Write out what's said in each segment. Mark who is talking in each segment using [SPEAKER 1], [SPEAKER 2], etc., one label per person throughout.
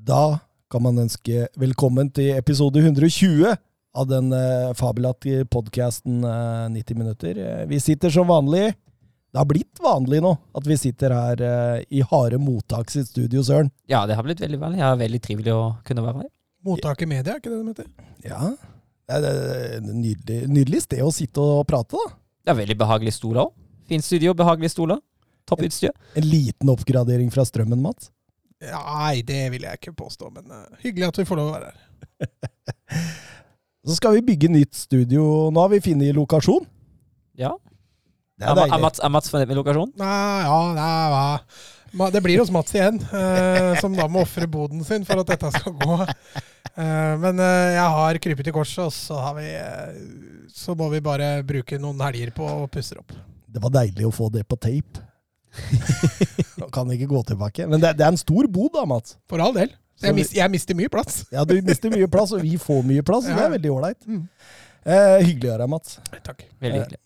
[SPEAKER 1] Da kan man ønske velkommen til episode 120 av den uh, fabelaktige podkasten uh, 90 minutter. Eh, vi sitter som vanlig. Det har blitt vanlig nå at vi sitter her i harde mottak sitt studio, Søren.
[SPEAKER 2] Ja, det har blitt veldig vanlig. Er veldig trivelig å kunne være her.
[SPEAKER 3] Mottak i media, er ikke det det heter?
[SPEAKER 1] Ja. Det er et nydelig, nydelig sted å sitte og prate, da.
[SPEAKER 2] Det er veldig behagelige stoler òg. Fint studio, behagelige stoler. Topp utstyr.
[SPEAKER 1] En, En liten oppgradering fra strømmen, Mats.
[SPEAKER 3] Nei, det vil jeg ikke påstå, men uh, hyggelig at vi får lov å være her.
[SPEAKER 1] Så skal vi bygge nytt studio. Nå har vi funnet lokasjon.
[SPEAKER 2] Ja.
[SPEAKER 1] Det er
[SPEAKER 2] Er,
[SPEAKER 1] deilig.
[SPEAKER 2] er, Mats, er Mats fornøyd med lokasjonen?
[SPEAKER 3] Nei, ja, nei, hva? Ma- Det blir hos Mats igjen, eh, som da må ofre boden sin for at dette skal gå. Eh, men eh, jeg har krypet til korset, og så, har vi, eh, så må vi bare bruke noen helger på å pusse opp.
[SPEAKER 1] Det var deilig å få det på tape. Kan ikke gå tilbake. Men det, det er en stor bod da, Mats.
[SPEAKER 3] For all del.
[SPEAKER 1] Så
[SPEAKER 3] Jeg,
[SPEAKER 1] vi-
[SPEAKER 3] jeg mister mye plass.
[SPEAKER 1] Ja, Du mister mye plass, og vi får mye plass. Ja. Det er veldig ålreit.
[SPEAKER 3] Mm.
[SPEAKER 1] Eh, hyggelig å høre deg, Mats.
[SPEAKER 3] Takk.
[SPEAKER 2] Veldig
[SPEAKER 1] Eh,
[SPEAKER 2] hyggelig.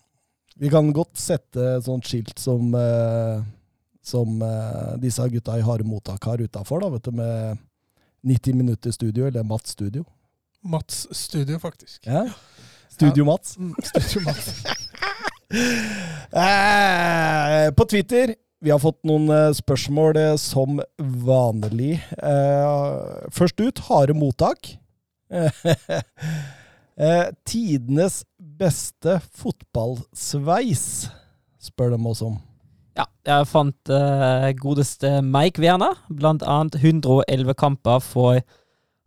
[SPEAKER 1] Vi kan godt sette et sånt skilt som, eh, som eh, disse gutta i harde mottak har utafor, da, vet du, med 90 minutter studio, eller Mats studio.
[SPEAKER 3] Mats studio, faktisk.
[SPEAKER 1] Ja. Studio Mats.
[SPEAKER 3] Mm, Studio Mats.
[SPEAKER 1] Eh, på Twitter vi har fått noen eh, spørsmål eh, som vanlig. Først ut harde mottak. eh, tidenes beste fotballsveis, spør de oss om.
[SPEAKER 2] Ja, jeg fant godeste Mike Werner. Blant annet 111 kamper for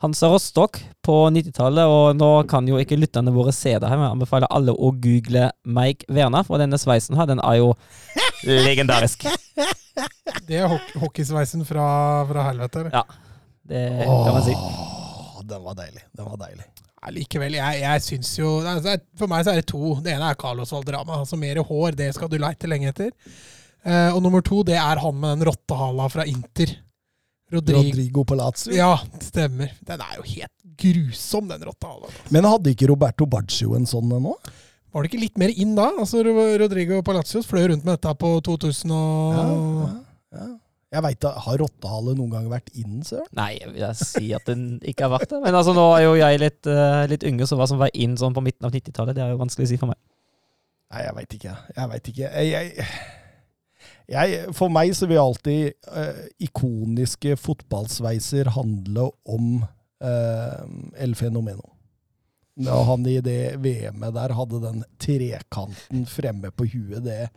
[SPEAKER 2] Hansa Rostock på 90-tallet. Og nå kan jo ikke lytterne våre se det her, men jeg anbefaler alle å google Mike Werner. For denne sveisen her, den er jo legendarisk.
[SPEAKER 3] Det er hockey hockeysveisen fra, fra helvete. eller?
[SPEAKER 2] Ja, det kan man si.
[SPEAKER 1] Åh, den var deilig. Den var deilig.
[SPEAKER 3] Ja, likevel, jeg, jeg syns jo altså, For meg så er det to. Det ene er Carlos Valderama. Altså Mer hår, det skal du leite lenge etter. Eh, og nummer to, det er han med den rottehala fra Inter. Rodrigo.
[SPEAKER 1] Rodrigo Palazzo.
[SPEAKER 3] Ja, stemmer. Den er jo helt grusom, den rotta.
[SPEAKER 1] Men hadde ikke Roberto Baggio en sånn ennå?
[SPEAKER 3] Var det ikke litt mer inn da? Altså Rodrigo Palacios fløy rundt med dette på 2000 og
[SPEAKER 1] Ja, ja, ja. Jeg veit da, Har rottehale noen gang vært inn, søren?
[SPEAKER 2] Nei, jeg vil si at den ikke har vært det. Men altså, nå er jo jeg litt, uh, litt yngre, så hva som var inn sånn på midten av 90-tallet, det er jo vanskelig å si for meg.
[SPEAKER 1] Nei, jeg veit ikke. Jeg vet ikke. Jeg, jeg, jeg, for meg så vil alltid eh, ikoniske fotballsveiser handle om eh, El Fenomeno. Når han i det VM-et der hadde den trekanten fremme på huet, det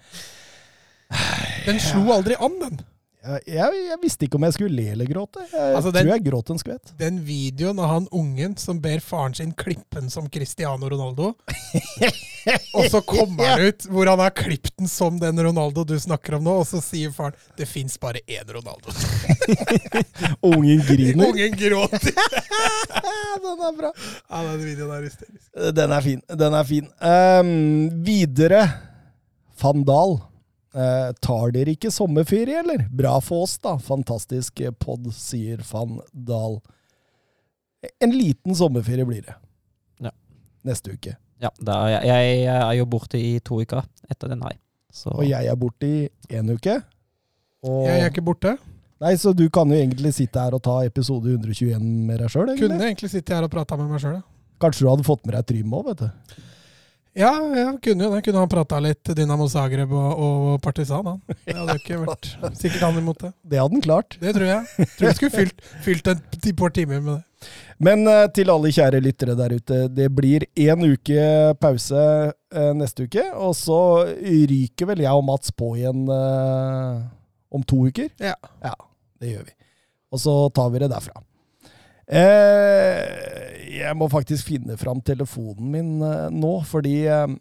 [SPEAKER 3] Den slo aldri an, den.
[SPEAKER 1] Jeg, jeg, visste ikke om jeg skulle le eller gråte. Jeg
[SPEAKER 3] Altså, den-
[SPEAKER 1] tror jeg gråt en skvett.
[SPEAKER 3] Den videoen av han ungen som ber faren sin klippe den som Cristiano Ronaldo. og så kommer han ut hvor han har klippet den som den Ronaldo du snakker om nå, og så sier faren det fins bare én Ronaldo.
[SPEAKER 1] Ungen griner.
[SPEAKER 3] Ungen gråter.
[SPEAKER 1] den er bra.
[SPEAKER 3] Ja, den videoen er hysterisk.
[SPEAKER 1] Den er fin. Den er fin. Um, videre. Van Dahl. Eh, tar dere ikke sommerferie, eller? Bra for oss, da. Fantastisk pod, sier van Dahl. En liten sommerferie blir det.
[SPEAKER 2] Ja.
[SPEAKER 1] Neste uke.
[SPEAKER 2] Ja, da er jeg, jeg er jo borte i to uker etter den her. Så
[SPEAKER 1] Og jeg er borte i én uke. Og,
[SPEAKER 3] Jeg er ikke borte.
[SPEAKER 1] Nei, Så du kan jo egentlig sitte her og ta episode 121 med deg sjøl,
[SPEAKER 3] Kunne egentlig sitte her og prata med meg sjøl.
[SPEAKER 1] Kanskje du hadde fått med deg Trym òg, vet du.
[SPEAKER 3] Ja, jeg kunne jo det. Kunne han prata litt Dynamo Zagreb og, og Partisan, han. Det hadde jo ikke vært sikkert han imot det.
[SPEAKER 1] Det hadde han klart.
[SPEAKER 3] Det tror jeg. Tror jeg skulle fylt, fylt en par timer med det.
[SPEAKER 1] Men eh, til alle kjære lyttere der ute, det blir én uke pause eh, neste uke, og så ryker vel jeg og Mats på igjen eh, om to uker.
[SPEAKER 3] Ja.
[SPEAKER 1] Ja, det gjør vi. Og så tar vi det derfra. Eh, jeg må faktisk finne fram telefonen min eh, nå, fordi eh,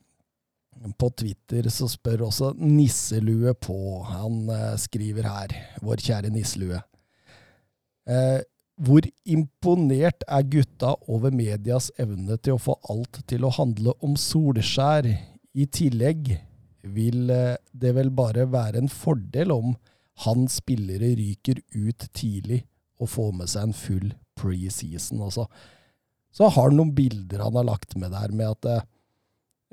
[SPEAKER 1] på Twitter så spør også Nisselue på. Han skriver her, vår kjære Nisselue. Eh, hvor imponert er gutta over medias evne til å få alt til å handle om Solskjær? I tillegg vil det vel bare være en fordel om han spillere ryker ut tidlig og får med seg en full preseason også. Så har han noen bilder han har lagt med der med at eh,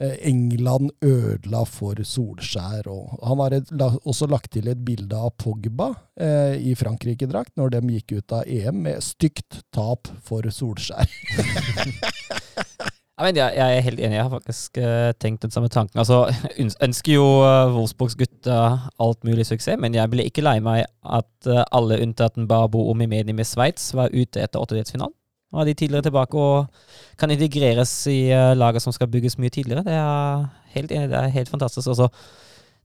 [SPEAKER 1] eh, England ødela for Solskjær. Og han har også lagt til et bilde av Pogba eh, i Frankrike-drakt når de gikk ut av EM med stygt tap for Solskjær.
[SPEAKER 2] Ja, mener, jeg, jeg er helt enig. Jeg har faktisk uh, tenkt den samme tanken. Altså, ønsker jo uh, Wolfsburgs gutter alt mulig suksess, men jeg ble ikke lei meg at uh, alle unntatt Babo og Mimedi med Sveits var ute etter åttedelsfinalen. Nå er de tidligere tilbake og kan integreres i laget som skal bygges mye tidligere. Det er helt enig, det er helt fantastisk. Også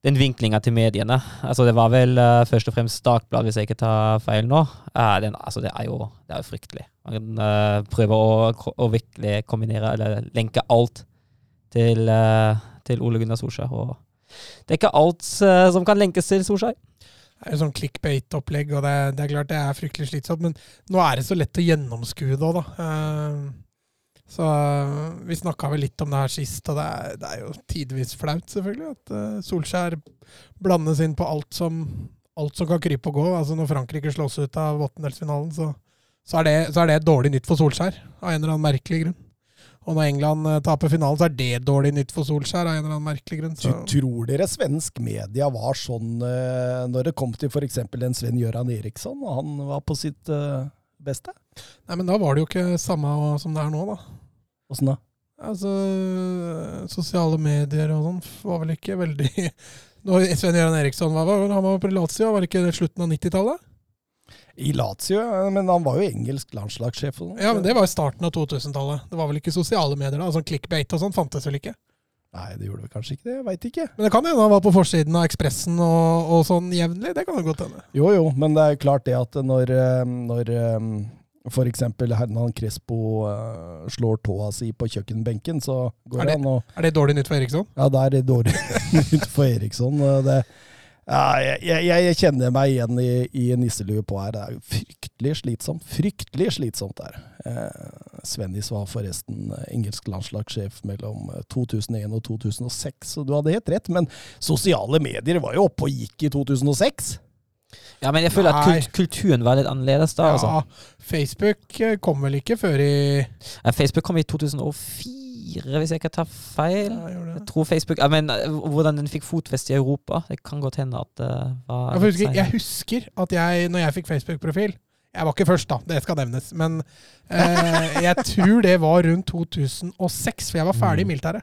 [SPEAKER 2] den vinklinga til mediene. Altså, det var vel uh, først og fremst Dagbladet, hvis jeg ikke tar feil nå. Uh, den, altså, det, er jo, det er jo fryktelig. Man uh, prøver å, å, virkelig kombinere, eller lenke alt til, til Ole Gunnar Solskjær. Og det er ikke alt som kan lenkes til Solskjær.
[SPEAKER 3] Det er jo sånn clickbait-opplegg, og det, det, er klart det er fryktelig slitsomt. Men nå er det så lett å gjennomskue det òg, da. Så vi snakka vel litt om det her sist, og det er, det er jo tidvis flaut, selvfølgelig, at uh, Solskjær blandes inn på alt som, alt som kan krype og gå. Altså Når Frankrike slås ut av åttendelsfinalen, så, så, er det, så er det dårlig nytt for Solskjær, av en eller annen merkelig grunn. Og når England uh, taper finalen, så er det dårlig nytt for Solskjær, av en eller annen merkelig grunn. Så.
[SPEAKER 1] Tror dere svensk media var sånn uh, når det kom til f.eks. en Sven-Göran Eriksson, og han var på sitt beste?
[SPEAKER 3] Nei, men da var det jo ikke samme som det er nå, da.
[SPEAKER 1] Åssen da?
[SPEAKER 3] Altså, Sosiale medier og sånn var vel ikke veldig Når Sven-Jørgen Eriksson var, han var på Lazio, var det ikke det slutten av 90-tallet?
[SPEAKER 1] I Lazio, men han var jo engelsk landslagssjef.
[SPEAKER 3] Sånn. Ja, men det var i starten av 2000-tallet. Det var vel ikke sosiale medier da? Sånn clickbait og sånn fantes vel ikke?
[SPEAKER 1] Nei, det gjorde vel kanskje ikke det. Jeg veit ikke.
[SPEAKER 3] Men det kan hende han var på forsiden av Ekspressen og, og, sånn jevnlig. Det kan det godt hende.
[SPEAKER 1] Jo jo, men det er klart det at når, eh, når eh, F.eks. Hernan Crespo uh, slår tåa si på kjøkkenbenken, så går
[SPEAKER 3] er det,
[SPEAKER 1] han og
[SPEAKER 3] Er det dårlig nytt for Eriksson?
[SPEAKER 1] Ja, det er dårlig nytt for Eriksson. Det, ja, jeg, jeg, kjenner meg igjen i, i nisselue på her. Det er fryktelig slitsomt. Fryktelig slitsomt der. Uh, Svennis var forresten engelsk landslagssjef mellom 2001 og 2006, så du hadde helt rett. Men sosiale medier var jo oppe og gikk i 2006.
[SPEAKER 2] Ja, men jeg føler Nei. at kulturen var litt annerledes da. Altså. Ja,
[SPEAKER 3] altså. Facebook eh, kom vel ikke før i
[SPEAKER 2] ja, Facebook kom i 2004, hvis jeg ikke tar feil. Ja, jeg, tror Facebook, men, eh, Hvordan den fikk fotfeste i Europa, det kan godt hende at det var
[SPEAKER 3] jeg husker, jeg husker at jeg, når jeg fikk Facebook-profil Jeg var ikke først, da, det skal nevnes. Men eh, jeg tror det var rundt 2006, for jeg var ferdig i mm. militæret.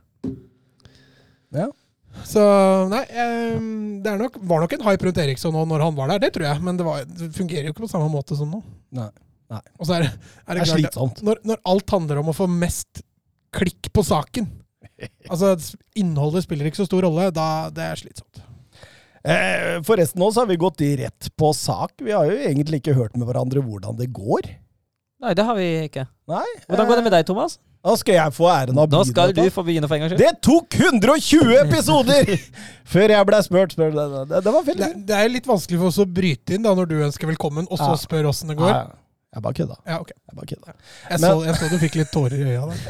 [SPEAKER 1] Ja.
[SPEAKER 3] Så nei, det nok, var nok en hype rundt Eriksson nå når han var der, det tror jeg. Men det, var, det fungerer jo ikke på samme måte som nå.
[SPEAKER 1] Nei. nei.
[SPEAKER 3] Og så er det, er det, det er slitsomt. Når, når, alt handler om å få mest klikk på saken, altså innholdet spiller ikke så stor rolle, da det er slitsomt.
[SPEAKER 1] Eh, forresten nå så har vi gått rett på sak. Vi har jo egentlig ikke hørt med hverandre hvordan det går.
[SPEAKER 2] Nei, det har vi ikke.
[SPEAKER 1] Nei,
[SPEAKER 2] Hvordan går det med deg, Thomas?
[SPEAKER 1] Da skal jeg få æren av
[SPEAKER 2] å begynne. Da skal du få begynne for en gangs
[SPEAKER 1] skyld. Det tok 120 episoder før jeg ble spurt. spurt. Det, det, det, var
[SPEAKER 3] fint. det, det er litt vanskelig for oss å bryte inn da når du ønsker velkommen, og så ja. spør åssen det går. Ja,
[SPEAKER 1] jeg bare kødda.
[SPEAKER 3] Ja, okay.
[SPEAKER 1] Jeg, bare kødda.
[SPEAKER 3] jeg, så, jeg så du fikk litt tårer i øya der.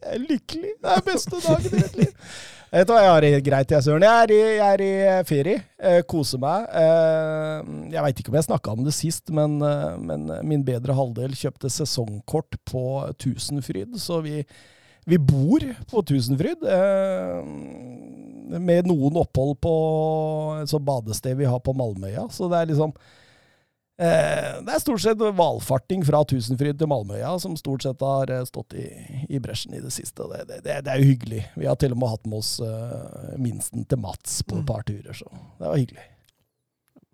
[SPEAKER 1] jeg er lykkelig. Det er beste dagen i mitt liv. Vet du hva, jeg har det greit, jeg, Søren. Jeg er i, jeg er i eh, ferie. Jeg koser meg. Eh, jeg veit ikke om jeg snakka om det sist, men, eh, men, min bedre halvdel kjøpte sesongkort på Tusenfryd, så vi, vi bor på Tusenfryd. Eh, med noen opphold på et badested vi har på Malmøya. Så det er liksom Eh, det er stort sett valfarting fra Tusenfryd til Malmøya som stort sett har eh, stått i, i bresjen i det siste. Det, det, det, er jo hyggelig. Vi har til og med hatt med oss uh, minsten til Mats på et mm. par turer, så det var hyggelig.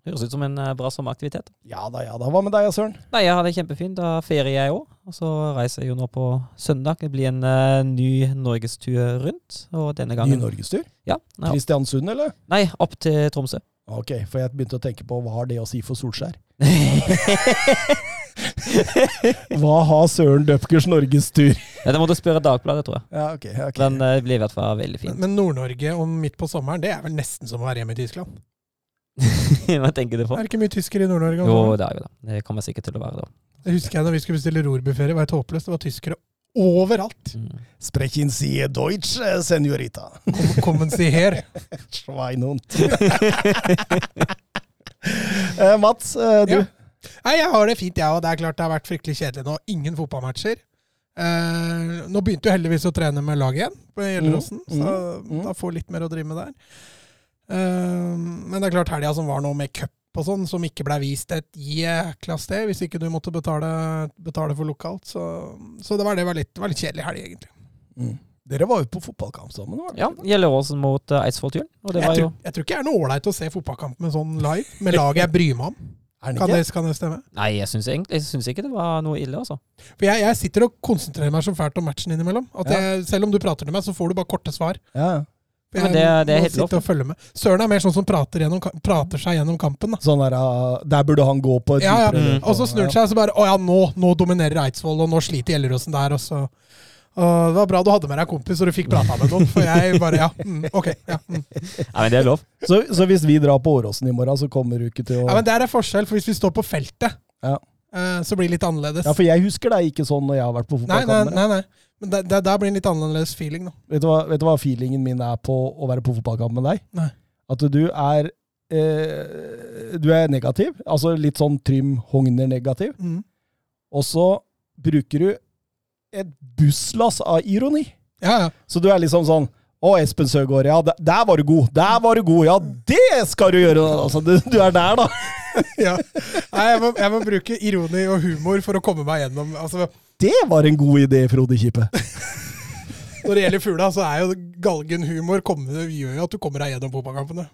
[SPEAKER 2] Høres ut som en bra sommeraktivitet.
[SPEAKER 1] Ja da, ja da. Hva med deg, Søren?
[SPEAKER 2] Nei, Jeg har det kjempefint. Da ferier jeg òg. Og så reiser jeg jo nå på søndag. Det blir en uh, ny norgestur rundt. Og denne gangen
[SPEAKER 1] Ny norgestur?
[SPEAKER 2] Ja.
[SPEAKER 1] Kristiansund, eller?
[SPEAKER 2] Nei, opp til Tromsø.
[SPEAKER 1] Ok, for jeg begynte å tenke på hva har det å si for Solskjær? Hva har Søren Døpkers norgestur?
[SPEAKER 2] Ja, det må du spørre Dagbladet, tror jeg.
[SPEAKER 1] Ja, okay, okay.
[SPEAKER 2] Den uh, blir i hvert fall veldig fin.
[SPEAKER 3] Men Nord-Norge om midt på sommeren, det er vel nesten som å være hjemme i Tyskland?
[SPEAKER 2] Hva tenker du på?
[SPEAKER 3] Er det ikke mye tyskere i Nord-Norge?
[SPEAKER 2] Jo, det er jo det. Det kommer sikkert til å være det.
[SPEAKER 3] Jeg husker jeg da vi skulle bestille rorbuferie, var helt håpløst. Det var tyskere overalt. Mm.
[SPEAKER 1] Sprechen Sie Deutsch, eh, senorita.
[SPEAKER 3] Kommen Sie her.
[SPEAKER 1] Schweinhund. eh, Mats, uh, du?
[SPEAKER 3] Ja. Nei, Jeg har det fint, jeg ja, òg. Det er klart det har vært fryktelig kjedelig nå. Ingen fotballmatcher. Uh, nå begynte du heldigvis å trene med laget igjen på Gjelleråsen,
[SPEAKER 1] Mm,
[SPEAKER 3] så
[SPEAKER 1] mm.
[SPEAKER 3] da får litt mer å drive med der. Men det er klart helga som var nå med cup og sånn, som ikke ble vist et jækla sted, hvis ikke du måtte betale, betale for lokalt. Så, så det var, det var litt, var litt kjedelig helg, egentlig.
[SPEAKER 1] Mm. Dere var jo på fotballkamp sammen, var det
[SPEAKER 2] Ja? Gjelleråsen mot uh, Eidsvoll Turen.
[SPEAKER 3] Jeg
[SPEAKER 2] jo
[SPEAKER 3] tror, jeg tror ikke det er noe ålreit å se fotballkamp med sånn live, med laget jeg bryr meg om.
[SPEAKER 1] Er
[SPEAKER 3] Kan det, kan det stemme?
[SPEAKER 2] Nei, jeg syns egentlig jeg syns ikke det var noe ille, altså.
[SPEAKER 3] For jeg, jeg sitter og konsentrerer meg så fælt om matchen innimellom. At
[SPEAKER 1] Ja.
[SPEAKER 3] jeg, selv om du prater til meg, så får du bare korte svar.
[SPEAKER 1] Ja, ja.
[SPEAKER 3] For
[SPEAKER 2] Men det- det er helt lov,
[SPEAKER 3] og følge med. Søren er mer sånn som prater, gjennom, prater seg gjennom kampen. Da.
[SPEAKER 1] Sånn der, uh, der burde han gå på et
[SPEAKER 3] Ja, ja.
[SPEAKER 2] Mm.
[SPEAKER 3] Og så snur han seg og så bare Å ja, nå, nå dominerer Eidsvoll, og nå sliter Gjelleråsen der, og så og Det var bra du hadde med deg kompis, og du fikk prata med noen. For jeg bare Ja, mm, ok. Ja, mm.
[SPEAKER 2] Nei, men det er lov.
[SPEAKER 1] Så, så hvis vi drar på Åråsen i morgen, så kommer du ikke til å
[SPEAKER 3] ja, Men der er forskjell, for hvis vi står på feltet,
[SPEAKER 1] Ja.
[SPEAKER 3] eh, så blir det litt annerledes.
[SPEAKER 1] Ja, for jeg husker deg ikke sånn når jeg har vært på
[SPEAKER 3] Nei, nei, nei, nei. Men da, da, blir det en litt annerledes feeling, da.
[SPEAKER 1] Vet, du hva, vet du hva feelingen min er på å være på fotballkamp med deg?
[SPEAKER 3] Nei.
[SPEAKER 1] At du er eh, Du er negativ. Altså litt sånn Trym Hogner-negativ.
[SPEAKER 3] Mm.
[SPEAKER 1] Og så bruker du et busslass av ironi.
[SPEAKER 3] Ja, ja.
[SPEAKER 1] Så du er liksom sånn Å, Espen Søgaard, ja, der, der var du god! Der var du god! Ja, det skal du gjøre! Altså, du, du er der, da.
[SPEAKER 3] ja. Nei, jeg må, jeg må bruke ironi og humor for å komme meg gjennom. Altså,
[SPEAKER 1] Det var en god idé, Frode Kippe.
[SPEAKER 3] når det gjelder fugla, så er jo galgenhumor det gjør jo at du kommer deg gjennom fotballkampene.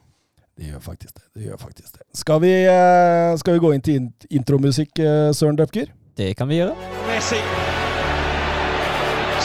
[SPEAKER 1] Det gjør faktisk det. det, gjør faktisk det. Skal, vi, eh, skal vi gå inn til intromusikk, eh, Søren Døpker?
[SPEAKER 2] Det kan vi gjøre.
[SPEAKER 4] Messi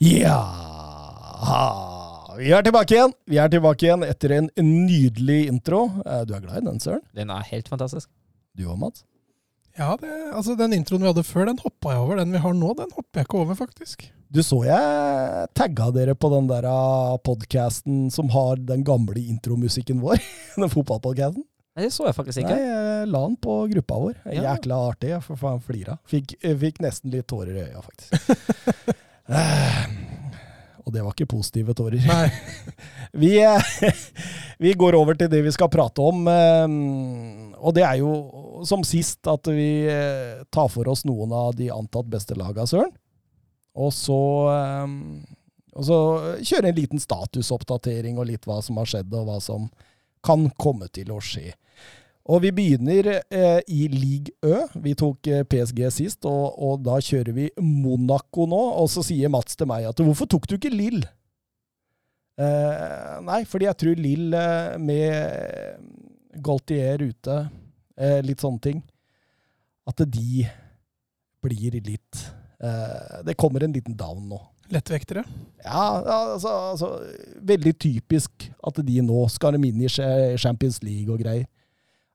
[SPEAKER 1] Ja Vi er tilbake igjen. Vi er tilbake igjen etter en nydelig intro. Eh, Du er glad i den, Søren?
[SPEAKER 2] Den er helt fantastisk.
[SPEAKER 1] Du òg, Mats?
[SPEAKER 3] Ja, det, altså Den introen vi hadde før, den hoppa jeg over. Den vi har nå, den hopper jeg ikke over, faktisk.
[SPEAKER 1] Du så jeg tagga dere på den der podkasten som har den gamle intromusikken vår. Den fotballpodkasten.
[SPEAKER 2] Nei, Det så jeg faktisk ikke.
[SPEAKER 1] Nei, jeg la den på gruppa vår.
[SPEAKER 2] Ja.
[SPEAKER 1] Jækla artig. Jeg for faen flira. Fikk, fikk nesten litt tårer i øya, faktisk. Eh, Og det var ikke positive tårer.
[SPEAKER 3] Nei.
[SPEAKER 1] Vi, eh, vi går over til det vi skal prate om. eh, Og det er jo som sist at vi tar for oss noen av de antatt beste laga, Søren. Og så, og så kjøre en liten statusoppdatering og litt hva som har skjedd, og hva som kan komme til å skje. Og vi begynner eh, i league Ø. Vi tok eh, PSG sist, og, og da kjører vi Monaco nå. Og så sier Mats til meg at 'hvorfor tok du ikke Lill?' Eh, nei, fordi jeg tror Lill eh, med Gaultier ute, eh, litt sånne ting, at de blir litt eh, Det kommer en liten down nå.
[SPEAKER 3] Lettvektere.
[SPEAKER 1] Ja, altså, altså Veldig typisk at de nå skal de inn i Champions League og greier.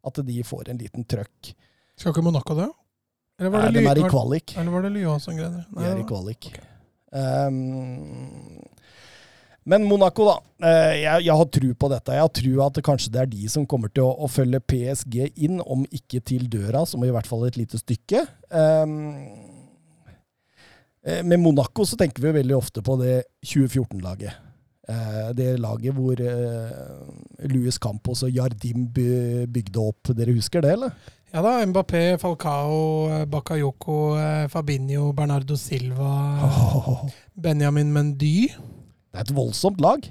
[SPEAKER 1] At de får en liten trøkk.
[SPEAKER 3] Skal ikke Monaco det? Eller var
[SPEAKER 1] Nei,
[SPEAKER 3] det,
[SPEAKER 1] de er i kvalik.
[SPEAKER 3] eller var det Lyon som greide det?
[SPEAKER 1] De er i
[SPEAKER 3] kvalik.
[SPEAKER 1] kvalik. Um, men Monaco, da. Eh, Jeg, jeg har tro på dette. Jeg har tro at det kanskje det er de som kommer til å, å følge PSG inn, om ikke til døra, som i hvert fall et lite stykke. Um, med Monaco så tenker vi veldig ofte på det 2014-laget. Eh, Det laget hvor Luis Louis Campos og Jardim bygde opp. Dere husker det, eller?
[SPEAKER 3] Ja da, Mbappé, Falcao, eh, Bakayoko, eh, Fabinho, Bernardo Silva, Benjamin Mendy.
[SPEAKER 1] Det er et voldsomt lag.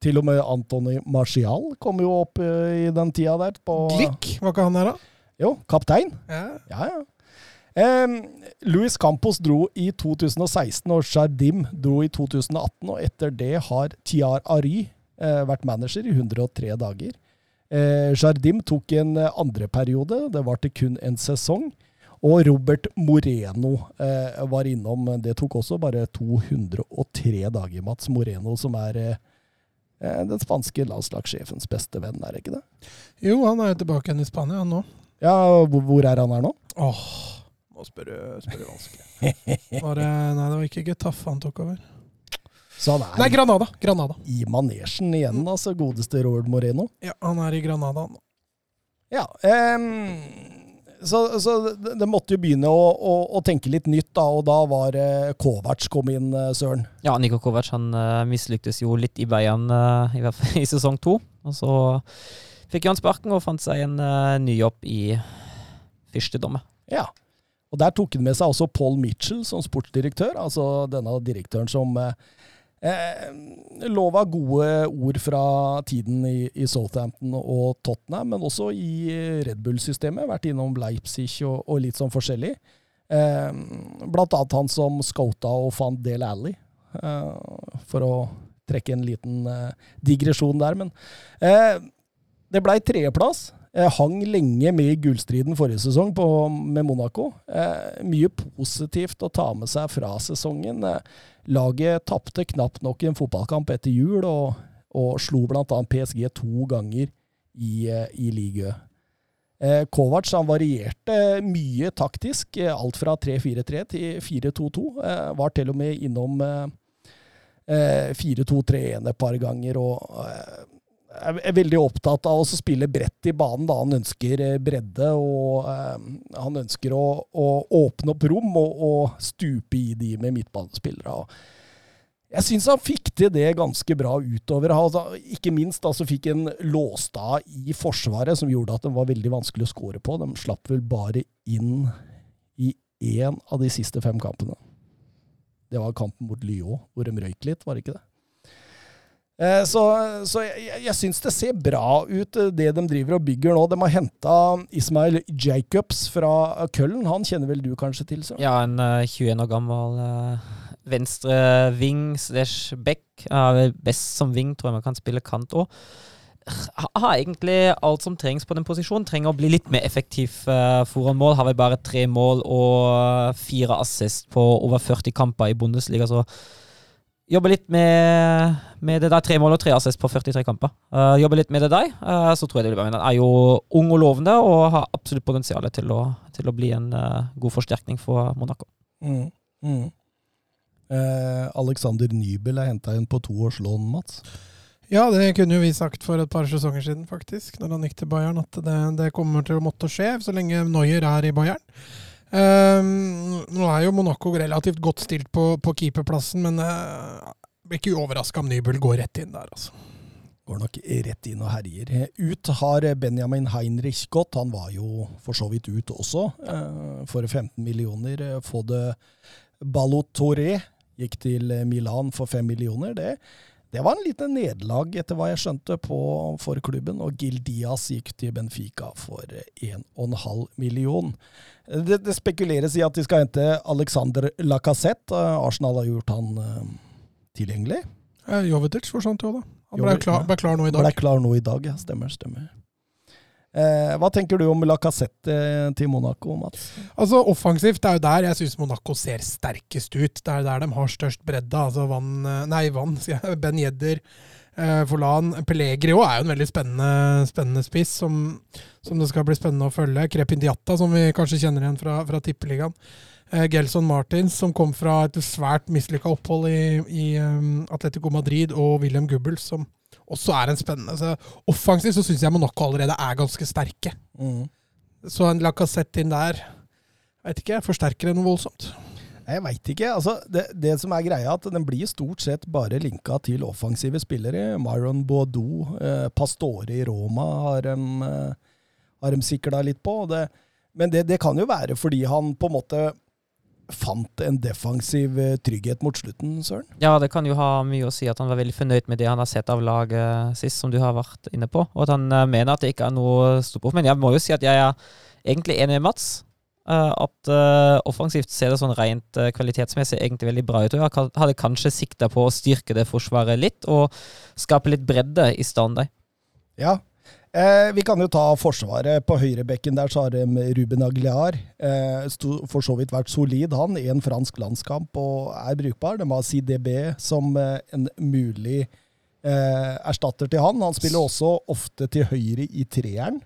[SPEAKER 1] Til og med Antony Martial kom jo opp eh, i den tida der. På,
[SPEAKER 3] Glick, var ikke han der, da?
[SPEAKER 1] Jo, kaptein.
[SPEAKER 3] Ja.
[SPEAKER 1] Ja, ja. Louis Campos dro i 2016, og Jardim dro i 2018. Og etter det har Tiar Ari eh, vært manager i 103 dager. Eh, Jardim tok en eh, andre periode, det var til kun en sesong. Og Robert Moreno eh, var innom, det tok også bare 203 dager. Mats Moreno, som er eh, eh, den spanske landslagssjefens beste venn, er det ikke det?
[SPEAKER 3] Jo, han er jo tilbake igjen i Spania, nå.
[SPEAKER 1] Ja, hvor, hvor er han her nå?
[SPEAKER 3] Åh, Nå spør du, vanskelig. Var det, nei, det var ikke Getafe han tok over.
[SPEAKER 1] Så han er
[SPEAKER 3] Nei, Granada. Granada.
[SPEAKER 1] i manesjen igjen, altså, godeste Robert Moreno.
[SPEAKER 3] Ja, han er i Granada nå.
[SPEAKER 1] Ja, Um så, så det, det måtte jo begynne å, å, å tenke litt nytt, da, og da var eh, Kovac kom inn, eh, Søren.
[SPEAKER 2] Ja, Niko Kovac han uh, mislyktes jo litt i Bayern uh, i, hvert fall i sesong to. Og så fikk han sparken og fant seg en uh, ny jobb i fyrstedommet.
[SPEAKER 1] Ja. Og der tok han med seg også Paul Mitchell som sportsdirektør, altså denne direktøren som eh, eh, lova gode ord fra tiden i, i Southampton og Tottenham, men også i Red Bull-systemet. Vært innom Leipzig og, og litt sånn forskjellig. Eh, blant annet han som scouta og fant Dale Alley, eh, for å trekke en liten eh, digresjon der. Men eh, det blei tredjeplass. Eh, hang lenge med i gullstriden forrige sesong på, med Monaco. Eh, mye positivt å ta med seg fra sesongen. Eh, laget tapte knapt nok en fotballkamp etter jul, og, og slo bl.a. PSG to ganger i, i ligaen. Eh, Kovac han varierte mye taktisk, alt fra 3-4-3 til 4-2-2. Eh, var til og med innom eh, eh, 4-2-3-1 et par ganger. og er veldig opptatt av å spille bredt i banen. da Han ønsker eh, bredde, og eh, han ønsker å, å åpne opp rom og, og stupe i de med midtbanespillere. Jeg syns han fikk til det ganske bra utover. Altså, ikke minst da, så fikk en låst av i forsvaret som gjorde at den var veldig vanskelig å score på. De slapp vel bare inn i én av de siste fem kampene. Det var kampen mot Lyon, hvor de røyk litt, var det ikke det? Eh, Så, så jeg, jeg- syns det ser bra ut, eh, det de driver og bygger nå. De har henta Ismail Jacobs fra Köln. Han kjenner vel du kanskje til? Så?
[SPEAKER 2] Ja, en uh, 21 år gammel uh, venstre ving slash back. Uh, best som ving, tror jeg man kan spille kant òg. Har egentlig alt som trengs på den posisjonen. Trenger å bli litt mer effektiv uh, foran mål. Har vel bare tre mål og fire assist på over 40 kamper i Bundesliga, så Jobber litt med, med det der. Tre mål og tre assist på 43 kamper. Uh, jobber litt med det der, uh, så tror jeg det blir bra. Men han er jo ung og lovende og har absolutt potensial til til å bli en uh, god forsterkning for Monaco.
[SPEAKER 1] Mm. Mm. Eh, Alexander Nybel er henta inn på to års lån, Mats.
[SPEAKER 3] Ja, det kunne jo vi sagt for et par sesonger siden, faktisk, når han gikk til Bayern, at det, det kommer til å måtte skje så lenge Noyer er i Bayern. Ehm, nå er jo Monaco relativt godt stilt på, på keeperplassen, men uh, blir ikke overraska om Nybøl går rett inn der, altså.
[SPEAKER 1] Går nok rett inn og herjer. Ut har Benjamin Heinrich gått. Han var jo for så vidt ut også, eh, for 15 millioner. Få det Balotore gikk til Milan for 5 millioner. Det, det var en liten nederlag, etter hva jeg skjønte, på, for klubben. Og Gil Diaz gikk til Benfica for 1,5 million. Det, det spekuleres i at de skal hente Alexander Lacassette. Arsenal har gjort han uh, tilgjengelig.
[SPEAKER 3] Uh, Jovetic forsvant jo, da. Han ble
[SPEAKER 1] Jovetic,
[SPEAKER 3] klar, ble klar nå i
[SPEAKER 1] Ble klar nå i dag, ja. Stemmer, stemmer. Eh, hva tenker du om Lacassette eh, til Monaco, Mats?
[SPEAKER 3] Altså Offensivt det er jo der jeg syns Monaco ser sterkest ut. Det er der de har størst bredde. Altså Vann, eh, nei, jeg. Ben Jedder, eh, Forlan. Pellegrio er jo en veldig spennende, spennende spiss som, som det skal bli spennende å følge. Krepin Diatta, som vi kanskje kjenner igjen fra, fra Tippeligaen. Eh, Gelson Martins, som kom fra et svært mislykka opphold i, i um, Atletico Madrid, og William Gubbels, som også er den spennende. Så offensivt så syns jeg Monaco allerede er ganske sterke.
[SPEAKER 1] Mm.
[SPEAKER 3] Så en Lacassette inn der Vet ikke, forsterker det noe voldsomt?
[SPEAKER 1] Jeg veit ikke. altså det, det som er greia, at den blir stort sett bare linka til offensive spillere. Myron Baudou, eh, Pastore i Roma har de, eh, har de sikla litt på. Det, men det, det kan jo være fordi han på en måte fant en defensiv eh, trygghet mot slutten, Søren.
[SPEAKER 2] Ja, det kan jo ha mye å si at han var veldig fornøyd med det han har sett av laget sist, som du har vært inne på. Og at han eh, mener at det ikke er noe stort. Men jeg må jo si at jeg er egentlig enig med Mats. eh, at eh, offensivt ser det sånn rent eh, kvalitetsmessig egentlig veldig bra ut. Og jeg hadde kanskje sikta på å styrke det forsvaret litt, og skape litt bredde i stand.
[SPEAKER 1] Ja. Eh, vi kan jo ta Forsvaret. På høyrebekken der så har de Ruben Aguilar. Eh, for så vidt vært solid, han. I en fransk landskamp og er brukbar. De har CDB som eh, en mulig eh, erstatter til han. Han spiller også ofte til høyre i treeren.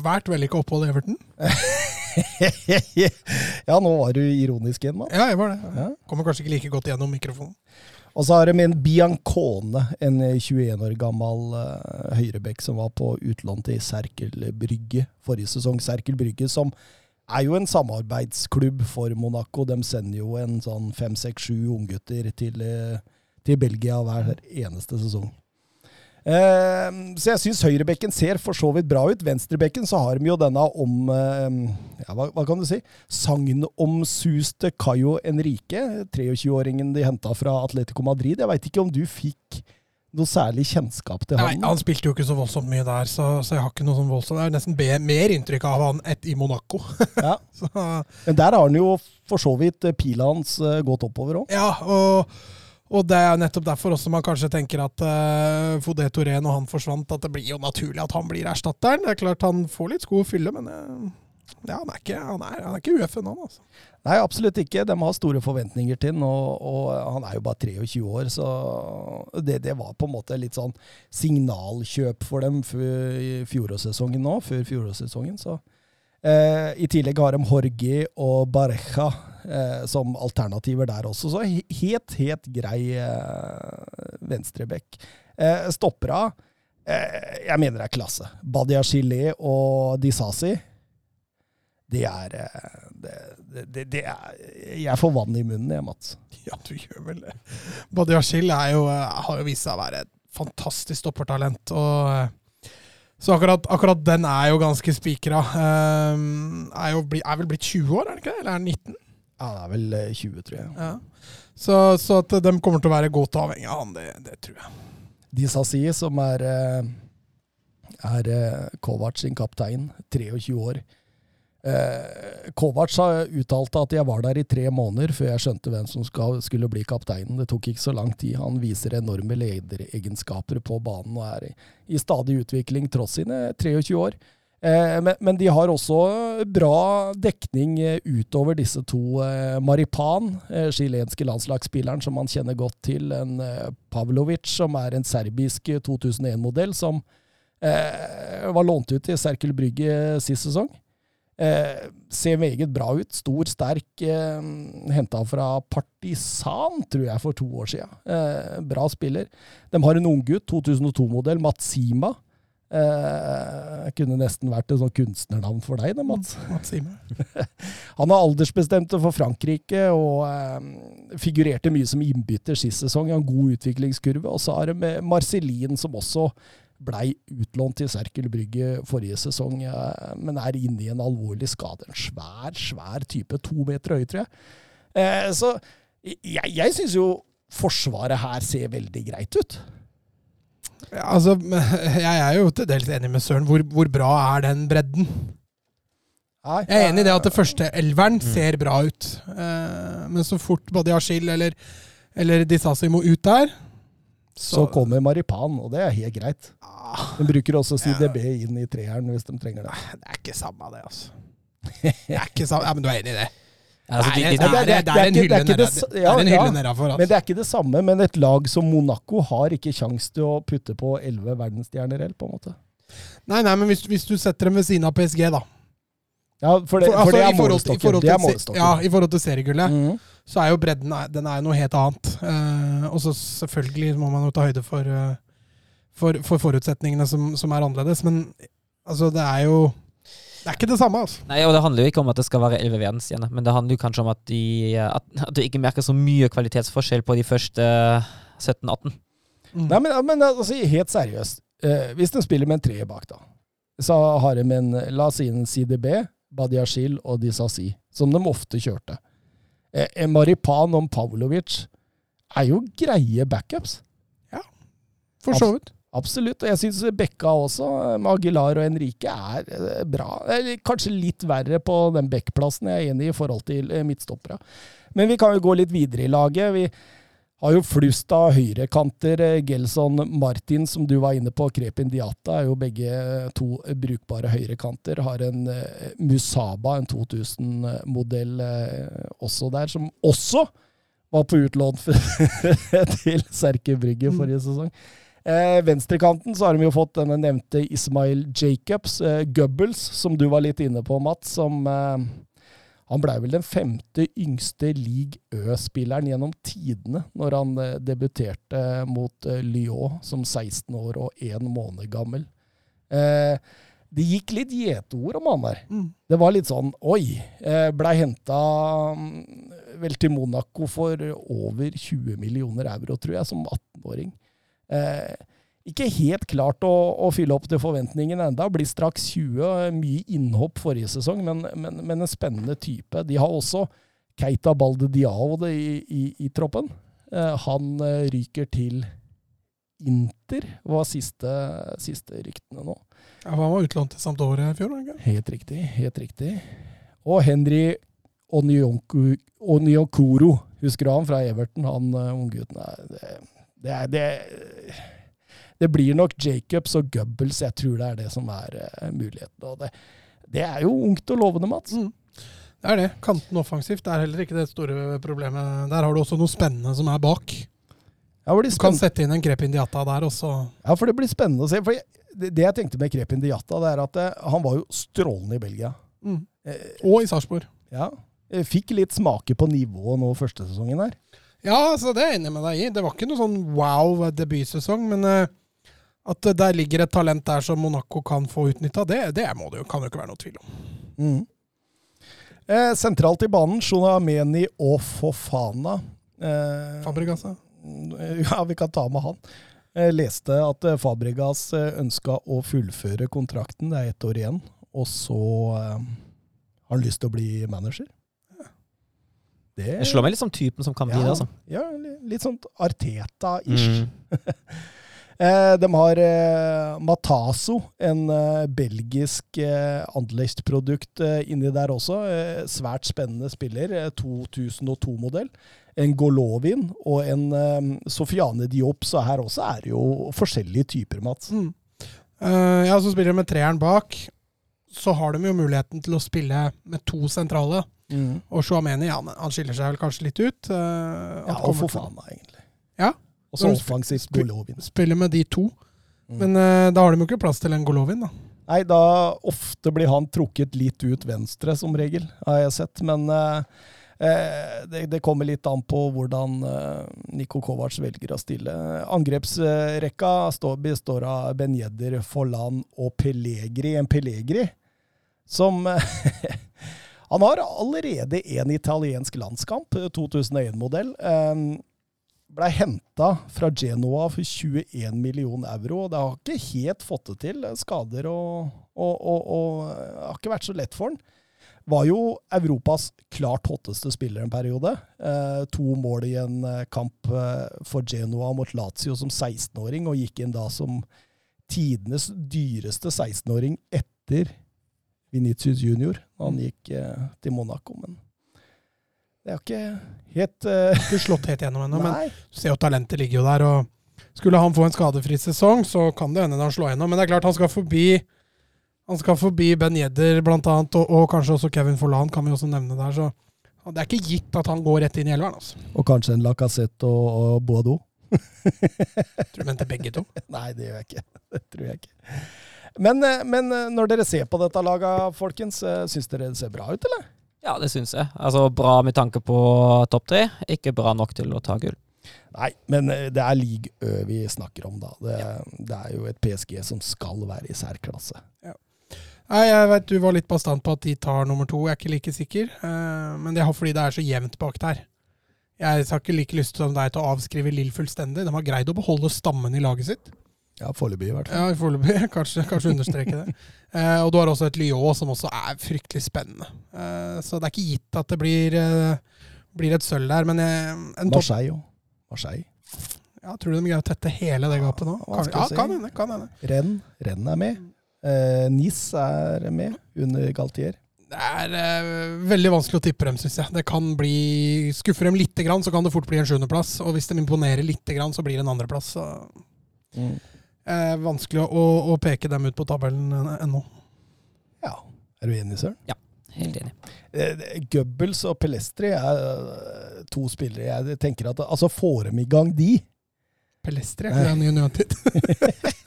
[SPEAKER 3] Vært vellykka opphold i Everton.
[SPEAKER 1] ja, nå var du ironisk igjen, mann.
[SPEAKER 3] Ja, jeg var det.
[SPEAKER 1] Ja.
[SPEAKER 3] Kommer kanskje ikke like godt gjennom mikrofonen.
[SPEAKER 1] Og så har de en Biancone, en 21 år gammel uh, høyrebekk som var på utlån til Serkel Brygge forrige sesong. Serkel Brygge som er jo en samarbeidsklubb for Monaco. De sender jo en sånn fem, seks, sju unggutter til, uh, til Belgia hver eneste sesong. Eh, så jeg syns høyrebekken ser for så vidt bra ut. Venstrebekken så har de jo denne om eh, ja, hva, hva, kan du si? Sagnomsuste Cayo Enrique, 23-åringen de henta fra Atletico Madrid. Jeg veit ikke om du fikk noe særlig kjennskap til
[SPEAKER 3] Nei,
[SPEAKER 1] han?
[SPEAKER 3] Han spilte jo ikke så voldsomt mye der, så, så jeg har ikke noe sånn voldsomt. Det er nesten mer inntrykk av han ett i Monaco.
[SPEAKER 1] Ja.
[SPEAKER 3] så,
[SPEAKER 1] Men der har han jo for så vidt pila hans eh, gått oppover òg.
[SPEAKER 3] ja, og, og det er nettopp derfor også man kanskje tenker at uh, Fodé Toré, når han forsvant, at det blir jo naturlig at han blir erstatteren. Det er klart han får litt sko å fylle, men uh, ja, han er ikke, han er, han er ikke UF ennå, altså.
[SPEAKER 1] Nei, absolutt ikke. De har store forventninger til han, og, og han er jo bare 23 år, så det, det, var på en måte litt sånn signalkjøp for dem i fjorårssesongen nå, før fjorårssesongen. Så. Eh, I tillegg har de Horgi og Bareja eh, som alternativer der også, så helt, helt grei eh, venstrebekk. Eh, Stoppera eh, jeg mener det er klasse. Badia Chile og Disasi det er, eh, det, det, det er Jeg får vann i munnen, jeg, Mats.
[SPEAKER 3] Ja, du gjør vel det. Badiashil har jo vist seg å være et fantastisk stoppertalent. og så akkurat, akkurat, den er jo ganske spikra. Um, er, er, vel blitt 20 år, er det ikke det? Eller er den 19?
[SPEAKER 1] Ja, det er vel 20, tror jeg.
[SPEAKER 3] Ja. Så, så, at de kommer til å være godt avhengig av han, det, det tror jeg.
[SPEAKER 1] Disasi, som er, er Kovac sin kaptein, 23 år. Eh, Kovac uttalt at jeg var der i tre måneder før jeg skjønte hvem som skal, skulle bli kapteinen. Det tok ikke så lang tid. Han viser enorme lederegenskaper på banen og er i, i stadig utvikling tross sine 23 år. Eh, men, men, de har også bra dekning utover disse to. Eh, Maripan, eh, chilenske landslagsspilleren som man kjenner godt til. En eh, Pavlovic, som er en serbisk 2001-modell, som eh, var lånt ut til Serkel Brygge sist sesong. Eh, ser meget bra ut. Stor, sterk. Eh, Henta fra Partisan, tror jeg, for to år siden. Eh, bra spiller. De har en unggutt, 2002-modell, Matsima. Eh, kunne nesten vært et sånn kunstnernavn for deg, da, Mats. Han er aldersbestemt for Frankrike og eh, figurerte mye som innbytter sist sesong. Har en god utviklingskurve. Og så har de Marcelin, som også blei utlånt til Serkel Brygge forrige sesong, men er inne i en alvorlig skade. En svær, svær type. To meter høy, tror jeg. Eh, så jeg, jeg syns jo Forsvaret her ser veldig greit ut.
[SPEAKER 3] Ja, altså, jeg er jo til dels enig med Søren. Hvor, hvor bra er den bredden? Jeg er enig i det at det første elveren mm. ser bra ut. Eh, men så fort både Ashil eller, eller Disasi må ut der
[SPEAKER 1] så, så, kommer Maripan, og det er helt greit. De bruker også CDB inn i treeren hvis de trenger det.
[SPEAKER 3] Det er ikke samme, det, altså. Det er ikke samme. Ja, Men du er enig i det?
[SPEAKER 2] Altså,
[SPEAKER 3] det, er en hylle nedafor.
[SPEAKER 1] Men det er ikke det samme. Men et lag som Monaco har ikke kjangs til å putte på elleve verdensstjerner på en måte.
[SPEAKER 3] Nei, nei, men hvis, hvis, du setter dem ved siden av PSG, da.
[SPEAKER 1] Ja, for det, for, altså, det er målestokken.
[SPEAKER 3] Ja, i forhold til seriegullet. Mm så er jo bredden den er noe helt annet. Uh, og så selvfølgelig må man jo ta høyde for, uh, for, for forutsetningene som, som, er annerledes. Men altså, det er jo det er ikke det samme. altså.
[SPEAKER 2] Nei, og Det handler jo ikke om at det skal være elleve verdensstjerner, men det handler jo kanskje om at, de, at, at, du ikke merker så mye kvalitetsforskjell på de første 17-18.
[SPEAKER 1] Mm. Nei, men, men altså, helt seriøst. Uh, hvis de spiller med en treer bak, da, så har de en La oss si en CDB, Badiashil og Disasi, som de ofte kjørte. Eh, Maripan og Pavlovic er jo greie backups.
[SPEAKER 3] Ja, for så vidt.
[SPEAKER 1] Absolutt. Og jeg syns Bekka også, med Aguilar og Henrike, er eh, bra. Eller kanskje litt verre på den backplassen, jeg er enig i, i forhold til midtstoppere. Men vi kan jo gå litt videre i laget. Vi har jo flust av høyrekanter. Gelson Martin, som du var inne på, Krepin Diata, er jo begge to brukbare høyrekanter. Har en uh, Musaba, en 2000-modell uh, også der, som også var på utlån til Serke Brygge forrige sesong. Eh, venstrekanten så har de jo fått denne nevnte Ismail Jacobs, eh, Gubbels, som du var litt inne på, Mats. som... Eh, han blei vel den femte yngste league Ø-spilleren gjennom tidene når han eh, debuterte mot eh, Lyon som 16 år og én måned gammel. Eh, det gikk litt gjetord om han der.
[SPEAKER 3] Mm.
[SPEAKER 1] Det var litt sånn oi. Eh, blei henta mm, vel til Monaco for over 20 millioner euro, tror jeg, som 18-åring. Eh, ikke helt klart å, å fylle opp til forventningene enda. Blir straks 20. Mye innhopp forrige sesong, men, men, men en spennende type. De har også Keita Balde Diao i, i, i, troppen. Eh, han eh, ryker til Inter, var siste, siste ryktene nå.
[SPEAKER 3] Ja, Han var utlånt til Sampdoria i fjor? Ikke?
[SPEAKER 1] Helt riktig. Helt riktig. Og Henry Onyokoro, husker du han fra Everton? Han uh, unggutten. Det, det, det det blir nok Jacobs og Goebbels. Jeg tror det er det som er uh, muligheten. Og det, det, er jo ungt og lovende, Mats.
[SPEAKER 3] Mm. Det er det. Kanten offensivt er heller ikke det store problemet. Der har du også noe spennende som er bak.
[SPEAKER 1] Ja,
[SPEAKER 3] du kan sette inn en Krep Indiata der også.
[SPEAKER 1] Ja, for det blir spennende å se. For jeg, det, jeg tenkte med Krep Indiata, det er at det, eh, han var jo strålende i Belgia.
[SPEAKER 3] Mm. Eh, og i Sarpsborg.
[SPEAKER 1] Ja. Fikk litt smake på nivået nå første sesongen her.
[SPEAKER 3] Ja, altså det er jeg enig med deg i. Det var ikke noe sånn wow debutsesong, men uh, at der ligger et talent der som Monaco kan få utnytta, det, det må det jo, kan det jo ikke være noe tvil om.
[SPEAKER 1] Mm. Eh, sentralt i banen, Shonameni og Fofana.
[SPEAKER 3] Eh, Fabregas,
[SPEAKER 1] ja. vi kan ta med han. Jeg leste at eh, Fabregas eh, ønska å fullføre kontrakten, det er ett år igjen. Og så eh, har han lyst til å bli manager.
[SPEAKER 2] Det, det slår meg litt som typen som kan bli det. altså.
[SPEAKER 1] Ja, litt sånn Arteta-ish. Mm. Eh, de har eh, Mataso, en eh, belgisk Anderlecht-produkt inni der også. Svært spennende spiller. 2002-modell. En Golovin og en Sofiane Diop. Så her også er det jo forskjellige typer, Mats.
[SPEAKER 3] Mm. Uh, ja, så spiller de med treeren bak. Så har de jo muligheten til å spille med to sentrale. Mm. Og Shuameni ja, han skiller seg vel kanskje litt ut.
[SPEAKER 1] Uh, ja, og Fofana, egentlig.
[SPEAKER 3] Ja,
[SPEAKER 1] og så offensivt Golovin.
[SPEAKER 3] Spiller med de to. Mm. Men uh, da har de jo ikke plass til en Golovin, da.
[SPEAKER 1] Nei, da ofte blir han trukket litt ut venstre, som regel, har jeg sett. Men uh, det, det, kommer litt an på hvordan uh, Niko Kovac velger å stille. Angrepsrekka består av Benjedder, Forlan og Pelegri. En Pelegri som Han har allerede en italiensk landskamp, 2001-modell. Um, blei henta fra Genoa for 21 millioner euro. og Det har ikke helt fått det til. Skader og, og, og, og Det har ikke vært så lett for han. Var jo Europas klart hotteste spiller en periode. Eh, to mål i en eh, kamp eh, for Genoa mot Lazio som 16-åring, og gikk inn da som tidenes dyreste 16-åring etter Vinicius junior. Han mm. gikk eh, til Monaco. men det har ikke helt uh,
[SPEAKER 3] Ikke slått helt gjennom ennå, men se jo talentet ligger jo der. og Skulle han få en skadefri sesong, så kan det hende han slår gjennom. Men det er klart han skal forbi han skal forbi Ben Jedder annet, og, og kanskje også Kevin Forlan kan vi også nevne der. så Det er ikke gitt at han går rett inn i elveren. Altså.
[SPEAKER 1] Og kanskje en Lacassette og, og Boado?
[SPEAKER 3] tror du mente begge to?
[SPEAKER 1] Nei, det gjør jeg ikke. Det tror jeg ikke. Men, eh, men eh, når dere ser på dette laget, folkens, syns dere det ser bra ut, eller?
[SPEAKER 2] Ja, det syns jeg. Altså Bra med tanke på topp tre, ikke bra nok til å ta gull.
[SPEAKER 1] Nei, men eh, det er league Ø vi snakker om, da. Det, ja. det, er jo et PSG som skal være i særklasse. Ja.
[SPEAKER 3] Nei, jeg vet Du var litt bastant på at de tar nummer to. Jeg er ikke like sikker. Uh, men det er fordi det er så jevnt bak der. Jeg har ikke like lyst som deg til å avskrive Lill fullstendig. De har greid å beholde stammen i laget sitt.
[SPEAKER 1] Ja, foreløpig i hvert fall.
[SPEAKER 3] Ja, foreløpig. Kanskje, kanskje understreke det. Eh, og du har også et Lyon som også er fryktelig spennende. Eh, så det er ikke gitt at det blir, eh, blir et sølv der, men eh,
[SPEAKER 1] en Marseille òg. Marseille.
[SPEAKER 3] Ja, tror du de greier å tette hele det gapet nå?
[SPEAKER 1] Kan, ja, kan hende. kan hende. Renn, Renn er med. Eh, Nis er med under Galtier.
[SPEAKER 3] Det er eh, veldig vanskelig å tippe dem, syns jeg. Det kan bli, Skuffer dem lite grann, så kan det fort bli en sjuendeplass. Og hvis de imponerer lite grann, så blir det en andreplass. Så. Mm eh, vanskelig å, å, peke dem ut på tabellen ennå.
[SPEAKER 1] Ja. Er du enig, Søren?
[SPEAKER 2] Ja, helt enig.
[SPEAKER 1] Eh, Gubbels og Pelestri er eh, to spillere jeg tenker at Altså, får dem i gang de,
[SPEAKER 3] Pelestri er ikke det United?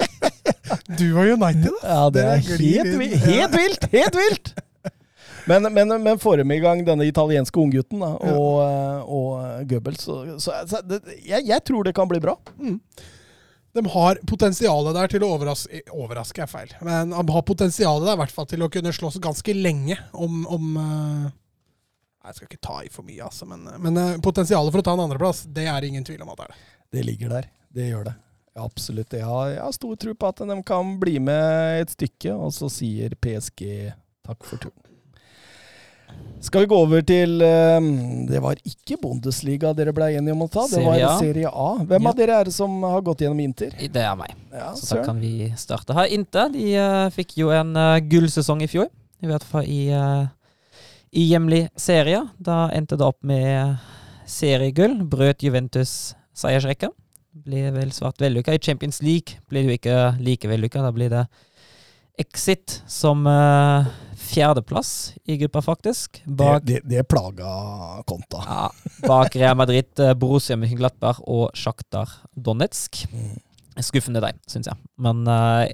[SPEAKER 3] du var United, da!
[SPEAKER 1] Ja, det er helt,
[SPEAKER 3] inn.
[SPEAKER 1] helt vilt! Helt vilt! Men, men, men får dem i gang denne italienske unggutten og, eh, og Goebbels, så, så, så det, jeg, jeg tror det kan bli bra.
[SPEAKER 3] De har potensialet der til å overraske Overraske er feil, men de har potensialet der i hvert fall til å kunne slåss ganske lenge om, om eh, Jeg skal ikke ta i for mye, altså, men, men eh, potensialet for å ta en andreplass, det er ingen tvil om at det er det.
[SPEAKER 1] Det ligger der. Det gjør det. Absolutt. Jeg har, jeg har stor tro på at de kan bli med et stykke, og så sier PSG takk for turen. Skal vi gå over til eh, Det var ikke Bundesliga dere ble enige om å ta, det
[SPEAKER 2] Serie A.
[SPEAKER 1] Serie A. Hvem
[SPEAKER 2] Ja.
[SPEAKER 1] av dere er det som har gått gjennom Inter?
[SPEAKER 2] Det er meg.
[SPEAKER 1] Ja,
[SPEAKER 2] Så da kan vi starte her. Inter de eh, fikk jo en uh, gullsesong i fjor. I hvert fall i, eh, i hjemlig serie. Da endte det opp med seriegull. Brøt Juventus seiersrekka. Ble vel svært vellykka. I Champions League ble det jo ikke like vellykka. Da blir det Exit som eh, fjerdeplass i gruppa, faktisk. Bak
[SPEAKER 1] Det, det, det plaga Konta.
[SPEAKER 2] ja, bak Real Madrid, eh, Borussia Mönchengladbach og Sjaktar Donetsk.
[SPEAKER 1] Mm.
[SPEAKER 2] Skuffende deg, syns jeg. Men uh,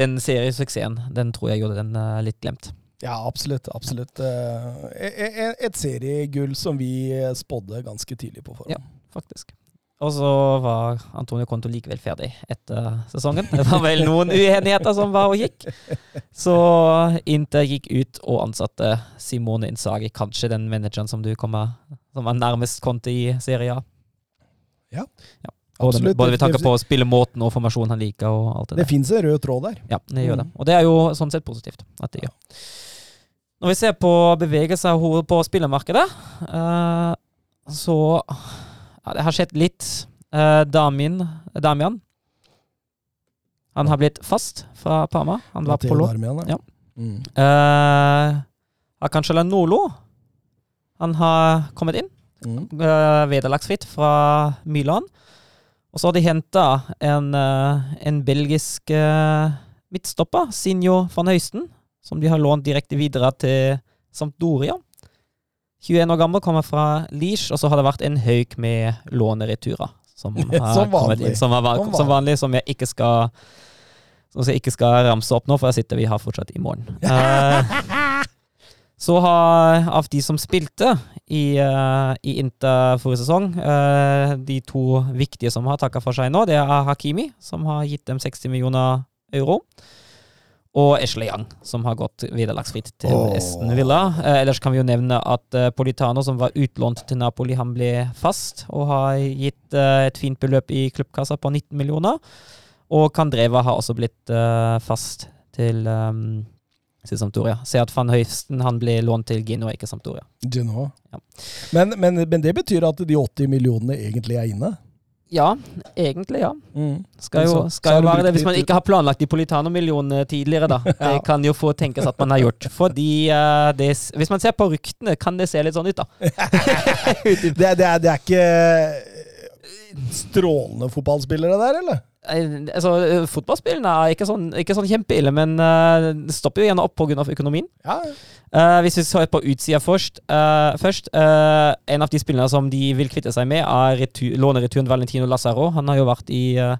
[SPEAKER 2] den seriesuksessen, den tror jeg gjorde den uh, litt glemt.
[SPEAKER 1] Ja, absolutt. absolutt. Uh, e- e- Et seriegull som vi spådde ganske tidlig på forhånd.
[SPEAKER 2] Ja. Faktisk. Og så var Antonio Conto likevel ferdig etter sesongen. Det var vel noen uenigheter som var og gikk. Så Inter gikk ut og ansatte Simone Inzaghi, kanskje den manageren som du kommer som var nærmest Conte i Serie A.
[SPEAKER 1] Ja.
[SPEAKER 2] Både,
[SPEAKER 1] Absolutt.
[SPEAKER 2] både vi tenker
[SPEAKER 1] Det-
[SPEAKER 2] på spillemåten og formasjonen han liker og alt det
[SPEAKER 1] Det
[SPEAKER 2] der.
[SPEAKER 1] fins en rød tråd der.
[SPEAKER 2] Ja, det gjør det.
[SPEAKER 1] Mm.
[SPEAKER 2] Og det er jo sånn sett positivt at det gjør. Når vi ser på bevegelser på spillermarkedet, eh, så ja, Det har skjedd litt. Eh, Damin, Damian Han har blitt fast fra Parma. Han var på lån. Ja.
[SPEAKER 1] Mm.
[SPEAKER 2] Uh, Hakan Shalanolo Han har kommet inn
[SPEAKER 1] Mm.
[SPEAKER 2] uh, vederlagsfritt fra Milan. Og så har de henta en, eh, en belgisk eh, midtstopper, Sinjo van Høysten, som de har lånt direkte videre til Sampdoria. 21 år gammel, kommer fra Liège, og så har det vært en haug med lånereturer. Som,
[SPEAKER 1] Som vanlig.
[SPEAKER 2] inn, som, har,
[SPEAKER 1] Som
[SPEAKER 2] som vanlig, som jeg ikke skal Som jeg ikke skal ramse opp nå, for jeg sitter vi har fortsatt i morgen. Uh, så har av de som spilte i, uh, i Inter forrige sesong, uh, de to viktige som har takka for seg nå, det er Hakimi, som har gitt dem 60 millioner euro. Og Ashley Young, som har gått vederlagsfritt til
[SPEAKER 1] oh.
[SPEAKER 2] Esten Villa. Eh, ellers kan vi jo nevne at eh, Politano, som var utlånt til Napoli, han ble fast og har gitt eh, et fint beløp i klubbkassa på 19 millioner. Og Kandreva har også blitt eh, fast til um, til Sampdoria. Se at van Høysten han ble lånt til Gino, ikke Sampdoria.
[SPEAKER 1] Genoa.
[SPEAKER 2] Ja.
[SPEAKER 1] Men, men, men det betyr at de 80 millionene egentlig er inne?
[SPEAKER 2] Ja, egentlig ja. Skal jo, skal jo være det hvis man ikke har planlagt de Politano-millionene tidligere, da. Det
[SPEAKER 1] Ja.
[SPEAKER 2] kan jo få tenkes at man har gjort. Fordi uh, det, hvis man ser på ryktene, kan det se litt sånn ut, da.
[SPEAKER 1] Det, det, er, det er ikke strålende fotballspillere der, eller?
[SPEAKER 2] Altså, Fotballspillene er ikke sånn, ikke sånn kjempeille, men eh, det stopper jo gjerne opp pga. økonomien.
[SPEAKER 1] Ja,
[SPEAKER 2] Uh, hvis vi ser på utsida først, uh, først En av de spillerne som de vil kvitte seg med, er retur, lånereturen Valentino Lazaro. Han har jo vært i uh,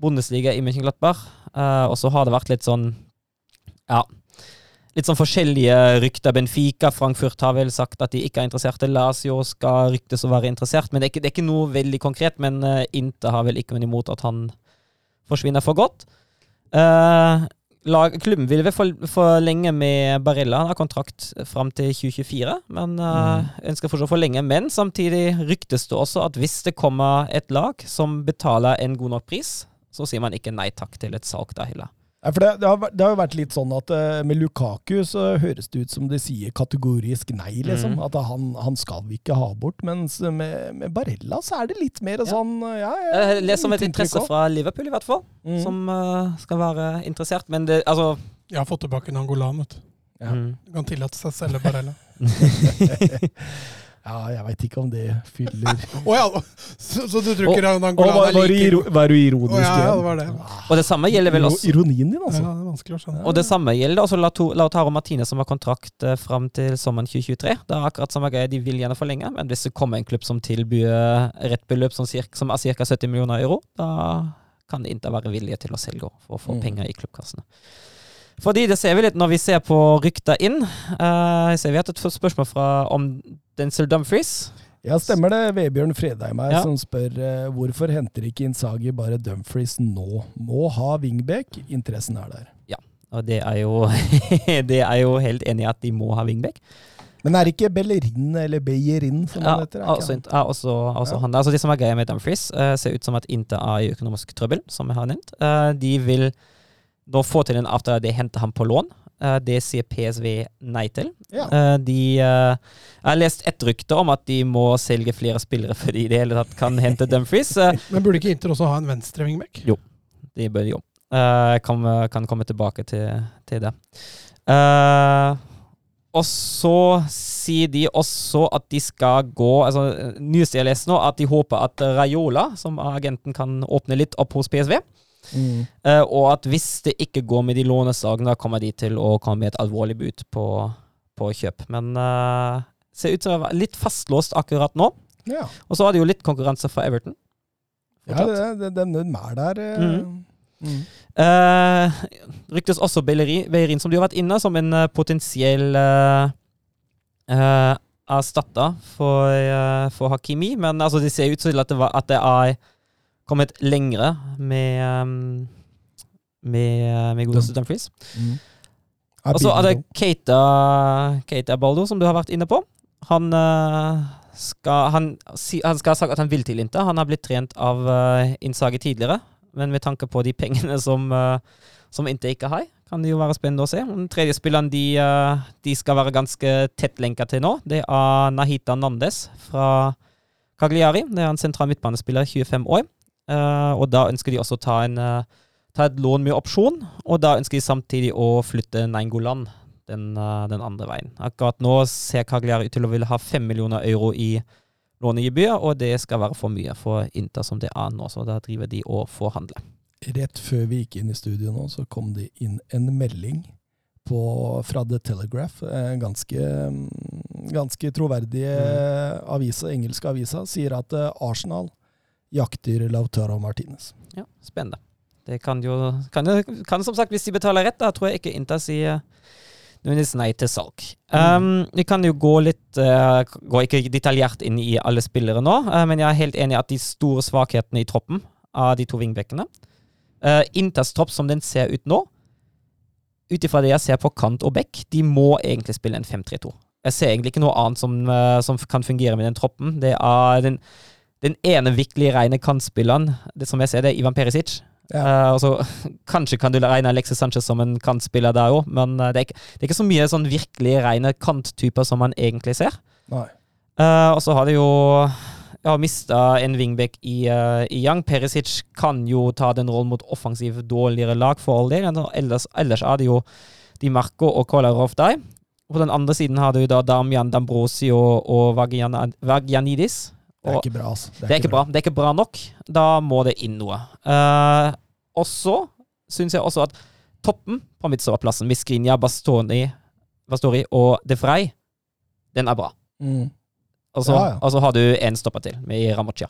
[SPEAKER 2] Bundesliga i Mönchenglattberg, uh, og så har det vært litt sånn Ja. Litt sånn forskjellige rykter. Benfica, Frankfurt har vel sagt at de ikke er interesserte. Lazio skal ryktes å være interessert, men det er ikke, det er ikke noe veldig konkret. Men uh, Inter har vel ikke noe imot at han forsvinner for godt. Uh, lag, klubben vil vel for- forlenge med Barella. Han har kontrakt fram til 2024, men eh, ønsker fortsatt å forlenge. Men samtidig ryktes det også at hvis det kommer et lag som betaler en god nok pris, så sier man ikke nei takk til et salg da heller.
[SPEAKER 1] Ja, for det, det, har, det har jo vært litt sånn at eh, med Lukaku så høres det ut som de sier kategorisk nei, liksom.
[SPEAKER 2] Mm.
[SPEAKER 1] At han, han skal vi ikke ha bort. Mens med, med Barella så er det litt mer
[SPEAKER 2] Ja.
[SPEAKER 1] sånn ja, ja,
[SPEAKER 2] Jeg leser om et interesse
[SPEAKER 1] også.
[SPEAKER 2] fra Liverpool, i hvert fall.
[SPEAKER 1] Mhm.
[SPEAKER 2] som uh, skal være interessert. Men det, altså
[SPEAKER 3] Jeg har fått tilbake en Angolan. vet du.
[SPEAKER 1] Ja.
[SPEAKER 2] mm.
[SPEAKER 3] Du kan tillate seg å selge Barella.
[SPEAKER 1] Ja, jeg veit ikke om det fyller
[SPEAKER 3] oh, ja, så, så du tror ikke
[SPEAKER 1] Å,
[SPEAKER 3] Nangolan
[SPEAKER 1] var,
[SPEAKER 3] er
[SPEAKER 1] var,
[SPEAKER 3] like
[SPEAKER 1] var du ironisk
[SPEAKER 3] Oh, ja, ja, det var det.
[SPEAKER 2] Og det samme gjelder vel også
[SPEAKER 1] Ironien din, altså.
[SPEAKER 3] Ja, det er vanskelig å skjønne.
[SPEAKER 2] Og det samme gjelder også Lautaro Martine, som har kontrakt eh, fram til sommeren 2023. Det er akkurat samme greie, de vil gjerne forlenge, men hvis det kommer en klubb som tilbyr rett beløp som, cirka, som er ca. 70 millioner euro, da kan det ikke være vilje til å selge for å få
[SPEAKER 1] Mm.
[SPEAKER 2] penger i klubbkassene. Fordi det ser vi litt når vi ser på rykta inn. Uh, ser vi har et spørsmål fra, om Denzel Dumfries.
[SPEAKER 1] Ja, stemmer det. Vebjørn Fredheim her
[SPEAKER 2] Ja.
[SPEAKER 1] som spør uh, hvorfor henter ikke Insagi bare Dumfries nå? Må ha wingback. Interessen er der.
[SPEAKER 2] Ja, Og det er jo, det er jo helt enig i at de må ha wingback.
[SPEAKER 1] Men er det ikke Bellerin eller Beyerin som
[SPEAKER 2] Ja,
[SPEAKER 1] han heter? er
[SPEAKER 2] ja, også, også
[SPEAKER 1] Ja.
[SPEAKER 2] han. Altså, det som er greia med Dumfries, uh, ser ut som at Inter er i økonomisk trøbbel, som jeg har nevnt. Uh, de vil nå få til en avtale de henter ham på lån. Eh, det sier PSV nei til.
[SPEAKER 1] Ja.
[SPEAKER 2] Eh, de eh, Jeg har lest et rykte om at de må selge flere spillere før de i det hele tatt kan hente Dumfries.
[SPEAKER 3] Men burde ikke Inter også ha en venstre wingback?
[SPEAKER 2] de bør jo. Eh, kan, kan komme tilbake til, til det. Uh, og så sier de også at de skal gå altså, Nyeste jeg leser nå, at de håper at Raiola, som agenten, kan åpne litt opp hos PSV.
[SPEAKER 1] Mm.
[SPEAKER 2] Eh, og at hvis det ikke går med de lånesakene, da kommer de til å komme med et alvorlig bud på, på kjøp. Men uh, ser ut til å være litt fastlåst akkurat nå.
[SPEAKER 1] ja.
[SPEAKER 2] Og så har de jo litt konkurranse fra Everton.
[SPEAKER 1] ja det, det, den, er der. Uh,
[SPEAKER 2] mm.
[SPEAKER 1] mm.
[SPEAKER 2] Uh, ryktes også Beirin, som du har vært inne, som en eh, potensiell uh, erstatter for, uh, for Hakimi. Men altså, det ser ut til at det, var, at det er kommet lengre med um, med, med godeste Dumfries.
[SPEAKER 1] Mm.
[SPEAKER 2] Og så er det Keita, Keita Baldo, som du har vært inne på. Han, eh, skal, han, han skal ha sagt at han vil til Inter. Han har blitt trent av uh, Innsage tidligere, men med tanke på de pengene som, uh, som Inter ikke har, kan det jo være spennende å se. Den tredje spilleren de, de skal være ganske tett lenka til nå, det er Nahita Nandes fra Cagliari. Det er en sentral midtbanespiller, 25 år. Eh, og da ønsker de også å ta en eh, ta et lån med opsjon, og da ønsker de samtidig å flytte Nainggolan den, eh, den andre veien. Akkurat nå ser Cagliari ut til å ville ha fem millioner euro i lånegebyr, og det skal være for mye for Inter som det er nå, så da driver de og forhandler.
[SPEAKER 1] Rett før vi gikk inn i studio nå, så kom det inn en melding på, fra The Telegraph. en Ganske, mm, ganske troverdige
[SPEAKER 2] Mm.
[SPEAKER 1] avisa, engelske avisa, sier at Arsenal jakter Lautaro Martinez.
[SPEAKER 2] Ja, spennende. Det kan jo kan, kan som sagt, hvis de betaler rett, da tror jeg ikke Inter sier nødvendigvis nei til salg. Um, vi kan jo gå litt uh, Gå ikke detaljert inn i alle spillere nå, uh, men jeg er helt enig i at de store svakhetene i troppen av de to vingbekkene uh, Inters tropp som den ser ut nå, ut ifra det jeg ser på kant og bekk, de må egentlig spille en 5-3-2. Jeg ser egentlig ikke noe annet som, som kan fungere med den troppen. Det er den, den ene virkelig rene kantspilleren, det som jeg ser, det er Ivan Perisic.
[SPEAKER 1] Ja.
[SPEAKER 2] Uh, altså, Kanskje kan du regne Alexis Sanchez som en kantspiller der òg, men eh, det, er ikke, det er ikke så mye sånn virkelig rene kanttyper som man egentlig ser. Eh, og så har de jo ja, mista en wingback i, uh, i Young. Perisic kan jo ta den rollen mot offensiv dårligere lag, for all del. Ellers, ellers er det jo Di Marco og Kolarov der. På den andre siden har du da Damian Dambrosio og Vagian- Vagianidis.
[SPEAKER 1] Det er ikke bra, altså.
[SPEAKER 2] det er ikke bra. Det er ikke bra nok. Da må det inn noe. Uh, og så syns jeg også at toppen på midtstopperplassen, Miskrinja, Bastoni, Bastori og De Frey, den er bra.
[SPEAKER 1] Mm.
[SPEAKER 2] Og så,
[SPEAKER 1] Ja, ja.
[SPEAKER 2] og så har du én stopper til, med Ramocha.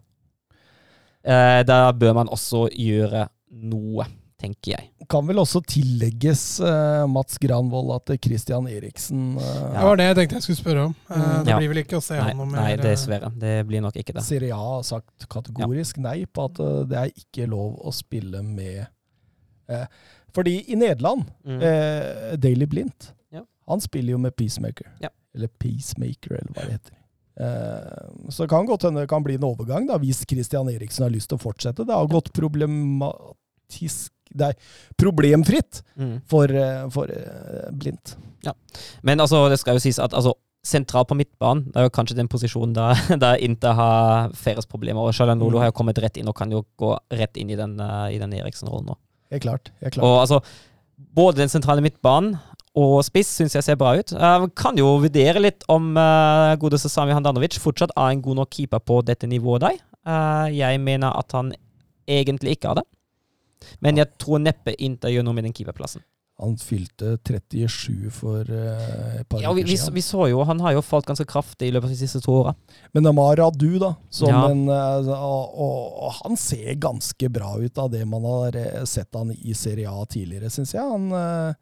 [SPEAKER 2] Uh, der bør man også gjøre noe, tenker jeg.
[SPEAKER 1] Kan vel også tillegges uh, Mats Granvold at Christian Eriksen eh,
[SPEAKER 3] Det var det jeg tenkte jeg skulle spørre om.
[SPEAKER 1] Mm.
[SPEAKER 3] Det
[SPEAKER 2] Ja.
[SPEAKER 3] blir vel ikke å se
[SPEAKER 2] Nei,
[SPEAKER 3] han noe mer
[SPEAKER 2] nei, dessverre. Det blir nok ikke det.
[SPEAKER 1] Serie A har sagt kategorisk nei på at det er ikke lov å spille med eh, Fordi i Nederland,
[SPEAKER 2] Mm.
[SPEAKER 1] eh, Daily Blindt,
[SPEAKER 2] Ja.
[SPEAKER 1] han spiller jo med Peacemaker.
[SPEAKER 2] Ja.
[SPEAKER 1] Eller Peacemaker, eller hva det heter. Eh, så det kan godt hende det kan bli en overgang, da, hvis Christian Eriksen har lyst til å fortsette. Det har gått problematisk Det er problemfritt
[SPEAKER 2] Mm.
[SPEAKER 1] for, eh, for eh, Blindt.
[SPEAKER 2] Men altså, det skal jo sies at altså, sentralt på midtbanen det er jo kanskje den posisjonen der, der Inter har færrest problemer. Og Shalanolo
[SPEAKER 1] Mm.
[SPEAKER 2] har jo kommet rett inn og kan jo gå rett inn i den, uh, den Eriksen-rollen nå.
[SPEAKER 1] Helt klart. Helt klart.
[SPEAKER 2] Og altså, både den sentrale midtbanen og spiss syns jeg ser bra ut. Uh, kan jo vurdere litt om uh, godeste Sami Handanovic fortsatt er en god nok keeper på dette nivået der. Uh, jeg mener at han egentlig ikke er det. Men jeg tror neppe Inter gjør noe med den keeperplassen.
[SPEAKER 1] Han fylte 37 for uh, et par
[SPEAKER 2] Ja, vi, vi, vi så jo, Han har jo falt ganske kraftig i løpet av de siste to åra.
[SPEAKER 1] Men Amara Adu, da, som
[SPEAKER 2] Ja.
[SPEAKER 1] en, eh, og, og, og han ser ganske bra ut av det man har eh, sett han i Serie A tidligere, syns jeg. Han har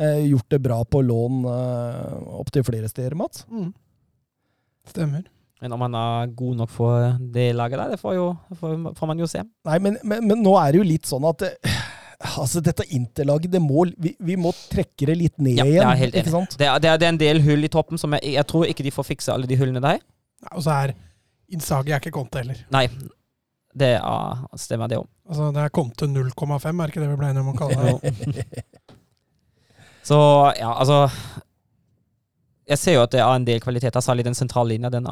[SPEAKER 1] eh, gjort det bra på lån uh, opptil flere steder, Mats.
[SPEAKER 3] Mm. Stemmer.
[SPEAKER 2] Men om han er god nok for det laget der, det får, jo, får, man jo se.
[SPEAKER 1] Nei, men, men, men nå er det jo litt sånn at eh, Altså, dette Interlaget, det må, vi, vi må trekke det litt ned
[SPEAKER 2] Ja,
[SPEAKER 1] igjen.
[SPEAKER 2] jeg er helt enig.
[SPEAKER 1] sant?
[SPEAKER 2] Det er, det, er, det er en del hull i toppen som jeg, jeg tror ikke de får fikse alle de hullene der.
[SPEAKER 3] Nei, Og så er innsaget er ikke Conte heller.
[SPEAKER 2] Nei, det er, stemmer det òg.
[SPEAKER 3] Altså, det er Conte 0,5, er ikke det vi ble enige om å kalle det?
[SPEAKER 2] Så ja, altså Jeg ser jo at det er en del kvaliteter, særlig den sentrale linja. Den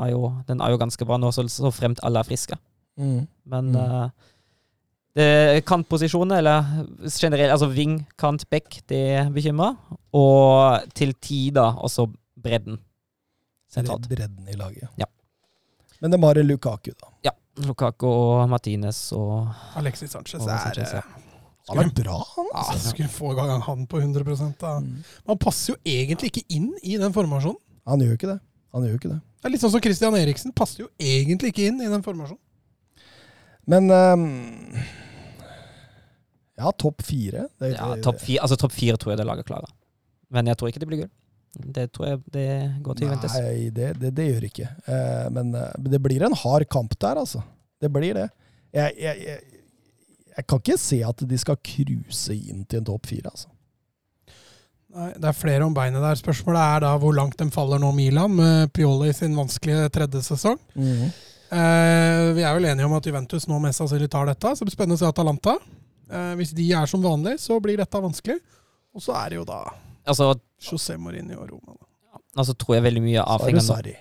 [SPEAKER 2] den er jo ganske bra nå, så, så fremt alle er friske.
[SPEAKER 1] Mm.
[SPEAKER 2] Men
[SPEAKER 1] Mm.
[SPEAKER 2] Uh, det kantposisjoner, eller generelt, altså ving, kant, back, det bekymrer. Og til tider også bredden sentralt.
[SPEAKER 1] Bredden i laget.
[SPEAKER 2] Ja.
[SPEAKER 1] Men det var en Lukaku, da.
[SPEAKER 2] Ja. Lukaku og Martinez og
[SPEAKER 3] Alexis Sanchez
[SPEAKER 2] Og
[SPEAKER 3] er
[SPEAKER 2] Sanchez, ja.
[SPEAKER 1] Han er bra, han.
[SPEAKER 3] ja,
[SPEAKER 1] Altså.
[SPEAKER 3] Skulle få i gang han på 100 da.
[SPEAKER 1] Mm.
[SPEAKER 3] Man passer jo egentlig ikke inn i den formasjonen.
[SPEAKER 1] Han gjør ikke det. Han gjør ikke det.
[SPEAKER 3] Det er litt sånn som Christian Eriksen. Passer jo egentlig ikke inn i den formasjonen.
[SPEAKER 1] Men um, Ja, topp fire. Det,
[SPEAKER 2] ja, topp fire, altså, topp fire tror jeg det laget klarer. Men jeg tror ikke det blir gull. Det tror jeg det går til Juventus.
[SPEAKER 1] Nei, det, det, det gjør ikke. Uh, men uh, det blir en hard kamp der, altså. Det blir det. Jeg, jeg, jeg, jeg kan ikke se at de skal cruise inn til en topp fire, altså.
[SPEAKER 3] Nei, Det er flere om beinet der. Spørsmålet er da hvor langt de faller nå, Milan, med Pioli sin vanskelige tredje sesong. Eh, vi er vel enige om at Juventus nå mest sannsynlig tar dette, så det blir spennende å se Atalanta. Eh, hvis de er som vanlig, så blir dette vanskelig. Og så er det jo da
[SPEAKER 2] Altså,
[SPEAKER 3] José Mourinho og Roma. da.
[SPEAKER 2] altså tror jeg veldig mye
[SPEAKER 1] Sarri.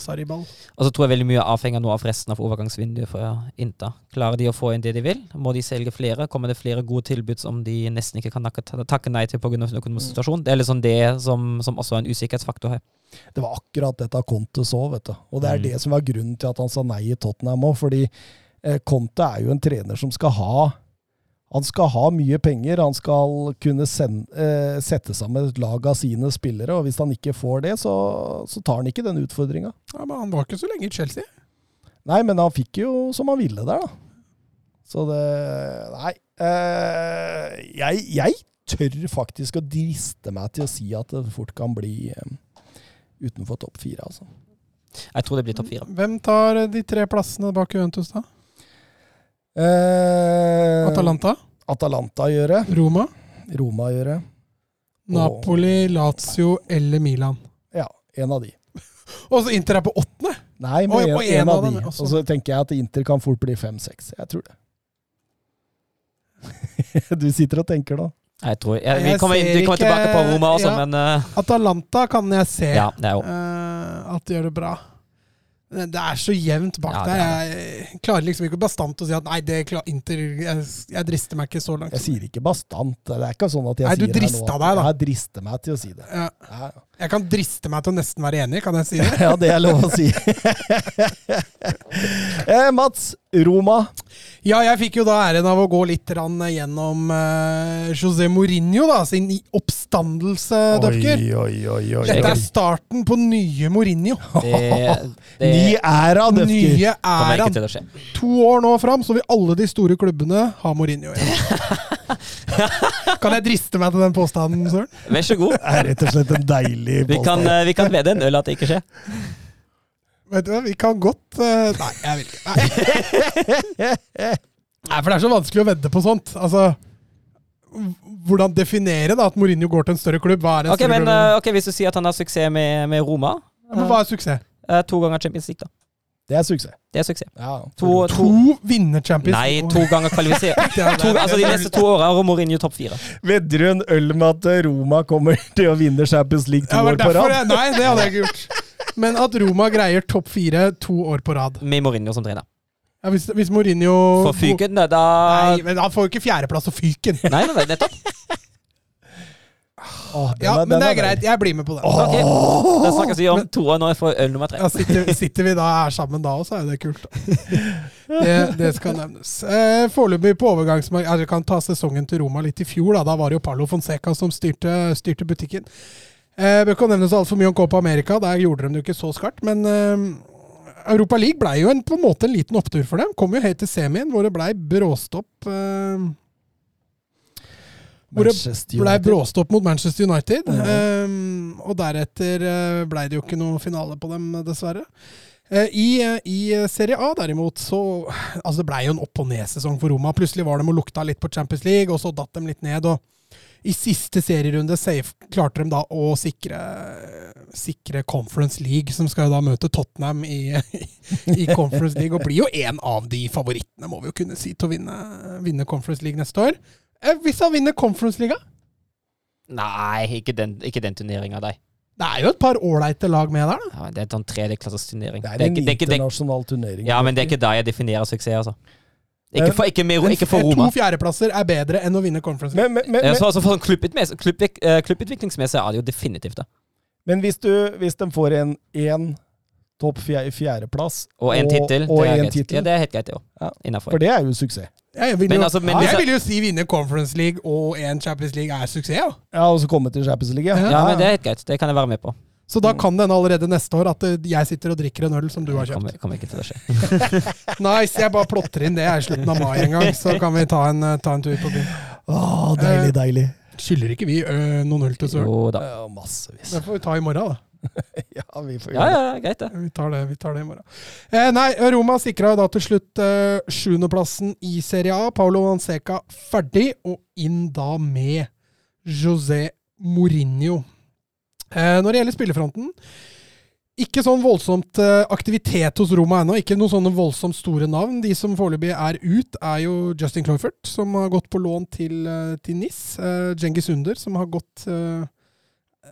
[SPEAKER 3] Sarriball.
[SPEAKER 2] Og så tror jeg veldig mye avhenger nå av resten av overgangsvinduet for Inter. Klarer de å få inn det de vil? Må de selge flere? Kommer det flere gode tilbud som de nesten ikke kan takke, nei til pga. den økonomiske situasjonen? Det er liksom det som, som også er en usikkerhetsfaktor her.
[SPEAKER 1] Det var akkurat dette Conte så, vet du. Og det er
[SPEAKER 2] Mm.
[SPEAKER 1] det som var grunnen til at han sa nei i Tottenham òg. Fordi eh, Conte er jo en trener som skal ha Han skal ha mye penger. Han skal kunne sende, eh, sette sammen et lag av sine spillere. Og hvis han ikke får det, så, så tar han ikke den utfordringa.
[SPEAKER 3] Ja, men han var ikke så lenge i Chelsea.
[SPEAKER 1] Nei, men han fikk jo som han ville der, da. Så det Nei. Eh, jeg, jeg tør faktisk å driste meg til å si at det fort kan bli eh, utenfor topp fire, altså.
[SPEAKER 2] Jeg tror det blir topp fire.
[SPEAKER 3] Hvem tar de tre plassene bak Juventus, da?
[SPEAKER 1] Eh,
[SPEAKER 3] Atalanta?
[SPEAKER 1] Atalanta gjør det.
[SPEAKER 3] Roma?
[SPEAKER 1] Roma gjøre.
[SPEAKER 3] Napoli, Lazio eller Milan?
[SPEAKER 1] Ja, en av de.
[SPEAKER 3] Og så Inter er på åttende!
[SPEAKER 1] Nei, men en, en,
[SPEAKER 3] en
[SPEAKER 1] av de.
[SPEAKER 3] også.
[SPEAKER 1] Og så tenker jeg at Inter kan fort bli fem-seks. Jeg tror det. du sitter og tenker nå.
[SPEAKER 2] Jeg tror, jeg, vi kommer, vi kommer
[SPEAKER 3] ikke-
[SPEAKER 2] tilbake på Roma også,
[SPEAKER 3] ja.
[SPEAKER 2] men uh,
[SPEAKER 3] Atalanta kan jeg se
[SPEAKER 2] ja, det
[SPEAKER 3] eh, at de gjør det bra. Det er så jevnt bak
[SPEAKER 2] Ja,
[SPEAKER 3] der.
[SPEAKER 2] er
[SPEAKER 3] Jeg klarer liksom ikke bastant å si at nei, det klar, Inter jeg, jeg drister meg ikke så langt.
[SPEAKER 1] Jeg sier ikke bastant. Det er ikke sånn at jeg
[SPEAKER 3] Nei, du
[SPEAKER 1] sier det nå
[SPEAKER 3] deg, da.
[SPEAKER 1] Jeg drister meg til å si det.
[SPEAKER 3] Ja,
[SPEAKER 1] Ja,
[SPEAKER 3] jeg kan driste meg til å nesten være enig, kan jeg si det?
[SPEAKER 1] ja det er lov å si. eh, Mats, Roma.
[SPEAKER 3] Ja, jeg fikk jo da æren av å gå litt grann gjennom uh, José Mourinho, da, sin oppstandelse, Døpker.
[SPEAKER 1] oi, oi, oi.
[SPEAKER 3] Dette er starten på nye Mourinho.
[SPEAKER 2] det, det
[SPEAKER 1] Ny æra, Døfker.
[SPEAKER 3] Nye æraen. To år nå fram, så vil alle de store klubbene ha Mourinho igjen. kan jeg driste meg til den påstanden, Søren?
[SPEAKER 2] Vær så god.
[SPEAKER 1] Det er rett og slett en deilig
[SPEAKER 2] Vi kan,
[SPEAKER 1] påstand.
[SPEAKER 2] eh, vi kan vedde en øl at det ikke skjer.
[SPEAKER 3] Vet du hva, vi kan godt uh, Nei, jeg vil ikke. Nei. nei, for det er så vanskelig å vedde på sånt. Altså Hvordan definere da at Mourinho går til en større klubb? Hva er en
[SPEAKER 2] Ok,
[SPEAKER 3] større
[SPEAKER 2] men
[SPEAKER 3] klubb?
[SPEAKER 2] eh, ok, Hvis du sier at han har suksess med, med Roma
[SPEAKER 3] Ja, men hva er suksess?
[SPEAKER 2] Eh, To ganger Champions League, da.
[SPEAKER 1] Det er suksess.
[SPEAKER 2] Det er suksess.
[SPEAKER 1] Ja,
[SPEAKER 2] To,
[SPEAKER 3] To
[SPEAKER 2] to,
[SPEAKER 3] vinner Champions
[SPEAKER 2] nei, to ganger kvalifisert. To, altså De neste to åra har Mourinho topp fire.
[SPEAKER 1] Vedder du en øl med at Roma kommer til å vinne Champions League to
[SPEAKER 3] Ja,
[SPEAKER 1] år på rad?
[SPEAKER 3] jeg- Nei, det hadde jeg ikke gjort. Men at Roma greier topp fire to år på rad.
[SPEAKER 2] Med Mourinho som trener.
[SPEAKER 3] Ja, hvis, hvis Mourinho
[SPEAKER 2] For Fyken, da,
[SPEAKER 3] Nei, men han får jo ikke fjerdeplass og fyken.
[SPEAKER 2] Nei, nei, nei, nettopp.
[SPEAKER 1] Åh,
[SPEAKER 3] Ja,
[SPEAKER 1] er-
[SPEAKER 3] men det er greit. Jeg blir med på det.
[SPEAKER 2] Okay. Da snakkes vi om to år når jeg får øl nummer tre.
[SPEAKER 3] Ja, sitter, sitter vi da her sammen da òg, så er jo det kult. Det, det skal nevnes. Eh, Foreløpig på overgangsmarkedet altså, kan ta sesongen til Roma litt i fjor. Da, da var det jo Parlo Fonseca som styrte, styrte butikken. Eh, Bør ikke nevnes så altfor mye om Copa America. Der gjorde de det jo ikke så skarpt. Men eh, Europa League ble jo en, på en måte en liten opptur for dem. Kom jo helt til semien, hvor det blei bråstopp. Eh, hvor det
[SPEAKER 1] Manchester
[SPEAKER 3] ble
[SPEAKER 1] United.
[SPEAKER 3] bråstopp mot Manchester United.
[SPEAKER 1] Mhm.
[SPEAKER 3] Um, og deretter uh, ble det jo ikke noe finale på dem, dessverre. Uh, I, eh, I Serie A derimot så Altså det blei jo en opp- og ned-sesong for Roma. Plutselig var de og lukta litt på Champions League, og så datt de litt ned. og i siste serierunde safe, klarte de da å sikre, sikre Conference League, som skal jo da møte Tottenham i, i Conference League, og blir jo en av de favorittene, må vi jo kunne si, til å vinne, vinne Conference League neste år. Eh, Hvis han vinner Conference-liga?
[SPEAKER 2] Nei, ikke den, ikke den turneringa, nei.
[SPEAKER 3] Det er jo et par ålreite lag med der, da.
[SPEAKER 2] Ja, det er en sånn tredjeklasses turnering.
[SPEAKER 1] Det er en
[SPEAKER 2] det er ikke- det er-
[SPEAKER 1] internasjonal turnering.
[SPEAKER 2] Ja, men det er ikke da jeg definerer suksess, altså. Ikke for, ikke med, ikke for
[SPEAKER 3] to fjerdeplasser er bedre enn å vinne Conference.
[SPEAKER 1] Men, men, men, men,
[SPEAKER 2] så, altså for sånn klubbutviklingsmessig klubb, klubb er det jo definitivt det.
[SPEAKER 1] men hvis, du, hvis de får en, en topp fjerdeplass
[SPEAKER 2] Og en tittel.
[SPEAKER 1] og
[SPEAKER 2] det er
[SPEAKER 1] en
[SPEAKER 2] greit. Ja, det er helt greit, det òg.
[SPEAKER 1] Ja. For det er jo suksess.
[SPEAKER 3] Jeg vil,
[SPEAKER 2] Men
[SPEAKER 3] jo,
[SPEAKER 2] altså, men hvis
[SPEAKER 3] jeg
[SPEAKER 2] jeg-
[SPEAKER 3] vil jo si vinne Conference League og en Champions League er suksess. Ja.
[SPEAKER 1] Ja, Og så komme til Champions League.
[SPEAKER 2] Ja, men det er helt greit. Det kan jeg være med på.
[SPEAKER 3] Så da kan det hende allerede neste år at eh, jeg sitter og drikker en øl som du har kjøpt.
[SPEAKER 2] kommer, kommer ikke til å skje.
[SPEAKER 3] Nice, jeg bare plotter inn det i slutten av mai en gang, så kan vi ta en, eh, ta en tur på byen.
[SPEAKER 1] Åh, deilig, deilig.
[SPEAKER 3] Skylder ikke vi ø, noen øl til Søren?
[SPEAKER 2] Jo da.
[SPEAKER 1] Ja, massevis.
[SPEAKER 3] Det får vi ta i morgen, da.
[SPEAKER 1] Ja, vi får gjøre ja,
[SPEAKER 2] ja, greit det.
[SPEAKER 3] Vi tar det, vi tar det i morgen. Eh, nei, Roma sikra da til slutt eh, sjuendeplassen i Serie A. Paulo Manseca ferdig, og inn da med José Mourinho. Eh, når det gjelder spillefronten ikke sånn voldsomt eh, aktivitet hos Roma ennå. Ikke noen sånne voldsomt store navn. De som foreløpig er ut, er jo Justin Cloyfert, som har gått på lån til, eh, til NIS. Uh, Djengis Under, som har gått eh,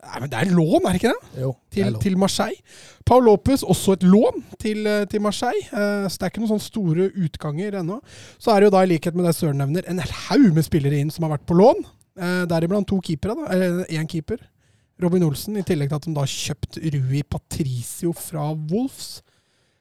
[SPEAKER 3] Nei, men det er lån, er det ikke det?
[SPEAKER 1] Jo, det
[SPEAKER 3] til, til Marseille. Paul Lopez, også et lån til, eh, til Marseille. Eh, Så det er ikke noen sånne store utganger ennå. Så er det jo da, i likhet med det Søren nevner, en haug med spillere inn som har vært på lån. Eh, Deriblant to keepere, da. Eller én keeper. Robin Olsen, i tillegg til at de da har kjøpt Rui Patricio fra Wolves.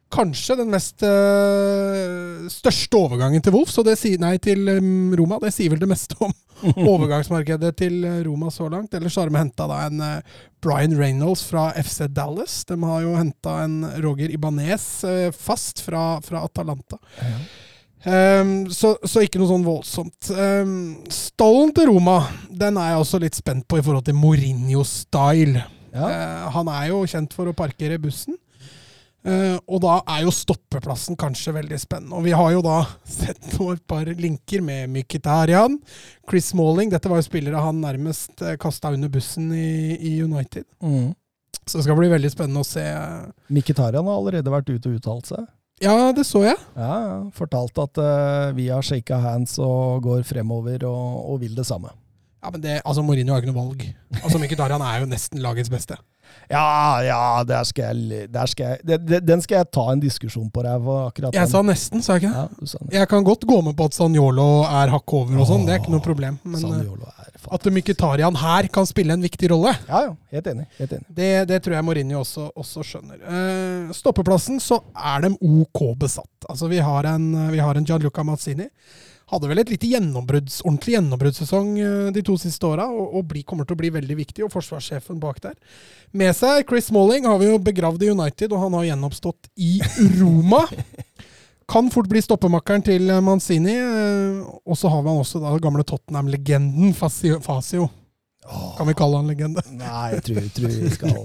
[SPEAKER 3] Kanskje den mest eh, største overgangen til Wolves, og det sier, nei, til um, Roma. Det sier vel det meste om overgangsmarkedet til eh, Roma så langt. Ellers har de henta en uh, Brian Reynolds fra FC Dallas. De har jo henta en Roger Ibanez uh, fast fra, fra Atalanta.
[SPEAKER 1] Ja.
[SPEAKER 3] Ehm, så, så ikke noe sånn voldsomt. Um, stallen til Roma den er jeg også litt spent på i forhold til Mourinho-style.
[SPEAKER 1] Ja.
[SPEAKER 3] Uh, han er jo kjent for å parkere bussen. Eh, og da er jo stoppeplassen kanskje veldig spennende. Og vi har jo da sett nå et par linker med Mkhitaryan, Chris Smalling. Dette var jo spillere han nærmest uh, kasta under bussen i, i United.
[SPEAKER 1] Mm.
[SPEAKER 3] Så det skal bli veldig spennende å se.
[SPEAKER 1] Mkhitaryan har allerede vært ute og uttalt seg.
[SPEAKER 3] Ja, det så jeg.
[SPEAKER 1] Ja, Fortalte Fortalt at uh, vi har shaka hands og går fremover og, og vil det samme.
[SPEAKER 3] Ja, men det, altså Mourinho har ikke noe valg. Altså Mkhitaryan er jo nesten lagets beste.
[SPEAKER 1] Ja, ja, der skal jeg, der skal jeg det, Den skal jeg ta en diskusjon på ræva. akkurat
[SPEAKER 3] Jeg
[SPEAKER 1] den.
[SPEAKER 3] sa nesten, sa jeg ikke det?
[SPEAKER 1] ja.
[SPEAKER 3] Jeg kan godt gå med på at Sanjolo er hakk over og sånn, det er ikke noe problem. Men eh,
[SPEAKER 1] er
[SPEAKER 3] at. Mkhitaryan her kan spille en viktig rolle,
[SPEAKER 1] Ja, ja. Helt enig. Helt enig.
[SPEAKER 3] det, det tror jeg Mourinho også, også skjønner. Eh, stoppeplassen så er de OK besatt. Altså Vi har en, vi har en Gianluca Mazzini. Hadde vel et lite gjennombrudds, ordentlig gjennombruddssesong eh, de to siste åra, og, og bli, kommer til å bli veldig viktig. Og forsvarssjefen bak der. Med seg Chris Smalling har vi jo begravd i United, og han har gjenoppstått i Roma. Kan fort bli stoppemakkeren til eh, Manzini. eh, Og så har vi han også da gamle Tottenham-legenden Fasio. Fasio. Kan vi kalle han legende?
[SPEAKER 1] Nei, jeg tror, tror, vi skal,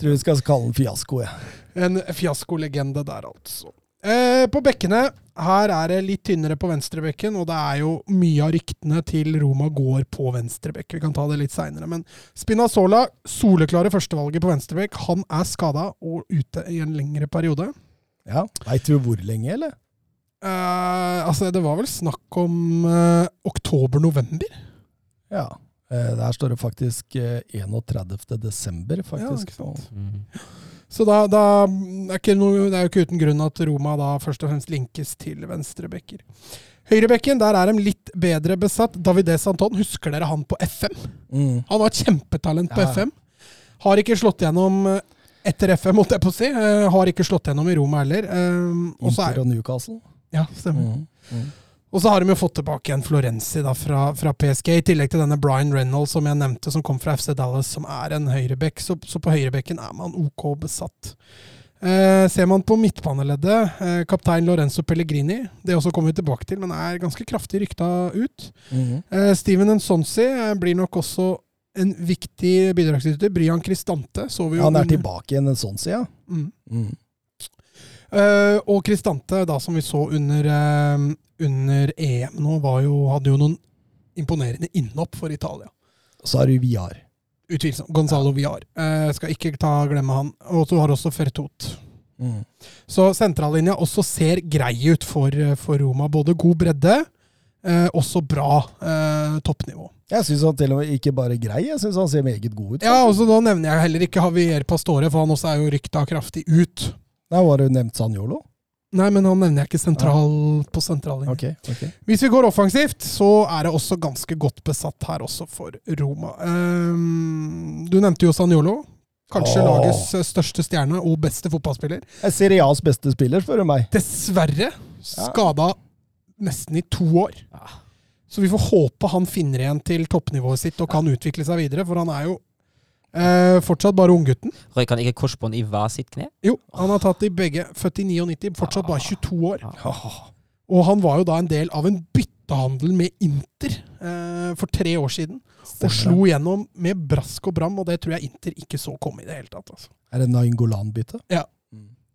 [SPEAKER 1] tror vi skal kalle han fiasko, Ja.
[SPEAKER 3] En fiaskolegende der, altså. Eh, på bekkene her er det litt tynnere på venstrebekken, og det er jo mye av ryktene til Roma går på venstrebekk. Vi kan ta det litt seinere. Men Spinazzola, soleklare førstevalget på venstrebekk, han er skada og ute i en lengre periode.
[SPEAKER 1] Ja. Veit du hvor lenge, eller?
[SPEAKER 3] Eh, altså, det var vel snakk om eh, oktober-november?
[SPEAKER 1] Ja. Eh, Der står det faktisk eh, 31. desember, faktisk.
[SPEAKER 3] Ja, ikke sant.
[SPEAKER 2] Mm.
[SPEAKER 3] Så da, da er noe, det er jo ikke uten grunn at Roma da først og fremst linkes til venstrebekker. Høyrebekken, der er de litt bedre besatt. Davide Santon, husker dere han på FM?
[SPEAKER 1] Mm.
[SPEAKER 3] Han var et kjempetalent på
[SPEAKER 1] Ja.
[SPEAKER 3] FM. Har ikke slått gjennom eh, etter FM, måtte jeg på å si. Eh, har ikke slått gjennom i Roma heller. Eh,
[SPEAKER 1] Inter
[SPEAKER 3] er,
[SPEAKER 1] og Newcastle.
[SPEAKER 3] ja, stemmer.
[SPEAKER 1] Mm. Mm.
[SPEAKER 3] Og så har de jo fått tilbake igjen Florenzi da, fra, fra PSG, i tillegg til denne Brian Reynolds som jeg nevnte, som kom fra FC Dallas, som er en høyrebekk. Så, så på høyrebekken er man OK besatt. Eh, ser man på midtbaneleddet, eh, kaptein Lorenzo Pellegrini, det også kommer vi tilbake til, men er ganske kraftig rykta ut.
[SPEAKER 1] Mm.
[SPEAKER 3] Eh, Steven Nsonsi eh, blir nok også en viktig bidragsyter. Brian Cristante så vi jo ja,
[SPEAKER 1] Han er tilbake igjen Nsonsi, ja.
[SPEAKER 3] Mm.
[SPEAKER 1] Mm.
[SPEAKER 3] Eh, og Kristante, da som vi så under, eh, under EM nå, var jo, hadde jo noen imponerende innhopp for Italia.
[SPEAKER 1] Så har du Viar.
[SPEAKER 3] Utvilsomt. Gonzalo Viar. Eh, skal ikke ta glemme han. Og så har også Fertot.
[SPEAKER 1] Mm.
[SPEAKER 3] Så sentrallinja også ser grei ut for, for Roma. Både god bredde, eh, også bra eh, toppnivå.
[SPEAKER 1] Jeg syns han til og med ikke bare grei, jeg syns han ser meget god ut.
[SPEAKER 3] Ja, og så Da nevner jeg heller ikke Javier Pastore, for han også er jo rykta kraftig ut.
[SPEAKER 1] Nei, Var det nevnt Sanjolo?
[SPEAKER 3] Nei, men han nevner jeg ikke sentral på sentrallinjen.
[SPEAKER 1] Okay, okay.
[SPEAKER 3] Hvis vi går offensivt, så er det også ganske godt besatt her også for Roma. Um, du nevnte jo Sanjolo. Kanskje
[SPEAKER 1] Åh.
[SPEAKER 3] lagets eh, største stjerne og beste fotballspiller.
[SPEAKER 1] Serie A's beste spiller, spør du meg.
[SPEAKER 3] Dessverre skada nesten i to år.
[SPEAKER 2] Ja.
[SPEAKER 3] Så vi får håpe han finner igjen til toppnivået sitt og kan utvikle seg videre, for han er jo eh, fortsatt bare unggutten.
[SPEAKER 2] Røyk han ikke korsbånd i hver sitt kne?
[SPEAKER 3] Jo, han har tatt i begge. Født i 99, fortsatt bare 22 år. Og han var jo da en del av en byttehandel med Inter eh, for tre år siden. Og slo gjennom med brask og bram, og det tror jeg Inter ikke så komme i det hele tatt. Altså.
[SPEAKER 1] Er det Nainggolan-bytte?
[SPEAKER 3] Ja.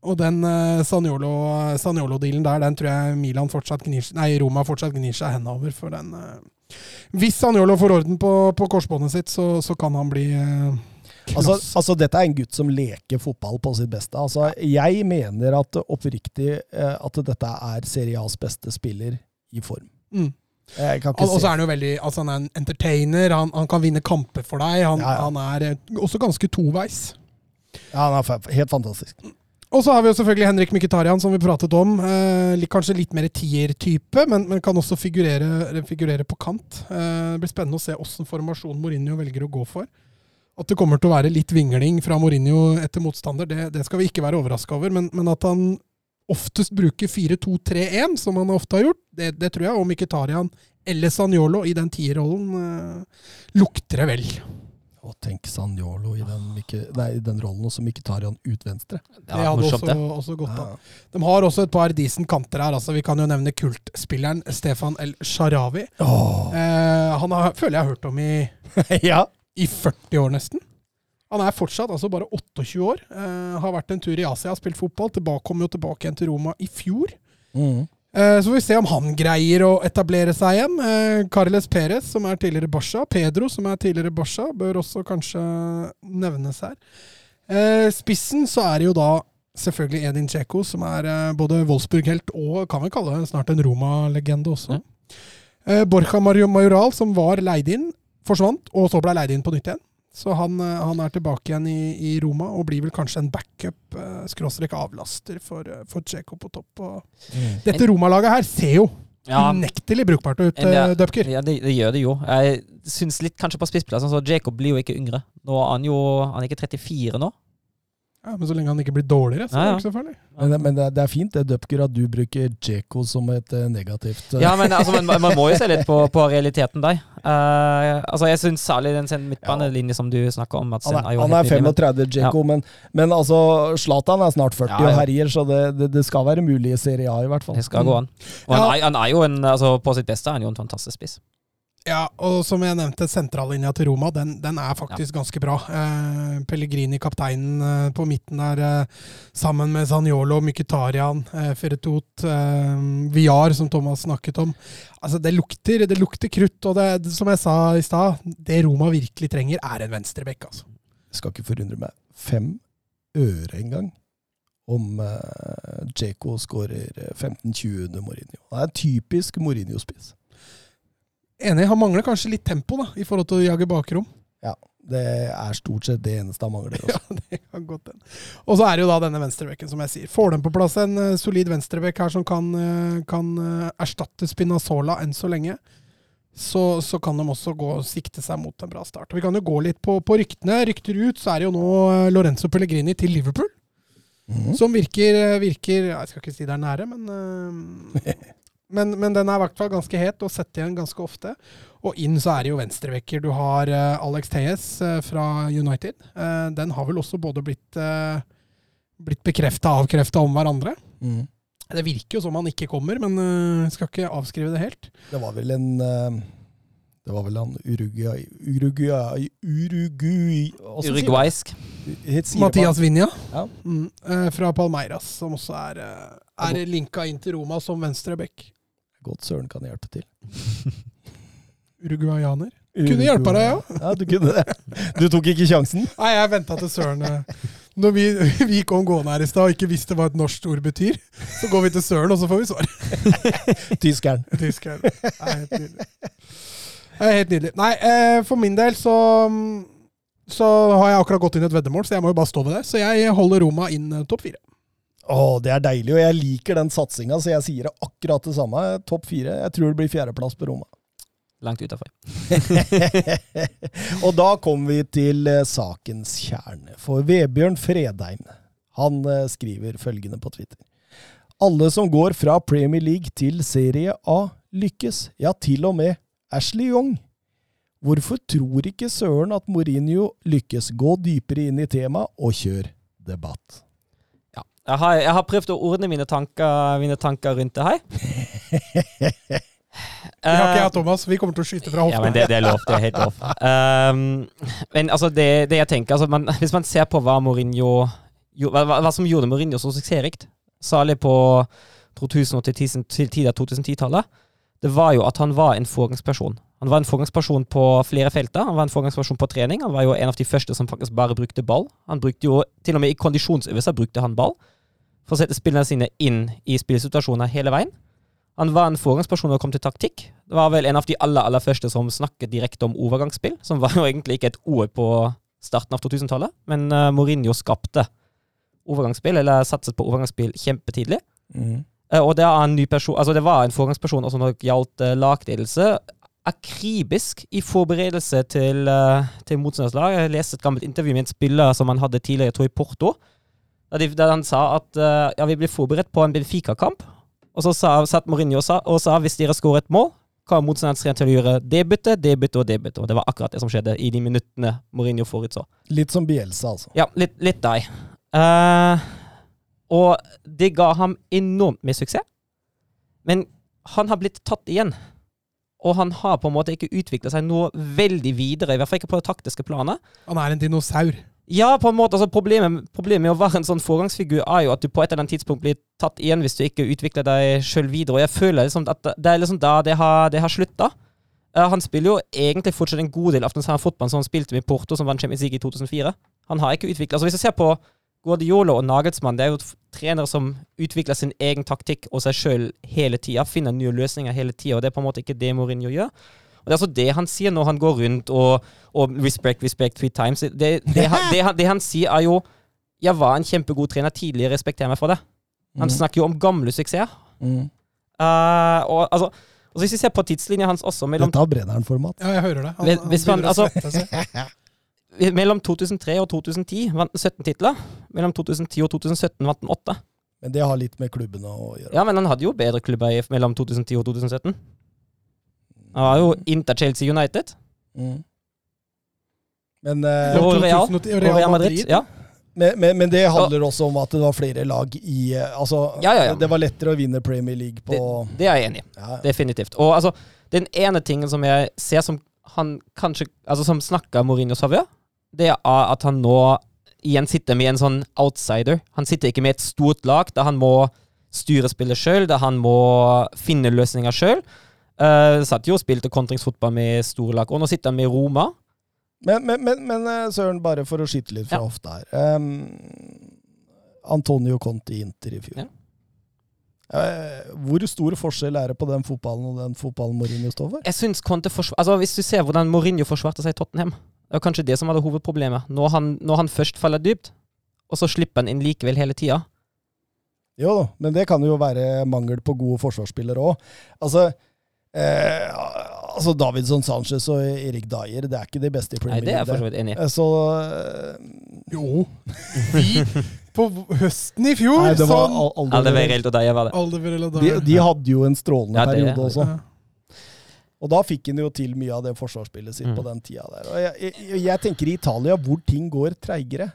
[SPEAKER 3] Og den eh, Saniolo-dealen der, den tror jeg Milan fortsatt gnir, nei, Roma fortsatt gnir seg henover over. For den eh, Hvis Sanjolo får orden på, på korsbåndet sitt, så, så kan han bli uh,
[SPEAKER 1] Altså, altså, dette er en gutt som leker fotball på sitt beste. Altså, jeg mener at oppriktig eh, at dette er Serie A's beste spiller i form.
[SPEAKER 3] mm. Og så er han jo veldig altså Han er en entertainer, han, han kan vinne kamper for deg. Han,
[SPEAKER 1] Ja, ja.
[SPEAKER 3] han er eh, også ganske toveis.
[SPEAKER 1] ja, Han er helt fantastisk.
[SPEAKER 3] Og så har vi jo selvfølgelig Henrik Mkhitaryan, som vi pratet om. Eh, kanskje litt mer tier-type, men, men kan også figurere, figurere på kant. Eh, det blir spennende å se åssen formasjon Mourinho velger å gå for. At det kommer til å være litt vingling fra Mourinho etter motstander, det, det skal vi ikke være overraska over. Men, men at han oftest bruker 4-2-3-1, som han ofte har gjort, det, det tror jeg. Og Mkhitaryan eller Sanjolo i den tierrollen eh, lukter det vel.
[SPEAKER 1] Og tenk Sanjolo i den, nei, den rollen, og så Mkhitaryan ut venstre.
[SPEAKER 2] Det
[SPEAKER 3] Det hadde
[SPEAKER 2] morsomt,
[SPEAKER 3] også,
[SPEAKER 2] det.
[SPEAKER 3] også gått an.
[SPEAKER 1] Ja.
[SPEAKER 3] De har også et par decent kanter her. altså Vi kan jo nevne kultspilleren Stefan El Sharawi.
[SPEAKER 1] Oh.
[SPEAKER 3] Eh, han har, føler jeg har hørt om i,
[SPEAKER 1] ja.
[SPEAKER 3] i 40 år, nesten. Han er fortsatt altså bare 28 år. Eh, har vært en tur i Asia, spilt fotball. Tilbake, kom jo tilbake igjen til Roma i fjor.
[SPEAKER 1] Mm.
[SPEAKER 3] Eh, så får vi se om han greier å etablere seg igjen. Eh, Carles Perez, som er tidligere Barca. Pedro, som er tidligere Barca, bør også kanskje nevnes her. Eh, spissen så er det jo da selvfølgelig Edin Dzeko, som er både Wolfsburg-helt og kan vi kalle det snart en Roma-legende også. Mm. Borja Mario Majoral, som var leid inn, forsvant, og så ble leid inn på nytt igjen. Så han, eh, han er tilbake igjen i, i Roma og blir vel kanskje en backup, eh, skråstrek avlaster for, eh, for Dzeko på topp. Og
[SPEAKER 1] Mm.
[SPEAKER 3] dette Roma-laget her ser jo
[SPEAKER 2] Ja,
[SPEAKER 3] unektelig brukbart ut,
[SPEAKER 2] ja,
[SPEAKER 3] uh, Dupker.
[SPEAKER 2] ja det, det gjør det jo. Jeg syns litt kanskje på spissplassen, så Jacob blir jo ikke yngre. Nå er han jo Han er ikke 34 nå.
[SPEAKER 3] Ja, men så lenge han ikke blir dårligere, så er
[SPEAKER 2] ja.
[SPEAKER 3] det ikke så farlig.
[SPEAKER 1] Men, det- men det, er- det er fint det, Dupker, at du bruker Djeko som et eh, negativt eh,
[SPEAKER 2] Ja, men altså, man, man må jo se litt på, på realiteten der. Uh, altså, jeg syns særlig den midtbanelinjen midtbanelinje som du snakker om. At
[SPEAKER 1] Han er, han er
[SPEAKER 2] nydelig, men-
[SPEAKER 1] 35, Djeko, men, men altså Zlatan er snart 40
[SPEAKER 2] Ja, ja.
[SPEAKER 1] og herjer, så det, det, det skal være mulig i Serie A, i hvert fall.
[SPEAKER 2] Det skal gå an. Og han, er, han er jo en, altså, på sitt beste er han jo en fantastisk spiss.
[SPEAKER 3] Ja, og som jeg nevnte, sentrallinja til Roma, den, den er faktisk ganske bra. Eh, Pellegrini, kapteinen eh, på midten der, eh, sammen med Zaniolo, Mykitarian, eh, Ferretot, eh, Villar, som Thomas snakket om. Altså, det lukter, det lukter krutt, og det, det, som jeg sa i stad, det Roma virkelig trenger, er en venstrebekk, altså.
[SPEAKER 1] Jeg skal ikke forundre meg fem øre engang om Djeko skårer eh, 15-20 under Mourinho. Det er typisk Mourinho-spiss.
[SPEAKER 3] Enig, han mangler kanskje litt tempo da, i forhold til å jage bakrom.
[SPEAKER 1] Ja, Det er stort sett det eneste han mangler. Også.
[SPEAKER 3] Ja, det kan godt hende. Og så er det jo da denne venstrebekken, som jeg sier. Får de på plass en eh, solid venstrebekk her som kan, eh, kan eh, erstatte Spinazzola enn så lenge, så, så kan de også gå og sikte seg mot en bra start. Og Vi kan jo gå litt på, på ryktene. Rykter ut, så er det jo nå Lorenzo Pellegrini til Liverpool.
[SPEAKER 1] Mhm.
[SPEAKER 3] Som virker, virker Jeg skal ikke si det er nære, men, men, men den er i hvert fall ganske het og sett igjen ganske ofte. Og inn så er det jo venstrevekker. Du har uh, Alex Teyes uh, fra United. Uh, den har vel også både blitt, uh, blitt bekrefta og avkrefta om hverandre.
[SPEAKER 1] Mm.
[SPEAKER 3] Det virker jo som han ikke kommer, men eh, skal ikke avskrive det helt.
[SPEAKER 1] Det var vel en eh, Det var vel han Uruguay Uruguay Uruguay?
[SPEAKER 2] Uruguaysk.
[SPEAKER 3] Mathias Vinja
[SPEAKER 1] Ja.
[SPEAKER 3] mm, eh, fra Palmeiras, som også er, eh, er linka inn til Roma som venstreback.
[SPEAKER 1] Godt søren kan hjelpe til.
[SPEAKER 3] Uruguayaner. Kunne hjelpe deg, ja.
[SPEAKER 1] Ja, du kunne det. Du tok ikke sjansen?
[SPEAKER 3] Nei, jeg venta til Søren eh, Når vi, vi kom gående her i stad og ikke visste hva et norsk ord betyr, så går vi til Søren, og så får vi svar.
[SPEAKER 1] Tyskeren.
[SPEAKER 3] Tyskeren. Det er helt nydelig. Er helt nydelig. Nei, eh, for min del så så har jeg akkurat gått inn i et veddemål, så jeg må jo bare stå ved det. Så jeg holder Roma inn eh, topp fire.
[SPEAKER 1] Å, det er deilig, og jeg liker den satsinga, så jeg sier det akkurat det samme. Topp fire. Jeg tror det blir fjerdeplass på Roma.
[SPEAKER 2] Langt utafor.
[SPEAKER 1] og da kommer vi til eh, sakens kjerne. For Vebjørn Fredheim han eh, skriver følgende på Twitter. Alle som går fra Premier League til Serie A, lykkes. Ja, til og med Ashley Young. Hvorfor tror ikke søren at Mourinho lykkes? Gå dypere inn i temaet, og kjør debatt.
[SPEAKER 2] Jeg har, jeg har prøvd å ordne mine tanker, mine tanker rundt det her.
[SPEAKER 3] Vi har ikke jeg, Thomas. Vi kommer til å skyte fra
[SPEAKER 2] Ja, men det, det er lov. Det er helt lov. Um, men altså, det, det jeg tenker altså, man, Hvis man ser på hva Mourinho hva, hva, hva som gjorde Mourinho så suksessrikt, særlig på 2000- til tisen- til tidlig 2010-tallet, det var jo at han var en foregangsperson. Han var en foregangsperson på flere felter. Han var en foregangsperson på trening. Han var jo en av de første som faktisk bare brukte ball. Han brukte jo, Til og med i kondisjonsøvelser brukte han ball for å sette spillerne sine inn i spillsituasjoner hele veien. Han var en foregangsperson når det kom til taktikk. Det var vel en av de aller aller første som snakket direkte om overgangsspill, som var jo egentlig ikke et ord på starten av 2000-tallet, men uh, Mourinho skapte overgangsspill, eller satset på overgangsspill kjempetidlig.
[SPEAKER 1] Mm.
[SPEAKER 2] Uh, og det, er en ny person, altså det var en foregangsperson også når det gjaldt uh, lagledelse. Akribisk i forberedelse til, uh, til motstanderslag. Jeg leste et gammelt intervju med en spiller som han hadde tidligere, jeg tror i Porto, der, de, han sa at uh, ja, vi blir forberedt på en Benfica-kamp. Og så sa, satt Mourinho og sa, og sa hvis dere skårer et mål, kan er motstanderen til å gjøre det byttet, det byttet og det byttet. Og det var akkurat det som skjedde i de minuttene Mourinho forutså.
[SPEAKER 1] Litt som Bielsa, altså.
[SPEAKER 2] Ja, litt, litt deg. Uh, og det ga ham enormt med suksess. Men han har blitt tatt igjen. Og han har på en måte ikke utvikla seg noe veldig videre, i hvert fall ikke på det taktiske planet.
[SPEAKER 3] Han er en dinosaur.
[SPEAKER 2] Ja, på en måte. altså Problemet, problemet med å være en sånn foregangsfigur er jo at du på et eller annet tidspunkt blir tatt igjen hvis du ikke utvikler deg sjøl videre. Og jeg føler liksom at det er liksom da det har, det har slutta. Uh, han spiller jo egentlig fortsatt en god del av fotballen som han spilte med Porto, som vant Champions League i 2004. Han har ikke utvikla altså Hvis jeg ser på Guardiola og Nagelsmann, det er jo trenere som utvikler sin egen taktikk og seg sjøl hele tida, finner nye løsninger hele tida, og det er på en måte ikke det Mourinho gjør. Og Det er altså det han sier når han går rundt og, og respect, respect three times. Det, det, han, det, han, det han sier, er jo 'Jeg var en kjempegod trener tidligere, respekter meg for det'. Han
[SPEAKER 1] Mm.
[SPEAKER 2] snakker jo om gamle suksesser.
[SPEAKER 1] Mm.
[SPEAKER 2] Uh, og, altså, og Hvis vi ser på tidslinja hans også, mellom,
[SPEAKER 1] Dette har Brenneren-format.
[SPEAKER 3] Ja, jeg hører det. Han,
[SPEAKER 2] Hvis-
[SPEAKER 3] han å
[SPEAKER 2] altså- mellom 2003 og 2010 vant han 17 titler. Mellom 2010 og 2017 vant han 8.
[SPEAKER 1] Men det har litt med klubbene å gjøre.
[SPEAKER 2] Ja, men han hadde jo bedre klubber mellom 2010 og 2017. Han var jo Inter Chelsea United
[SPEAKER 1] Mm. Men, eh,
[SPEAKER 2] Og Real. og Real Madrid. Ja.
[SPEAKER 1] men, men, men det handler også om at det var flere lag i eh, Altså,
[SPEAKER 2] Ja, ja, ja.
[SPEAKER 1] det var lettere å vinne Premier League på
[SPEAKER 2] Det, det er jeg enig i.
[SPEAKER 1] ja.
[SPEAKER 2] Definitivt. Og altså, den ene tingen som jeg ser som han kanskje Altså som snakker Mourinho Savia, det er at han nå igjen sitter med en sånn outsider. Han sitter ikke med et stort lag der han må styre spillet sjøl, der han må finne løsninger sjøl. Uh, satt jo og spilte kontringsfotball med storlag. og nå sitter han med Roma.
[SPEAKER 1] Men, men, men, men eh, Søren, bare for å skyte litt fra
[SPEAKER 2] Ja.
[SPEAKER 1] hofta her. Um, Antonio Conti Inter i fjor.
[SPEAKER 2] Ja.
[SPEAKER 1] Uh, hvor stor forskjell er det på den fotballen og den fotballen Mourinho står for?
[SPEAKER 2] Jeg synes Conte. Altså, hvis du ser hvordan Mourinho forsvarte seg i Tottenham Det var kanskje det som var det hovedproblemet. Når han, når han først faller dypt, og så slipper han inn likevel hele tida.
[SPEAKER 1] Jo da, men det kan jo være mangel på gode forsvarsspillere òg. Altså, eh, altså Davidson Sanchez og Erik Dyer, det er ikke de beste i Premier League.
[SPEAKER 2] Nei, det er jeg for så vidt enig i.
[SPEAKER 1] Eh, Så eh,
[SPEAKER 3] Jo. Vi På høsten i fjor,
[SPEAKER 1] Nei, det var
[SPEAKER 3] sånn
[SPEAKER 1] al-
[SPEAKER 2] Alderweireld og Dyer var det.
[SPEAKER 3] Alderweireld og
[SPEAKER 1] de,
[SPEAKER 3] Dyer.
[SPEAKER 1] de hadde jo en strålende
[SPEAKER 2] Ja, det-
[SPEAKER 1] periode også.
[SPEAKER 3] Ja.
[SPEAKER 1] Og da fikk han jo til mye av det forsvarsspillet sitt
[SPEAKER 2] Mm.
[SPEAKER 1] på den tida der. Og jeg, jeg, jeg tenker i Italia hvor ting går treigere.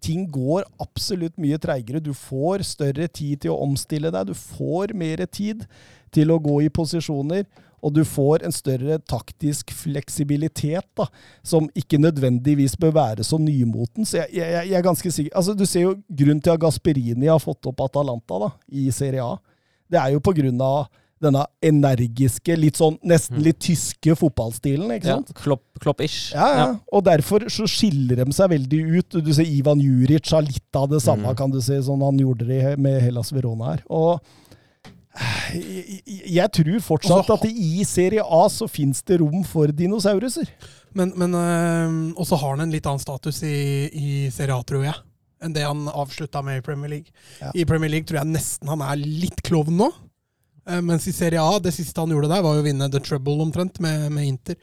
[SPEAKER 1] Ting går absolutt mye treigere. Du får større tid til å omstille deg. Du får mer tid til å gå i posisjoner. Og du får en større taktisk fleksibilitet, da, som ikke nødvendigvis bør være så nymoten. Så jeg, jeg, jeg er ganske sikker Altså, Du ser jo grunnen til at Gasperini har fått opp Atalanta da, i Serie A. Det er jo på grunn av denne energiske, litt sånn nesten litt tyske fotballstilen. ikke
[SPEAKER 2] Ja,
[SPEAKER 1] sant?
[SPEAKER 2] Klopp- Klopp-ish.
[SPEAKER 1] Ja, ja. Og derfor så skiller de seg veldig ut. Du ser Ivan Juric har litt av det samme,
[SPEAKER 2] Mm.
[SPEAKER 1] kan du se, sånn han gjorde det med Hellas Verona her. Og jeg, jeg- jeg tror fortsatt at i Serie A så fins det rom for dinosauruser.
[SPEAKER 3] Men, men øh, også har han en litt annen status i, i Serie A, tror jeg, enn det han avslutta med i Premier League.
[SPEAKER 1] Ja.
[SPEAKER 3] I Premier League tror jeg nesten han er litt klovn nå. Eh, mens i Serie A, det siste han gjorde der, var jo å vinne the trouble omtrent med, med Inter.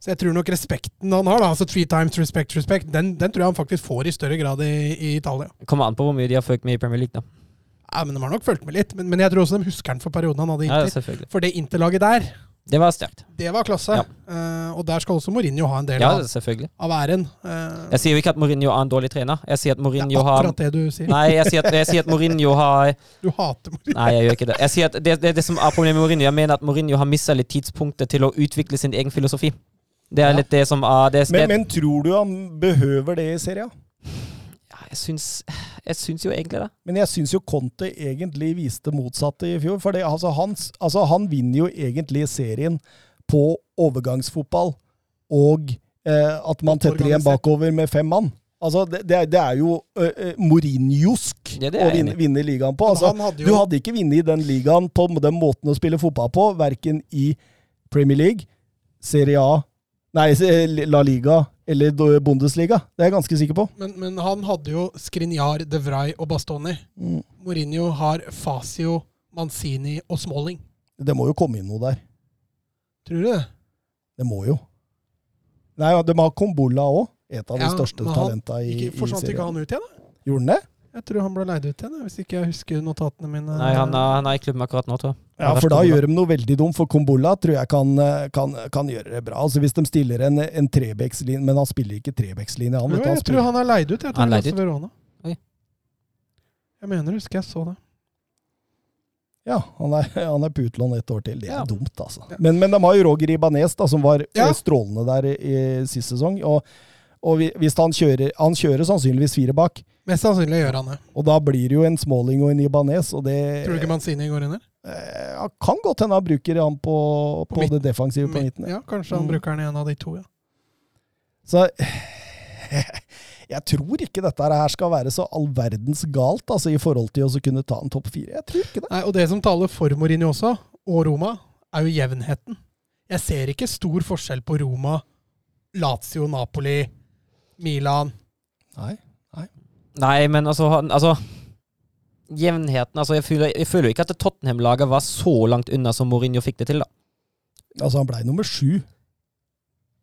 [SPEAKER 3] Så jeg tror nok respekten han har, da, altså three times respect, respect, den, den tror jeg han faktisk får i større grad i, i Italia.
[SPEAKER 2] Kommer an på hvor mye de har fulgt med i Premier League, da.
[SPEAKER 3] Ja, men De har nok fulgt med litt, men, men jeg tror også de husker den for perioden han hadde Inter.
[SPEAKER 2] Ja.
[SPEAKER 3] For det Interlaget der,
[SPEAKER 2] Det var sterkt.
[SPEAKER 3] det var klasse.
[SPEAKER 2] Ja.
[SPEAKER 3] Uh, og der skal også Mourinho ha en del
[SPEAKER 2] Ja,
[SPEAKER 3] av, av æren. Uh,
[SPEAKER 2] Jeg sier jo ikke at Mourinho er en dårlig trener. Jeg sier at Mourinho
[SPEAKER 3] det
[SPEAKER 2] er
[SPEAKER 3] er
[SPEAKER 2] har
[SPEAKER 3] akkurat det du sier.
[SPEAKER 2] Nei, jeg sier at, jeg sier at Mourinho har
[SPEAKER 3] Du hater Mourinho.
[SPEAKER 2] Nei, jeg gjør ikke det. Jeg sier at det, det, det som er problemet med Mourinho. Jeg mener at Mourinho har mista litt tidspunktet til å utvikle sin egen filosofi. Det er
[SPEAKER 1] Ja.
[SPEAKER 2] litt det som er det,
[SPEAKER 1] Men, men tror du han behøver det i Serie A?
[SPEAKER 2] ja, jeg, syns, jeg syns jo egentlig det.
[SPEAKER 1] Men jeg syns jo Conte egentlig viste motsatte i fjor. For altså, han, altså, han vinner jo egentlig serien på overgangsfotball og eh, at man tetter igjen bakover med fem mann. Altså, det, det, er, jo uh, Mourinhosk
[SPEAKER 2] Ja, er
[SPEAKER 1] å vinne, vinne ligaen på. Altså,
[SPEAKER 3] hadde jo...
[SPEAKER 1] du hadde ikke vunnet i den ligaen på den måten å spille fotball på, verken i Premier League, Serie A, nei, La Liga eller Bundesliga. Det er jeg ganske sikker på.
[SPEAKER 3] men, men han hadde jo Skriniar, De Vrij og Bastoni.
[SPEAKER 1] Mm.
[SPEAKER 3] Mourinho har Fasio, Manzini og Smalling.
[SPEAKER 1] Det må jo komme inn noe der.
[SPEAKER 3] Tror du det?
[SPEAKER 1] Det må jo. Nei, de har Kombola òg. Et av de
[SPEAKER 3] Ja,
[SPEAKER 1] største talenta i,
[SPEAKER 3] Ikke,
[SPEAKER 1] i
[SPEAKER 3] forsvant ikke han ut igjen? da?
[SPEAKER 1] Gjorde han det?
[SPEAKER 3] Jeg tror han ble leid ut igjen, hvis ikke jeg husker notatene mine.
[SPEAKER 2] Nei, han er, han er i klubben akkurat nå, tror jeg.
[SPEAKER 1] Ja, for da gjør de noe veldig dumt, for Kombola tror jeg kan, kan, kan gjøre det bra. Altså Hvis de stiller en, en trebekslinje Men han spiller ikke trebekslinje, han.
[SPEAKER 3] Jo,
[SPEAKER 1] jeg han
[SPEAKER 3] tror han er leid ut. Jeg
[SPEAKER 2] Han
[SPEAKER 3] tror
[SPEAKER 2] er leid ut?
[SPEAKER 3] Verona.
[SPEAKER 2] Oi.
[SPEAKER 3] Jeg mener, husker jeg så det.
[SPEAKER 1] Ja, han er, han er på utlån et år til. Det er
[SPEAKER 2] Ja.
[SPEAKER 1] dumt, altså.
[SPEAKER 3] Ja.
[SPEAKER 1] Men, men de har jo Roger Ibanez, da, som var
[SPEAKER 3] Ja.
[SPEAKER 1] eh, strålende der i, i sist sesong. Og, og hvis han kjører Han kjører sannsynligvis fire bak.
[SPEAKER 3] Mest sannsynlig gjør han det.
[SPEAKER 1] Og da blir det jo en Smalling og en Ibanez, og det
[SPEAKER 3] Tror du ikke Manzini går inn der?
[SPEAKER 1] Eh, ja, kan godt hende han bruker han på, på,
[SPEAKER 3] På
[SPEAKER 1] det defensive på midten. ja.
[SPEAKER 3] Kanskje han
[SPEAKER 1] Mm.
[SPEAKER 3] bruker den i en av de to, ja.
[SPEAKER 1] Så jeg tror ikke dette her skal være så all verdens galt altså, i forhold til å kunne ta en topp fire. Jeg tror ikke det.
[SPEAKER 3] Nei, og det som taler for Mourinho også, og Roma, er jo jevnheten. Jeg ser ikke stor forskjell på Roma, Lazio, Napoli, Milan.
[SPEAKER 1] Nei.
[SPEAKER 2] Nei, men altså, han, altså Jevnheten altså jeg føler, jeg føler jo ikke at Tottenham-laget var så langt unna som Mourinho fikk det til, da.
[SPEAKER 1] Altså, han blei nummer sju.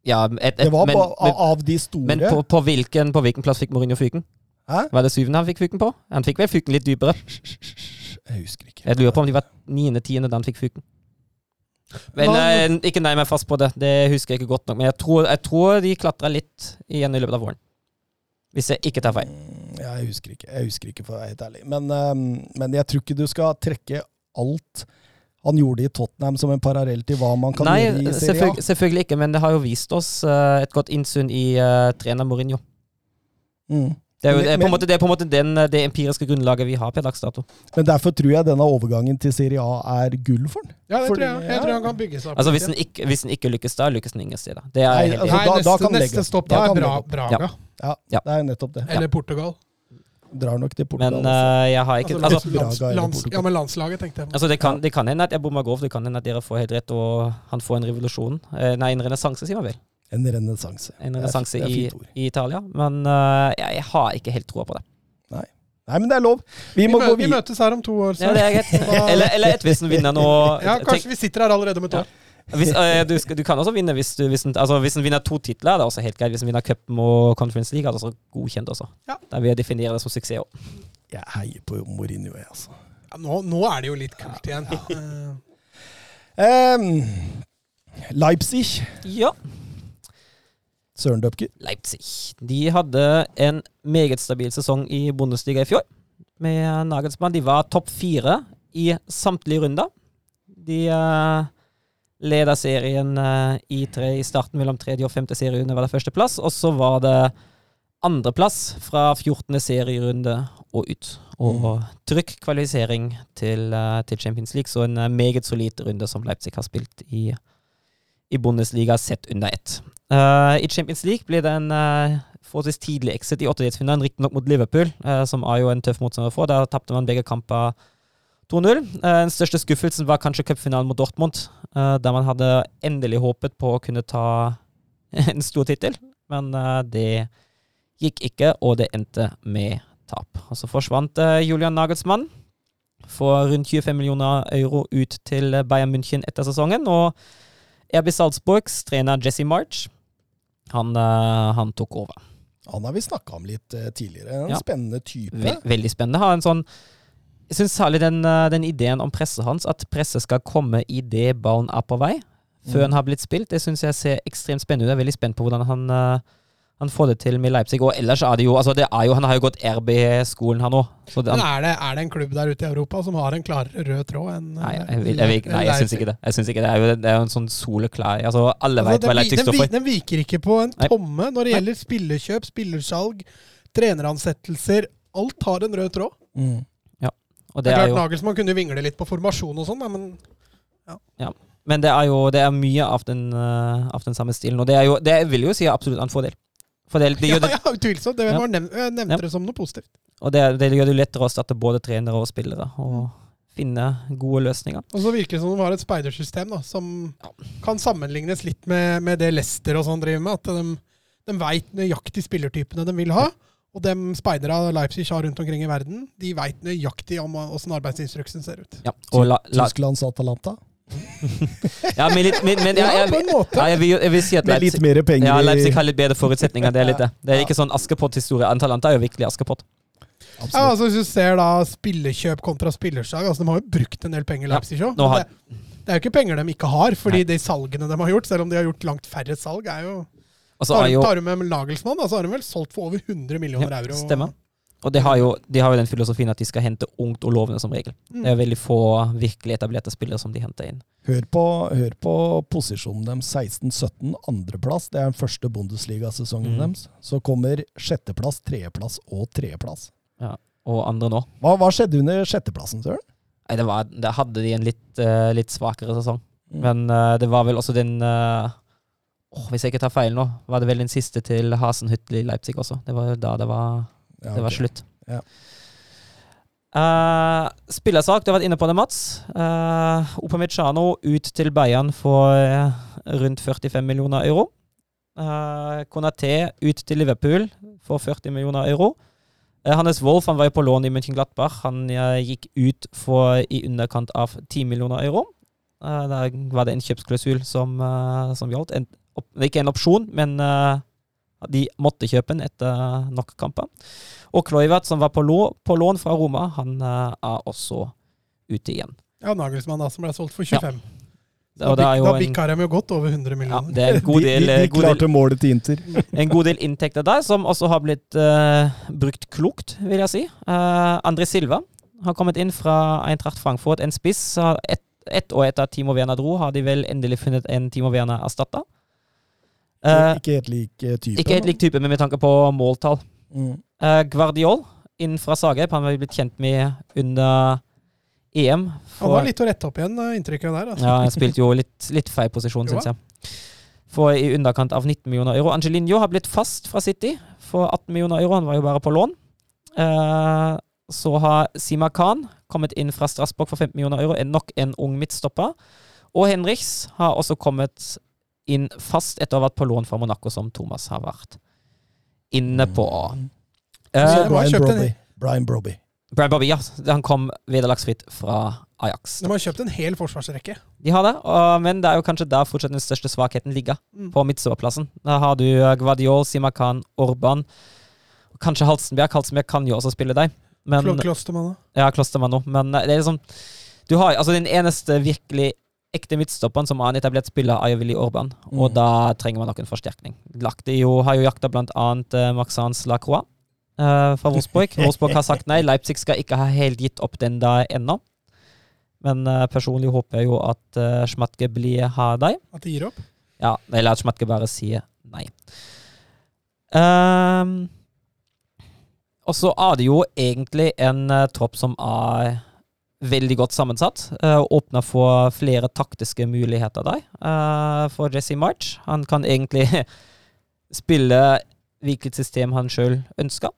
[SPEAKER 2] Ja, et, et,
[SPEAKER 1] Det var
[SPEAKER 2] men,
[SPEAKER 1] på,
[SPEAKER 2] men,
[SPEAKER 1] av, de store.
[SPEAKER 2] men på, på, hvilken, på hvilken plass fikk Mourinho fyken?
[SPEAKER 1] Hæ?
[SPEAKER 2] Var det syvende han fikk fyken på? Han fikk vel fyken litt dypere.
[SPEAKER 1] Jeg husker ikke.
[SPEAKER 2] Jeg lurer på om de var niende-tiende da han fikk fyken. Men
[SPEAKER 3] Hva-
[SPEAKER 2] eh, ikke nei meg fast på det, det husker jeg ikke godt nok. Men jeg tror, jeg tror de klatra litt igjen i løpet av våren. Hvis jeg ikke tar feil.
[SPEAKER 1] Ja, jeg husker ikke, jeg husker ikke for å være helt ærlig. Men, ehm, men jeg tror ikke du skal trekke alt han gjorde i Tottenham som en parallell til hva man kan
[SPEAKER 2] Nei,
[SPEAKER 1] gjøre i Serie A.
[SPEAKER 2] selvfølgelig, selvfølgelig ikke, men det har jo vist oss uh, et godt innsyn i uh, trener Mourinho.
[SPEAKER 1] Mm.
[SPEAKER 2] Det er jo det er
[SPEAKER 1] men-
[SPEAKER 2] måte, det, er på en måte den, eh, det empiriske grunnlaget vi har per dags dato.
[SPEAKER 1] Men derfor tror jeg denne overgangen til Serie A er gull for han.
[SPEAKER 3] Ja, det
[SPEAKER 1] Fordi-
[SPEAKER 3] tror jeg. Jeg
[SPEAKER 1] ja.
[SPEAKER 3] tror han kan bygge seg opp.
[SPEAKER 2] Altså Hvis den ikke, hvis den ikke lykkes da, lykkes den ingen steder. Det er
[SPEAKER 1] Nei,
[SPEAKER 2] helt
[SPEAKER 1] altså.
[SPEAKER 3] Nei,
[SPEAKER 1] da- da
[SPEAKER 3] neste,
[SPEAKER 1] kan den
[SPEAKER 3] neste
[SPEAKER 1] legge.
[SPEAKER 3] stopp
[SPEAKER 1] Da
[SPEAKER 3] da er Bra. Braga.
[SPEAKER 1] Ja,
[SPEAKER 2] Ja.
[SPEAKER 1] det er nettopp det.
[SPEAKER 3] Eller Portugal.
[SPEAKER 1] Drar nok til Portugal.
[SPEAKER 2] Men eh, jeg har ikke
[SPEAKER 3] Altså,
[SPEAKER 2] Altså,
[SPEAKER 3] lands, lands, ja, men landslaget, tenkte jeg.
[SPEAKER 2] altså det, kan, det kan hende at jeg bommer grovt, det kan hende at dere får helt rett, og han får en revolusjon. Eh, nei, en renessanse, sier man vel.
[SPEAKER 1] En renessanse.
[SPEAKER 2] En renessanse i, i Italia. Men uh, jeg, jeg har ikke helt troa på det.
[SPEAKER 1] Nei, men det er lov. Vi
[SPEAKER 3] Vi, vi møtes her om to år.
[SPEAKER 2] Ja, det er greit. Eller, eller Edvardsen vinner nå.
[SPEAKER 3] Ja,
[SPEAKER 2] Tenk-
[SPEAKER 3] kanskje vi sitter her allerede om et
[SPEAKER 2] Ja. Hvis, eh, du, skal, du kan også vinne hvis du hvis den, altså, hvis den vinner to titler. er Det også helt greit. Hvis den vinner cupen og Conference League, er det også godkjent også.
[SPEAKER 3] Ja.
[SPEAKER 2] Da vil jeg definere det som suksess òg.
[SPEAKER 1] Jeg heier på Mourinho, jeg, altså.
[SPEAKER 3] Ja, nå, nå er det jo litt kult igjen. Ja.
[SPEAKER 1] um, Leipzig.
[SPEAKER 2] Ja.
[SPEAKER 1] Søren Døpke.
[SPEAKER 2] Leipzig. De hadde en meget stabil sesong i Bundesliga i fjor. Med Nagelsmann. De var topp fire i samtlige runder. De uh, leda serien eh, i, tre, i starten mellom tredje og femte serierunde, var det førsteplass. Og så var det andreplass fra 14. serierunde og ut. Og trykk kvalifisering til, eh, til Champions League. Så en eh, meget solid runde som Leipzig har spilt i, i Bundesliga sett under ett. Uh, I Champions League blir det en uh, forholdsvis tidlig exit i åttedelsfinalen, riktignok mot Liverpool, uh, som er jo en tøff motstander å få. Der tapte man begge kamper 2-0. Eh, den største skuffelsen var kanskje cupfinalen mot Dortmund, eh, der man hadde endelig håpet på å kunne ta en stor tittel, men eh, det gikk ikke, og det endte med tap. Og så forsvant Julian Nagelsmann for rundt 25 millioner euro ut til Bayern München etter sesongen, og RB Salzburgs trener Jesse March, han, han tok over.
[SPEAKER 1] Han har vi snakka om litt tidligere. En
[SPEAKER 2] Ja.
[SPEAKER 1] spennende type.
[SPEAKER 2] Veldig spennende. Har en sånn Jeg syns særlig den, eh, den ideen om presset hans, at presset skal komme idet ballen er på vei, før
[SPEAKER 1] Mm.
[SPEAKER 2] den har blitt spilt, det syns jeg ser ekstremt spennende ut. Jeg er veldig spent på hvordan han, eh, han får det til med Leipzig. Og ellers er det jo, altså det er jo Han har jo gått RB-skolen, han òg.
[SPEAKER 3] Men er det, er det en klubb der ute i Europa som har en klarere rød tråd enn
[SPEAKER 2] Nei,
[SPEAKER 3] eh,
[SPEAKER 2] jeg, vil, jeg, vil, nei, jeg syns ikke det. Jeg synes ikke det. er jo, det er jo en sånn soleklar Altså, alle
[SPEAKER 3] Altså,
[SPEAKER 2] vet hva Leipzig står for.
[SPEAKER 3] den viker ikke på en tomme når det gjelder spillekjøp, spillersalg, treneransettelser. Alt har en rød tråd.
[SPEAKER 1] Mm.
[SPEAKER 2] Og
[SPEAKER 3] Det
[SPEAKER 2] det
[SPEAKER 3] er
[SPEAKER 2] er
[SPEAKER 3] klart
[SPEAKER 2] jo
[SPEAKER 3] Nagelsmann kunne vingle litt på formasjon og sånn, Ja, men
[SPEAKER 2] Men det er jo det er mye av den, uh, av den samme stilen. Og det er jo Det vil jo si absolutt en fordel. For det, det
[SPEAKER 3] ja,
[SPEAKER 2] det,
[SPEAKER 3] ja, utvilsomt. Det
[SPEAKER 2] Ja.
[SPEAKER 3] var nevnt, jeg nevnte
[SPEAKER 2] Ja.
[SPEAKER 3] det som noe positivt.
[SPEAKER 2] og det, det gjør det lettere å starte både trenere og spillere, og finne gode løsninger.
[SPEAKER 3] Og så virker det som de har et speidersystem da, som kan sammenlignes litt med, med det Lester og sånn driver med. At de, de veit nøyaktig spillertypene de vil ha. Og de speidere Leipzig har rundt omkring i verden, de veit nøyaktig om åssen arbeidsinstruksen ser ut.
[SPEAKER 2] Ja, og la, la,
[SPEAKER 1] Tysklands Atalanta.
[SPEAKER 2] ja men, litt, men, men ja,
[SPEAKER 3] Ja,
[SPEAKER 2] jeg,
[SPEAKER 3] på en måte.
[SPEAKER 2] ja, jeg, vil, jeg vil si at
[SPEAKER 1] Med litt
[SPEAKER 2] Leipzig,
[SPEAKER 1] mer penger
[SPEAKER 2] ja, Leipzig har litt bedre forutsetninger. Det er litt det. Er ikke sånn Askepott-historie. Atalanta er jo virkelig Askepott.
[SPEAKER 3] Ja, altså Hvis du ser da spillekjøp kontra spillerslag altså De har jo brukt en del penger,
[SPEAKER 2] Ja,
[SPEAKER 3] Leipzig òg.
[SPEAKER 2] har-
[SPEAKER 3] Det, det er jo ikke penger de ikke har, fordi
[SPEAKER 2] Nei.
[SPEAKER 3] de salgene de har gjort, selv om de har gjort langt færre salg, er jo
[SPEAKER 2] Og så
[SPEAKER 3] Tar,
[SPEAKER 2] jo
[SPEAKER 3] tar du med Lagelsmann, så har de vel solgt for over 100 millioner
[SPEAKER 2] Ja,
[SPEAKER 3] euro.
[SPEAKER 2] stemmer. Og de har, jo, de har jo den filosofien at de skal hente ungt og lovende som regel.
[SPEAKER 3] Mm.
[SPEAKER 2] Det er veldig få virkelig etablerte spillere som de henter inn.
[SPEAKER 1] Hør på, hør på posisjonen deres 16-17, andreplass. Det er den første Bundesliga-sesongen
[SPEAKER 2] Mm.
[SPEAKER 1] deres. Så kommer sjetteplass, tredjeplass og tredjeplass.
[SPEAKER 2] Og andre nå.
[SPEAKER 1] Hva, hva skjedde under sjetteplassen, Søren?
[SPEAKER 2] Nei, det var, det hadde de en litt, uh, litt svakere sesong.
[SPEAKER 1] Mm.
[SPEAKER 2] Men uh, det var vel også den eh, åh, Hvis jeg ikke tar feil nå, var det vel den siste til Hasenhüttel i Leipzig også. Det var da det var,
[SPEAKER 1] Ja,
[SPEAKER 2] det var slutt.
[SPEAKER 1] Ja.
[SPEAKER 2] Uh, spillersak, du har vært inne på det, Mats. Uh, Upamecano ut til Bayern for eh, rundt 45 millioner euro. Uh, Konaté ut til Liverpool for 40 millioner euro. Uh, Hannes Wolff han var jo på lån i München-Glattbach. Han uh, gikk ut for i underkant av 10 millioner euro. Eh, der var det en kjøpsklausul som, eh, som gjaldt. En, ikke en opsjon, men eh, de måtte kjøpe den etter nok kamper. Og Kloivert, som var på, lå, på lån fra Roma, han eh, er også ute igjen.
[SPEAKER 3] Ja, Nagelsmann da, som ble solgt for 25.
[SPEAKER 2] Ja. Da,
[SPEAKER 3] da
[SPEAKER 2] er
[SPEAKER 3] da bikka de jo godt over 100
[SPEAKER 2] ja,
[SPEAKER 3] millioner.
[SPEAKER 2] det er en god del,
[SPEAKER 1] de,
[SPEAKER 2] eh,
[SPEAKER 1] de, de
[SPEAKER 2] god del
[SPEAKER 1] klarte målet til Inter.
[SPEAKER 2] en god del inntekter der, som også har blitt uh, brukt klokt, vil jeg si. Uh, André Silva har kommet inn fra Eintracht Frankfurt, en spiss. Ett et år etter at Timo Werner dro, har de vel endelig funnet en Timo Werner-erstatter. Uh,
[SPEAKER 1] ikke helt lik eh, type.
[SPEAKER 2] ikke helt lik type, men med tanke på måltall.
[SPEAKER 1] Mm.
[SPEAKER 2] Uh, Guardiol inn fra Zagreb, han har vi blitt kjent med under EM.
[SPEAKER 3] Han var litt å rette opp igjen, eh, inntrykket der. Altså.
[SPEAKER 2] Ja, han spilte jo litt, litt feil posisjon,
[SPEAKER 3] Jo
[SPEAKER 2] syns jeg. For i underkant av 19 millioner euro. Angelinho har blitt fast fra City for 18 millioner euro. Han var jo bare på lån. Uh, så har Sima Khan kommet inn fra Strasbourg for 15 millioner euro. er nok en ung midtstopper. Og Henriks har også kommet inn fast etter å ha vært på lån fra Monaco, som Thomas har vært inne på.
[SPEAKER 1] Mm.
[SPEAKER 2] Eh,
[SPEAKER 3] har
[SPEAKER 1] Brian Broby. Brian Broby.
[SPEAKER 2] Brian Broby, ja. Han kom vederlagsfritt fra Ajax.
[SPEAKER 3] De har kjøpt en hel forsvarsrekke.
[SPEAKER 2] De har det, og, men det er jo kanskje der fortsatt den største svakheten ligger.
[SPEAKER 3] Mm.
[SPEAKER 2] På midtsoverplassen. Da har du Gvadiol, Gvardiol, Simakan, Orban. Kanskje Halstenberg. Halstenberg kan jo også spille deg. Men,
[SPEAKER 3] Klostermann, da.
[SPEAKER 2] ja, Klostermann òg. Men eh, det er liksom Du har altså den eneste virkelig ekte midtstopperen som har en etablert spiller, er jo Willy Orban. Og
[SPEAKER 1] Mm.
[SPEAKER 2] da trenger man nok en forsterkning. Lagt er jo, har jo jakta blant annet uh, Maxence Lacroix uh, fra Wolfsburg. Wolfsburg har sagt nei. Leipzig skal ikke ha helt gitt opp den da ennå. Men uh, personlig håper jeg jo at uh, Schmatke blir ha deg.
[SPEAKER 3] At de gir opp.
[SPEAKER 2] Ja, eller at Schmatke bare sier nei. Um, og så er det jo egentlig en tropp som er veldig godt sammensatt. Uh, Åpna for flere taktiske muligheter der uh, for Jesse March. Han kan egentlig spille hvilket system han sjøl ønsker.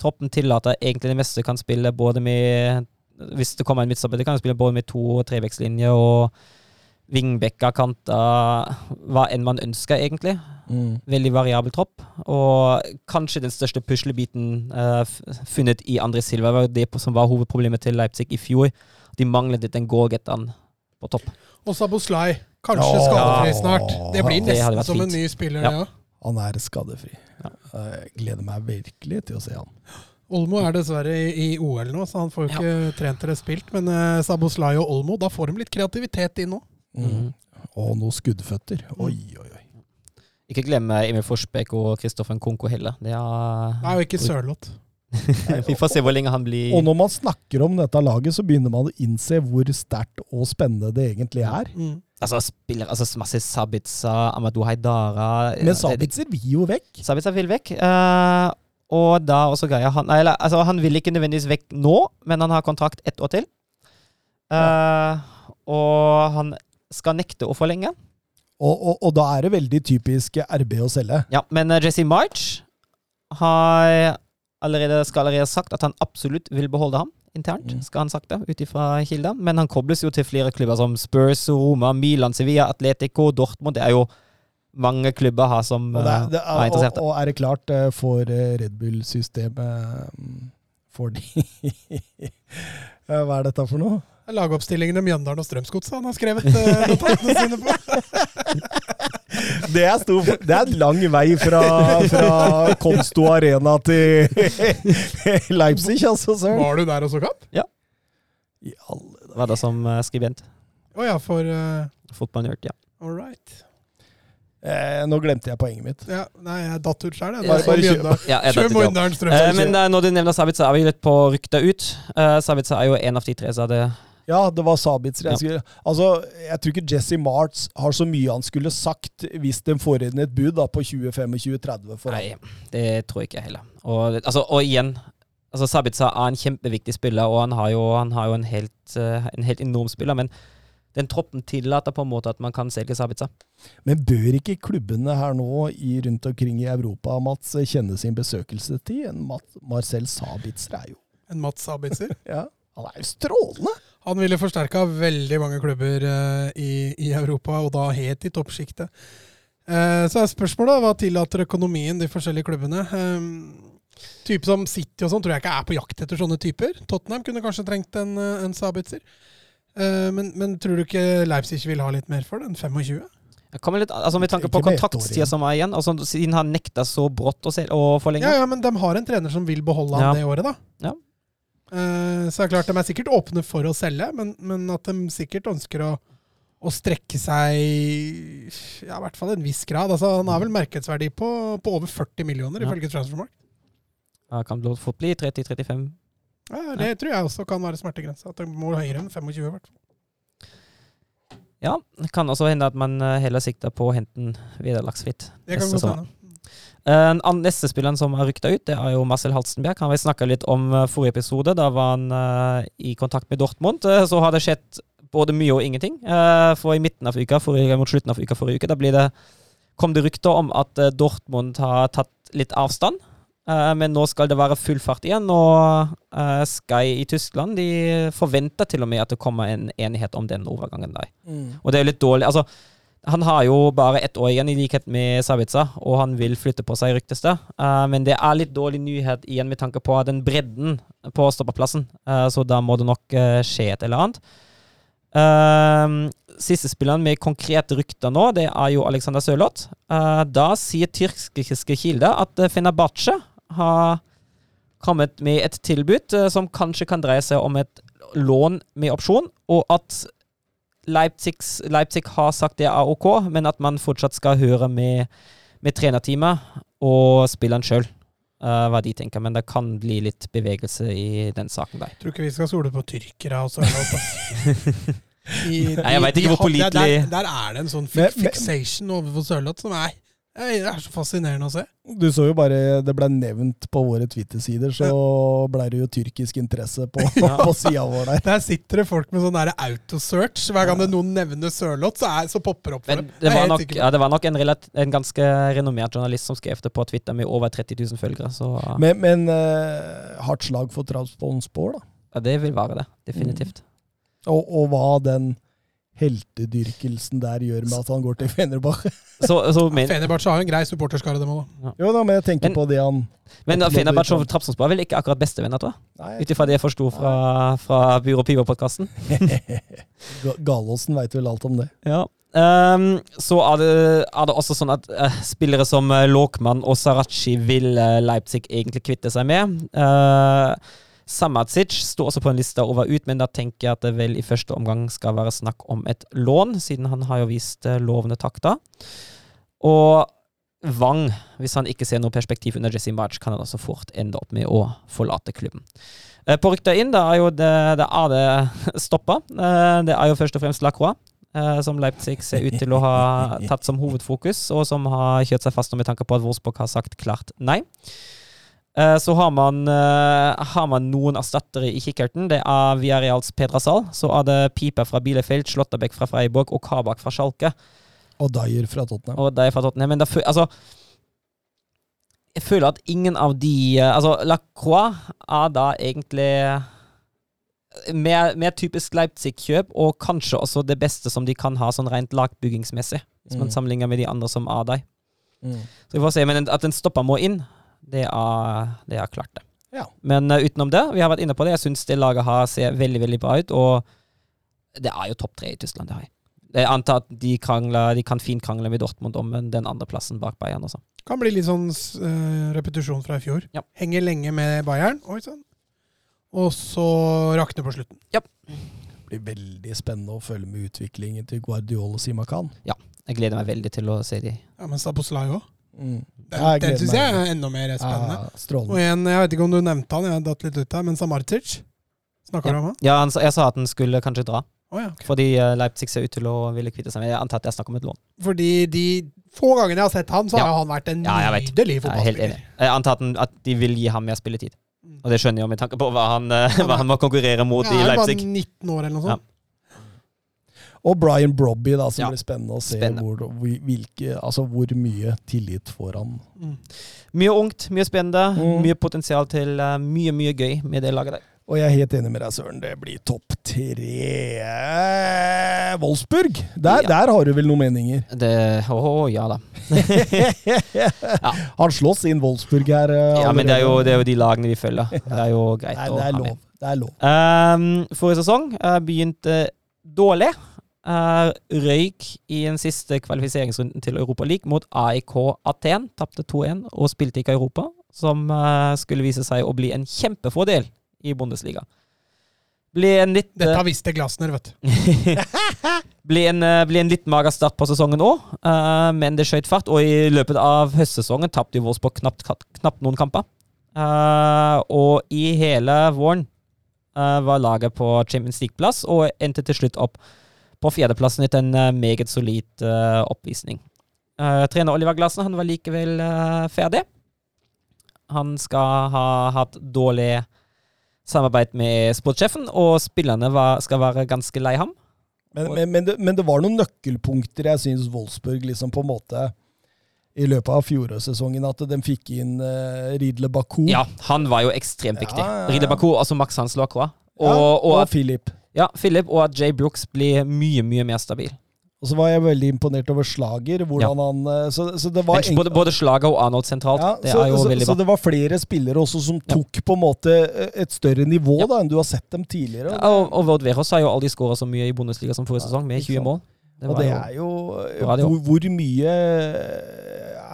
[SPEAKER 2] Troppen tillater egentlig det meste. Kan spille både med Hvis det kommer en midtstopper, kan kan spille både med to- og trevekslinjer og vingbekker, kanter, hva enn man ønsker, egentlig.
[SPEAKER 1] Mm.
[SPEAKER 2] Veldig variabel tropp. Og kanskje den største puslebiten uh, funnet i André Silva var det som var hovedproblemet til Leipzig i fjor. De manglet den gågetteren på topp.
[SPEAKER 3] Og Saboslai. Kanskje
[SPEAKER 1] Åh.
[SPEAKER 3] skadefri snart. Det blir nesten
[SPEAKER 2] det
[SPEAKER 3] som en ny spiller,
[SPEAKER 2] Ja.
[SPEAKER 3] ja.
[SPEAKER 1] Han er skadefri.
[SPEAKER 2] Ja.
[SPEAKER 1] Jeg gleder meg virkelig til å se han.
[SPEAKER 3] Olmo er dessverre i, i OL nå, så han får jo ikke trent eller spilt. Men uh, Saboslai og Olmo, da får de litt kreativitet inn nå.
[SPEAKER 1] Mm. Og noen skuddføtter. Oi, oi, oi.
[SPEAKER 2] Ikke glem eh, Emil Forsbekk og Kristoffer Konko heller. Det er
[SPEAKER 3] Nei, og ikke Sørloth.
[SPEAKER 2] Vi får se hvor lenge han blir
[SPEAKER 1] Og når man snakker om dette laget, så begynner man å innse hvor sterkt og spennende det egentlig er.
[SPEAKER 3] Mm.
[SPEAKER 2] Altså, spiller altså masse Sabitza, Amadou Haidara
[SPEAKER 1] Men Sabitzer vil jo vekk.
[SPEAKER 2] Sabitsa vil vekk. Uh, og da også greia han nei, eller, altså, Han vil ikke nødvendigvis vekk nå, men han har kontrakt ett år til. Eh, og han skal nekte å forlenge.
[SPEAKER 1] Og, og, og da er det veldig typisk RB å selge.
[SPEAKER 2] Ja, men eh, Jesse March har allerede, skal allerede sagt at han absolutt vil beholde ham internt.
[SPEAKER 1] Mm.
[SPEAKER 2] skal han sagt det, ut ifra kilder. Men han kobles jo til flere klubber som Spurs, Roma, Milan, Sevilla, Atletico, Dortmund. Det er jo mange klubber her som
[SPEAKER 1] Og, det, er-
[SPEAKER 2] eh,
[SPEAKER 1] det,
[SPEAKER 2] er
[SPEAKER 1] er, og,
[SPEAKER 2] interesserte.
[SPEAKER 1] og er det klart eh, for Red Bull-systemet mm, For de Hva er dette for noe?
[SPEAKER 3] Det er Lagoppstillingene Mjøndalen og Strømsgodset han har skrevet uh, notatene sine på.
[SPEAKER 1] Det er, stor, det er en lang vei fra, fra Konsto Arena til Leipzig, altså, Sir.
[SPEAKER 3] Var du der og så kamp?
[SPEAKER 1] I alle
[SPEAKER 2] Var det som eh, skribent.
[SPEAKER 3] Å ja, for uh,
[SPEAKER 2] Fotballnerd, ja.
[SPEAKER 3] All right.
[SPEAKER 1] eh, Nå glemte jeg poenget mitt.
[SPEAKER 3] Ja, nei, jeg datt ut sjøl.
[SPEAKER 2] Bare,
[SPEAKER 1] bare kjør.
[SPEAKER 2] ja
[SPEAKER 3] Kjør Mjøndalen Strømsgodset.
[SPEAKER 2] Eh, men eh, når du nevner Savica, er vi litt på rykta ut. Uh, Savica er jo en av de tre, som det
[SPEAKER 1] Ja, det var Sabitzer. Jeg, skulle, altså, jeg tror ikke Jesse Martz har så mye han skulle sagt hvis de får inn et bud da, på 20-25-30 for ham.
[SPEAKER 2] Nei, det tror jeg ikke heller. Og, altså, og igjen, altså Sabitzer er en kjempeviktig spiller, og han har jo, han har jo en, helt, eh, en helt enorm spiller. Men den troppen tillater på en måte at man kan selge Sabitza.
[SPEAKER 1] Men bør ikke klubbene her nå i, rundt omkring i Europa Mats, kjenne sin besøkelsestid? En Mat Marcel Sabitzer er jo
[SPEAKER 3] En Mats Sabitzer.
[SPEAKER 1] ja, Han er jo strålende!
[SPEAKER 3] Han ville forsterka veldig mange klubber eh, i, i Europa, og da helt i toppsjiktet. Eh, så er spørsmålet hva tillater økonomien de forskjellige klubbene. Um, type som City og sånn tror jeg ikke er på jakt etter sånne typer. Tottenham kunne kanskje trengt en, eh, en Sabitzer. Eh, men, men tror du ikke Leipzig vil ha litt mer for det enn 25?
[SPEAKER 2] Jeg kommer litt, altså Med tanke på kontraktstida som er igjen, altså siden han nekta så brått å, se, å forlenge
[SPEAKER 3] Ja, ja, men de har en trener som vil beholde han
[SPEAKER 2] Ja.
[SPEAKER 3] det året, da.
[SPEAKER 2] Ja.
[SPEAKER 3] Eh, så er det klart, de er sikkert åpne for å selge, men, men at de sikkert ønsker å, å strekke seg ja, i hvert fall en viss grad. Altså, han har vel markedsverdi på, på over 40 millioner,
[SPEAKER 2] Ja.
[SPEAKER 3] ifølge Transformark.
[SPEAKER 2] Ja, kan fort bli 30-35.
[SPEAKER 3] Ja, det tror jeg også kan være smertegrensa. At de må høyere enn 25. i hvert fall.
[SPEAKER 2] Ja, det kan også hende at man eh, heller sikter på å hente den vederlagsfritt.
[SPEAKER 3] Det kan godt hende.
[SPEAKER 2] Eh, neste spilleren som har rykta ut, det er jo Marcel Halstenberg. Han vi snakka litt om eh, forrige episode. Da var han eh, i kontakt med Dortmund. Så har det skjedd både mye og ingenting. For i midten av uka, forrige, mot slutten av uka forrige uke, da blir det, kom det rykter om at Dortmund har tatt litt avstand. Men nå skal det være full fart igjen, og Sky i Tyskland de forventer til og med at det kommer en enighet om den overgangen der. Og det er jo litt dårlig. Altså, Han har jo bare ett år igjen, i likhet med Sabitza, og han vil flytte på seg, ryktes det. Uh, men det er litt dårlig nyhet igjen med tanke på den bredden på stoppeplassen, uh, så da må det nok uh, skje et eller annet. Siste spilleren med konkrete rykter nå, det er jo Alexander Sørloth. Da sier tyrkiske kilder at Fenerbahçe har kommet med et tilbud som kanskje kan dreie seg om et lån med opsjon, og at Leipzigs, Leipzig har sagt det er ok, men at man fortsatt skal høre med, med trenerteamet og spilleren sjøl hva de tenker. Men det kan bli litt bevegelse i den saken der.
[SPEAKER 3] Tror ikke vi skal stole på tyrkere og Sørloth. I-
[SPEAKER 2] Nei, jeg vet ikke hvor
[SPEAKER 3] pålitelig der- Der, der er det en sånn fixation overfor Sørloth som er det er så fascinerende å se.
[SPEAKER 1] Du så jo bare det ble nevnt på våre Twitter-sider, så ble det jo tyrkisk interesse på,
[SPEAKER 2] Ja.
[SPEAKER 1] på sida vår der.
[SPEAKER 3] Der sitter det folk med sånn autosearch. Hver gang det noen nevner Sørloth, så, er- så popper det opp for
[SPEAKER 2] Men
[SPEAKER 3] dem.
[SPEAKER 2] det
[SPEAKER 3] er
[SPEAKER 2] var, nok, ja, det var nok en, en ganske renommert journalist som skrev det på Twitter med over 30 000 følgere. Så
[SPEAKER 1] Men, men uh, hardt slag for Trabzonspor, da.
[SPEAKER 2] ja, det vil være det. Definitivt.
[SPEAKER 1] Og, og hva den heltedyrkelsen der gjør med at han går til Fenerbahçe.
[SPEAKER 2] Så, så men,
[SPEAKER 3] Fenerbahçe har jo en grei supporterskare, dem òg.
[SPEAKER 1] Jo da, men jeg tenker
[SPEAKER 2] Men-
[SPEAKER 1] på det han
[SPEAKER 2] men Fenerbahçe og Trapsonsborg er vel ikke akkurat bestevenner, tror jeg. Ut ifra det jeg forsto fra, fra Byrå Piva-podkasten.
[SPEAKER 1] Ga- Galåsen veit vel alt om det.
[SPEAKER 2] Ja. Um, så er det, er det også sånn at uh, spillere som uh, Lokman og Sarachi vil uh, Leipzig egentlig kvitte seg med. Uh, Samacic står også på en liste over ut, men da tenker jeg at det vel i første omgang skal være snakk om et lån, siden han har jo vist uh, lovende takter. Og Wang, hvis han ikke ser noe perspektiv under Jesse March, kan han også fort ende opp med å forlate klubben. Eh, På rykta inn, da er jo det, det er det stoppa. Eh, Det er jo først og fremst Lacroix eh, som Leipzig ser ut til å ha tatt som hovedfokus, og som har kjørt seg fast nå med tanke på at Wolfsburg har sagt klart nei. Eh, Så har man, eh, har man noen erstattere i kikkerten. Det er Viareals Pedrasal. Så er det Piper fra Bielefeld, Slåttabekk fra Freiburg og Kabak fra Schalke.
[SPEAKER 1] Og Dyer fra Tottenham.
[SPEAKER 2] Og de er fra Tottenham. Men da, altså Jeg føler at ingen av de eh, Altså, Lacroix er da egentlig mer, mer typisk Leipzig-kjøp, og kanskje også det beste som de kan ha sånn rent lagbyggingsmessig, hvis man
[SPEAKER 1] Mm.
[SPEAKER 2] sammenligner med de andre som er der.
[SPEAKER 1] Mm.
[SPEAKER 2] Så vi får se. Men at en stopper må inn, det er, det er klart, det.
[SPEAKER 1] Ja.
[SPEAKER 2] Men uh, utenom det, vi har vært inne på det, jeg syns det laget her ser veldig, veldig bra ut, og det er jo topp tre i Tyskland, det har jeg. Jeg antar at de, krangler, de kan fint krangle med Dortmund om den andreplassen bak Bayern også.
[SPEAKER 3] Kan bli litt sånn uh, repetisjon fra i fjor.
[SPEAKER 2] Ja.
[SPEAKER 3] Henger lenge med Bayern, oi sann. Og så rakner på slutten.
[SPEAKER 1] Det blir veldig spennende å følge med utviklingen til Guardiola og Simakan.
[SPEAKER 2] Ja, Jeg gleder meg veldig til å se de.
[SPEAKER 3] Ja, Men Staposlai òg.
[SPEAKER 1] Mm.
[SPEAKER 3] Den,
[SPEAKER 1] jeg
[SPEAKER 3] den syns jeg er enda mer spennende.
[SPEAKER 1] Ja,
[SPEAKER 3] Og en, jeg vet ikke om du nevnte han, jeg har datt litt ut her, men Samartic. Snakker du om han?
[SPEAKER 2] Ja, han, jeg sa at han skulle kanskje dra,
[SPEAKER 3] Oh, ja, okay.
[SPEAKER 2] fordi eh, Leipzig ser ut til å ville kvitte seg med Jeg antar at jeg snakker om et lån.
[SPEAKER 3] Fordi de få gangene jeg har sett han, så
[SPEAKER 2] Ja.
[SPEAKER 3] har han vært en
[SPEAKER 2] Ja, jeg
[SPEAKER 3] nydelig
[SPEAKER 2] Jeg er helt enig.
[SPEAKER 3] fotballspiller.
[SPEAKER 2] Jeg antar at, at de vil gi ham mer spilletid.
[SPEAKER 3] Mm.
[SPEAKER 2] Og det skjønner jeg jo med tanke på hva han, eh, hva han må konkurrere mot
[SPEAKER 3] Ja,
[SPEAKER 2] i
[SPEAKER 3] han er bare
[SPEAKER 2] Leipzig.
[SPEAKER 3] 19 år eller noe sånt.
[SPEAKER 1] Og Brian Brobby, da, som
[SPEAKER 2] Ja.
[SPEAKER 1] blir spennende å se hvor, hvilke, altså, hvor mye tillit får han.
[SPEAKER 3] Mm.
[SPEAKER 2] Mye ungt, mye spennende,
[SPEAKER 1] Mm.
[SPEAKER 2] mye potensial til uh, mye, mye gøy med det laget der.
[SPEAKER 1] Og jeg er helt enig med deg, Søren. Det blir topp tre Eh, Wolfsburg! Der,
[SPEAKER 2] Ja.
[SPEAKER 1] der har du vel noen meninger?
[SPEAKER 2] Det Å ja da.
[SPEAKER 1] Han slåss inn Wolfsburg her. eh,
[SPEAKER 2] Ja, men det er, jo, det er jo de lagene vi følger. Det er jo greit
[SPEAKER 1] Nei,
[SPEAKER 2] å
[SPEAKER 1] det er
[SPEAKER 2] ha
[SPEAKER 1] lov.
[SPEAKER 2] med.
[SPEAKER 1] Det er lov.
[SPEAKER 2] Um, forrige sesong uh, begynte dårlig. Uh, røyk i den siste kvalifiseringsrunden til Europa League mot AIK Aten. Tapte 2-1 og spilte ikke Europa, som uh, skulle vise seg å bli en kjempefordel i Bundesliga. En litt
[SPEAKER 3] Dette visste Glasner, vet du.
[SPEAKER 2] ble en, ble en litt mager start på sesongen òg, uh, men det skjøt fart. Og i løpet av høstsesongen tapte Wolfsburg knapt, knapt noen kamper. Uh, og i hele våren uh, var laget på Champions League-plass og endte til slutt opp på fjerdeplassen etter en uh, meget solid uh, oppvisning. Uh, trener Oliver Glassen han var likevel ferdig. Han skal ha hatt dårlig samarbeid med sportssjefen, og spillerne var, skal være ganske lei ham.
[SPEAKER 1] Men, men, men, det, men det var noen nøkkelpunkter jeg syns Wolfsburg liksom på en måte i løpet av fjorårssesongen at de fikk inn uh, Ridle Baku.
[SPEAKER 2] Ja, han var jo ekstremt viktig.
[SPEAKER 1] Ja, ja, ja.
[SPEAKER 2] Ridle Baku, altså Max Hans Lacroix. Og,
[SPEAKER 1] Ja,
[SPEAKER 2] og,
[SPEAKER 1] og Philip.
[SPEAKER 2] Ja, Philip, og at Jay Brooks blir mye, mye mer stabil.
[SPEAKER 1] Og så var jeg veldig imponert over Slager. hvordan han... eh, Så, så det var
[SPEAKER 2] Men både, både Slager og Arnold sentralt,
[SPEAKER 1] ja,
[SPEAKER 2] det
[SPEAKER 1] så,
[SPEAKER 2] er jo
[SPEAKER 1] så,
[SPEAKER 2] veldig
[SPEAKER 1] så det var flere spillere også som tok på en måte eh, et større nivå
[SPEAKER 2] Ja.
[SPEAKER 1] da enn du har sett dem tidligere.
[SPEAKER 2] Ja, og, og Vård Verås har jo aldri skåra så mye i Bundesliga som forrige
[SPEAKER 1] Ja,
[SPEAKER 2] sesong, med 20 mål. Det
[SPEAKER 1] og det
[SPEAKER 2] jo,
[SPEAKER 1] er jo hvor, hvor mye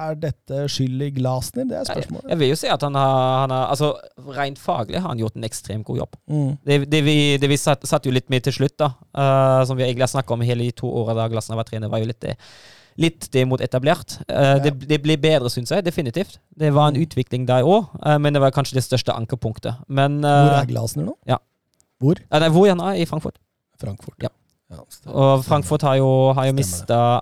[SPEAKER 1] er dette skyld i Glasner? Det er spørsmålet.
[SPEAKER 2] jeg vil jo si at han har, han har Altså, rent faglig har han gjort en ekstremt god jobb.
[SPEAKER 1] Mm.
[SPEAKER 2] Det, det vi, det vi satt, satt jo litt med til slutt, da, uh, som vi egentlig har snakka om hele de to åra da Glasner var trener, var jo litt det, litt det etablert. Uh, ja. det, det ble bedre, syns jeg. Definitivt. Det var en
[SPEAKER 1] Mm.
[SPEAKER 2] utvikling der òg, men det var kanskje det største ankerpunktet. Men
[SPEAKER 1] Hvor
[SPEAKER 2] eh,
[SPEAKER 1] er Glasner nå?
[SPEAKER 2] ja.
[SPEAKER 1] Hvor?
[SPEAKER 2] eh, Nei, hvor han er i Frankfurt.
[SPEAKER 1] Frankfurt.
[SPEAKER 2] Ja. Og Frankfurt har jo, har jo mista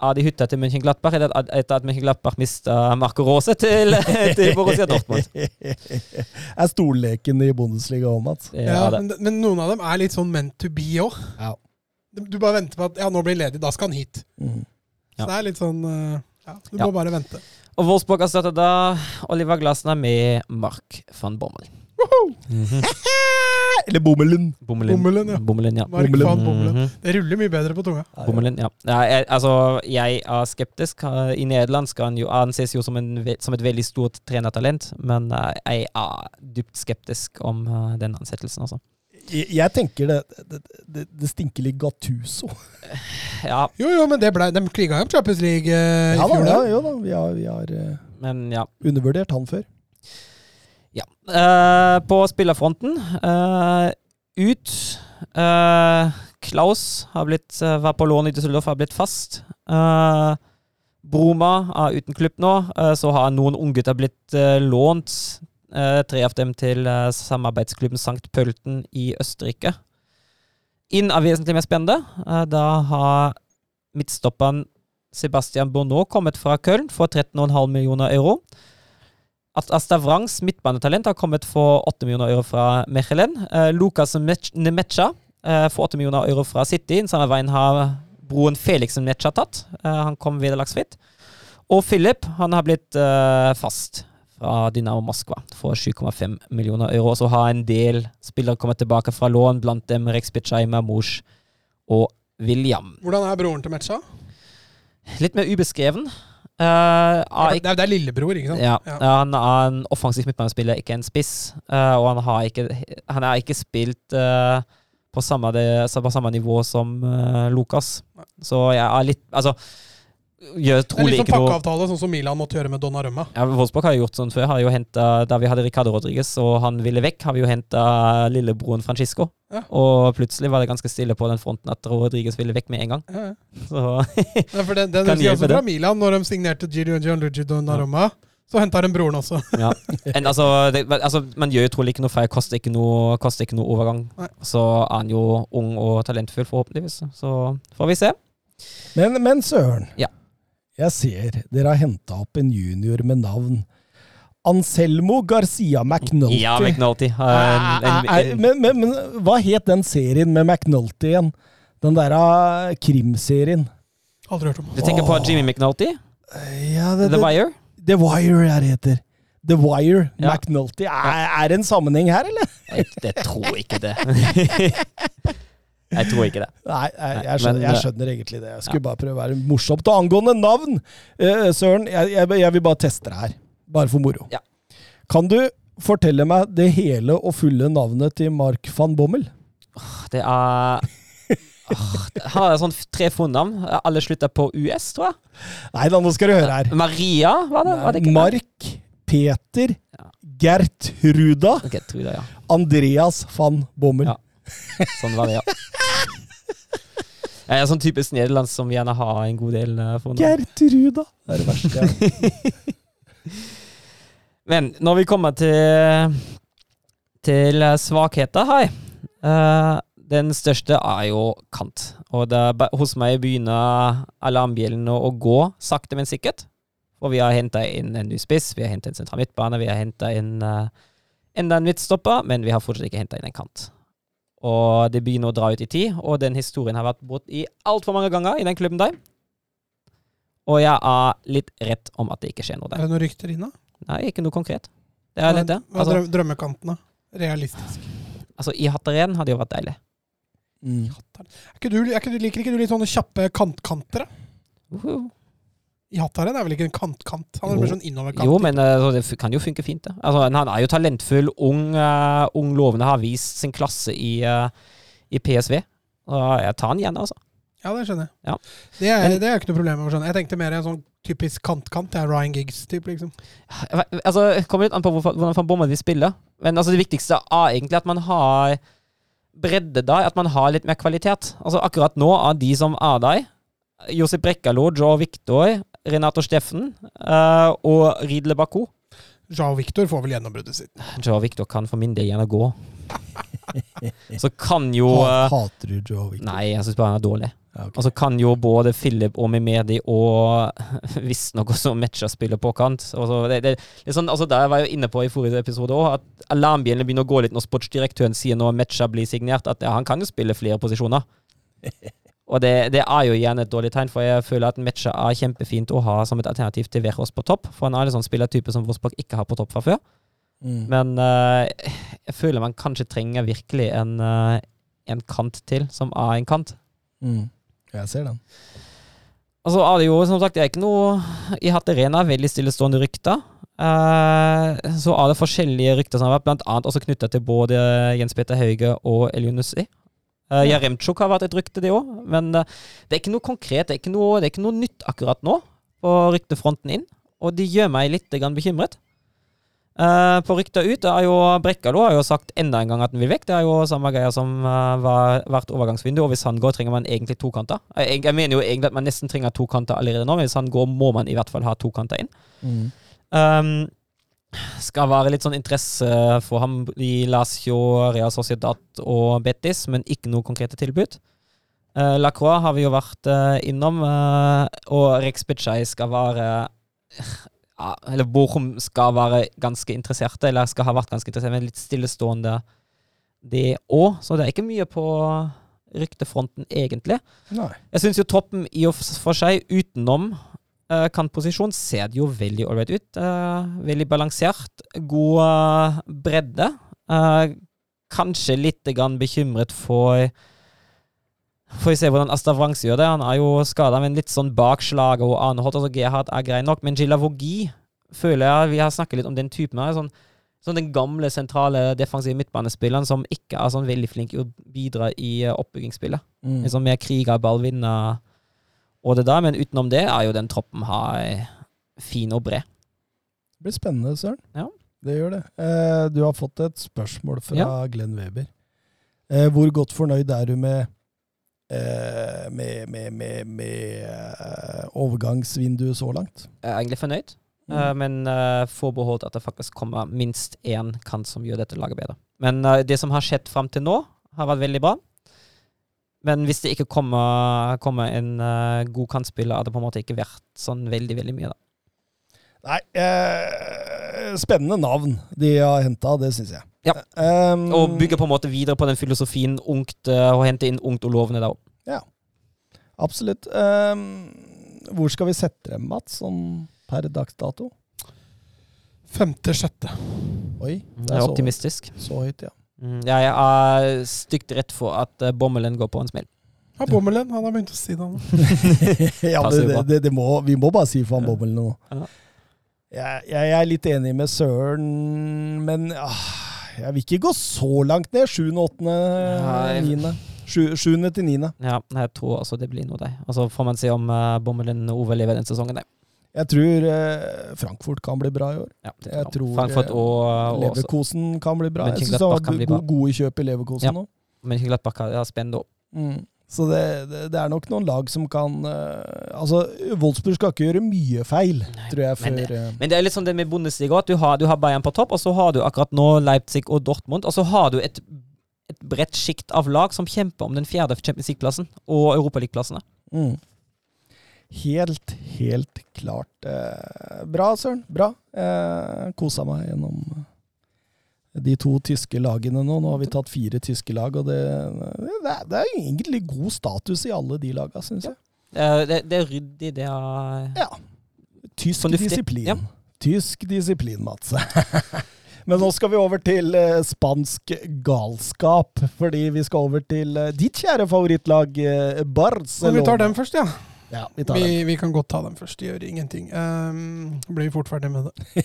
[SPEAKER 2] av de hytta til München-Glattberg etter at- etter at München-Glattberg mista Marco Rose til, til Borussia Dortmund.
[SPEAKER 1] er stolleken i Bundesliga òg, Mats.
[SPEAKER 3] Ja, men, men noen av dem er litt sånn meant to be òg.
[SPEAKER 1] Ja.
[SPEAKER 3] Du bare venter på at ja, nå blir han ledig, da skal han hit.
[SPEAKER 1] Mm.
[SPEAKER 3] Så det er litt sånn eh, ja, Du
[SPEAKER 2] Ja.
[SPEAKER 3] må bare vente.
[SPEAKER 2] Og Wolfsburg har startet da Oliver Glasner med Mark van Bommel.
[SPEAKER 1] Eller Bommelen.
[SPEAKER 2] Bommelen.
[SPEAKER 3] Bommelen, ja.
[SPEAKER 2] Bommelen, ja.
[SPEAKER 3] Mark
[SPEAKER 1] Bommelen.
[SPEAKER 3] van Bommelen.
[SPEAKER 2] Mhm.
[SPEAKER 3] Det ruller mye bedre på tunga.
[SPEAKER 2] Bommelen, ja. ja jeg, altså, jeg er skeptisk. I Nederland skal han jo anses jo som, en, som et veldig stort trenertalent, men eh, jeg er dypt skeptisk om eh, den ansettelsen, altså.
[SPEAKER 1] Jeg, jeg tenker det, det, det, det stinker litt Gattuso.
[SPEAKER 2] Ja,
[SPEAKER 3] Jo, jo, men det ble, de kriga jo om Champions League eh, i
[SPEAKER 1] Ja da,
[SPEAKER 3] fjor.
[SPEAKER 1] ja, jo da. Vi har, vi har eh,
[SPEAKER 2] men ja.
[SPEAKER 1] undervurdert han før.
[SPEAKER 2] Ja. Uh, på spillerfronten uh, ut Uh, Klaus har blitt, var på lån i Düsseldorf, har blitt fast. Broma er uten klubb nå. så har noen unggutter blitt lånt. tre av dem til samarbeidsklubben Sankt Pølten i Østerrike. Inn er vesentlig mer spennende. Da har midtstopperen Sebastian Bourneau kommet fra Köln for 13,5 millioner euro. At Asta Wrangs midtbanetalent har kommet for 8 millioner euro fra Mechelen. Eh, Lukas Nemecha eh, for 8 millioner euro fra City. Den samme veien har broen Felix Nemecha tatt. Eh, han kom vederlagsfritt. Og Philip han har blitt eh, fast fra Dynamo Moskva for 7,5 millioner euro. Og så har en del spillere kommet tilbake fra lån, blant dem Rex Pichai, Mamouche og William.
[SPEAKER 3] Hvordan er broren til Mecha?
[SPEAKER 2] Litt mer ubeskreven. Er
[SPEAKER 3] Det er, lillebror, ikke sant?
[SPEAKER 2] ja,
[SPEAKER 3] Ja.
[SPEAKER 2] han er en offensiv midtbanespiller, ikke en spiss. Uh, og han har ikke Han er ikke spilt uh, på, samme det, på samme nivå som uh, Lukas. Så jeg er litt Altså, gjør
[SPEAKER 3] Det er
[SPEAKER 2] noe
[SPEAKER 3] litt sånn pakkeavtale, sånn som Milan måtte gjøre med Donnarumma.
[SPEAKER 2] ja, Wolfsburg har jo gjort sånn før. Har jo hentet, da vi hadde Ricardo Rodriguez og han ville vekk, har vi jo henta lillebroren Francisco.
[SPEAKER 3] Ja.
[SPEAKER 2] Og plutselig var det ganske stille på den fronten at Rodriguez ville vekk med en gang.
[SPEAKER 3] Ja, ja.
[SPEAKER 2] Så
[SPEAKER 3] Ja, for den, det, jeg
[SPEAKER 2] hjelpe
[SPEAKER 3] også fra. Milan, når de signerte Giro Gianluigi Donnarumma. Så henta de broren også.
[SPEAKER 2] Ja. En, altså, det, altså, man gjør jo trolig ikke noe feil, koster ikke noe, koster ikke noe overgang.
[SPEAKER 3] Nei.
[SPEAKER 2] Så er han jo ung og talentfull, forhåpentligvis. Så får vi se.
[SPEAKER 1] Men, men Søren,
[SPEAKER 2] Ja.
[SPEAKER 1] Jeg ser dere har henta opp en junior med navn Anselmo Garcia McNulty.
[SPEAKER 2] Ja, McNulty. har en- en-
[SPEAKER 1] Er- er- men, men, men hva het den serien med McNulty igjen? Den derre krimserien?
[SPEAKER 3] Aldri hørt om.
[SPEAKER 2] Du tenker på. Jimmy McNulty?
[SPEAKER 1] Ja, det,
[SPEAKER 2] The Wire?
[SPEAKER 1] The Wire ja, det heter. The Wire,
[SPEAKER 2] Ja.
[SPEAKER 1] McNulty. Er, er det en sammenheng her, eller?
[SPEAKER 2] Jeg, jeg tror ikke det. jeg tror ikke det.
[SPEAKER 1] Nei, jeg, jeg, skjønner,
[SPEAKER 2] men,
[SPEAKER 1] jeg
[SPEAKER 2] eh,
[SPEAKER 1] skjønner egentlig det. Jeg skulle bare prøve å være morsomt. Og angående navn, uh, Søren, jeg, jeg, vil bare teste det her. Bare for moro.
[SPEAKER 2] Ja.
[SPEAKER 1] Kan du fortelle meg det hele og fulle navnet til Mark van Bommel?
[SPEAKER 2] Det er har jeg sånn tre fornavn. Alle slutter på US, tror jeg.
[SPEAKER 1] Nei da, nå skal du høre her.
[SPEAKER 2] Maria, var det? Var det?
[SPEAKER 1] Mark, Peter,
[SPEAKER 2] Ja.
[SPEAKER 1] Gertruda,
[SPEAKER 2] jeg, ja.
[SPEAKER 1] Andreas van Bommel.
[SPEAKER 2] Ja. Sånn var det, ja. Jeg er sånn typisk Nederland som gjerne har en god del for fornavn.
[SPEAKER 1] Gertruda! Det er det verste jeg
[SPEAKER 2] Men når vi kommer til, til eh, svakheter her uh, Den største er jo kant. Og det, hos meg begynner alarmbjellene å gå sakte, men sikkert. Og vi har henta inn en ny spiss, vi har henta en sentral midtbane, vi har henta inn uh, enda en midtstopper, men vi har fortsatt ikke henta inn en kant. Og det begynner å dra ut i tid, og den historien har vært brukt i altfor mange ganger i den klubben der. Og jeg er litt rett om at det ikke skjer noe der.
[SPEAKER 3] Er det noen rykter inne?
[SPEAKER 2] Nei, ikke noe konkret. Det er litt det.
[SPEAKER 3] Hva er
[SPEAKER 2] Altså,
[SPEAKER 3] drøm- drømmekanten, da? Realistisk.
[SPEAKER 2] altså i Hatteren hadde jo vært deilig.
[SPEAKER 1] Mm.
[SPEAKER 3] Er ikke du, er ikke du, liker ikke du litt sånne kjappe kantkanter? da?
[SPEAKER 2] Uh
[SPEAKER 3] I Hattaren er vel ikke en kantkant? Han er mer sånn innoverkant.
[SPEAKER 2] Jo, men uh, det kan jo funke fint, det. Altså, han er jo talentfull, ung, uh, ung lovende, har vist sin klasse i, uh, i PSV. Og jeg tar han igjen, altså.
[SPEAKER 3] Ja, det skjønner jeg.
[SPEAKER 2] Ja.
[SPEAKER 3] Det, er,
[SPEAKER 2] Men-
[SPEAKER 3] det er ikke noe problem med. Jeg tenkte mer en sånn typisk kantkant. Det er Ryan Giggs-type, liksom.
[SPEAKER 2] Altså, det kommer litt an på hvordan van Bommel vil spille. Men altså, det viktigste er egentlig at man har bredde der, at man har litt mer kvalitet. Altså Akkurat nå, av de som er der, Josef Brekkalo, Joe Victor, Renato Steffen eh, og Ridle Baku.
[SPEAKER 3] Jao Victor får vel gjennombruddet sitt.
[SPEAKER 2] Jao Victor kan for min del gjerne gå. Så kan jo eh,
[SPEAKER 1] hater du Jao Victor?
[SPEAKER 2] Nei, jeg syns bare han er dårlig.
[SPEAKER 1] Ja, ok.
[SPEAKER 2] Og så kan jo både Philip og Mimedi og visstnok også Metcha spille på kant. Og så det, det, det sånn, altså Der var jeg jo inne på i forrige episode òg, at alarmbjellene begynner å gå litt når sportsdirektøren sier når Metcha blir signert, at ja, han kan jo spille flere posisjoner. Og det, det er jo igjen et dårlig tegn, for jeg føler at Metcha er kjempefint å ha som et alternativ til Verås på topp. For han er en sånn spillertype som Wolfsburg ikke har på topp fra før.
[SPEAKER 1] Mm.
[SPEAKER 2] Men uh, jeg føler man kanskje trenger virkelig en, uh, en kant til, som er en kant.
[SPEAKER 1] Mm. Jeg ser den.
[SPEAKER 2] Og så er det jo, som sagt, det er ikke noe I Hatt Arena veldig stillestående rykter. Uh, så er det forskjellige rykter som har vært, blant annet også knytta til både Jens Petter Hauge og Elionussi. Uh,
[SPEAKER 1] Ja.
[SPEAKER 2] Jaremchuk har vært et rykte, det òg. Men uh, det er ikke noe konkret. Det er ikke noe, det er ikke noe nytt akkurat nå på ryktefronten inn. Og de gjør meg litt bekymret. Uh, på rykta ut det er jo Brekkalo har jo sagt enda en gang at han vil vekk. Det er jo samme greia som uh, var hvert overgangsvindu. Og hvis han går, trenger man egentlig to kanter. Jeg- jeg mener jo egentlig at man nesten trenger to kanter allerede nå, men hvis han går, må man i hvert fall ha to kanter inn.
[SPEAKER 1] Mm.
[SPEAKER 2] Um, skal være litt sånn interesse for ham i Lazio, Real Sociedad og Betis, men ikke noe konkrete tilbud. Uh, Lacroix har vi jo vært uh, innom, uh, og Rex Bitchai skal være ja, Eller Bochum skal være ganske interesserte, eller skal ha vært ganske interesserte, men litt stillestående det òg. Så det er ikke mye på ryktefronten, egentlig.
[SPEAKER 1] Nei.
[SPEAKER 2] Jeg syns jo toppen i og for seg, utenom uh, kantposisjon, ser det jo veldig ålreit ut. Uh, veldig balansert. God uh, bredde. Kanskje litt grann bekymret for Får vi se hvordan Asta Wrangs gjør det. Han er jo skada, men litt sånn bakslag og anholdt, Altså Gerhard er grei nok, men Gilavogi føler jeg Vi har snakket litt om den typen her. Sånn, sånn den gamle, sentrale defensive midtbanespilleren som ikke er sånn veldig flink til å bidra i oppbyggingsspillet.
[SPEAKER 1] Mm.
[SPEAKER 2] En sånn mer kriger, ballvinner og det der, men utenom det er jo den troppen her fin og bred.
[SPEAKER 1] Det blir spennende, Søren.
[SPEAKER 2] Ja.
[SPEAKER 1] Det gjør det. Eh, du har fått et spørsmål fra
[SPEAKER 2] Ja.
[SPEAKER 1] Glenn Weber. Eh, hvor godt fornøyd er du med eh, med, med, med, med eh, overgangsvinduet så langt?
[SPEAKER 2] Jeg er egentlig fornøyd,
[SPEAKER 1] Mm.
[SPEAKER 2] eh, men forbeholdt at det faktisk kommer minst én kant som gjør dette laget bedre. Men eh, det som har skjedd fram til nå, har vært veldig bra. Men hvis det ikke kommer, kommer en uh, god kantspiller, hadde det på en måte ikke vært sånn veldig, veldig mye, da.
[SPEAKER 1] Nei, eh, spennende navn de har henta, det syns jeg.
[SPEAKER 2] Ja.
[SPEAKER 1] Um,
[SPEAKER 2] Og bygge på en måte videre på den filosofien ungt, uh, og hente inn ungt og lovende der òg.
[SPEAKER 1] Absolutt. Um, hvor skal vi sette dem, Mats, sånn per dags dato?
[SPEAKER 3] Femte-sjette.
[SPEAKER 1] Oi,
[SPEAKER 2] Jeg
[SPEAKER 1] det
[SPEAKER 2] er
[SPEAKER 1] er så,
[SPEAKER 2] optimistisk.
[SPEAKER 1] så høyt, ja.
[SPEAKER 2] Mm, jeg er stygt redd for at uh, bommelen går på en smell.
[SPEAKER 3] Ja, Bommelen. Han har begynt å si det.
[SPEAKER 1] ja, det, det, det må, vi må bare si for han Bommelen nå.
[SPEAKER 2] Ja.
[SPEAKER 1] Jeg, jeg er litt enig med Søren, men ah, jeg vil ikke gå så langt ned. Sjuende, åttende, niende. Sjuende til niende.
[SPEAKER 2] Ja, jeg tror altså det blir noe det. Og så får man se om uh, bommelen overlever den sesongen. der.
[SPEAKER 1] Jeg tror eh, Frankfurt kan bli bra i år.
[SPEAKER 2] Ja, det
[SPEAKER 1] Jeg tror,
[SPEAKER 2] Frankfurt
[SPEAKER 1] eh,
[SPEAKER 2] og,
[SPEAKER 1] Leverkosen kan bli bra. Jeg syns han var go gode kjøp i Leverkosen
[SPEAKER 2] Ja.
[SPEAKER 1] nå.
[SPEAKER 2] Har har spennende òg.
[SPEAKER 1] Mm. Så det, det, det er nok noen lag som kan eh, Altså, Wolfsburg skal ikke gjøre mye feil, tror jeg,
[SPEAKER 2] men
[SPEAKER 1] før eh,
[SPEAKER 2] Men det er litt sånn det med Bundesliga at du har, du har Bayern på topp, og så har du akkurat nå Leipzig og Dortmund, og så har du et, et bredt sjikt av lag som kjemper om den fjerde Champions League-plassen og Europaliga-plassene.
[SPEAKER 1] Mm. Helt, helt klart. Eh, bra, Søren. Bra. Eh, Kosa meg gjennom eh, de to tyske lagene nå. Nå har vi tatt fire tyske lag, og det, det, det er egentlig god status i alle de laga, syns jeg.
[SPEAKER 2] Eh, det, det er ryddig, det er
[SPEAKER 1] Ja. Tysk
[SPEAKER 2] Fornuftig.
[SPEAKER 1] disiplin.
[SPEAKER 2] Ja.
[SPEAKER 1] Tysk disiplin, Mats. Men nå skal vi over til eh, spansk galskap, fordi vi skal over til eh, ditt kjære favorittlag, eh,
[SPEAKER 3] Barcelona.
[SPEAKER 1] Barcelona.
[SPEAKER 3] vi tar dem først, ja.
[SPEAKER 1] Ja, vi
[SPEAKER 3] Vi, vi kan godt ta dem først. Det gjør ingenting. Um, blir fort ferdig med det.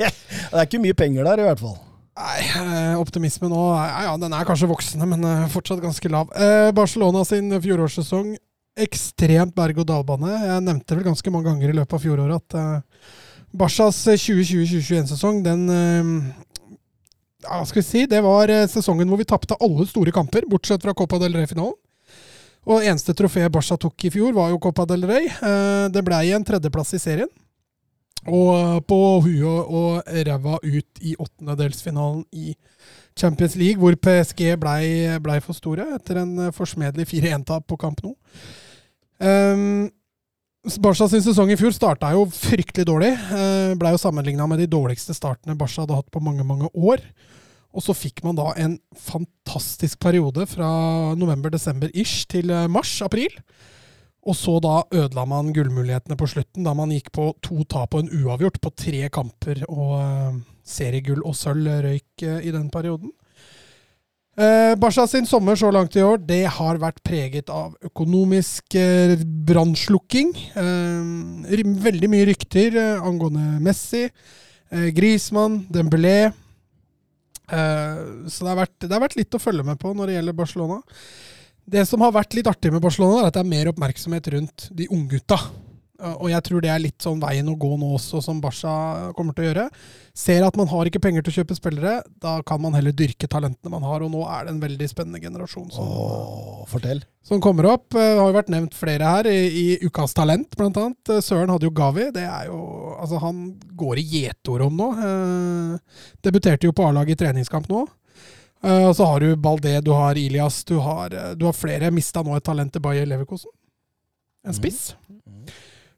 [SPEAKER 1] det er ikke mye penger der, i hvert fall.
[SPEAKER 3] Nei, eh, optimisme nå ja, den er kanskje voksende, men eh, fortsatt ganske lav. Eh, Barcelona sin fjorårssesong, ekstremt berg-og-dal-bane. Jeg nevnte vel ganske mange ganger i løpet av fjoråret at eh, Barcas 2020-2021-sesong, den eh, ja, skal vi si? Det var eh, sesongen hvor vi tapte alle store kamper, bortsett fra Copa del Rey-finalen. Og eneste trofé Barca tok i fjor, var jo Copa del Rey. Eh, det blei en tredjeplass i serien. Og på huet og ræva ut i åttendedelsfinalen i Champions League, hvor PSG blei ble for store etter en eh, forsmedelig 4-1-tap på kamp nå. Um, Barca sin sesong i fjor starta jo fryktelig dårlig. Blei jo sammenligna med de dårligste startene Barca hadde hatt på mange, mange år. Og så fikk man da en fantastisk periode fra november-desember-ish til eh, mars-april. Og så da ødela man gullmulighetene på slutten, da man gikk på to tap og en uavgjort på tre kamper. Og eh, seriegull og sølv røyk eh, i den perioden. Eh, Barca sin sommer så langt i år det har vært preget av økonomisk eh, brannslukking. Eh, veldig mye rykter eh, angående Messi, eh, Griezmann, Dembélé. Eh, så det har, vært, det har vært litt å følge med på når det gjelder Barcelona. Det som har vært litt artig med Barcelona, er at det er mer oppmerksomhet rundt de unggutta. Eh, Og jeg tror det er litt sånn veien å gå nå også, som Barca kommer til å gjøre. Ser at man har ikke penger til å kjøpe spillere, da kan man heller dyrke talentene man har. Og nå er det en veldig spennende generasjon som,
[SPEAKER 1] Åh, fortell.
[SPEAKER 3] som kommer opp. Eh, Det har jo vært nevnt flere her i, i Ukas Talent, annet. Eh, Søren hadde jo Gavi. Det er jo Altså, han går i gjetord om nå. Eh, debuterte jo på A-laget i treningskamp nå. Eh, og så har du Baldé, du har Ilias, du har, du har flere. Mista nå et talent til Bayer Leverkosen. En spiss.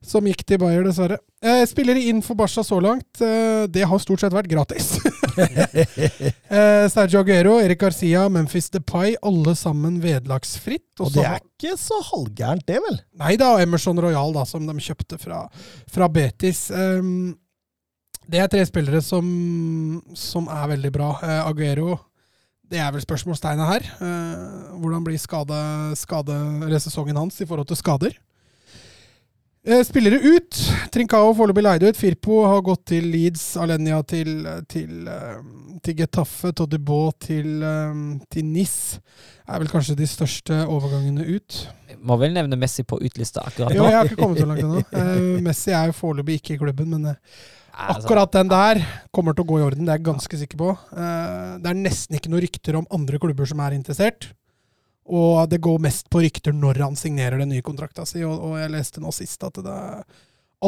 [SPEAKER 3] Som gikk til Bayer, dessverre. Eh, spillere inn for Barca så langt, eh, det har stort sett vært gratis. eh, Sergio Aguero, Erik Garcia, Memphis Depay, alle sammen vederlagsfritt.
[SPEAKER 1] Og det er ikke så halvgærent, det, vel?
[SPEAKER 3] Nei da, Emerson Royal, da, som de kjøpte fra, fra Betis. Ehm, det er tre spillere som, som er veldig bra. Eh, Aguero, det er vel spørsmålstegnet her. Eh, hvordan blir skade, skade, eller sesongen hans i forhold til skader? Eh, Spillere ut. Trincao foreløpig leid ut. Firpo har gått til Leeds. Alenia til, til, eh, til Getafe. Todibo til, eh, til NIS. Er vel kanskje de største overgangene ut.
[SPEAKER 2] Må vel nevne Messi på utlista akkurat
[SPEAKER 3] Jo,
[SPEAKER 2] nå.
[SPEAKER 3] jeg har ikke kommet så langt ennå. Messi er jo foreløpig ikke i klubben, men
[SPEAKER 2] Altså,
[SPEAKER 3] akkurat den der kommer til å gå i orden. Det er jeg ganske sikker på. Det er nesten ikke noe rykter om andre klubber som er interessert. Og det går mest på rykter når han signerer den nye kontrakta si. Og, og jeg leste nå sist at det,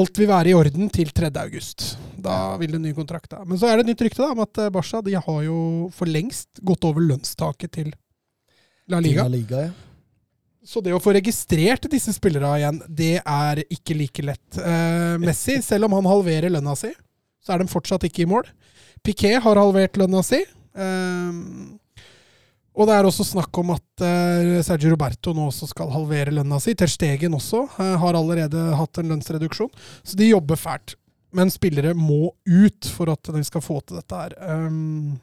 [SPEAKER 3] alt vil være i orden til 3. august. Da vil den nye kontrakta. Men så er det et nytt rykte da, om at eh, Barca de har jo for lengst gått over lønnstaket til La Liga.
[SPEAKER 1] La Liga, ja.
[SPEAKER 3] Så det å få registrert disse spillerne igjen, det er ikke like lett. Eh, Messi, selv om han halverer lønna si, så er de fortsatt ikke i mål. Piquet har halvert lønna si. Eh, og det er også snakk om at eh, Sergio Roberto nå også skal halvere lønna si. Ter Stegen også eh, har allerede hatt en lønnsreduksjon. Så de jobber fælt. Men spillere må ut for at de skal få til dette her. Um,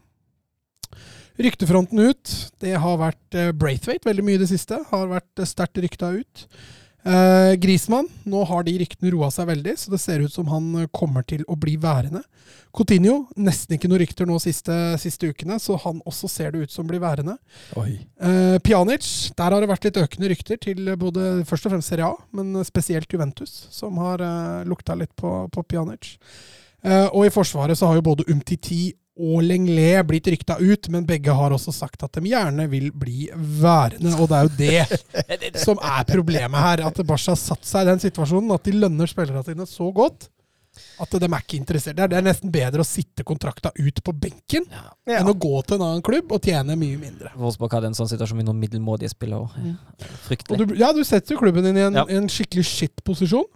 [SPEAKER 3] Ryktefronten ut, det har vært eh, Braithwaite veldig mye i det siste. Har vært sterkt rykta ut. Eh, Grismann, nå har de ryktene roa seg veldig, så det ser ut som han eh, kommer til å bli værende. Coutinho, nesten ikke noe rykter nå siste, siste ukene, så han også ser det ut som blir værende. Eh, Pjanic, der har det vært litt økende rykter til både først og fremst Serie A, men spesielt Juventus, som har eh, lukta litt på, på Pjanic. Eh, og i Forsvaret så har jo både Umtiti og Lenglet blitt rykta ut, men begge har også sagt at de gjerne vil bli værende. Og det er jo det som er problemet her. At Barca har satt seg i den situasjonen at de lønner spillerne sine så godt at de er ikke interessert. Det er, nesten bedre å sitte kontrakta ut på benken
[SPEAKER 2] Ja.
[SPEAKER 3] enn å gå til en annen klubb og tjene mye mindre.
[SPEAKER 2] Wolfsburg hadde en sånn situasjon med noen middelmådige spillere.
[SPEAKER 3] Og
[SPEAKER 2] Fryktelig.
[SPEAKER 3] du, ja, du setter jo klubben din i en,
[SPEAKER 2] Ja.
[SPEAKER 3] en skikkelig shit-posisjon.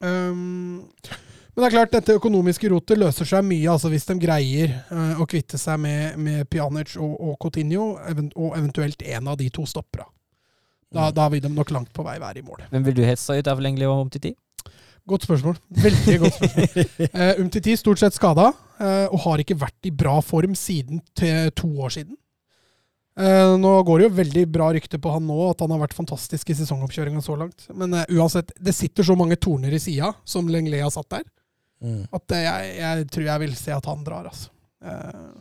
[SPEAKER 3] Um, men det er klart, dette økonomiske rotet løser seg mye altså hvis de greier uh, å kvitte seg med, med Pjanic og, og Coutinho, event og eventuelt en av de to stoppera. Da, da vil de nok langt på vei være i mål.
[SPEAKER 2] Hvem vil du hetse ut av Lengli og Omtiti?
[SPEAKER 3] Godt spørsmål. Veldig godt spørsmål. Uh, Umtiti stort sett skada. uh, og har ikke vært i bra form siden til to år siden. Uh, Nå går det jo veldig bra rykte på han nå, at han har vært fantastisk i sesongoppkjøringa så langt. Men uh, uansett, det sitter så mange torner i sida, som Lenglet har satt der,
[SPEAKER 1] Mm.
[SPEAKER 3] at jeg, jeg tror jeg vil se at han drar, altså. Eh,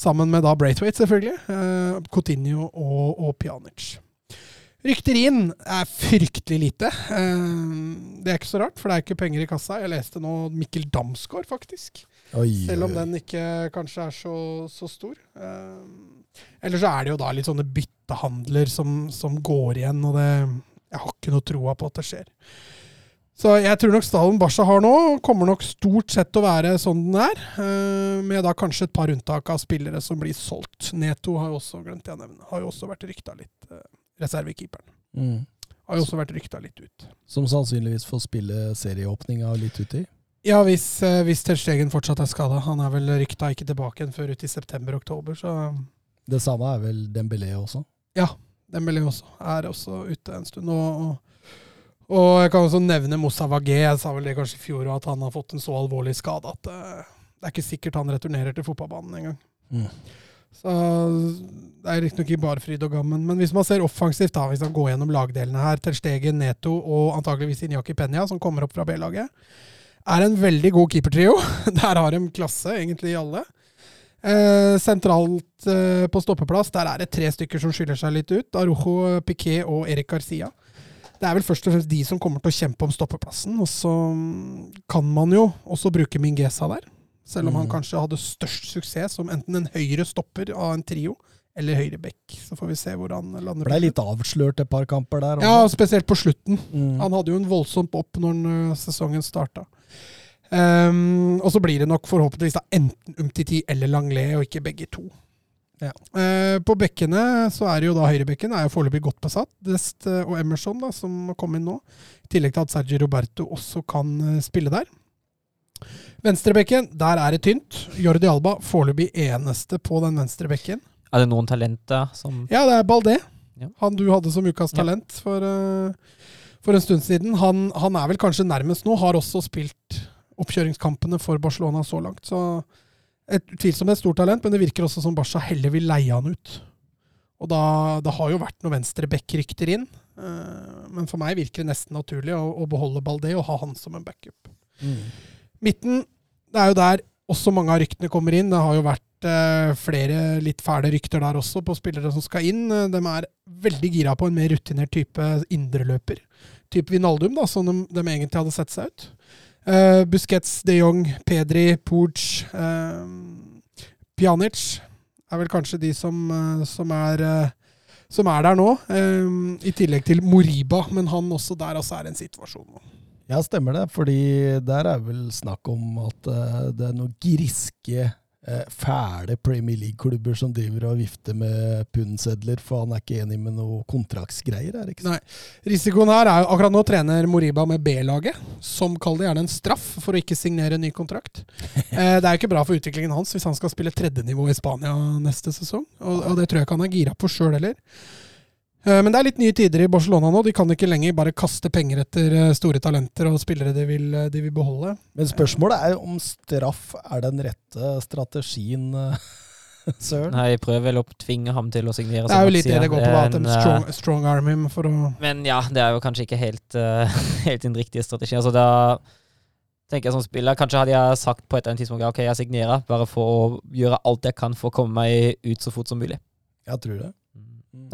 [SPEAKER 3] sammen med da Braithwaite, selvfølgelig. Eh, Coutinho og, og Pjanic. Rykter inn er fryktelig lite. Eh, det er ikke så rart, for det er ikke penger i kassa. Jeg leste nå Mikkel Damsgaard, faktisk.
[SPEAKER 1] Oi,
[SPEAKER 3] Selv om den ikke kanskje er så, så stor. Eh, Eller så er det jo da litt sånne byttehandler som, som går igjen, og det Jeg har ikke noe troa på at det skjer. Så jeg tror nok stallen Barca har nå, kommer nok stort sett til å være sånn den er. eh, Med da kanskje et par unntak av spillere som blir solgt. Neto har jo også glemt jeg nevne, har jo også vært rykta litt. eh, Reservekeeperen.
[SPEAKER 1] Mm.
[SPEAKER 3] Har jo også vært rykta litt ut.
[SPEAKER 1] Som sannsynligvis får spille serieåpninga litt uti.
[SPEAKER 3] Ja, hvis, eh, hvis Terstegen fortsatt er skada. Han er vel rykta ikke tilbake igjen før ut i september-oktober, så
[SPEAKER 1] Det samme er vel Dembélé også.
[SPEAKER 3] Ja, Dembélé også er også ute en stund. Og, og, jeg kan også nevne Moussa Wagé. Jeg sa vel det kanskje i fjor at han har fått en så alvorlig skade at eh, det er ikke sikkert han returnerer til fotballbanen engang.
[SPEAKER 1] Mm.
[SPEAKER 3] Så det er riktignok ikke bare fryd og gammen. Men hvis man ser offensivt, da, hvis man går gjennom lagdelene her, til Stegen, Neto og antakeligvis Inyaki Penya, som kommer opp fra B-laget, er en veldig god keepertrio. Der har de klasse, egentlig, i alle. Eh, sentralt eh, på stoppeplass, der er det tre stykker som skiller seg litt ut. Arujo, Piquet og Erik Garcia. Det er vel først og fremst de som kommer til å kjempe om stoppeplassen. Og så kan man jo også bruke Mingesa der. Selv om han
[SPEAKER 1] Mm.
[SPEAKER 3] kanskje hadde størst suksess som enten en høyre stopper av en trio, eller høyre bekk. Så får vi se hvor han lander.
[SPEAKER 1] Ble litt avslørt et par kamper der.
[SPEAKER 3] Ja, spesielt på slutten.
[SPEAKER 1] Mm.
[SPEAKER 3] Han hadde jo en voldsomt opp når sesongen starta. Um, og så blir det nok forhåpentligvis da enten Umtiti eller Langlais, og ikke begge to.
[SPEAKER 1] Ja.
[SPEAKER 3] Eh, på bekkene så er det jo da høyrebekken er jo foreløpig godt besatt. Dest eh, og Emerson, da, som kom inn nå. I tillegg til at Sergio Roberto også kan eh, spille der. Venstrebekken, der er det tynt. Jordi Alba foreløpig eneste på den venstrebekken.
[SPEAKER 2] Er det noen talenter som
[SPEAKER 3] Ja, det er Baldé.
[SPEAKER 2] Ja.
[SPEAKER 3] Han du hadde som ukas talent for, eh, for en stund siden. Han, han er vel kanskje nærmest nå. Har også spilt oppkjøringskampene for Barcelona så langt. Så utvilsomt et stort talent, men det virker også som Barca heller vil leie han ut. Og da, det har jo vært noen venstre back-rykter inn, eh, men for meg virker det nesten naturlig å, å beholde Baldé og ha han som en backup.
[SPEAKER 1] Mm.
[SPEAKER 3] Midten, det er jo der også mange av ryktene kommer inn. Det har jo vært eh, flere litt fæle rykter der også på spillere som skal inn. Eh, De er veldig gira på en mer rutinert type indreløper. Type Vinaldum, da, som de, de egentlig hadde sett seg ut. Eh, Busquets, de Jong, Pedri, Puig, uh, Pjanic er vel kanskje de som, uh, som er eh, som er der nå, eh, i tillegg til Moriba. Men han også der altså er en situasjon nå.
[SPEAKER 1] Ja, stemmer det. Fordi der er vel snakk om at eh, det er noen griske, eh, fæle Premier League-klubber som driver og vifter med pundsedler, for han er ikke enig med noe kontraktsgreier, er det ikke
[SPEAKER 3] Nei. Risikoen her er jo akkurat nå trener Moriba med B-laget, som kaller det gjerne en straff for å ikke signere en ny kontrakt. Eh, det er jo ikke bra for utviklingen hans hvis han skal spille tredjenivå i Spania neste sesong, og, og det tror jeg ikke han er gira på sjøl heller. Eh, men det er litt nye tider i Barcelona nå. De kan ikke lenger bare kaste penger etter eh, store talenter og spillere de vil, eh, de vil beholde.
[SPEAKER 1] Men spørsmålet er jo om straff er den rette strategien, Søren.
[SPEAKER 2] Nei, jeg prøver vel å tvinge ham til å signere.
[SPEAKER 3] Det er jo litt det det går på, da, at de
[SPEAKER 2] En,
[SPEAKER 3] strong, strong arm him for å
[SPEAKER 2] Men ja, det er jo kanskje ikke helt, uh, helt den riktige strategien. Altså da tenker jeg som spiller, Kanskje hadde jeg sagt på et eller annet tidspunkt ok, jeg signerer, bare for å gjøre alt jeg kan for å komme meg ut så fort som mulig.
[SPEAKER 1] Jeg tror det.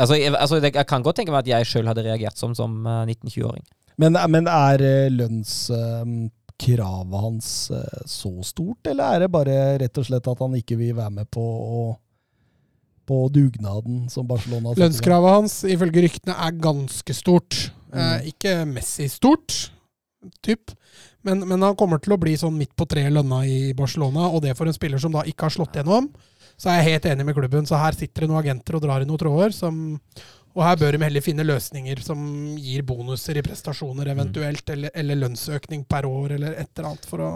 [SPEAKER 2] Altså, jeg, altså, jeg kan godt tenke meg at jeg sjøl hadde reagert som som eh, 19-20-åring.
[SPEAKER 1] Men, men er eh, lønnskravet hans eh, så stort, eller er det bare rett og slett at han ikke vil være med på, å- på dugnaden som Barcelona har satt?
[SPEAKER 3] Lønnskravet hans, ifølge ryktene, er ganske stort. Eh,
[SPEAKER 1] Mm.
[SPEAKER 3] ikke Messi-stort, typ. Men, men han kommer til å bli sånn midt på treet lønna i Barcelona, og det for en spiller som da ikke har slått gjennom. Så er jeg helt enig med klubben. Så her sitter det noen agenter og drar i noen tråder. Som, og her bør de heller finne løsninger som gir bonuser i prestasjoner eventuelt, eller, eller lønnsøkning per år, eller et eller annet, for å,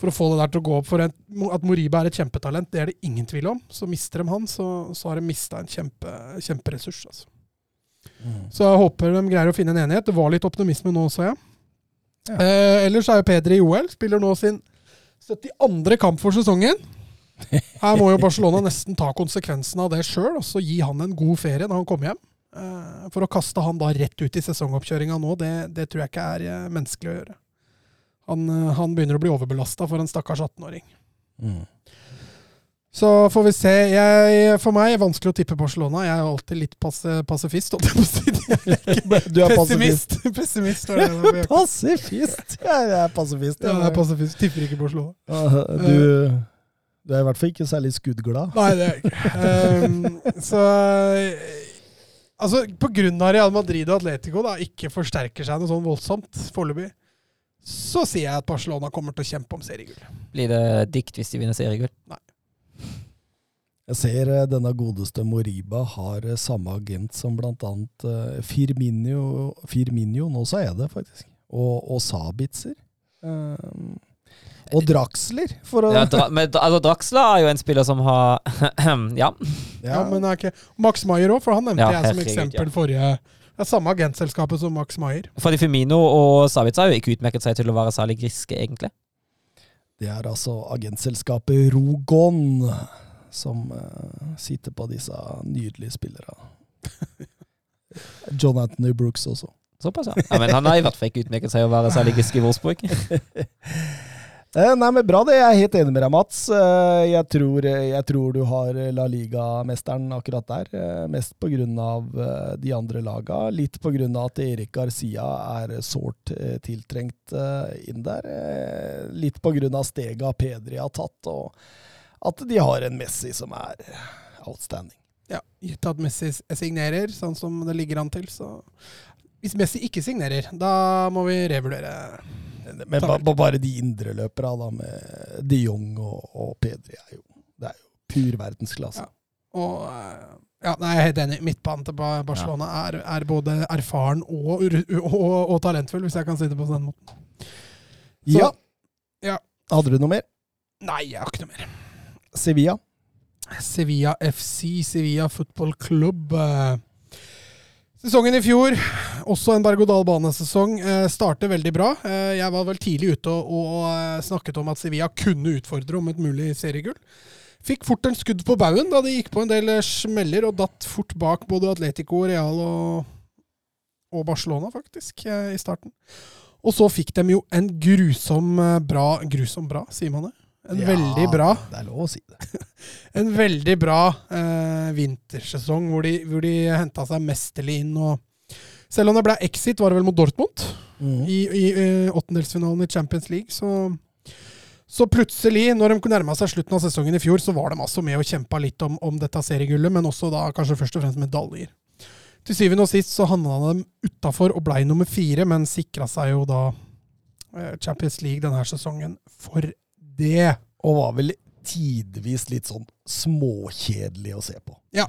[SPEAKER 3] for å få det der til å gå opp. For en, at Moriba er et kjempetalent, det er det ingen tvil om. Så mister de han, så, så har de mista en kjempe, kjemperessurs. Altså.
[SPEAKER 1] Mm.
[SPEAKER 3] Så jeg håper de greier å finne en enighet. Det var litt optimisme nå, så jeg.
[SPEAKER 1] Ja.
[SPEAKER 3] Eh, ellers er jo Peder i OL. Spiller nå sin 72. kamp for sesongen. Her må jo Barcelona nesten ta konsekvensen av det sjøl og så gi han en god ferie når han kommer hjem. Eh, For å kaste han da rett ut i sesongoppkjøringa nå, det, det tror jeg ikke er eh, menneskelig å gjøre. Han, eh, han begynner å bli overbelasta for en stakkars 18-åring.
[SPEAKER 1] Mm.
[SPEAKER 3] Så får vi se. Jeg, for meg er det vanskelig å tippe Barcelona. Jeg er alltid litt passe, jeg. Jeg ikke
[SPEAKER 1] Du er
[SPEAKER 3] pessimist. pessimist det jeg er
[SPEAKER 1] Pasifist! Jeg er pasifist.
[SPEAKER 3] Ja, jeg er pasifist. Tipper ikke Barcelona.
[SPEAKER 1] Ah, Du, du er i hvert fall ikke særlig skuddglad.
[SPEAKER 3] Nei, det er jeg ikke. Um, så Altså, på grunn av Real Madrid og Atletico da ikke forsterker seg noe sånn voldsomt foreløpig, så sier jeg at Barcelona kommer til å kjempe om seriegull.
[SPEAKER 2] Blir det dikt hvis de vinner seriegull?
[SPEAKER 1] Jeg ser eh, denne godeste Moriba har eh, samme agent som annet eh, Firminio, Firminio nå sa jeg det faktisk, og, og Sabitzer. Um, og Draxler, for å
[SPEAKER 2] Ja, dra, men, altså, Draxler er jo en spiller som har Ja.
[SPEAKER 3] Ja, men er ikke Max Maier òg, for han nevnte
[SPEAKER 2] Ja,
[SPEAKER 3] jeg som eksempel forrige Det er samme agentselskapet som Max Maier.
[SPEAKER 2] Fordi Firmino og Savitz har jo ikke utmerket seg til å være særlig griske, egentlig.
[SPEAKER 1] Det er altså agentselskapet Rogon som uh, sitter på disse nydelige spillerne. John Anthony Brooks også.
[SPEAKER 2] Såpass, ja. ja. Men han har i hvert fall ikke utmerket seg å være særlig grisk i Wolfsburg.
[SPEAKER 1] Eh, nei, men Bra, det. Jeg er helt enig med deg, Mats. Eh, jeg, tror, jeg tror du har La Liga-mesteren akkurat der. Eh, mest pga. De andre laga. Litt pga. at Erik Garcia er sårt tiltrengt inn der. Litt pga. stega Pedri har tatt, og at de har en Messi som er outstanding.
[SPEAKER 3] Ja, Gitt at Messi signerer, sånn som det ligger an til, så Hvis Messi ikke signerer, da må vi revurdere.
[SPEAKER 1] Men ba, ba, bare de indreløperne da, med de Jong og, og Pedri, er jo, det er jo pur verdensklasse.
[SPEAKER 3] Ja. Og eh, ja, nei, jeg er helt enig. Midtbanen til Barcelona Barcelona er, er både erfaren og, og, og talentfull, hvis jeg kan si det på den måten. Så-
[SPEAKER 1] Ja.
[SPEAKER 3] ja.
[SPEAKER 1] Hadde du noe mer?
[SPEAKER 3] Nei, jeg har ikke noe mer.
[SPEAKER 1] Sevilla?
[SPEAKER 3] Sevilla FC, Sevilla Football Club. Sesongen i fjor, også en berg-og-dal-banesesong, eh, starter veldig bra. Eh, Jeg var vel tidlig ute og, eh, snakket om at Sevilla kunne utfordre om et mulig seriegull. Fikk fort en skudd på baugen da de gikk på en del smeller og datt fort bak både Atletico, Real og, og Barcelona, faktisk, i starten. Og så fikk de jo en grusom bra Grusom bra, sier man det? En
[SPEAKER 1] Ja,
[SPEAKER 3] veldig bra
[SPEAKER 1] Det er lov å si det.
[SPEAKER 3] en veldig bra eh, vintersesong hvor de, hvor de henta seg mesterlig inn. og Selv om det ble exit, var det vel mot Dortmund
[SPEAKER 1] mm.
[SPEAKER 3] i, i eh, åttendelsfinalen i Champions League. Så, så plutselig, når de nærma seg slutten av sesongen i fjor, så var de altså med og kjempa litt om, om dette seriegullet, men også da kanskje først og fremst medaljer. Til syvende og sist så handla de utafor og blei nummer fire, men sikra seg jo da eh, Champions League denne sesongen for det.
[SPEAKER 1] Og var vel tidvis litt sånn småkjedelig å se på.
[SPEAKER 3] Ja,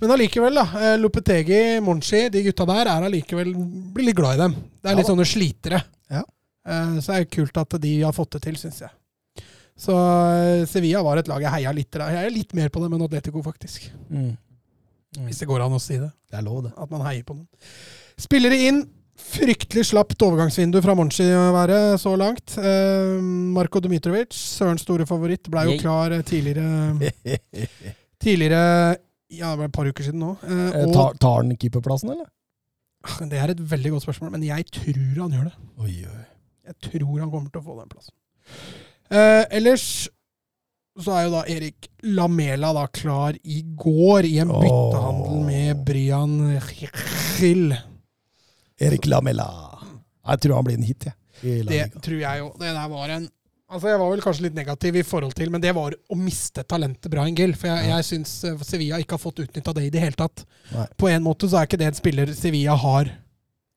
[SPEAKER 3] Men allikevel, da. eh, Lopetegi, Monchi, de gutta der er allikevel blir litt glad i dem. Det er litt
[SPEAKER 1] Ja
[SPEAKER 3] sånne slitere.
[SPEAKER 1] Ja.
[SPEAKER 3] Så det er det kult at de har fått det til, syns jeg. Så eh, Sevilla var et lag jeg heia litt, jeg heier litt mer på dem enn Atletico, faktisk.
[SPEAKER 1] Mm.
[SPEAKER 3] Hvis det går an å si det.
[SPEAKER 1] Det er lov, det.
[SPEAKER 3] At man heier på noen. Spillere inn. Fryktelig slapt overgangsvindu fra Monchi å være så langt. Eh, Marko Dmitrovic, Sørens store favoritt, ble jo klar eh, tidligere Tidligere Ja, det var et par uker siden nå. Eh,
[SPEAKER 1] Eh,
[SPEAKER 3] og-
[SPEAKER 1] tar, tar han keeperplassen, eller?
[SPEAKER 3] Ah, Det er et veldig godt spørsmål, men jeg tror han gjør det.
[SPEAKER 1] Oi, oi.
[SPEAKER 3] Jeg tror han kommer til å få den plassen. Eh, ellers så er jo da Erik Lamela da klar i går i en byttehandel med Brian Gill.
[SPEAKER 1] Erik Lamella. Jeg tror han blir en hit, jeg. I
[SPEAKER 3] Det tror jeg jo. Det der var en Altså Jeg var vel kanskje litt negativ i forhold til, men det var å miste talentet Brian Gill. For jeg,
[SPEAKER 1] Ja.
[SPEAKER 3] jeg syns eh, Sevilla ikke har fått utnytta det i det hele tatt.
[SPEAKER 1] Nei.
[SPEAKER 3] På en måte så er ikke det en spiller Sevilla har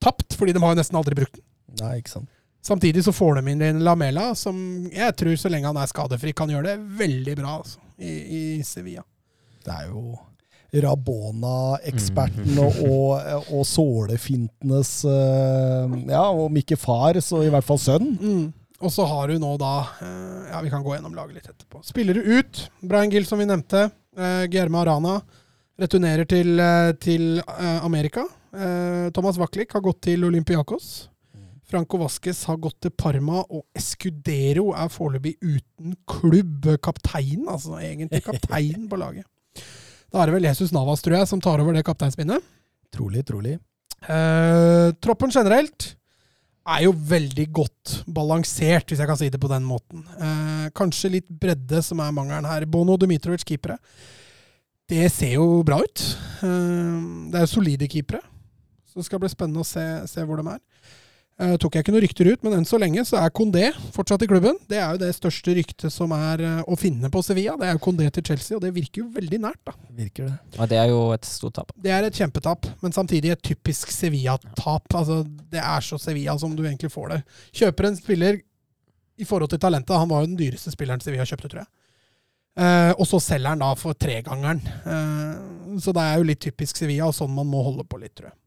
[SPEAKER 3] tapt, fordi de har jo nesten aldri brukt den.
[SPEAKER 1] Nei, ikke sant.
[SPEAKER 3] Samtidig så får de inn en Lamela, som jeg tror så lenge han er skadefri, kan gjøre det veldig bra altså, i, i Sevilla.
[SPEAKER 1] Det er jo Rabona-eksperten og, og, og sålefintenes eh, Ja, om ikke far, så i hvert fall sønn.
[SPEAKER 3] Mm. Og så har du nå da eh, Ja, vi kan gå gjennom laget litt etterpå. Spillere ut. Brian Gill, som vi nevnte. Uh, Guillermo Arana returnerer til, eh, til eh, Amerika. Eh, Thomas Waklik har gått til Olympiakos Franco Vasques har gått til Parma, og Escudero er foreløpig uten klubb. Kaptein, altså egentlig kaptein på laget. Da er det vel Jesus Navas, tror jeg, som tar over det kapteinspinnet.
[SPEAKER 1] Trolig, trolig.
[SPEAKER 3] Eh, troppen generelt er jo veldig godt balansert, hvis jeg kan si det på den måten. Eh, kanskje litt bredde som er mangelen her. Bono Dmitrovic keepere. Det ser jo bra ut. Eh, det er jo solide keepere. Så det skal bli spennende å se, se hvor de er. Uh, tok jeg ikke noen rykter ut, men enn så lenge så er Condé fortsatt i klubben. Det er jo det største ryktet som er uh, å finne på Sevilla. Det er jo Condé til Chelsea, og det virker jo veldig nært. da.
[SPEAKER 1] Virker det.
[SPEAKER 2] Og det er jo et stort tap.
[SPEAKER 3] Det er et kjempetap, men samtidig et typisk Sevilla-tap. Altså, Det er så Sevilla som du egentlig får det. Kjøper en spiller i forhold til talentet. Han var jo den dyreste spilleren Sevilla kjøpte, tror jeg. Uh, og så selger han da for tregangeren. Uh, så det er jo litt typisk Sevilla, og sånn man må holde på litt, tror jeg.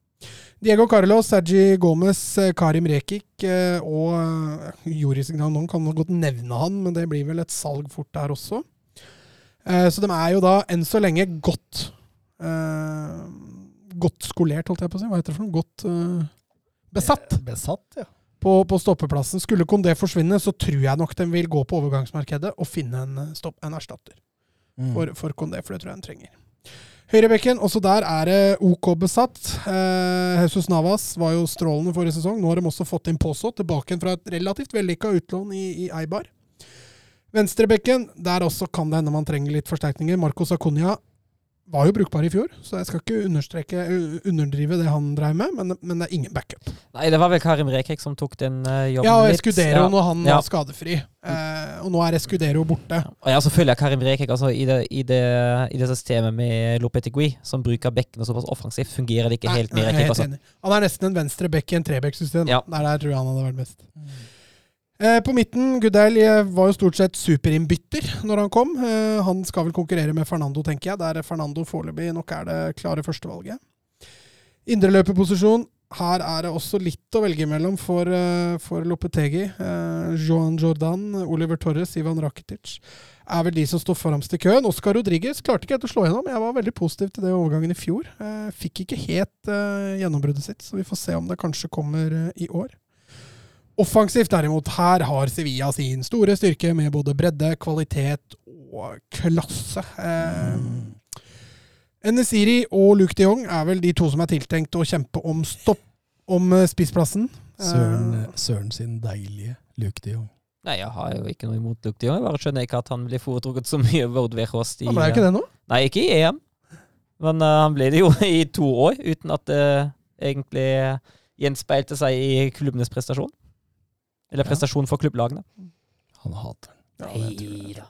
[SPEAKER 3] Diego Carlos, Sergi Gomez, eh, Karim Rekik eh, og uh, Joris Gnanon kan godt nevne han, men det blir vel et salg fort der også. Så de er jo da enn så lenge godt Godt skolert, holdt jeg på å si. Hva heter det for noe? Godt besatt
[SPEAKER 1] Besatt, ja.
[SPEAKER 3] på, på stoppeplassen. Skulle Kondé forsvinne, så tror jeg nok de vil gå på overgangsmarkedet og finne en, stopp, en erstatter
[SPEAKER 1] Mm.
[SPEAKER 3] for, for Kondé, for det tror jeg de trenger. Høyrebekken, også der er det OK besatt. Eh, Jesus Navas var jo strålende forrige sesong. Nå har de også fått inn Påså, tilbake fra et relativt vellykka utlån i, i Eibar. Venstrebekken, der også kan det hende man trenger litt forsterkninger. Marcos Acuña var jo brukbar i fjor, så jeg skal ikke understreke, underdrive det han drev med, men, men det er ingen backup.
[SPEAKER 2] Nei, det var vel Karim Rekek som tok den uh, jobben
[SPEAKER 3] Ja, og
[SPEAKER 2] Eskudero,
[SPEAKER 3] Escudero
[SPEAKER 2] Ja.
[SPEAKER 3] når han
[SPEAKER 2] Ja.
[SPEAKER 3] var skadefri. Uh, og nå er Escudero borte.
[SPEAKER 2] Og ja, så følger jeg Karim Rekek altså, i, det, i, det, i det systemet med Lopetegui, som bruker bekkene såpass offensivt, fungerer det ikke helt med
[SPEAKER 3] er
[SPEAKER 2] Rekek. Altså.
[SPEAKER 3] Han er nesten en venstre bekk i en trebekksystem.
[SPEAKER 2] Ja.
[SPEAKER 3] Der, der tror jeg han hadde vært best. Eh, på midten, Goodell eh, var jo stort sett superinnbytter når han kom. Eh, han skal vel konkurrere med Fernando, tenker jeg. Der Fernando foreløpig nok er det klare førstevalget. Indreløperposisjon. Her er det også litt å velge mellom for, eh, for Lopetegi. Joan Jordan, Oliver Torres, Ivan Rakitic er vel de som står foramst i køen. Oscar Rodriguez klarte ikke helt å slå gjennom. Jeg var veldig positiv til det overgangen i fjor. Eh, fikk ikke helt eh, gjennombruddet sitt, så vi får se om det kanskje kommer eh, i år. Offensivt derimot, her har Sevilla sin store styrke med både bredde, kvalitet og klasse. Eh, Nesiri og Luke de Jong er vel de to som er tiltenkt å kjempe om stopp om eh, spissplassen.
[SPEAKER 1] Søren,
[SPEAKER 3] Eh,
[SPEAKER 1] Søren sin deilige Luke de Jong.
[SPEAKER 2] Nei, jeg har jo ikke noe imot Luke Jeg bare skjønner ikke at han blir foretrukket så mye Vord Wehrhost i
[SPEAKER 3] han ble ikke det nå?
[SPEAKER 2] Nei, ikke i EM. Men uh, han ble det jo i to år, uten at det egentlig gjenspeilte seg i klubbenes prestasjon. Eller prestasjon for klubblagene.
[SPEAKER 1] Han hater den.
[SPEAKER 2] Nei da.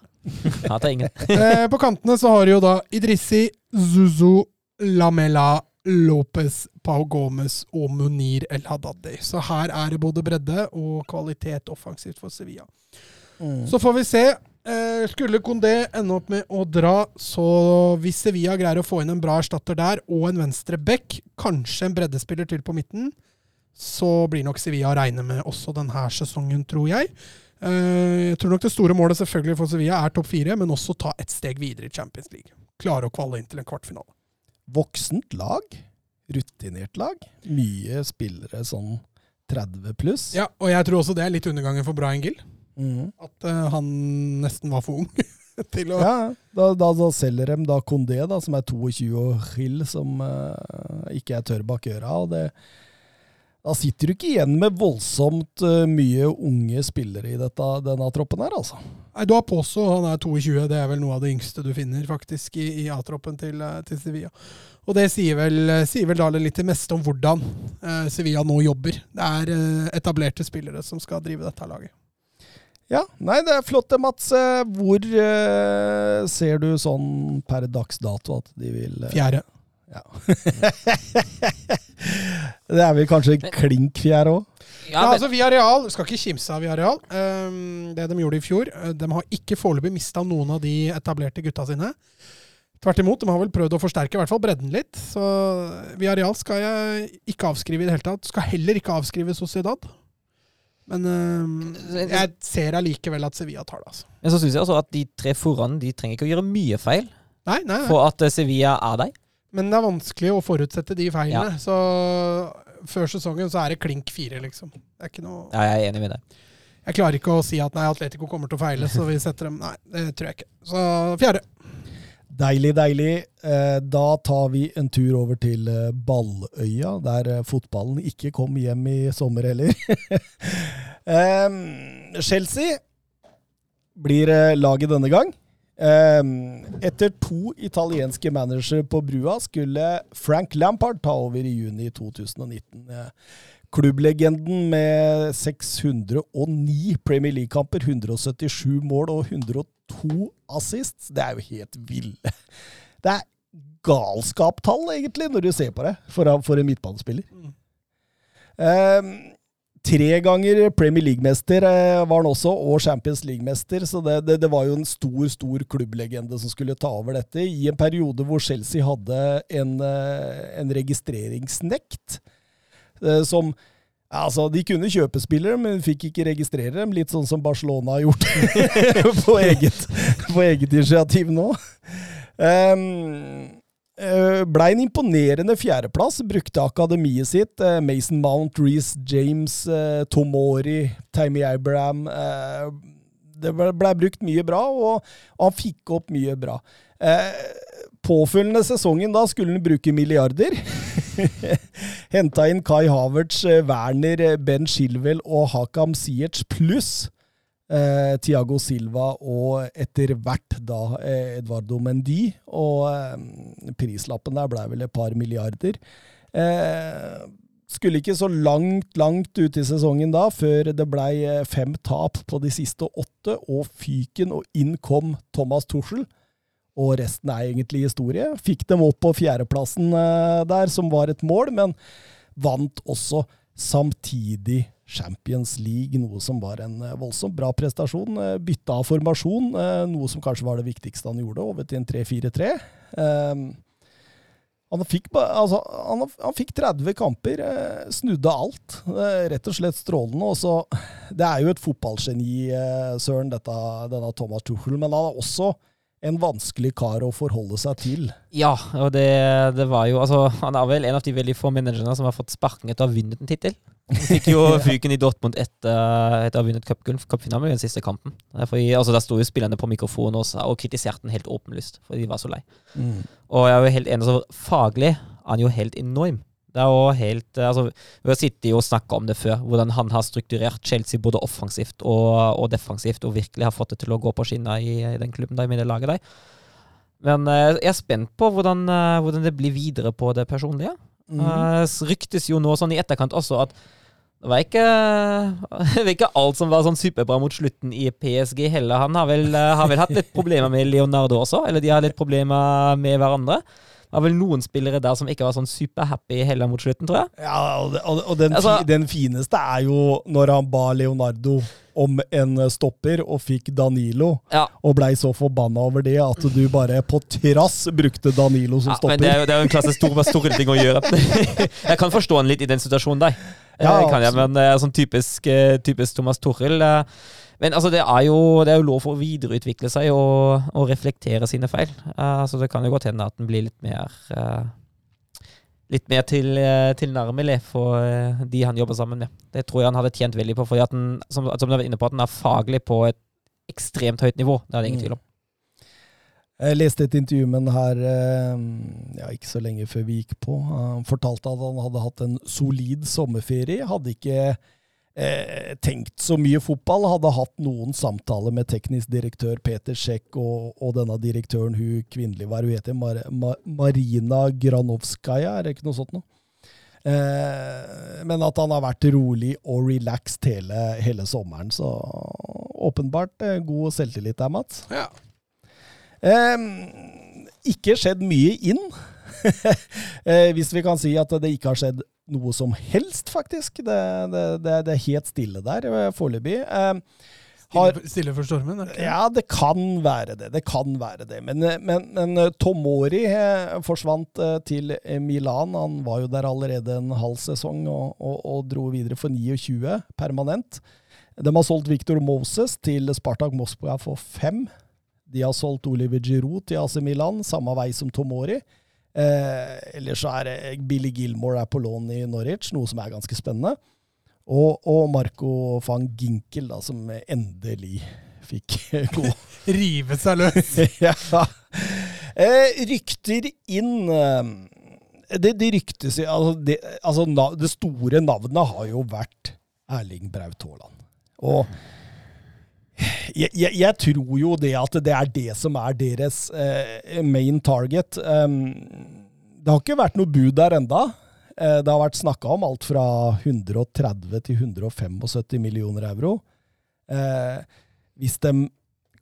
[SPEAKER 2] Hater ingen.
[SPEAKER 3] Eh, på kantene så har du jo da Idrissi, Zuzu, Lamela, Lopez, Pau Gomez og Munir El Hadadi. Så her er det både bredde og kvalitet offensivt for Sevilla. Så får vi se. Eh, skulle Kondé ende opp med å dra, så hvis Sevilla greier å få inn en bra erstatter der, og en venstre back, kanskje en breddespiller til på midten, så blir nok Sevilla å regne med også denne sesongen, tror jeg. Eh, jeg tror nok det store målet selvfølgelig for Sevilla er topp fire, men også ta et steg videre i Champions League. Klare å kvalle inn til en kvartfinale.
[SPEAKER 1] Voksent lag. Rutinert lag. Mye spillere sånn 30 pluss.
[SPEAKER 3] Ja, og jeg tror også det er litt undergangen for Brian Gill.
[SPEAKER 1] Mm.
[SPEAKER 3] At uh, han nesten var for ung til å
[SPEAKER 1] Ja, da, da, da selger de da Kondé, da, som er 22 og Hill, som uh, ikke er tørr bak øra. Og det, da sitter du ikke igjen med voldsomt eh, mye unge spillere i dette, denne troppen her, altså.
[SPEAKER 3] Nei, du har Poso, han er 22. Det er vel noe av det yngste du finner faktisk i, i A-troppen til, eh, til Sevilla. Og det sier vel, sier vel da litt det meste om hvordan eh, Sevilla nå jobber. Det er eh, etablerte spillere som skal drive dette laget.
[SPEAKER 1] Ja, nei, det er flott det, Mats. Eh, Hvor eh, ser du sånn per dags dato at de vil eh,
[SPEAKER 3] Fjerde.
[SPEAKER 1] Ja. det er vel kanskje klink fjær òg?
[SPEAKER 3] Ja, altså Villarreal, skal ikke kimse av Villarreal. Um, det de gjorde i fjor. eh, De har ikke foreløpig mista noen av de etablerte gutta sine. Tvert imot, de har vel prøvd å forsterke i hvert fall bredden litt. Så Villarreal skal jeg ikke avskrive i det hele tatt. Skal heller ikke avskrive Sociedad. Men um, jeg ser allikevel at Sevilla tar det, altså.
[SPEAKER 2] Men så syns jeg også at de tre foran de trenger ikke å gjøre mye feil
[SPEAKER 3] Nei, nei, nei.
[SPEAKER 2] for at eh, Sevilla er der.
[SPEAKER 3] Men det er vanskelig å forutsette de feilene. Så før sesongen så er det klink fire, liksom. Det er ikke noe
[SPEAKER 2] Ja, jeg er enig med deg.
[SPEAKER 3] Jeg klarer ikke å si at nei, Atletico kommer til å feile, så vi setter dem Nei, det tror jeg ikke. Så fjerde.
[SPEAKER 1] Deilig, deilig. Eh, Da tar vi en tur over til eh, Balløya, der eh, fotballen ikke kom hjem i sommer heller. Chelsea blir laget denne gang. Em, Etter to italienske managere på brua skulle Frank Lampard ta over i juni 2019. Eh, Klubblegenden med 609 Premier League-kamper, 177 mål og 102 assists. Det er jo helt ville. Det er galskaptall, egentlig, når du ser på det, for, for en midtbanespiller. Ehm, tre ganger Premier League-mester eh, var han også, og Champions League-mester. Så det, det, det var jo en stor stor klubblegende som skulle ta over dette, i en periode hvor Chelsea hadde en, eh, en registreringsnekt. eh, Som altså, De kunne kjøpe spillere, men fikk ikke registrere dem. Litt sånn som Barcelona har gjort på, eget, på eget initiativ nå. Um, eh, ble en imponerende fjerdeplass. Brukte akademiet sitt. eh, Mason Mount, Reece James, eh, Tomori, Tammy Abraham. det ble, ble brukt mye bra, og, og han fikk opp mye bra. Påfølgende sesongen da skulle han bruke milliarder. Henta inn Kai Havertz, Werner, Ben Shilwell og Hakam Siertz pluss eh, Tiago Silva og etter hvert da eh, Edvardo Mendy. Og eh, prislappen der ble vel et par milliarder. Eh, skulle ikke så langt, langt ut i sesongen da, før det blei eh, fem tap på de siste åtte, og fyken, og inn kom Thomas Tuchel. Og resten er egentlig historie. Fikk dem opp på fjerdeplassen eh, der, som var et mål, men vant også samtidig Champions League, noe som var en eh, voldsomt bra prestasjon. Eh, Bytta av formasjon, eh, noe som kanskje var det viktigste han gjorde, over til en 3-4-3. Eh, Han fikk, altså, han, han fikk 30 kamper, snudde alt. Rett og slett strålende. Også, det er jo et fotballgeni, Søren, dette, denne Thomas Tuchel, men han er også en vanskelig kar å forholde seg til.
[SPEAKER 2] Ja, og det, det var jo altså, Han er vel en av de veldig få managerne som har fått sparken etter å ha vunnet en tittel. Han fikk jo fyken i Dortmund etter, at ha vunnet cupfinalen i den siste kampen. Fordi, altså, Der sto jo spillerne på mikrofonen også, og kritiserte den helt åpenlyst, fordi de var så lei. Og jeg er jo helt enig, så faglig er han jo helt enorm. Det er jo helt, eh, altså, Vi har sittet og snakka om det før, hvordan han har strukturert Chelsea både offensivt og, og defensivt, og virkelig har fått det til å gå på skinner i, i den klubben der, med det laget der. Men eh, jeg er spent på hvordan, eh, hvordan det blir videre på det personlige.
[SPEAKER 1] Mm.
[SPEAKER 2] Uh, ryktes jo nå sånn i etterkant også at det var ikke, det var ikke alt som var sånn superbra mot slutten i PSG heller. Han har vel, eh, har vel hatt litt problemer med Leonardo også, eller de har litt problemer med hverandre. Det var vel noen spillere der som ikke var sånn superhappy heller mot slutten, tror jeg.
[SPEAKER 1] Ja, og, og, og den,
[SPEAKER 2] Altså-
[SPEAKER 1] den fineste er jo når han ba Leonardo om en stopper, og fikk Danilo,
[SPEAKER 2] Ja,
[SPEAKER 1] og blei så forbanna over det at du bare på trass brukte Danilo som
[SPEAKER 2] ja
[SPEAKER 1] stopper.
[SPEAKER 2] men det er, jo, det er jo en klasse stor, store ting å gjøre. jeg kan forstå han litt i den situasjonen der.
[SPEAKER 1] Ja,
[SPEAKER 2] Ja, kan jeg, men eh, sånn typisk, eh, typisk Thomas eh, Men altså, det er jo det er jo lov for å videreutvikle seg og, og reflektere sine feil. Eh, så det kan jo godt hende at den blir litt mer eh, Litt mer til, uh, tilnærmelig for eh, de han jobber sammen med. Det tror jeg han hadde tjent veldig på, fordi at den, som, som du vært inne på, at den er faglig på et ekstremt høyt nivå. Det er det ingen
[SPEAKER 1] Mm.
[SPEAKER 2] tvil om.
[SPEAKER 1] Jeg leste et intervju med han her eh, ja, ikke så lenge før vi gikk på. Han fortalte at han hadde hatt en solid sommerferie. Hadde ikke eh, tenkt så mye fotball. Hadde hatt noen samtaler med teknisk direktør Peter Sjekk og, og denne direktøren, hun kvinnelige, hva er hun heter, Mar Mar Marina Granovskaja, er det ikke noe sånt noe? Eh, men at han har vært rolig og relaxed hele, hele sommeren. Så åpenbart eh, god selvtillit der, Mats.
[SPEAKER 3] Ja.
[SPEAKER 1] Ikke skjedd mye inn. eh, hvis vi kan si at det ikke har skjedd noe som helst, faktisk. Det, det, det, det er helt stille der eh, foreløpig. Eh, har,
[SPEAKER 3] Stille, for stormen? Det
[SPEAKER 1] ja, det kan være det. Det kan være det. Men, eh, men, men Tomori forsvant til Milan. Han var jo der allerede en halv sesong og, og, og dro videre for 29 permanent. De har solgt Victor Moses til Spartak Moskva for fem. De har solgt Oliver Giroud til AC Milan, samme vei som Tomori. Eh, ellers så er Billy Gilmore er på lån i Norwich, noe som er ganske spennende. Og, og Marco van Ginkel, da, som endelig fikk gå.
[SPEAKER 3] Rive seg løs.
[SPEAKER 1] ja. Eh, rykter inn eh, det, det ryktes altså, det, altså, det store navnet har jo vært Erling Braut Haaland. Og jeg, jeg, jeg, tror jo det at det er det som er deres eh, main target. Um, det har ikke vært noe bud der enda. Eh, det har vært snakka om alt fra 130 til 175 millioner euro. Eh, hvis de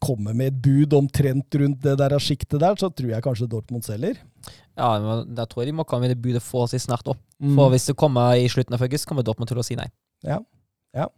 [SPEAKER 1] kommer med et bud omtrent rundt det der sjiktet der, så tror jeg kanskje Dortmund selger.
[SPEAKER 2] Ja, men da tror jeg de må komme med det budet forholdsvis snart òg. Mm. For hvis det kommer i slutten av august, kommer Dortmund til å si nei.
[SPEAKER 1] Ja, ja.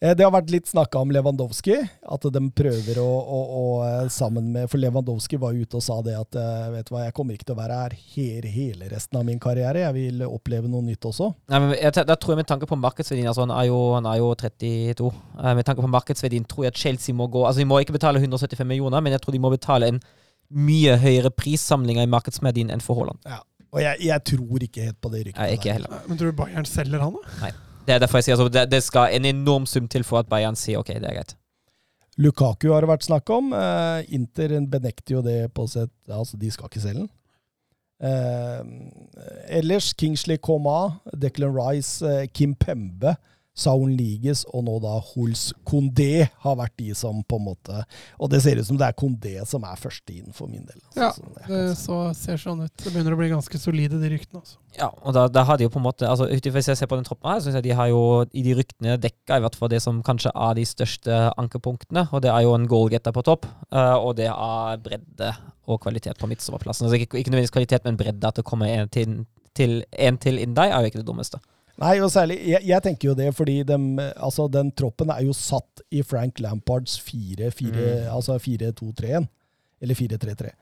[SPEAKER 1] Eh, det har vært litt snakka om Lewandowski, at de prøver å, å, å, eh, sammen med For Lewandowski var ute og sa det at eh, vet du hva, jeg kommer ikke til å være her hele, hele resten av min karriere. Jeg vil oppleve noe nytt også.
[SPEAKER 2] Nei, men jeg, Da tror jeg med tanke på markedsverdien altså Han er jo, han er jo 32. Med tanke på markedsverdien tror jeg at Chelsea må gå Altså De må ikke betale 175 millioner, men jeg tror de må betale en mye høyere prissamlinger i markedsverdien enn for Haaland.
[SPEAKER 1] Ja. Og jeg, jeg, tror ikke helt på det ryktet.
[SPEAKER 2] Nei, ikke heller.
[SPEAKER 3] Men tror du Bayern selger han, da?
[SPEAKER 2] Nei. Det er derfor jeg sier altså, det, det, skal en enorm sum til for at Bayern sier ok, det er greit.
[SPEAKER 1] Lukaku har det vært snakk om. Uh, Inter benekter jo det på sett Altså, de skal ikke selge den. Uh, ellers Kingsley Coma, Declan Rice, uh, Kim Pembe Saun Liges og nå da Hols Kondé har vært de som på en måte Og det ser ut som det er Kondé som er første inn for min del.
[SPEAKER 3] Altså, ja, det så ser sånn ut. Det begynner å bli ganske solide, de ryktene. Altså.
[SPEAKER 2] Ja, og da, da har de jo på en måte altså Hvis jeg ser på den troppen her, syns jeg de har jo i de ryktene dekka i hvert fall det som kanskje er de største ankerpunktene. Og det er jo en goalgetter på topp, uh, og det er bredde og kvalitet på midtstopperplassen. Altså ikke, ikke nødvendigvis kvalitet, men bredde. At det kommer en til, til, en til inn deg, er jo ikke det dummeste.
[SPEAKER 1] Nei, og særlig Jeg, jeg tenker jo det fordi dem, altså, den troppen er jo satt i Frank Lampards 4-2-3-1. Mm. Altså 4-2-3-1. Eller 4-3-3.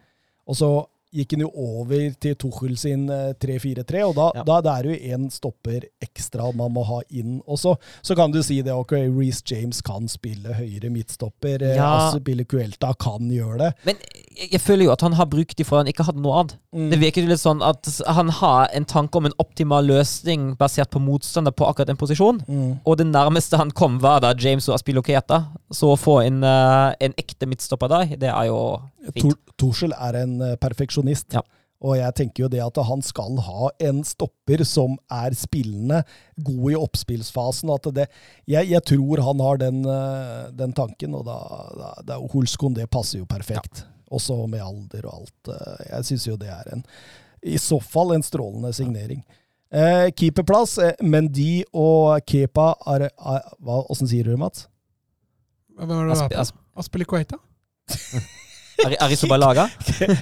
[SPEAKER 1] Og så gikk han jo over til Tuchel sin 3-4-3, eh, og da, ja. da det er det jo én stopper ekstra man må ha inn. også. så, så kan du si det, ok, Reece James kan spille høyere midtstopper. Eh, ja. Asbille Cuelta kan gjøre det.
[SPEAKER 2] Men jeg, jeg føler jo at han har brukt for han ikke hadde noe annet. Mm. Det virker jo litt sånn at han har en tanke om en optimal løsning basert på motstander på akkurat den posisjonen. Mm. Og det nærmeste han kom, var da James og Aspilo Cuelta. Så å få en, uh, en ekte midtstopper der, det er jo
[SPEAKER 1] Tuchel er en uh, perfeksjonist. Ja. Og jeg tenker jo det at han skal ha en stopper som er spillende, god i oppspillsfasen. at det, jeg, jeg tror han har den, uh, den tanken, og da, da, da Holskon det passer jo perfekt. Ja. Også med alder og alt. Uh, jeg syns jo det er en i så fall en strålende signering. Eh, keeperplass, eh, Mendy og Kepa er, er, hva, Åssen sier du det, Mats?
[SPEAKER 3] Hvem er det du Asp Aspelikueta?
[SPEAKER 2] Arisabalaga?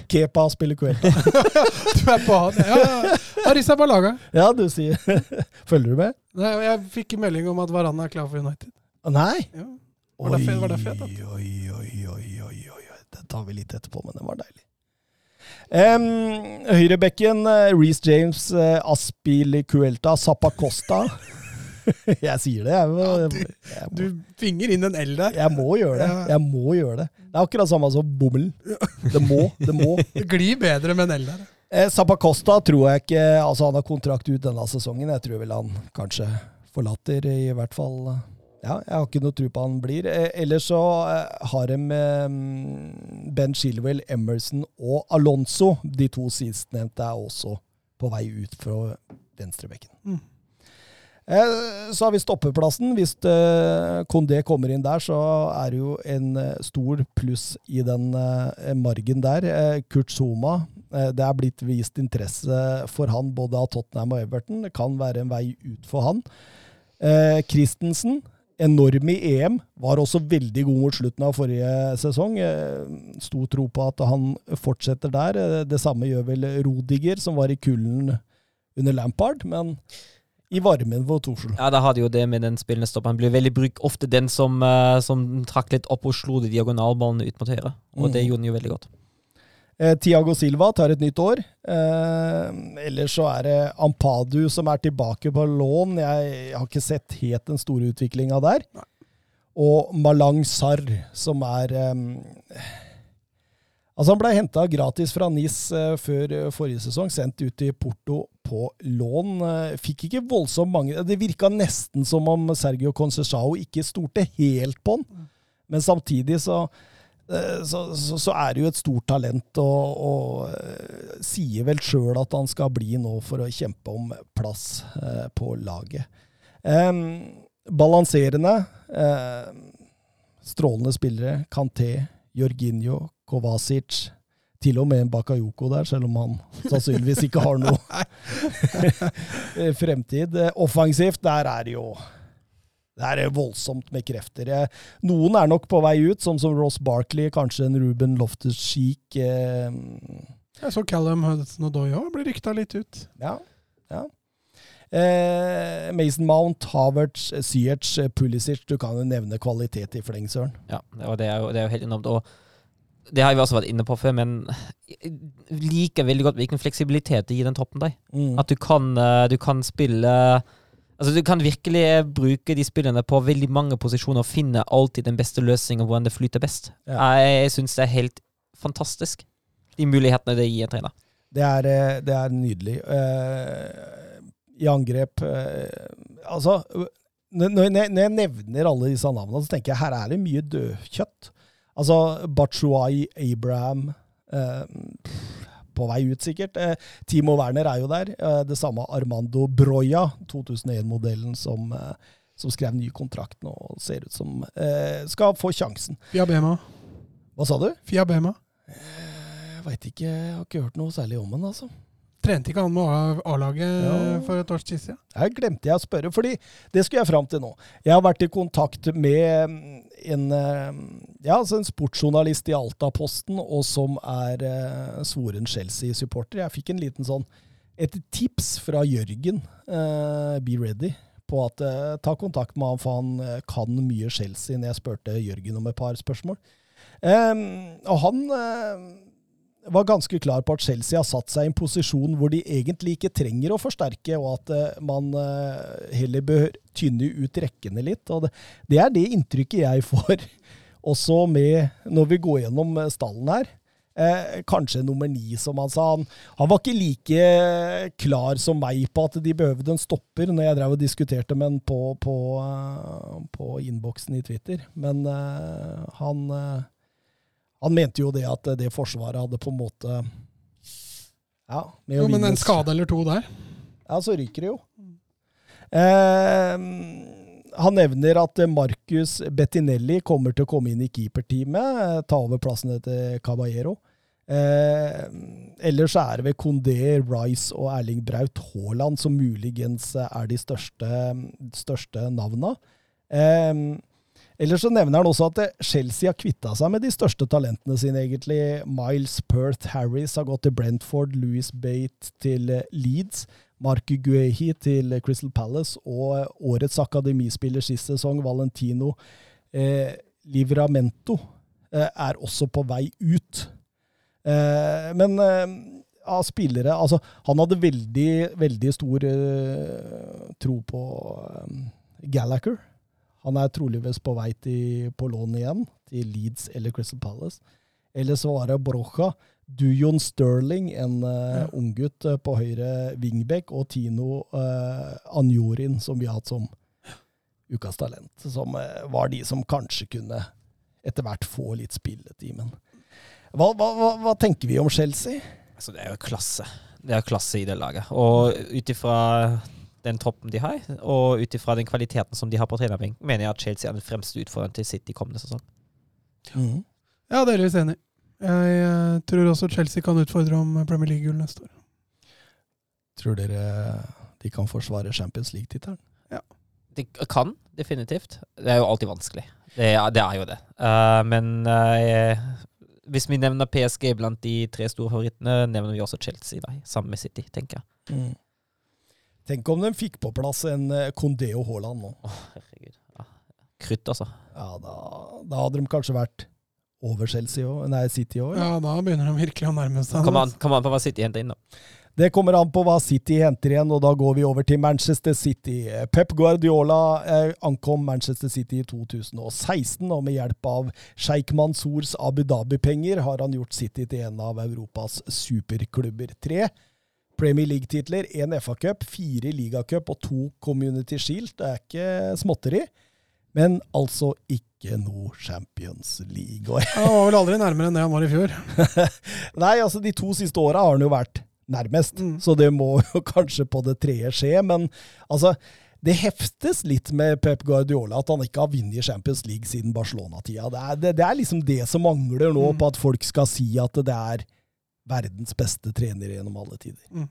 [SPEAKER 1] Kepa Aspelikueta.
[SPEAKER 3] du er på han, ja. Arisabalaga.
[SPEAKER 1] Ja, du sier Følger du med?
[SPEAKER 3] Nei, Jeg fikk melding om at Varan er klar for United.
[SPEAKER 1] Nei?
[SPEAKER 3] Ja. Var det var det fett,
[SPEAKER 1] oi, oi, oi, oi, oi. Den tar vi litt etterpå, men den var deilig. Um, Høyrebekken, uh, Reece James, uh, Aspil Cuelta, Zappacosta. jeg sier det. Jeg, må, ja, du,
[SPEAKER 3] jeg må. du finger inn en L der.
[SPEAKER 1] Jeg må gjøre det. Jeg må gjøre det. Det er akkurat samme som bommel. Det må. Det må.
[SPEAKER 3] Det glir bedre med en L der.
[SPEAKER 1] Eh, Zappacosta tror jeg ikke Altså, han har kontrakt ut denne sesongen. Jeg tror vel han kanskje forlater, i hvert fall. Ja, jeg har ikke noe tro på han blir. Eh, ellers så eh, har de Ben Shilwell, Emerson og Alonso. De to sistnevnte er også på vei ut fra venstrebekken. Mm. Eh, så har vi stoppeplassen. Hvis Kondé eh, kommer inn der, så er det jo en eh, stor pluss i den margen der. Kurt Zuma. Det er blitt vist interesse for han både av Tottenham og Everton. Det kan være en vei ut for han. Christensen, enorm i EM, var også veldig god mot slutten av forrige sesong. Stor tro på at han fortsetter der. Det samme gjør vel Rodiger, som var i kulden under Lampard. men i varmen for Torshov.
[SPEAKER 2] Ja, da hadde jo det med den spillende stopperen. Han ble veldig brukt ofte den som, uh, som trakk litt opp og slo de diagonalballene ut mot høyre. Og mm. det gjorde han jo veldig godt.
[SPEAKER 1] Eh, Tiago Silva tar et nytt år. Eh, ellers så er det Ampadu som er tilbake på lån. Jeg, jeg har ikke sett helt den store utviklinga der. Nei. Og Malang Sarr, som er um, Altså Han ble henta gratis fra NIS eh, før eh, forrige sesong, sendt ut til Porto på lån. Eh, fikk ikke voldsomt mange Det virka nesten som om Sergio Concesao ikke stolte helt på han. Men samtidig så, så, så, så er det jo et stort talent, og, og sier vel sjøl at han skal bli nå for å kjempe om plass på laget. Um, balanserende. Um, strålende spillere. Canté, Jorginho, Kovacic. Til og med en Bakayoko der, selv om han sannsynligvis ikke har noe fremtid. Offensivt, der er det jo det er voldsomt med krefter. Noen er nok på vei ut, sånn som Ross Barkley, kanskje en Ruben Loftus-Cheek. Eh,
[SPEAKER 3] Jeg så Callum Hudson og Doy òg bli rykta litt ut.
[SPEAKER 1] ja, ja. Eh, Mason Mount, Havertz, Ziyech, Pulisic. Du kan jo nevne kvalitet i fleng, Søren.
[SPEAKER 2] Ja, og det er jo, det er jo helt enormt. Og det har vi også vært inne på før, men jeg liker veldig godt hvilken fleksibilitet det gir den troppen deg.
[SPEAKER 1] Mm.
[SPEAKER 2] At du kan, eh, du kan spille Altså Du kan virkelig bruke de spillerne på veldig mange posisjoner og finne alltid den beste løsningen hvordan det flyter best.
[SPEAKER 1] Ja.
[SPEAKER 2] Jeg, syns det er helt fantastisk, de mulighetene det gir en trener.
[SPEAKER 1] Det er, eh, det er nydelig. Eh, I angrep Altså, når når jeg når jeg nevner alle disse navnene, så tenker jeg her er det mye dødkjøtt. Altså Bachuai, Abraham eh, På vei ut, sikkert. Eh, Timo Werner er jo der. Eh, det samme Armando Broya, 2001-modellen, som, eh, som skrev ny kontrakt nå og ser ut som eh, skal få sjansen.
[SPEAKER 3] Fiabema.
[SPEAKER 1] Hva sa du?
[SPEAKER 3] Fiabema.
[SPEAKER 1] Jeg veit ikke, jeg har ikke hørt noe særlig om den, altså.
[SPEAKER 3] Trente ikke han med A-laget
[SPEAKER 1] Ja.
[SPEAKER 3] for et års tid siden?
[SPEAKER 1] Her glemte jeg å spørre, fordi det skulle jeg fram til nå. Jeg har vært i kontakt med mm, en, eh, ja, altså en sportsjournalist i Altaposten, og som er eh, svoren Chelsea-supporter. Jeg fikk en liten sånn, et tips fra Jørgen, eh, be ready, på at eh, ta kontakt med han, for han eh, kan mye Chelsea, når jeg spurte Jørgen om et par spørsmål. Eh, og han eh, var ganske klar på at Chelsea har satt seg i en posisjon hvor de egentlig ikke trenger å forsterke, og at eh, man eh, heller bør tynne ut rekkene litt. Og det, er det inntrykket jeg får, også med når vi går gjennom eh, stallen her. Eh, kanskje nummer ni, som han sa. Han, han var ikke like klar som meg på at de behøvde en stopper, når jeg drev og diskuterte med han på, på, på innboksen i Twitter. Men eh, han han mente jo det at det forsvaret hadde på en måte Ja, med
[SPEAKER 3] Jo, men en skade eller to der.
[SPEAKER 1] Ja, så ryker det jo. Eh, han nevner at Marcus Bettinelli kommer til å komme inn i keeperteamet, eh, ta over plassen til Caballero. Eh, ellers er det ved Kondé, Rice og Erling Braut Haaland som muligens er de største, største navna. Eh, ellers så nevner han også at eh, Chelsea har kvitta seg med de største talentene sine, egentlig. Miles Perth Harris har gått til Brentford, Louis Bate til eh, Leeds. Marku Guehi til Crystal Palace og eh, årets akademispiller sist sesong, Valentino eh, Livramento, eh, er også på vei ut. Eh, men eh, av spillere Altså, han hadde veldig, veldig stor eh, tro på eh, Gallagher. Han er troligvis på vei til, på lån igjen, til Leeds eller Crystal Palace. Eller så var det Brocha. Dujon Sterling, en uh, unggutt uh, på høyre wingback, og Tino uh, Anjorin, som vi har hatt som ukas talent. Som uh, var de som kanskje kunne etter hvert få litt spilletid. Men hva, hva, hva, hva tenker vi om Chelsea?
[SPEAKER 2] Altså, det er jo klasse. Det er klasse i det laget. Og ut ifra den troppen de har, og ut ifra den kvaliteten som de har på trenerbenk, mener jeg at Chelsea er den fremste utfordreren til City kommende sesong.
[SPEAKER 3] Ja, delvis enig. Jeg eh, tror også Chelsea kan utfordre om Premier League-gull neste år.
[SPEAKER 1] Tror dere de kan forsvare Champions League-tittelen?
[SPEAKER 2] De kan, definitivt. Det er jo alltid vanskelig. Det er, det er jo det. Uh, men uh, hvis vi nevner PSG blant de tre store favorittene, nevner vi også Chelsea da, sammen med City, tenker jeg.
[SPEAKER 1] Mm. Tenk om de fikk på plass en Condeo og Haaland nå.
[SPEAKER 2] Åh, herregud. Ja. Krutt, altså.
[SPEAKER 1] Ja, da, da hadde de kanskje vært over Chelsea òg. Nei, City òg.
[SPEAKER 3] Ja, da begynner de virkelig å nærme seg.
[SPEAKER 2] Kommer an, kom an på hva City henter inn, da.
[SPEAKER 1] Det kommer an på hva City henter igjen, og da går vi over til Manchester City. Pep Guardiola eh, ankom Manchester City i 2016, og med hjelp av Sheikh Mansours Abu Dhabi-penger har han gjort City til en av Europas superklubber. Tre Premier League-titler, én FA-cup, fire ligacup og to Community Shield. Det er ikke småtteri, men altså ikke noe Champions League.
[SPEAKER 3] Han var vel aldri nærmere enn det han var i fjor.
[SPEAKER 1] Nei, altså de to siste åra har han jo vært nærmest.
[SPEAKER 3] Mm.
[SPEAKER 1] Så det må jo kanskje på det tredje skje. Men altså, det heftes litt med Pep Guardiola at han ikke har vunnet Champions League siden Barcelona-tida. Det, det, det er liksom det som mangler nå,
[SPEAKER 3] Mm.
[SPEAKER 1] på at folk skal si at det er verdens beste trener gjennom alle tider.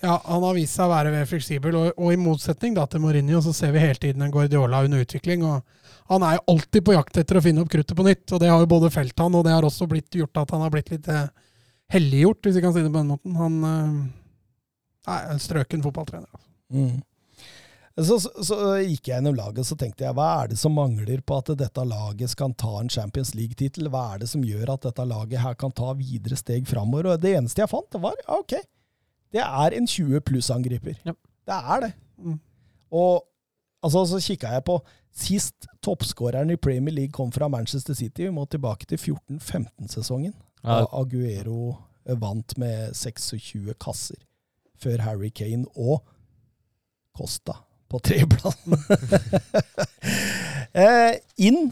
[SPEAKER 3] Ja, Han har vist seg å være fleksibel, og, og i motsetning da til Mourinho, så ser vi hele tiden en Guardiola under utvikling. og Han er jo alltid på jakt etter å finne opp kruttet på nytt, og det har jo både felt han, og det har også blitt gjort at han har blitt litt eh, helliggjort, hvis vi kan si det på den måten. Han eh, er en strøken fotballtrener. altså.
[SPEAKER 1] Mm. Så, så, så gikk jeg gjennom laget så tenkte jeg, hva er det som mangler på at dette laget kan ta en Champions League-tittel? Hva er det som gjør at dette laget her kan ta videre steg framover? Og det eneste jeg fant, var ja, ok, det er en 20 pluss-angriper.
[SPEAKER 2] Ja.
[SPEAKER 1] Det er det.
[SPEAKER 3] Mm.
[SPEAKER 1] Og altså, så kikka jeg på Sist toppskåreren i Premier League kom fra Manchester City, vi må tilbake til 14-15-sesongen.
[SPEAKER 2] Ja,
[SPEAKER 1] Da Aguero vant med 26 kasser, før Harry Kane og Costa på tredjeplassen. eh, inn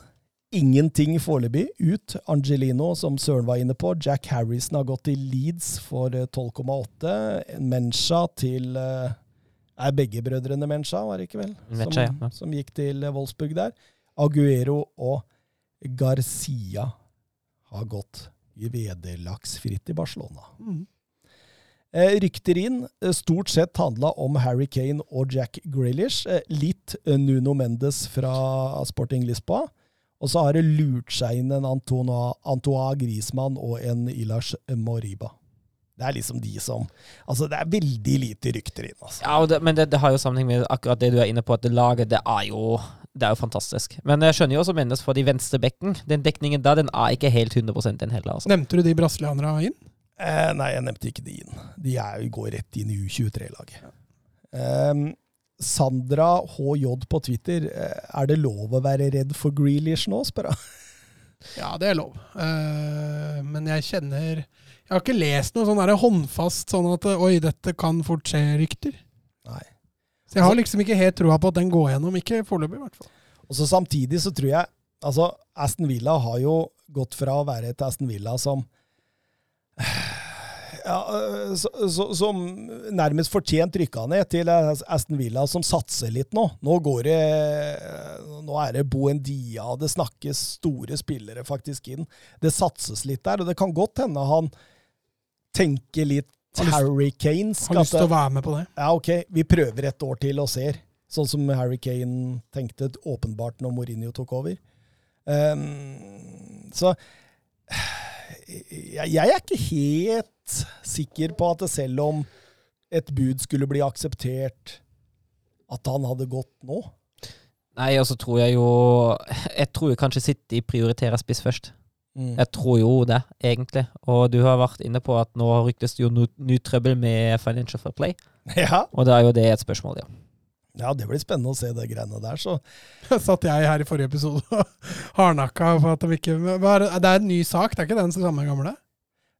[SPEAKER 1] ingenting foreløpig. Ut Angelino, som Søren var inne på. Jack Harrison har gått til Leeds for eh, 12,8. Mencha til eh, Er begge brødrene Mencha, var det ikke vel?
[SPEAKER 2] Mencha,
[SPEAKER 1] som,
[SPEAKER 2] ja,
[SPEAKER 1] som gikk til eh, Wolfsburg der. Aguero og Garcia har gått vederlagsfritt i Barcelona. Eh, rykter inn eh, stort sett handla om Harry Kane og Jack Grealish. Eh, litt eh, Nuno Mendes fra Sporting Lisboa. Og så har det lurt seg inn en Antoine, Antoine Griezmann og en Ilash Moriba. Det er liksom de som Altså, det er veldig lite rykter inn, altså.
[SPEAKER 2] Ja, og det, men det, det har jo sammenheng med akkurat det du er inne på, at det laget det er jo det er jo fantastisk. Men jeg skjønner jo også Mendes for de venstre bekken. Den dekningen da, den er ikke helt 100 den heller. altså.
[SPEAKER 3] Nevnte du de brasilianerne inn?
[SPEAKER 1] Eh, nei, jeg nevnte ikke de inn. De er, går rett inn i U23-laget. Ehm, Sandra HJ på Twitter. eh, Er det lov å være redd for Grealish nå, spør hun.
[SPEAKER 3] Ja, det er lov. Eh, men jeg kjenner Jeg har ikke lest noe sånn der håndfast sånn at oi, dette kan fort skje-rykter.
[SPEAKER 1] Nei.
[SPEAKER 3] Så jeg har liksom ikke helt troa på at den går gjennom. Ikke foreløpig, i hvert fall.
[SPEAKER 1] Og så Samtidig så tror jeg altså Aston Villa har jo gått fra å være et Aston Villa som ja, øh, så, så, som nærmest fortjent rykka ned, til Aston Villa som satser litt nå. Nå går det Nå er det Boendia, det snakkes store spillere faktisk inn. Det satses litt der, og det kan godt hende han tenker litt
[SPEAKER 3] Har
[SPEAKER 1] Harry Kane.
[SPEAKER 3] Har lyst til å være med på det.
[SPEAKER 1] Ja, ok, vi prøver et år til og ser. Sånn som Harry Kane tenkte åpenbart når Mourinho tok over. Um, så jeg, er ikke helt sikker på at selv om et bud skulle bli akseptert, at han hadde gått nå.
[SPEAKER 2] Nei, og så tror jeg jo Jeg tror jo kanskje City prioriterer spiss først.
[SPEAKER 1] Mm.
[SPEAKER 2] Jeg tror jo det, egentlig. Og du har vært inne på at nå ryktes det jo ny trøbbel med Financial Fair Play.
[SPEAKER 1] Ja.
[SPEAKER 2] Og da er jo det et spørsmål, ja.
[SPEAKER 1] Ja, det blir spennende å se det greiene der. Så
[SPEAKER 3] Satt jeg her i forrige episode og hardnakka for at de ikke det er en ny sak, det er ikke den samme gamle?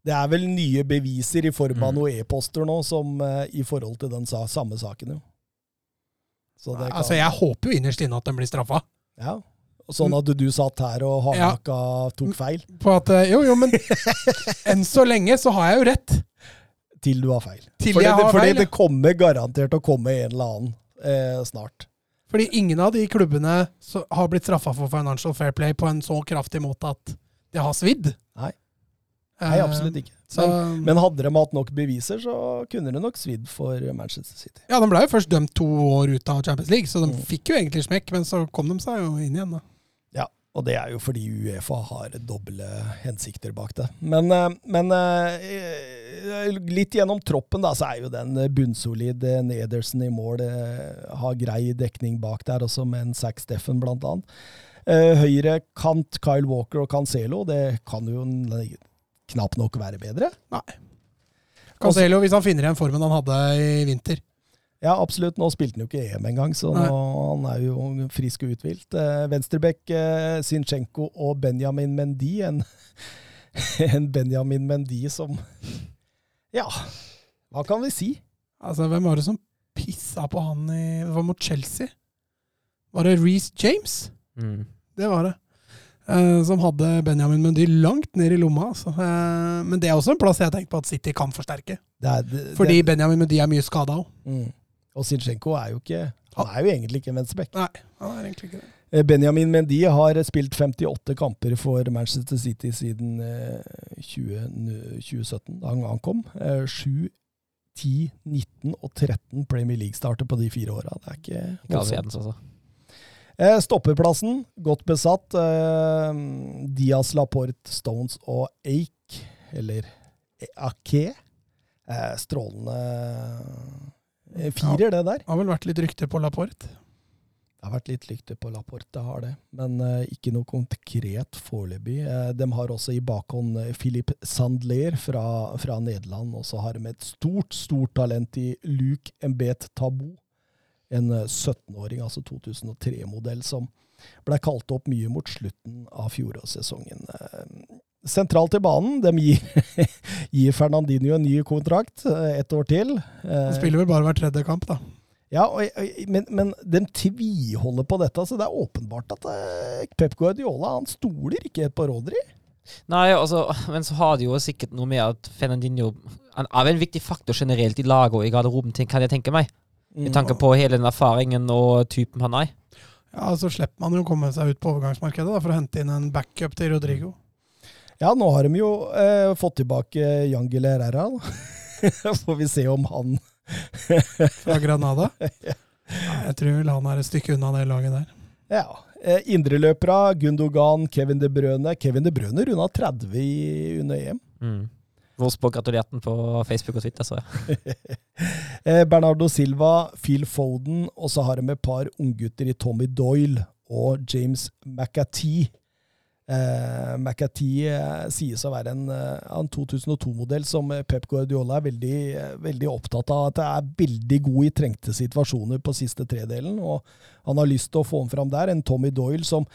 [SPEAKER 1] det er vel nye beviser i form av
[SPEAKER 2] Mm.
[SPEAKER 1] noen e-poster nå, som eh, i forhold til den sa samme saken, jo. Kan,
[SPEAKER 3] Altså, jeg håper jo innerst inne at den blir straffa.
[SPEAKER 1] Ja. Sånn at du satt her og hardnakka tok feil,
[SPEAKER 3] På at, eh, jo, jo, men enn så lenge så har jeg jo rett.
[SPEAKER 1] til du har feil.
[SPEAKER 3] Til
[SPEAKER 1] fordi
[SPEAKER 3] jeg
[SPEAKER 1] det,
[SPEAKER 3] har
[SPEAKER 1] fordi
[SPEAKER 3] feil, ja.
[SPEAKER 1] det kommer garantert å komme en eller annen eh, snart.
[SPEAKER 3] Fordi ingen av de klubbene så, har blitt straffa for Financial Fair Play på en så kraftig måte at det har svidd.
[SPEAKER 1] Nei.
[SPEAKER 3] Eh,
[SPEAKER 1] Nei, absolutt ikke. Men, men hadde de hatt nok beviser, så kunne det nok svidd for Manchester City.
[SPEAKER 3] ja, De ble jo først dømt to år ut av Champions League, så de
[SPEAKER 1] Mm.
[SPEAKER 3] fikk jo egentlig smekk, men så kom de seg jo inn igjen. da.
[SPEAKER 1] Og det er jo fordi Uefa har doble hensikter bak det. Men, eh, men eh, litt gjennom troppen, da, så er jo den bunnsolid. eh, Nedersen i mål eh, har grei dekning bak der, også med en Zack Steffen, blant annet. Eh, Høyre kant Kyle Walker og Cancelo, det kan jo knapt nok være bedre.
[SPEAKER 3] Nei. Cancelo, hvis han finner igjen formen han hadde i vinter.
[SPEAKER 1] Ja, absolutt. Nå spilte han jo ikke EM engang, så nå, han er jo frisk og uthvilt. Eh, Venstrebekk eh, Zinchenko og Benjamin Mendy. En, en Benjamin Mendy som Ja, hva kan vi si?
[SPEAKER 3] Altså, Hvem var det som pissa på han i Det var mot Chelsea. Var det Reece James?
[SPEAKER 2] Mm.
[SPEAKER 3] Det var det. Eh, som hadde Benjamin Mendy langt ned i lomma. Altså. Eh, men det er også en plass jeg tenker på at City kan forsterke.
[SPEAKER 1] Det er, det,
[SPEAKER 3] Fordi Benjamin Mendy er mye skada òg.
[SPEAKER 1] mm. Og Zinchenko er jo ikke Han er jo egentlig ikke en venstrebekk.
[SPEAKER 3] Nei, han er egentlig ikke det.
[SPEAKER 1] Eh, Benjamin Mendy har spilt 58 kamper for Manchester City siden eh, 20, 2017, da han. Eh, 7, 10, 19 og 13 Premier League-starter på de fire åra. Det er ikke voldsomt.
[SPEAKER 2] altså.
[SPEAKER 1] Stopperplassen, godt besatt. Eh, Diaz, Laporte, Stones og Ake, eller Ake. Eh, strålende eh, firer, det der.
[SPEAKER 3] Det har vel vært litt rykter på Laporte.
[SPEAKER 1] Det har vært litt lykte på Laporte, det har det. Men uh, ikke noe konkret foreløpig. Uh, de har også i bakhånd eh, Philip Sandler fra, fra Nederland. Og så har de et stort, stort talent i Luke Mbet Tabo. En eh, 17-åring, altså 2003-modell, som ble kalt opp mye mot slutten av fjorårssesongen. Eh, Sentralt i banen, de gir, gir Fernandinho en ny kontrakt, eh, ett år til. Eh,
[SPEAKER 3] Han spiller vel bare hver tredje kamp, da.
[SPEAKER 1] ja, og, men, men de tviholder på dette, så det er åpenbart at eh, Pep Guardiola han stoler ikke helt på Rodri.
[SPEAKER 2] Nei, altså, men så har det jo sikkert noe med at Fernandinho Han er vel en viktig faktor generelt i laget og i garderoben, kan jeg tenke meg. Med tanke på hele den erfaringen og typen han er.
[SPEAKER 3] Ja, Så slipper man jo å komme seg ut på overgangsmarkedet da, for å hente inn en backup til Rodrigo.
[SPEAKER 1] Ja, nå har de jo eh, fått tilbake Jangel Herrera. Får vi se om han
[SPEAKER 3] Fra Granada. Ja, jeg tror vel han er et stykke unna det laget der.
[SPEAKER 1] Ja. Eh, Indreløpere, Gundogan, Kevin De Brøne. Kevin De Brøne runda 30 i, under EM.
[SPEAKER 2] Mm. Wolfsburg gratulerte han på Facebook og Twitter, så jeg.
[SPEAKER 1] Eh, Bernardo Silva, Phil Foden, og så har de et par unggutter i Tommy Doyle og James McAtee. Eh, McAtee eh, sies å være en, eh, en 2002-modell som eh, Pep Guardiola er veldig, veldig opptatt av. At det er veldig god i trengte situasjoner på siste tredelen. og Han har lyst til å få ham fram der. En Tommy Doyle som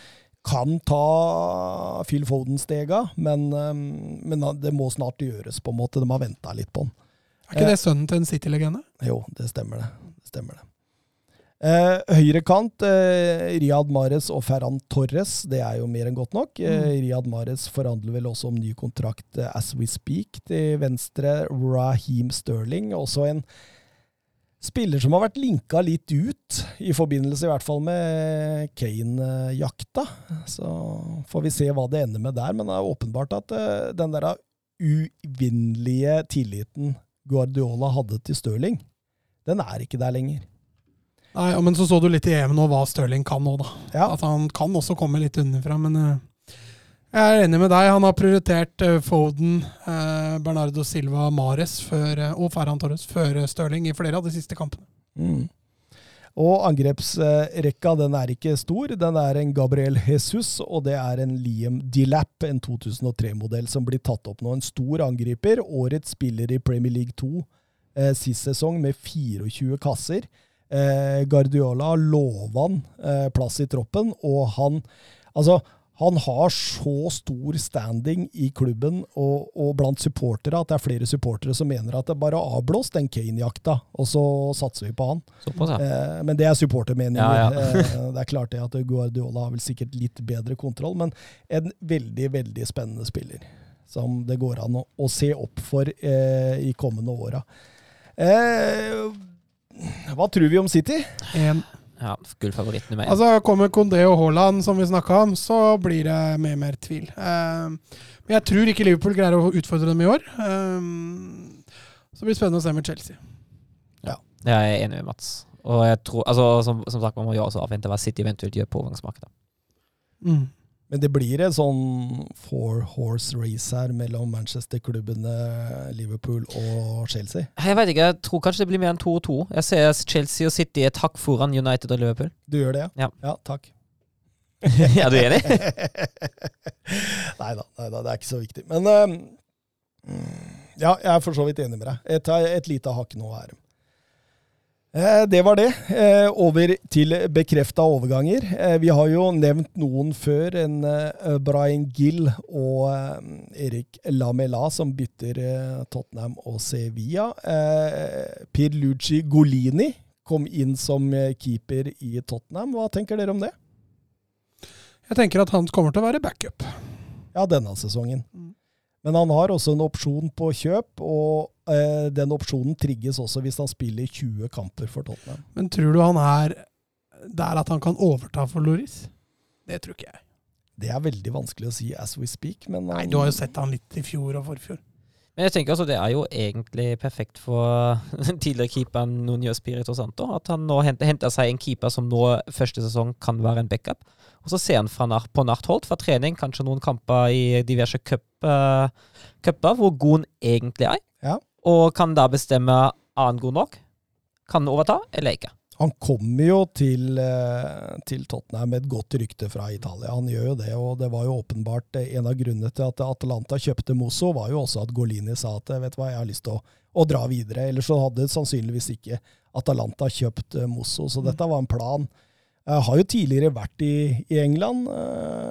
[SPEAKER 1] kan ta Phil Foden-stega, men, men det må snart gjøres, på en måte. De har venta litt på han.
[SPEAKER 3] Er ikke det sønnen til en City-legende?
[SPEAKER 1] Jo, det stemmer det. det, stemmer det. Eh, Høyrekant, eh, Riyad Mahrez og Ferran Torres, det er jo mer enn godt nok. Eh, Riyad Mahrez forhandler vel også om ny kontrakt eh, as we speak. Til venstre Raheem Sterling, også en spiller som har vært linka litt ut, i forbindelse i hvert fall med Kane-jakta. Så får vi se hva det ender med der, men det er åpenbart at eh, den der uvinnelige tilliten Guardiola hadde til Stirling, den er ikke der lenger.
[SPEAKER 3] Nei, Men så så du litt i EM nå hva Stirling kan nå, da.
[SPEAKER 1] Ja,
[SPEAKER 3] At han kan også komme litt underfra, men eh, jeg er enig med deg. Han har prioritert eh, Foden, eh, Bernardo Silva, Mares før, og Ferran Torres før Stirling i flere av de siste kampene.
[SPEAKER 1] Mm. Og angrepsrekka den er ikke stor. Den er en Gabriel Jesus, og det er en Liam Dilap, en 2003-modell, som blir tatt opp nå. En stor angriper. Årets spiller i Premier League 2 eh, sist sesong, med 24 kasser. Eh, Guardiola lova han eh, plass i troppen, og han Altså, han har så stor standing i klubben og, og blant supportere at det er flere supportere som mener at det bare er avblåst den Kane-jakta, og så satser vi på han.
[SPEAKER 2] Såpass, ja.
[SPEAKER 1] Eh, men det er supportermeninger.
[SPEAKER 2] Ja, ja.
[SPEAKER 1] eh, det er klart det at Guardiola har vel sikkert litt bedre kontroll, men en veldig, veldig spennende spiller. Som det går an å, å se opp for eh, i kommende åra. Eh, hva tror vi om City?
[SPEAKER 3] En,
[SPEAKER 2] ja Gullfavoritten i meg.
[SPEAKER 3] altså Kommer Kondé og Haaland, som vi snakka om, så blir det mer og mer tvil. Eh, men jeg tror ikke Liverpool greier å utfordre dem i år. Eh, så blir det spennende å se med Chelsea.
[SPEAKER 2] Ja, er jeg enig med Mats. Og jeg tror, altså, som, som sagt, man må jo også avvente hva City eventuelt gjør på overgangsmarkedet.
[SPEAKER 3] Mm.
[SPEAKER 1] Men det blir en sånn four horse race her mellom Manchester-klubbene Liverpool og Chelsea.
[SPEAKER 2] Jeg vet ikke, jeg tror kanskje det blir mer enn to og to. Jeg ser Chelsea og City et hakk foran United og Liverpool.
[SPEAKER 1] Du gjør det,
[SPEAKER 2] Ja.
[SPEAKER 1] Ja, ja takk.
[SPEAKER 2] ja, du er enig?
[SPEAKER 1] nei da, det er ikke så viktig. Men mm, Ja, jeg er for så vidt enig med deg. Et, et lite hakk nå her. Eh, det var det. Eh, over til bekrefta overganger. Eh, vi har jo nevnt noen før. En Brian Gill og Erik Lamela som bytter Tottenham og Sevilla. Pierluigi Golini kom inn som keeper i Tottenham. Hva tenker dere om det?
[SPEAKER 3] Jeg tenker at han kommer til å være backup.
[SPEAKER 1] Ja, denne sesongen.
[SPEAKER 3] Mm.
[SPEAKER 1] Men han har også en opsjon på kjøp, og den opsjonen trigges også hvis han spiller 20 kamper for Tottenham.
[SPEAKER 3] Men tror du han er der at han kan overta for Loris? Det tror ikke jeg.
[SPEAKER 1] Det er veldig vanskelig å si as we speak, men
[SPEAKER 3] Nei, Du har jo sett han litt i fjor og forfjor.
[SPEAKER 2] Men jeg tenker altså det er jo egentlig perfekt for tidligere keeperen Nuno Spirito Santo. At han nå henter, henter seg en keeper som nå første sesong kan være en backup. Og så ser han fra på nært hold fra trening, kanskje noen kamper i diverse cup, uh, hvor god han egentlig er.
[SPEAKER 1] Ja.
[SPEAKER 2] Og kan da bestemme er han god nok. Kan han overta, eller ikke.
[SPEAKER 1] Han kommer jo til, eh, til Tottenham med et godt rykte fra Italia. Han gjør jo det, og det var jo åpenbart eh, en av grunnene til at Atalanta kjøpte Mosso, var jo også at Golini sa at vet du hva, jeg har lyst til å, å dra videre. Ellers så hadde sannsynligvis ikke Atalanta kjøpt eh, Mosso, så dette var en plan. Jeg har jo tidligere vært i, i England.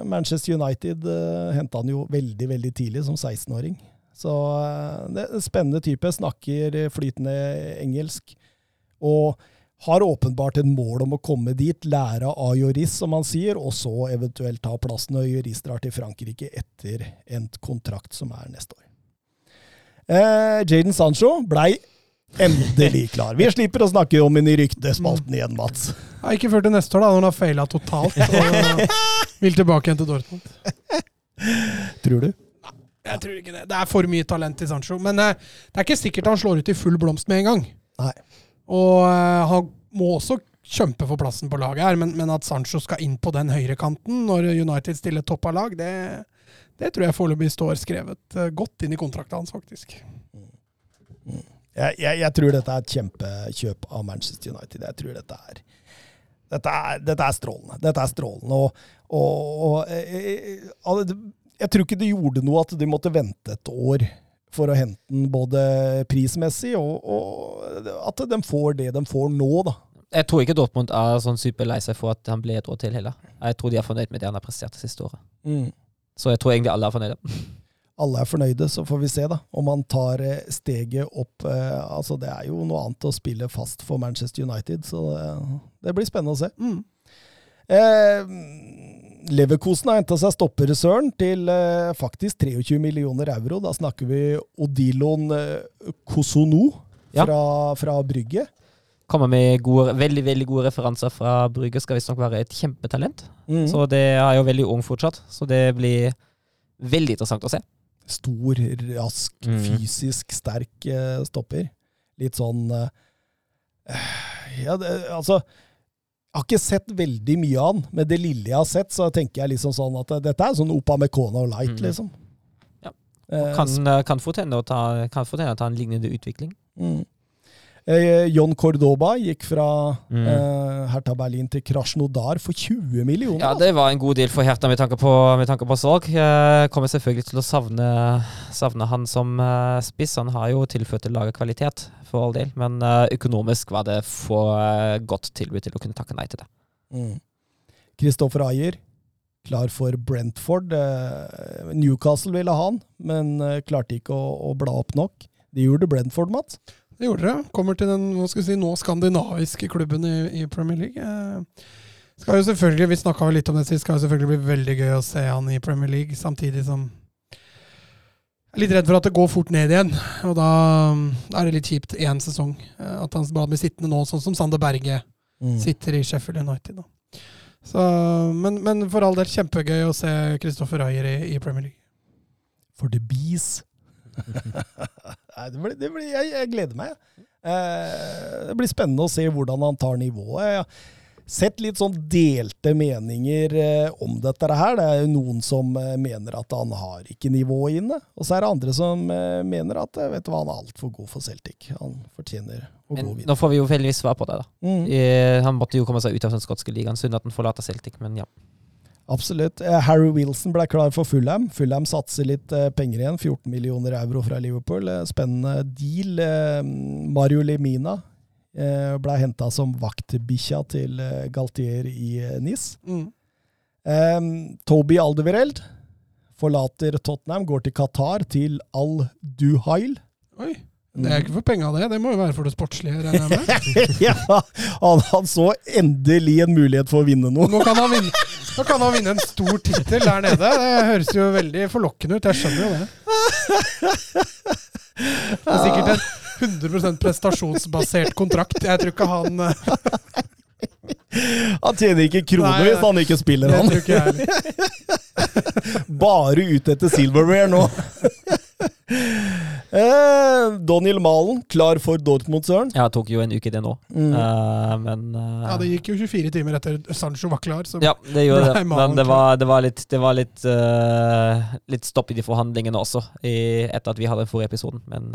[SPEAKER 1] Manchester United henta han jo veldig, veldig tidlig, som 16-åring. Så eh, det er en spennende type. Snakker flytende engelsk. Og har åpenbart et mål om å komme dit, lære av jurist, som han sier, og så eventuelt ta plassen når Joris drar til Frankrike etter endt kontrakt, som er neste år. Eh, Jaden Sancho blei endelig klar. Vi slipper å snakke om henne i ryktespalten igjen, Mats.
[SPEAKER 3] Ja, ikke før til neste år, da, når han har faila totalt og vil tilbake igjen til Dortmund.
[SPEAKER 1] Tror du?
[SPEAKER 3] Jeg tror ikke det. Det er for mye talent i Sancho. Men eh, det er ikke sikkert han slår ut i full blomst med en gang.
[SPEAKER 1] Nei.
[SPEAKER 3] Og eh, han må også kjempe for plassen på laget her, men, men at Sancho skal inn på den høyrekanten når United stiller topp av lag, det, det tror jeg foreløpig står skrevet eh, godt inn i kontrakten hans, faktisk.
[SPEAKER 1] Jeg, jeg, jeg tror dette er et kjempekjøp av Manchester United. Jeg tror dette er dette er, dette er strålende. Dette er strålende. Og, og, og jeg tror ikke det gjorde noe at de måtte vente et år for å hente den, både prismessig og, og at de får det de får nå, da.
[SPEAKER 2] Jeg tror ikke Dortmund er sånn superlei seg for at han ble et år til heller. Jeg tror de er fornøyd med det han har prestert det siste året. Så jeg tror egentlig alle er fornøyde.
[SPEAKER 1] Alle er fornøyde, så får vi se da, om han tar eh, steget opp. eh, Altså, det er jo noe annet å spille fast for Manchester United, så eh, det blir spennende å se. Eh, Leverkosen har henta seg stopperesøren til eh, faktisk 23 millioner euro. Da snakker vi Odilon eh, Kosono
[SPEAKER 2] Ja.
[SPEAKER 1] fra, fra Brygge.
[SPEAKER 2] Kommer med gode, veldig veldig gode referanser fra Brygge. Skal visstnok være et kjempetalent.
[SPEAKER 1] Mm.
[SPEAKER 2] Så det er jo veldig ung fortsatt. Så det blir veldig interessant å se.
[SPEAKER 1] Stor, rask,
[SPEAKER 2] mm.
[SPEAKER 1] fysisk sterk eh, stopper. Litt sånn eh, Ja, det, altså Jeg har ikke sett veldig mye av han, men det lille jeg har sett, så tenker jeg liksom sånn at eh, dette er sånn Opa Mekona og Light,
[SPEAKER 2] mm.
[SPEAKER 1] liksom.
[SPEAKER 2] Ja.
[SPEAKER 1] Og
[SPEAKER 2] Kan, kan ta, kan fort hende å ta en lignende utvikling.
[SPEAKER 1] Mm. Eh, John Cordoba gikk fra
[SPEAKER 2] Mm.
[SPEAKER 1] eh, Hertha Berlin til Krasjnodar for 20 millioner.
[SPEAKER 2] Ja,
[SPEAKER 1] altså.
[SPEAKER 2] det var en god deal for Hertha med tanke på, med tanke på salg. Eh, kommer selvfølgelig til å savne, savne han som eh, spiss. Han har jo tilført til laget kvalitet, for all del. Men eh, økonomisk var det for eh, godt tilbud til å kunne takke nei til det.
[SPEAKER 1] Mm. Kristoffer Ayer, klar for Brentford. Newcastle ville ha han, men klarte ikke å, å bla opp nok. Det gjorde Brentford, Mats.
[SPEAKER 3] Det gjorde det. Kommer til den hva skal vi si, nå skandinaviske klubben i, i Premier League. Eh, skal jo selvfølgelig, Vi snakka litt om det sist, skal jo selvfølgelig bli veldig gøy å se han i Premier League, samtidig som jeg er litt redd for at det går fort ned igjen. Og da er det litt kjipt én sesong. eh, At han bare blir sittende nå, sånn som Sander Berge
[SPEAKER 1] Mm.
[SPEAKER 3] sitter i Sheffield United. Da. Så, men, men for all del, kjempegøy å se Kristoffer Ayer i, i Premier League.
[SPEAKER 1] For the bees. Det blir, det blir, jeg, jeg gleder meg. Eh, det blir spennende å se hvordan han tar nivået. Jeg har sett litt sånn delte meninger eh, om dette her. Det er jo noen som eh, mener at han har ikke nivået inne. Og så er det andre som eh, mener at eh, vet du hva, han er altfor god for Celtic. Han fortjener å
[SPEAKER 2] Men
[SPEAKER 1] gå
[SPEAKER 2] nå får vi jo heldigvis svar på det. da.
[SPEAKER 1] Mm.
[SPEAKER 2] Eh, han måtte jo komme seg ut av den skotske ligaen. Synd at han forlater Celtic, men ja.
[SPEAKER 1] Absolutt. Eh, Harry Wilson ble klar for Fulham. Fulham satser litt eh, penger igjen. 14 millioner euro fra Liverpool. Eh, Spennende deal. Mario Lemina eh, ble henta som vaktbikkja til Galtier i NIS.
[SPEAKER 3] Mm.
[SPEAKER 1] Toby Alderweireld forlater Tottenham, går til Qatar, til Al Duhail.
[SPEAKER 3] Oi. Det er ikke for penga, det. Det må jo være for det sportslige, regner jeg med.
[SPEAKER 1] ja, han, han så endelig en mulighet for å vinne noe.
[SPEAKER 3] Nå kan han vinne, nå kan han vinne en stor tittel der nede. Det høres jo veldig forlokkende ut. Jeg skjønner jo det. Det er sikkert en 100% prestasjonsbasert kontrakt. Jeg tror ikke han eh,
[SPEAKER 1] Han tjener ikke kroner hvis han ikke spiller, han.
[SPEAKER 3] ikke.
[SPEAKER 1] Bare ute etter silverware nå. Eh, Daniel Malen, klar for Dortmund, Søren.
[SPEAKER 2] Ja, det tok jo en uke, det nå.
[SPEAKER 1] Mm.
[SPEAKER 2] uh, men uh,
[SPEAKER 3] Ja, det gikk jo 24 timer etter Sancho var klar. Så
[SPEAKER 2] Ja, det gjorde det. Men det var, det var litt, det var litt, uh, litt stopp i de forhandlingene også, i, etter at vi hadde den forrige episoden. Men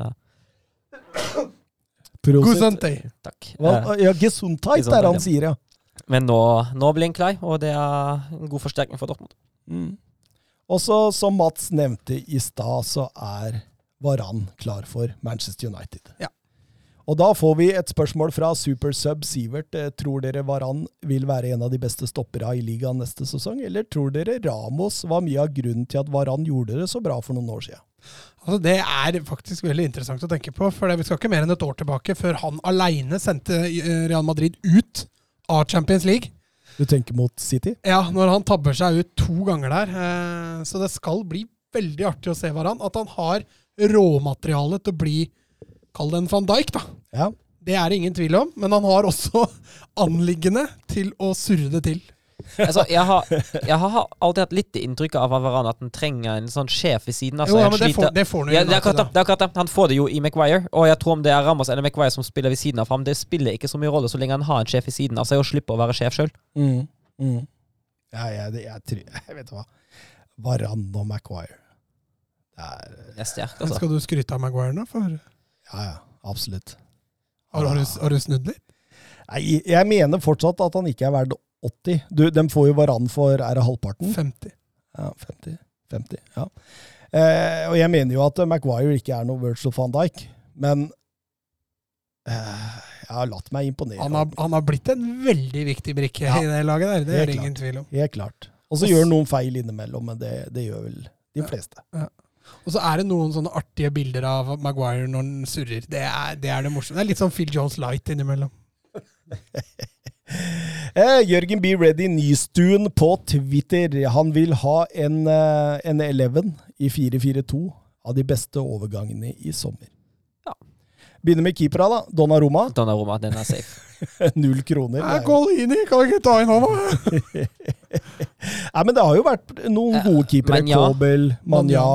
[SPEAKER 1] Prosit.
[SPEAKER 2] Takk. Eh,
[SPEAKER 1] Ja, Gesundheit
[SPEAKER 2] er
[SPEAKER 1] er han sier, ja.
[SPEAKER 2] men nå, nå blir han klar, og det er en god forsterkning for Dortmund.
[SPEAKER 1] Mm. Og så, som Mats nevnte i stad, så er Varan klar for Manchester United.
[SPEAKER 3] Ja.
[SPEAKER 1] Og da får vi et spørsmål fra Supersub Sivert. Eh, Tror dere Varan vil være en av de beste stopperne i ligaen neste sesong, eller tror dere Ramos var mye av grunnen til at Varan gjorde det så bra for noen år siden?
[SPEAKER 3] Altså, det er faktisk veldig interessant å tenke på. For vi skal ikke mer enn et år tilbake før han aleine sendte eh, Real Madrid ut av Champions League.
[SPEAKER 1] Du tenker mot City?
[SPEAKER 3] Ja, når han tabber seg ut to ganger der. Eh, så det skal bli veldig artig å se Varan. At han har råmateriale til å bli Kall det en van Dijk, da.
[SPEAKER 1] Ja.
[SPEAKER 3] Det er det ingen tvil om. Men han har også anliggende til å surre det til.
[SPEAKER 2] Altså, jeg, har, jeg har alltid hatt litt inntrykk av Varan at han trenger en sånn sjef ved siden av
[SPEAKER 3] altså,
[SPEAKER 2] seg.
[SPEAKER 3] ja, det får, det får han jo
[SPEAKER 2] ja, det er akkurat det. er akkurat det. Han får det jo i Maguire, og jeg tror om det er Ramos eller Maguire som spiller ved siden av ham, det spiller ikke så mye rolle så lenge han har en sjef ved siden av seg og slipper å være sjef sjøl.
[SPEAKER 1] Mm. Mm. Ja, jeg, jeg, jeg, tror- jeg vet hva. Varan og Maguire. Det er
[SPEAKER 2] Det er
[SPEAKER 3] sterk,
[SPEAKER 2] altså.
[SPEAKER 3] Skal du skryte av Maguire nå? For,
[SPEAKER 1] Ja, ja. Absolutt.
[SPEAKER 3] har, har, du, har du snudd litt?
[SPEAKER 1] Nei, jeg mener fortsatt at han ikke er verdt 80. Du, de får jo Varan for er det halvparten?
[SPEAKER 3] 50.
[SPEAKER 1] Ja, 50. 50 ja. Eh, og jeg mener jo at Maguire ikke er noe Virgil van Dijk, men eh, jeg har latt meg imponere.
[SPEAKER 3] Han har, han har blitt en veldig viktig brikke
[SPEAKER 1] Ja.
[SPEAKER 3] i det laget der. Det er det ingen tvil om.
[SPEAKER 1] Helt klart. Og så gjør han noen feil innimellom, men det, det gjør vel de
[SPEAKER 3] Ja.
[SPEAKER 1] fleste.
[SPEAKER 3] Og så er det noen sånne artige bilder av Maguire når han surrer. Det er det, er det morsomme. Det er litt sånn Phil Jones light innimellom.
[SPEAKER 1] Eh, Jørgen B. Ready Nystuen på Twitter. Han vil ha en, eh, en 11 i 4-4-2 av de beste overgangene i sommer.
[SPEAKER 2] Ja.
[SPEAKER 1] Begynner med keepera, da. Donnaroma.
[SPEAKER 2] Roma, den er safe.
[SPEAKER 1] Null kroner.
[SPEAKER 3] Nei, Golini, kan ikke ta inn han, da?
[SPEAKER 1] Nei, men det har jo vært noen
[SPEAKER 2] Eh,
[SPEAKER 1] gode keepere.
[SPEAKER 2] Eh,
[SPEAKER 1] Kobel, Manja.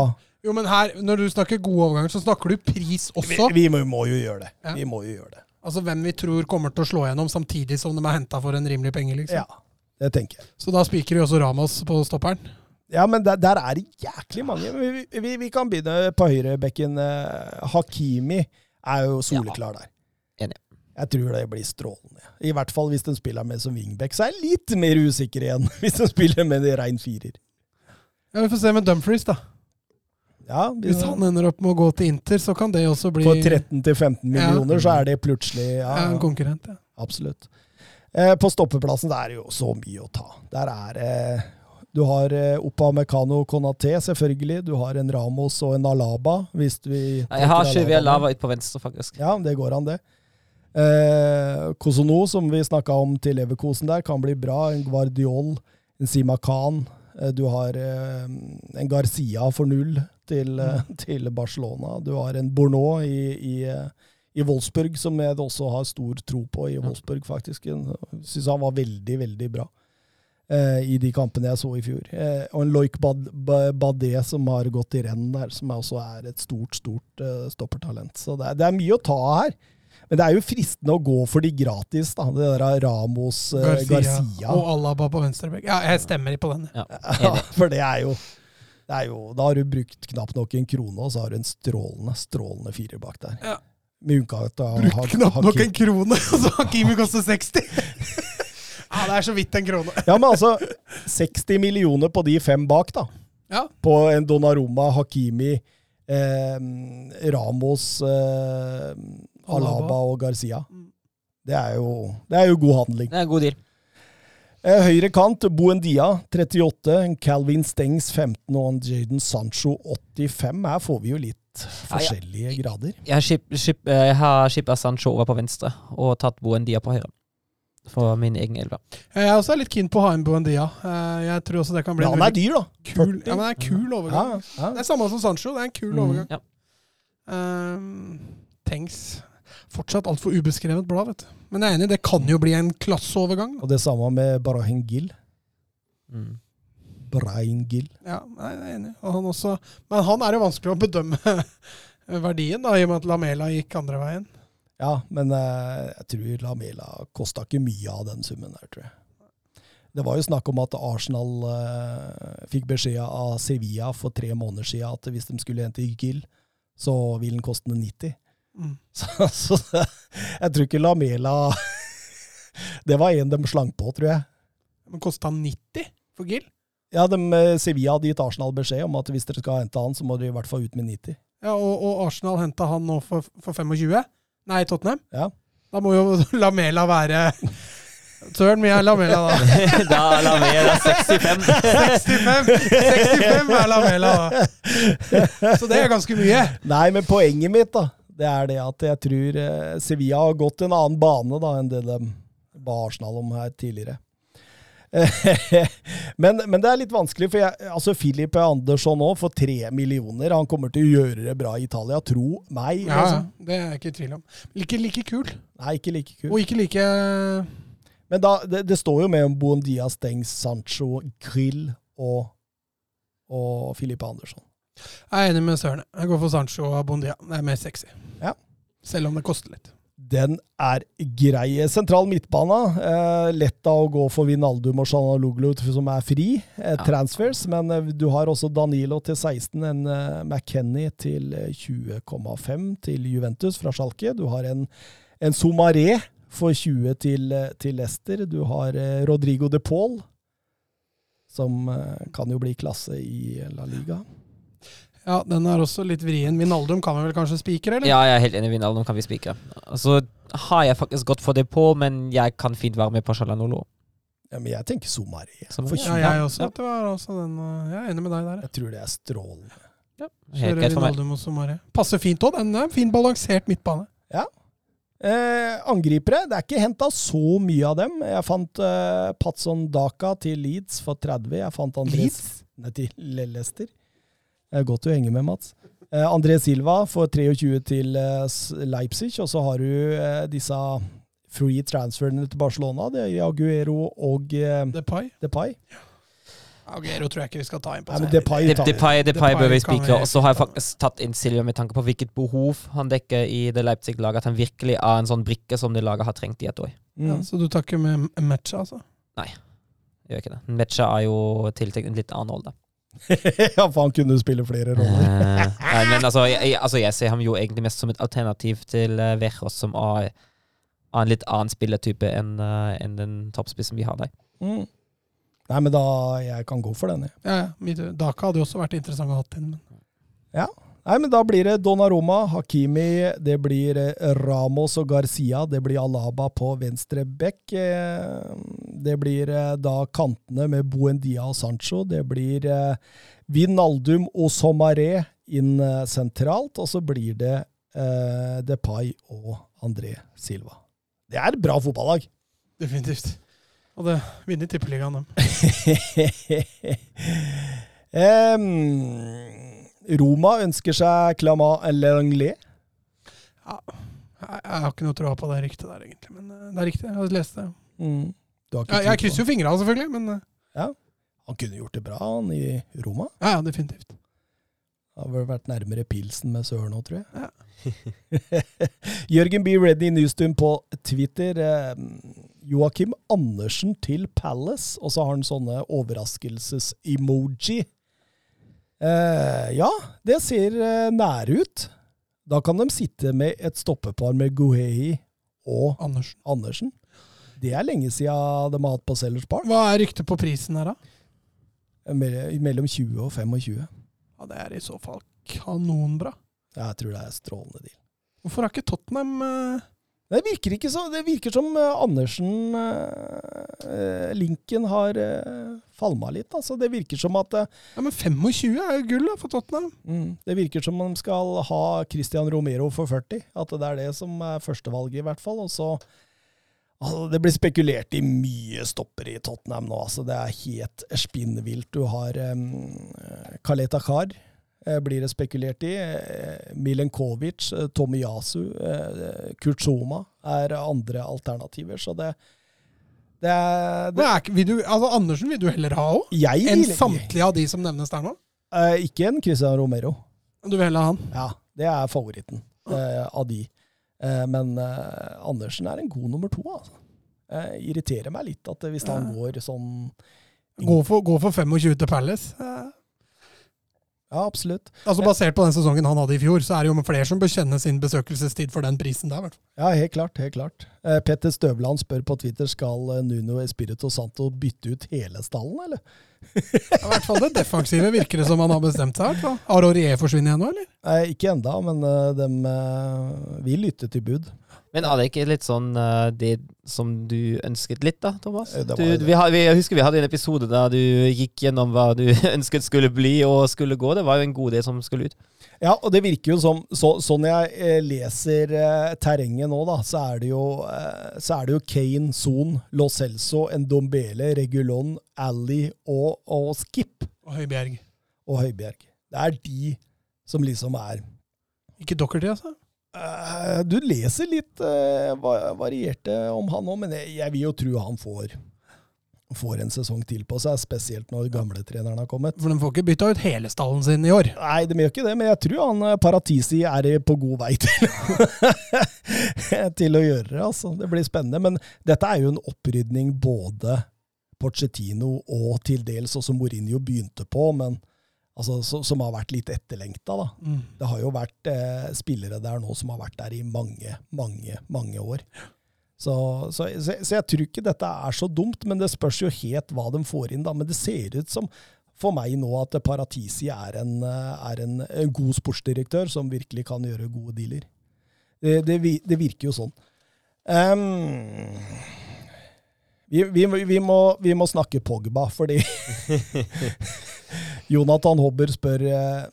[SPEAKER 3] Jo, men her, når du snakker gode overganger, så snakker du pris også.
[SPEAKER 1] vi må, må jo gjøre det.
[SPEAKER 3] Ja.
[SPEAKER 1] Vi må jo gjøre det.
[SPEAKER 3] Altså hvem vi tror kommer til å slå gjennom, samtidig som de er henta for en rimelig penge. liksom.
[SPEAKER 1] Ja, det tenker jeg.
[SPEAKER 3] Så da spiker vi også Ramos på stopperen.
[SPEAKER 1] Ja, men der, der er det jæklig mange. Vi, vi, vi kan begynne på høyrebekken. Eh, Hakimi er jo soleklar der.
[SPEAKER 2] Enig.
[SPEAKER 1] Jeg tror det blir strålende. I hvert fall hvis den spiller med som wingback, så er jeg litt mer usikker igjen. Hvis den spiller med en rein firer.
[SPEAKER 3] Ja, Vi får se med Dumfries, da.
[SPEAKER 1] Ja,
[SPEAKER 3] Hvis han ender opp med å gå til Inter, så kan det også bli
[SPEAKER 1] For 13-15
[SPEAKER 3] Ja.
[SPEAKER 1] millioner, så er det plutselig ja,
[SPEAKER 3] ja, en konkurrent. Ja.
[SPEAKER 1] Absolutt. Eh, på stoppeplassen der er det jo så mye å ta. Der er eh, Du har eh, Oppa Mekano Konaté, selvfølgelig. Du har en Ramos og en Alaba, hvis vi
[SPEAKER 2] Jeg har ikke
[SPEAKER 1] Alaba,
[SPEAKER 2] Alaba ut på venstre, faktisk.
[SPEAKER 1] Ja, det går an, det. Eh, Kosono, som vi snakka om til Leverkosen der, kan bli bra. En Guardiol, en Sima Khan. Eh, du har eh, en Garcia for null til, mm. til Barcelona. Du har en Bourneau i, i, eh, i Wolfsburg, som jeg også har stor tro på i Wolfsburg, faktisk. Jeg syns han var veldig, veldig bra eh, i de kampene jeg så i fjor. Eh, og en Loik Bad, Badé som har gått i renn der, som også er et stort, stort eh, stoppertalent. Så det er, det er mye å ta her. Men det er jo fristende å gå for de gratis, da. Det der Ramos, eh,
[SPEAKER 3] Garcia,
[SPEAKER 1] Garcia.
[SPEAKER 3] og Alaba på venstrebekk. Ja, jeg stemmer på den.
[SPEAKER 2] Ja,
[SPEAKER 1] Ja, for det er, jo, det er jo Da har du brukt knapt nok en krone, og så har du en strålende, strålende firer bak der.
[SPEAKER 3] Ja.
[SPEAKER 1] Med unntak av
[SPEAKER 3] Brukt knapt nok en krone, og så har Hakimi kostet 60! ja, det er så vidt en krone.
[SPEAKER 1] Ja, men altså 60 millioner på de fem bak, da.
[SPEAKER 3] Ja.
[SPEAKER 1] På en Donnarumma, Hakimi, eh, Ramos, eh, Alaba og Garcia.
[SPEAKER 3] Mm.
[SPEAKER 1] Det er, jo, det er jo god handling.
[SPEAKER 2] Det er en god deal.
[SPEAKER 1] Eh, høyre kant, Buendia 38, Calvin Stengs 15 og Jaden Sancho 85. Her får vi jo litt forskjellige grader.
[SPEAKER 2] Jeg har skip, skip, eh, jeg har skippa Sancho over på venstre og tatt Boendia på høyre. For min egen elver.
[SPEAKER 3] Jeg er også litt keen på å ha en Buendia. Eh, Jeg tror også det kan bli
[SPEAKER 1] Ja, han er dyr, da.
[SPEAKER 3] kul, ja, men det er en kul overgang.
[SPEAKER 1] ja.
[SPEAKER 3] Det er samme som Sancho. Det er en kul
[SPEAKER 1] Mm.
[SPEAKER 3] overgang.
[SPEAKER 2] Ja.
[SPEAKER 3] Um, Tengs Fortsatt altfor ubeskrevet blad, vet du. Men jeg er enig, det kan jo bli en klasseovergang. da.
[SPEAKER 1] Og det samme med Brahim Gill.
[SPEAKER 2] Mm.
[SPEAKER 1] Brahim Gill.
[SPEAKER 3] Ja, jeg er enig. Og han også, men han er jo vanskelig å bedømme verdien, da, i og med at Lamela gikk andre veien.
[SPEAKER 1] Ja, men eh, jeg tror Lamela kosta ikke mye av den summen der, tror jeg. Det var jo snakk om at Arsenal eh, fikk beskjed av Sevilla for tre måneder siden at hvis de skulle hente Gill, så ville den koste 90.
[SPEAKER 3] Mm.
[SPEAKER 1] Så, så jeg tror ikke Lamela Det var en de slang på, tror jeg.
[SPEAKER 3] Men kosta han 90 for Gill?
[SPEAKER 1] Ja, de, eh, Sevilla hadde gitt Arsenal beskjed om at hvis dere skal hente han, så må dere i hvert fall ut med 90.
[SPEAKER 3] Ja, og, og Arsenal henta han nå for, for 25? Nei, Tottenham?
[SPEAKER 1] Ja.
[SPEAKER 3] Da må jo Lamela være Søren, mye er Lamela da?
[SPEAKER 2] da er Lamela 65.
[SPEAKER 3] 65! 65 er Lamela da. Så det er ganske mye.
[SPEAKER 1] Nei, men poenget mitt da, det er det at jeg tror eh, Sevilla har gått en annen bane da enn det de ba Arsenal om her tidligere. men, men det er litt vanskelig, for jeg, altså Philip Andersson òg, for tre millioner. Han kommer til å gjøre det bra i Italia, tro meg.
[SPEAKER 3] Ja,
[SPEAKER 1] liksom.
[SPEAKER 3] det er jeg ikke i tvil om. Ikke like kul,
[SPEAKER 1] Nei, ikke like kul.
[SPEAKER 3] og ikke like
[SPEAKER 1] Men da, det, det står jo med om Buendia, Stengs, Sancho, Grill og, og Philip Andersson.
[SPEAKER 3] Jeg er enig med Søren. Jeg går for Sancho og Bondia. Det er mer sexy.
[SPEAKER 1] Ja.
[SPEAKER 3] Selv om det koster litt.
[SPEAKER 1] Den er grei. Sentral midtbane. Eh, lett å gå for Vinaldum og Sjanaloglu, som er fri. Eh,
[SPEAKER 2] Ja.
[SPEAKER 1] Transfers. Men eh, du har også Danilo til 16, en eh, McKenny til eh, 20,5 til Juventus fra Schalke. Du har en, en Somaré for 20 til, eh, til Leicester. Du har eh, Rodrigo de Paul, som eh, kan jo bli klasse i La Liga.
[SPEAKER 3] Ja, den er også litt vrien. Vinaldum kan vi vel kanskje spikre, eller?
[SPEAKER 2] Ja, jeg er helt enig. Vinaldum kan vi spikre. Så har jeg faktisk gått for det på, men jeg kan fint være med på Shalanolo.
[SPEAKER 1] Ja, men jeg tenker Somari.
[SPEAKER 3] Ja, jeg også.
[SPEAKER 2] Ja.
[SPEAKER 3] Det var også den, jeg er enig med deg der.
[SPEAKER 1] Jeg tror det er strålende.
[SPEAKER 2] Helt
[SPEAKER 3] Kjører. Vinaldum og Somari. Passer fint òg. Den er fin balansert midtbane.
[SPEAKER 1] Eh, angripere, det er ikke henta så mye av dem. Jeg fant eh, Patson Daka til Leeds for 30. Jeg fant Andres
[SPEAKER 3] Leeds?
[SPEAKER 1] Nei, til Leicester. Godt du henger med, Mats. Eh, André Silva får 23 til eh, Leipzig, og så har du eh, disse free transferene til Barcelona. Det er Aguero og
[SPEAKER 3] Depay.
[SPEAKER 1] Depay.
[SPEAKER 3] Aguero tror jeg ikke vi skal ta inn på.
[SPEAKER 1] Nei, Depay. Depay.
[SPEAKER 2] Depay, Depay bør vi spikre. Og så har jeg faktisk tatt inn Silva med tanke på hvilket behov han dekker i det Leipzig-laget. At han virkelig er en sånn brikke som det laget har trengt i et år.
[SPEAKER 3] ja,
[SPEAKER 1] Mm.
[SPEAKER 3] så du tar ikke med matcha, altså?
[SPEAKER 2] Nei, jeg Gjør ikke det. Matcha er jo tiltenkt en litt annen rolle.
[SPEAKER 1] ja, for han kunne spille flere roller.
[SPEAKER 2] Eh, nei, men altså jeg, altså, jeg ser ham jo egentlig mest som et alternativ til uh, Veros, som er, er en litt annen spillertype enn uh, en den toppspissen vi har der.
[SPEAKER 1] Mm. Nei, men da Jeg kan gå for den, jeg.
[SPEAKER 3] Ja, ja. Daka hadde jo også vært interessant å ha inn. Men.
[SPEAKER 1] Nei, men da blir det Donnaroma, Hakimi, det blir eh, Ramos og Garcia, det blir Alaba på venstre bekk. eh, Det blir eh, da kantene med Buendia og Sancho. Det blir Vinaldum og Somaré inn sentralt, og så blir det eh, Depay og André Silva. Det er et bra fotballag!
[SPEAKER 3] Definitivt. Og det vinner tippeligaen, dem.
[SPEAKER 1] Em, Roma ønsker seg Clama Langlet.
[SPEAKER 3] Ja, jeg har ikke noe tro på det ryktet der, egentlig. Men eh, det er riktig. Jeg har lest det.
[SPEAKER 1] Mm. Du har ikke
[SPEAKER 3] Jeg, jeg krysser jo fingra, selvfølgelig, men ja.
[SPEAKER 1] Han kunne gjort det bra, han i Roma.
[SPEAKER 3] ja, ja, definitivt.
[SPEAKER 1] Har vel vært nærmere pilsen med Sør nå, tror jeg. Jørgen B. Reddy Newstun på Twitter. Eh, Joakim Andersen til Palace, og så har han sånne overraskelses-emoji. Eh, ja, det ser eh, nære ut. Da kan de sitte med et stoppepar med Guhei og
[SPEAKER 3] Andersen.
[SPEAKER 1] Andersen. Det er lenge siden de har hatt på Sellers Park.
[SPEAKER 3] Hva er ryktet på prisen her, da?
[SPEAKER 1] Mellom 20 og 25.
[SPEAKER 3] Ja, Det er i så fall kanonbra.
[SPEAKER 1] Jeg tror det er strålende deal.
[SPEAKER 3] Hvorfor har ikke Tottenham eh,
[SPEAKER 1] Det virker ikke så Det virker som eh, Andersen eh, Linken har eh, falma litt. Altså. Det virker som at eh,
[SPEAKER 3] Ja, Men 25 er jo gull da, for Tottenham.
[SPEAKER 1] mm, Det virker som om de skal ha Christian Romero for 40. At det er det som er førstevalget, i hvert fall. Og så altså, Det blir spekulert i mye stopper i Tottenham nå. Altså, det er helt spinnvilt. Du har eh, Kaleta Kar. Eh, Blir det spekulert i. Eh, Milenkovic, eh, Tomiyasu, Kurt Kurtzoma er andre alternativer. Så det, det er det,
[SPEAKER 3] er, vil du, altså Andersen vil du heller ha òg? Enn samtlige av de som nevnes der nå?
[SPEAKER 1] Eh, Ikke en Christian Romero.
[SPEAKER 3] Du vil heller ha han?
[SPEAKER 1] Ja, det er favoritten eh, av de. Eh, men Andersen er en god nummer to, altså. Irriterer meg litt at hvis han går sånn
[SPEAKER 3] Gå for, gå for 25 til Palace.
[SPEAKER 1] Ja, absolutt.
[SPEAKER 3] Altså Basert på den sesongen han hadde i fjor, så er det jo flere som bør kjenne sin besøkelsestid for den prisen der. Vel?
[SPEAKER 1] Ja, helt klart. helt klart. Eh, Petter Støvland spør på Twitter skal eh, Nuno Espirito Santo bytte ut hele stallen, eller?
[SPEAKER 3] I hvert fall det defensive virker det som han har bestemt seg. Har Aurier forsvunnet igjen nå, eller?
[SPEAKER 1] Nei, ikke enda, men eh, de eh, vil lytte til bud.
[SPEAKER 2] Men er det ikke litt sånn eh, det som du ønsket litt, da, Thomas?
[SPEAKER 1] Eh,
[SPEAKER 2] Du, vi har, vi, jeg husker vi hadde en episode der du gikk gjennom hva du ønsket skulle bli og skulle gå. Det var jo en god del som skulle ut.
[SPEAKER 1] Ja, og det virker jo som så, Sånn jeg eh, leser eh, terrenget nå, da, så er det jo, eh, så er det jo Kane, Son, Lo Celso, Ndombele, Regulon, Ali og, og Skip
[SPEAKER 3] Og Høibjerg.
[SPEAKER 1] og Høibjerg. Det er de som liksom er
[SPEAKER 3] Ikke Dockerty, altså?
[SPEAKER 1] Eh, Du leser litt uh, varierte om han òg, men jeg, jeg vil jo tro han får, får en sesong til på seg, spesielt når gamletreneren har kommet.
[SPEAKER 3] For de får ikke bytta ut hele stallen sin i år.
[SPEAKER 1] Nei, de gjør ikke det, men jeg tror han eh, Paratisi er på god vei til, til å gjøre det. Altså. Det blir spennende. Men dette er jo en opprydning både Porcetino og til dels også Mourinho begynte på, men altså, så, som har vært litt etterlengta. Da.
[SPEAKER 3] Mm.
[SPEAKER 1] Det har jo vært eh, spillere der nå som har vært der i mange, mange, mange år. Så, så, så, jeg tror ikke dette er så dumt, men det spørs jo helt hva de får inn. da. Men det ser ut som for meg nå at Paratisi er en, eh, er en, en god sportsdirektør som virkelig kan gjøre gode dealer. Det, det, det virker jo sånn. Um, vi, vi, vi, må, vi må snakke Pogba, fordi Jonathan Hobber spør eh,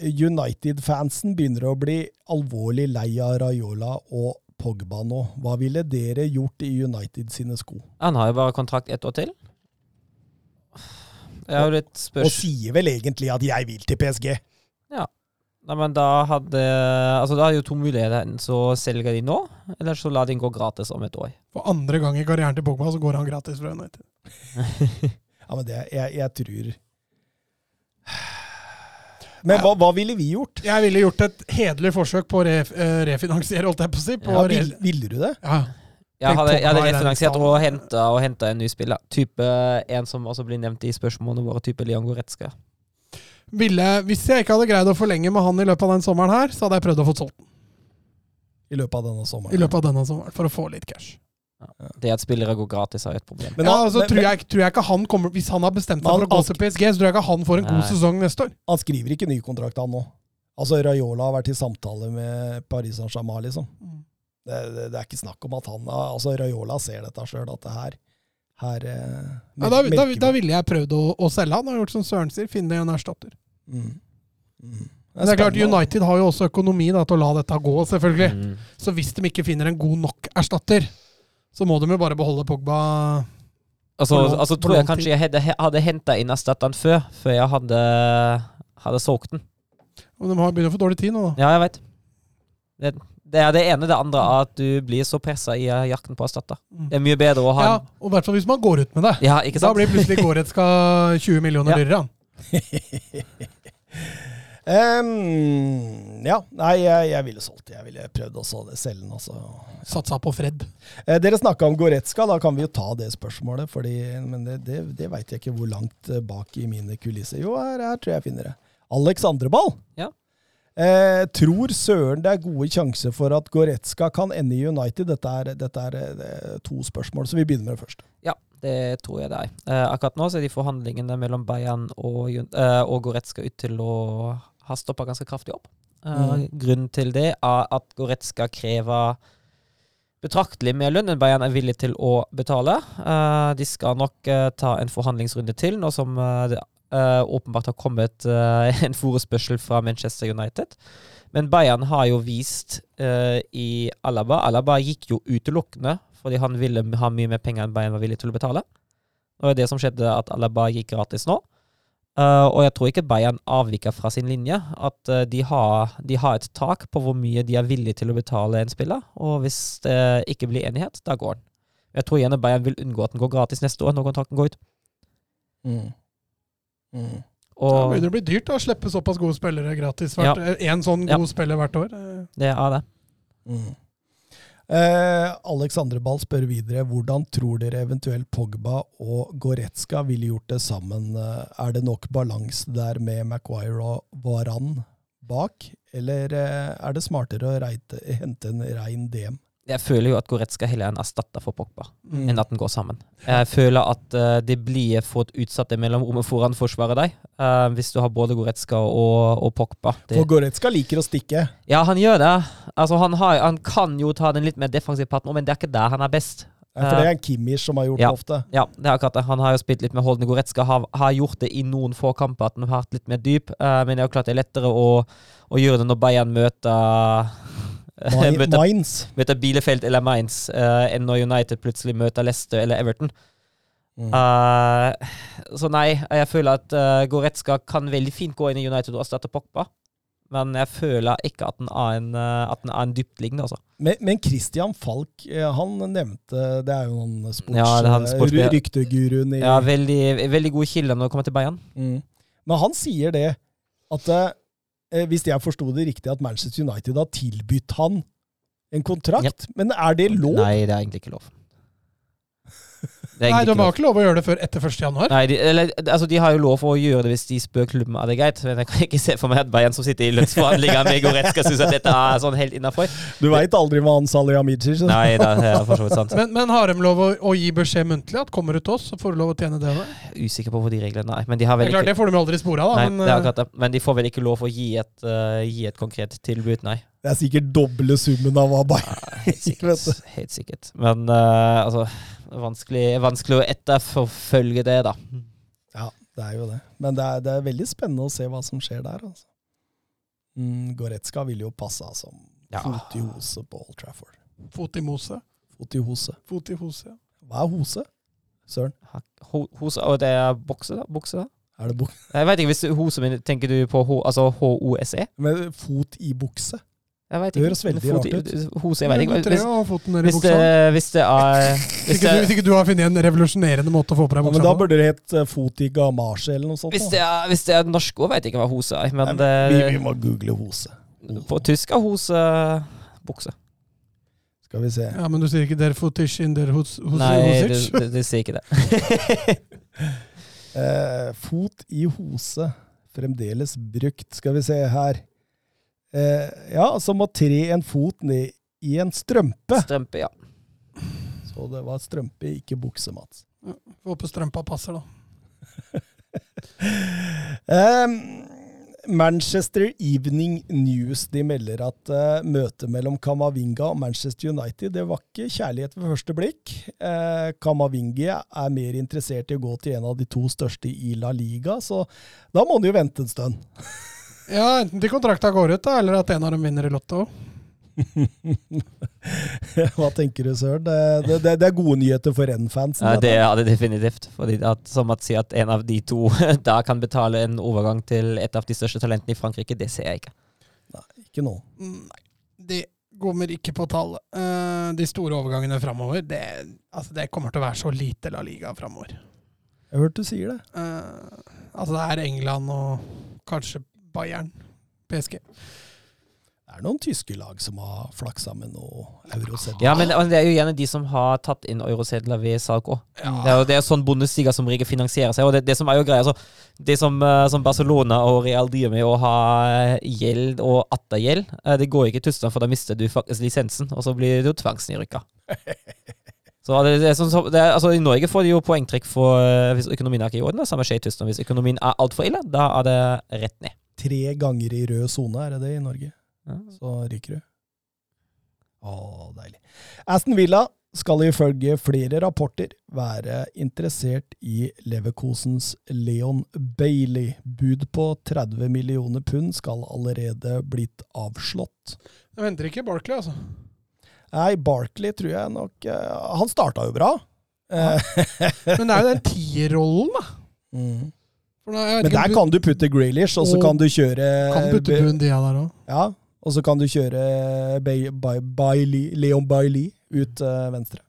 [SPEAKER 1] United-fansen begynner å bli alvorlig lei av Raiola og Pogba nå. Hva ville dere gjort i United sine sko?
[SPEAKER 2] Han har jo bare kontrakt ett år til. Jeg har jo litt
[SPEAKER 1] Og sier vel egentlig at 'jeg vil til PSG'.
[SPEAKER 2] Nei, men da hadde Altså, da er jo to muligheter. Så selger de nå, eller så lar de den gå gratis om et år.
[SPEAKER 3] For andre gang i karrieren til Pogba så går han gratis fra United.
[SPEAKER 1] Ja, men det, jeg, jeg tror Men hva, hva ville vi gjort?
[SPEAKER 3] Jeg ville gjort et hederlig forsøk på å re, eh, refinansiere, holdt jeg på å si. På
[SPEAKER 1] Ja, vil, ville du det?
[SPEAKER 3] ja.
[SPEAKER 2] Jeg hadde, jeg hadde refinansiert og henta og hentet en ny spiller. Type En som også blir nevnt i spørsmålene våre, type Leon Goretzka.
[SPEAKER 3] Ville, hvis jeg ikke hadde greid å forlenge med han i løpet av den sommeren her, så hadde jeg prøvd å få solgt den
[SPEAKER 1] I løpet av denne sommeren?
[SPEAKER 3] i løpet av denne sommeren, for å få litt cash.
[SPEAKER 2] Det at spillere går gratis, er et problem.
[SPEAKER 1] Men
[SPEAKER 3] ja, altså,
[SPEAKER 1] men-
[SPEAKER 3] tror, jeg, tror jeg ikke han kommer Hvis han har bestemt seg for å gå til PSG, så tror jeg ikke han får en god sesong neste år.
[SPEAKER 1] Han skriver ikke ny kontrakt, han nå. Altså, Raiola har vært i samtale med Paris Saint-Germain, liksom. Det, det, det er ikke snakk om at han Altså, Raiola ser dette sjøl, at det her her eh,
[SPEAKER 3] Ja, da, da, da ville jeg prøvd å, å selge han, og gjort som Søren sier, finne en erstatter.
[SPEAKER 1] mm. Mm.
[SPEAKER 3] Men det er klart. United har jo også økonomi da, til å la dette gå, selvfølgelig.
[SPEAKER 2] Mm.
[SPEAKER 3] Så hvis de ikke finner en god nok erstatter, så må de jo bare beholde Pogba.
[SPEAKER 2] Altså,
[SPEAKER 3] For
[SPEAKER 2] altså tror jeg kanskje jeg hadde, hadde henta inn erstatteren før, før jeg hadde, hadde solgt den.
[SPEAKER 3] Men de har begynner å få dårlig tid nå, da.
[SPEAKER 2] Ja, jeg veit. Det, det er det ene. Det andre er at du blir så pressa i eh, jakten på erstatter. Det er mye bedre å ha
[SPEAKER 3] Ja, og i hvert fall hvis man går ut med det.
[SPEAKER 2] Ja, ikke
[SPEAKER 3] Da
[SPEAKER 2] sant?
[SPEAKER 3] blir plutselig Goretzka 20 millioner
[SPEAKER 2] Ja.
[SPEAKER 3] dyrere. han.
[SPEAKER 1] Em, ja, nei, jeg, jeg ville solgt. Jeg ville prøvd å selge den. Altså.
[SPEAKER 3] Satsa på Fred.
[SPEAKER 1] Eh, dere snakka om Goretzka, da kan vi jo ta det spørsmålet. Fordi, men det, det, det veit jeg ikke hvor langt eh, bak i mine kulisser. Jo, her, her tror jeg jeg finner det. Alex Andreball.
[SPEAKER 2] Ja.
[SPEAKER 1] Eh, tror Søren det er gode sjanser for at Goretzka kan ende i United? Dette er, dette er det, to spørsmål, så vi begynner med det først.
[SPEAKER 2] Ja, det tror jeg det er. Eh, akkurat nå så er de forhandlingene mellom Bayern og, eh, og Goretzka ut til å ha stoppa ganske kraftig opp.
[SPEAKER 1] Mm.
[SPEAKER 2] Grunnen til det er at Goretzka krever betraktelig mer lønn enn Bayern er villig til å betale. Uh, de skal nok uh, ta en forhandlingsrunde til, nå som det åpenbart har kommet en forespørsel fra Manchester United. Men Bayern har jo vist i Alaba Alaba gikk jo utelukkende fordi han ville ha mye mer penger enn Bayern var villig til å betale. Og det det som skjedde, at Alaba gikk gratis nå. Eh, og jeg tror ikke Bayern avviker fra sin linje. At uh, de, har, de har et tak på hvor mye de er villige til å betale en spiller. Og hvis det ikke blir enighet, da går den. Jeg tror gjerne Bayern vil unngå at den går gratis neste år når kontrakten går ut.
[SPEAKER 1] Mm. Mm.
[SPEAKER 3] Det
[SPEAKER 2] Og
[SPEAKER 3] begynner å bli dyrt da, å slippe såpass gode spillere gratis. hvert- ja. En sånn
[SPEAKER 2] Ja.
[SPEAKER 3] god spiller hvert år. Eh,
[SPEAKER 2] det er det.
[SPEAKER 1] Mm. Eh, Alexandre Ball spør videre hvordan tror dere eventuelt Pogba og Goretzka ville gjort det sammen. Eh, Er det nok balanse der med Maguire og Varan bak, eller eh, er det smartere å reite, hente en rein DM?
[SPEAKER 2] Jeg føler jo at Goretzka heller er en erstatter for Pogba.
[SPEAKER 1] Mm.
[SPEAKER 2] enn at den går sammen. Jeg føler at uh, det blir for et utsatt mellomrommet foran forsvaret deg, uh, hvis du har både Goretzka og, og Pogba. Det,
[SPEAKER 1] For Goretzka liker å stikke.
[SPEAKER 2] ja, han gjør det. Altså, han, har, han kan jo ta den litt mer defensive parten, men det er ikke der han er best.
[SPEAKER 1] Ja, For det er en Kimmich som har gjort
[SPEAKER 2] Ja.
[SPEAKER 1] det ofte.
[SPEAKER 2] Ja, det er akkurat det. Han har jo spilt litt med Holden. Goretzka har, har gjort det i noen få kamper, at han har vært litt mer dyp. uh, men det er jo klart det er lettere å, å gjøre det når Bayern møter møter,
[SPEAKER 1] Mainz.
[SPEAKER 2] møter Bielefeld eller Mainz, uh, enn når United plutselig møter Leicester eller Everton.
[SPEAKER 1] Mm.
[SPEAKER 2] Uh, så nei, jeg føler at uh, Goretzka kan veldig fint gå inn i United og erstatte Pogba. Men jeg føler ikke at den er en, eh, at den er en dyptliggende, altså.
[SPEAKER 1] Men, men Christian Falk, han nevnte Det er jo noen sports,
[SPEAKER 2] Ja,
[SPEAKER 1] rykteguruen i
[SPEAKER 2] Ja, veldig, veldig god kilde når det kommer til Bayern.
[SPEAKER 1] mm. Men han sier det at hvis jeg forsto det riktig, at Manchester United har tilbudt han en kontrakt. Men er det lov?
[SPEAKER 2] Nei, det er egentlig ikke lov. Det
[SPEAKER 3] Nei, de
[SPEAKER 2] ikke
[SPEAKER 3] har
[SPEAKER 2] lov.
[SPEAKER 3] ikke lov å gjøre det før etter 1. januar.
[SPEAKER 2] Nei, de, eller, altså, de har jo lov for å gjøre det hvis de spør klubben av det greit. Men jeg kan ikke se for meg at Bayern som sitter i lønnsforhandlinger med skal syns at dette er sånn helt innafor.
[SPEAKER 1] Du veit aldri hva han Salihamidzic
[SPEAKER 2] Nei, det er for så vidt sant.
[SPEAKER 3] Men, men har de lov å, å gi beskjed muntlig? At kommer du til oss, så får du lov å tjene det? Da?
[SPEAKER 2] Usikker på hvor de reglene er. Men de har
[SPEAKER 3] Det
[SPEAKER 2] vel
[SPEAKER 3] er klart,
[SPEAKER 2] ikke
[SPEAKER 3] det får de aldri spore av, da.
[SPEAKER 2] Nei,
[SPEAKER 3] men,
[SPEAKER 2] det er
[SPEAKER 3] eh,
[SPEAKER 2] akkurat det. Men de får vel ikke lov å gi et, uh, gi et konkret tilbud, nei.
[SPEAKER 1] Det er sikkert doble summen av hva Bayern
[SPEAKER 2] Helt sikkert. Helt sikkert. Men uh, altså vanskelig, vanskelig å etterforfølge det, da.
[SPEAKER 1] Ja, det er jo det. Men det er, det er veldig spennende å se hva som skjer der. Altså. Mm, Goretzka ville jo passa som
[SPEAKER 2] Ja.
[SPEAKER 1] fot i hose på Old Trafford.
[SPEAKER 3] Fot i mose.
[SPEAKER 1] Fot i hose.
[SPEAKER 3] Fot i hose, ja.
[SPEAKER 1] Hva er hose? Søren,
[SPEAKER 2] Ho, hose, og det er bokse, da? Bukse, da?
[SPEAKER 1] er det buk
[SPEAKER 2] Jeg veit ikke, hvis hose min, tenker du på H, altså H-O-S-E?
[SPEAKER 1] Men fot i bukse?
[SPEAKER 2] Jeg vet
[SPEAKER 1] Det høres veldig rart ut.
[SPEAKER 2] Hose, jeg vet ikke. Hvis, hvis, det, hvis det er
[SPEAKER 3] Hvis
[SPEAKER 2] det,
[SPEAKER 3] ikke, du, hvis ikke du har funnet en revolusjonerende måte å få på deg
[SPEAKER 1] buksa men
[SPEAKER 3] buksa
[SPEAKER 1] da burde det hett eh, fot i gamasje eller noe sånt.
[SPEAKER 2] hvis det er, hvis det er norsk òg, vet jeg ikke hva hose er. Men
[SPEAKER 1] Nei,
[SPEAKER 2] det,
[SPEAKER 1] vi, vi må google hose.
[SPEAKER 2] på tysk er hose bukse.
[SPEAKER 1] Skal vi se.
[SPEAKER 3] Ja, Men du sier ikke 'der fotish in der hos, hos,
[SPEAKER 2] Nei, du sier ikke det.
[SPEAKER 1] uh, fot i hose. Fremdeles brukt. Skal vi se her. Eh, ja, som å tre en fot ned i en strømpe.
[SPEAKER 2] Strømpe, ja.
[SPEAKER 1] Så det var strømpe, ikke bukse, Mats.
[SPEAKER 3] Håper strømpa passer, da.
[SPEAKER 1] Eh, Manchester Evening News de melder at uh, møtet mellom Kamavinga og Manchester United det var ikke kjærlighet ved første blikk. Uh, Kamavinga er mer interessert i å gå til en av de to største i La Liga, så da må han jo vente en stund.
[SPEAKER 3] Ja, Enten til kontrakta går ut, da, eller at en av dem vinner i Lotto.
[SPEAKER 1] Hva tenker du, Søren? Det, det, det, er gode nyheter for Renn-fansen.
[SPEAKER 2] Ja, det er det definitivt. Fordi at, som at si at en av de to da kan betale en overgang til et av de største talentene i Frankrike, det ser jeg ikke.
[SPEAKER 1] Nei, ikke nå.
[SPEAKER 3] Nei, det kommer ikke på tall. Eh, de store overgangene framover, det, altså det kommer til å være så lite La Liga framover.
[SPEAKER 1] Jeg har hørt du sier det.
[SPEAKER 3] altså det er England og kanskje Bayern. PSG.
[SPEAKER 1] Det er noen tyske lag som har flaksa med noe eurosedler.
[SPEAKER 2] Ja, men det er jo gjerne de som har tatt inn eurosedler ved salg òg. Det er jo det er sånn Bundesliga som regel finansierer seg. Og det, det som er jo greia, altså, det som, eh, som Barcelona og Real driver med, å ha eh, gjeld og attergjeld, gjeld, det går ikke i Tyskland, for da mister du faktisk lisensen, og så blir du tvangsnedrykka. Så det, det er sånn, det er, altså, I Norge får de jo poengtrekk for eh, hvis økonomien er ikke i orden. Det samme skjer i Tyskland. Hvis økonomien er altfor ille, da er det rett ned.
[SPEAKER 1] Tre ganger i rød sone, er det det i Norge?
[SPEAKER 2] Ja.
[SPEAKER 1] Så ryker du. Å, deilig. Aston Villa skal ifølge flere rapporter være interessert i Leverkosens Leon Bailey. Bud på 30 millioner pund skal allerede blitt avslått.
[SPEAKER 3] Det venter ikke Barkley, altså.
[SPEAKER 1] Nei, Barkley tror jeg nok eh, Han starta jo bra. Ja.
[SPEAKER 3] Men det er jo den tierrollen, da.
[SPEAKER 1] mm.
[SPEAKER 3] For da, jeg vet
[SPEAKER 1] Men
[SPEAKER 3] ikke
[SPEAKER 1] der
[SPEAKER 3] du-
[SPEAKER 1] kan du putte Grealish, og så kan du kjøre
[SPEAKER 3] kan putte
[SPEAKER 1] Be-
[SPEAKER 3] Bundia der òg.
[SPEAKER 1] Ja, og så kan du kjøre Bay, Bay, Bailey, Leon Bailey ut uh, venstre.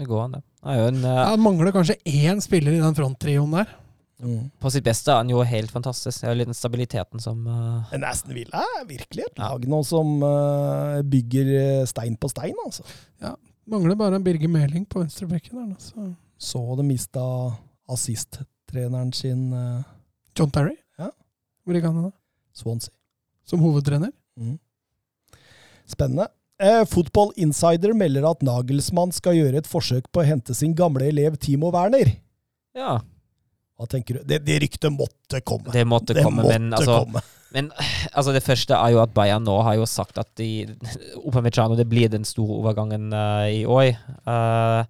[SPEAKER 2] Det går an, det. Det er jo en, eh,
[SPEAKER 3] Ja, mangler kanskje én spiller i den fronttrioen der.
[SPEAKER 2] På sitt beste er han jo helt fantastisk. Det er jo litt den stabiliteten som uh...
[SPEAKER 1] Men Aston Villa er virkelig et
[SPEAKER 2] Ja.
[SPEAKER 1] lag nå som uh, bygger eh, stein på stein, altså.
[SPEAKER 3] Mangler bare en Birger Meling på venstrebekken der. da, Så.
[SPEAKER 1] Så de mista assist-treneren sin, eh,
[SPEAKER 3] John Terry?
[SPEAKER 1] Ja.
[SPEAKER 3] Hvor gikk han da?
[SPEAKER 1] Swansea.
[SPEAKER 3] Som hovedtrener?
[SPEAKER 1] Mhm. Spennende. Eh, Football Insider melder at Nagelsmann skal gjøre et forsøk på å hente sin gamle elev Timo Werner.
[SPEAKER 2] Ja,
[SPEAKER 1] Hva tenker du? Det, det ryktet måtte komme.
[SPEAKER 2] det måtte komme, men altså
[SPEAKER 1] komme.
[SPEAKER 2] Men altså, det første er jo at Bayern nå har jo sagt at de Upamecano det blir den store overgangen uh, i år. Eh,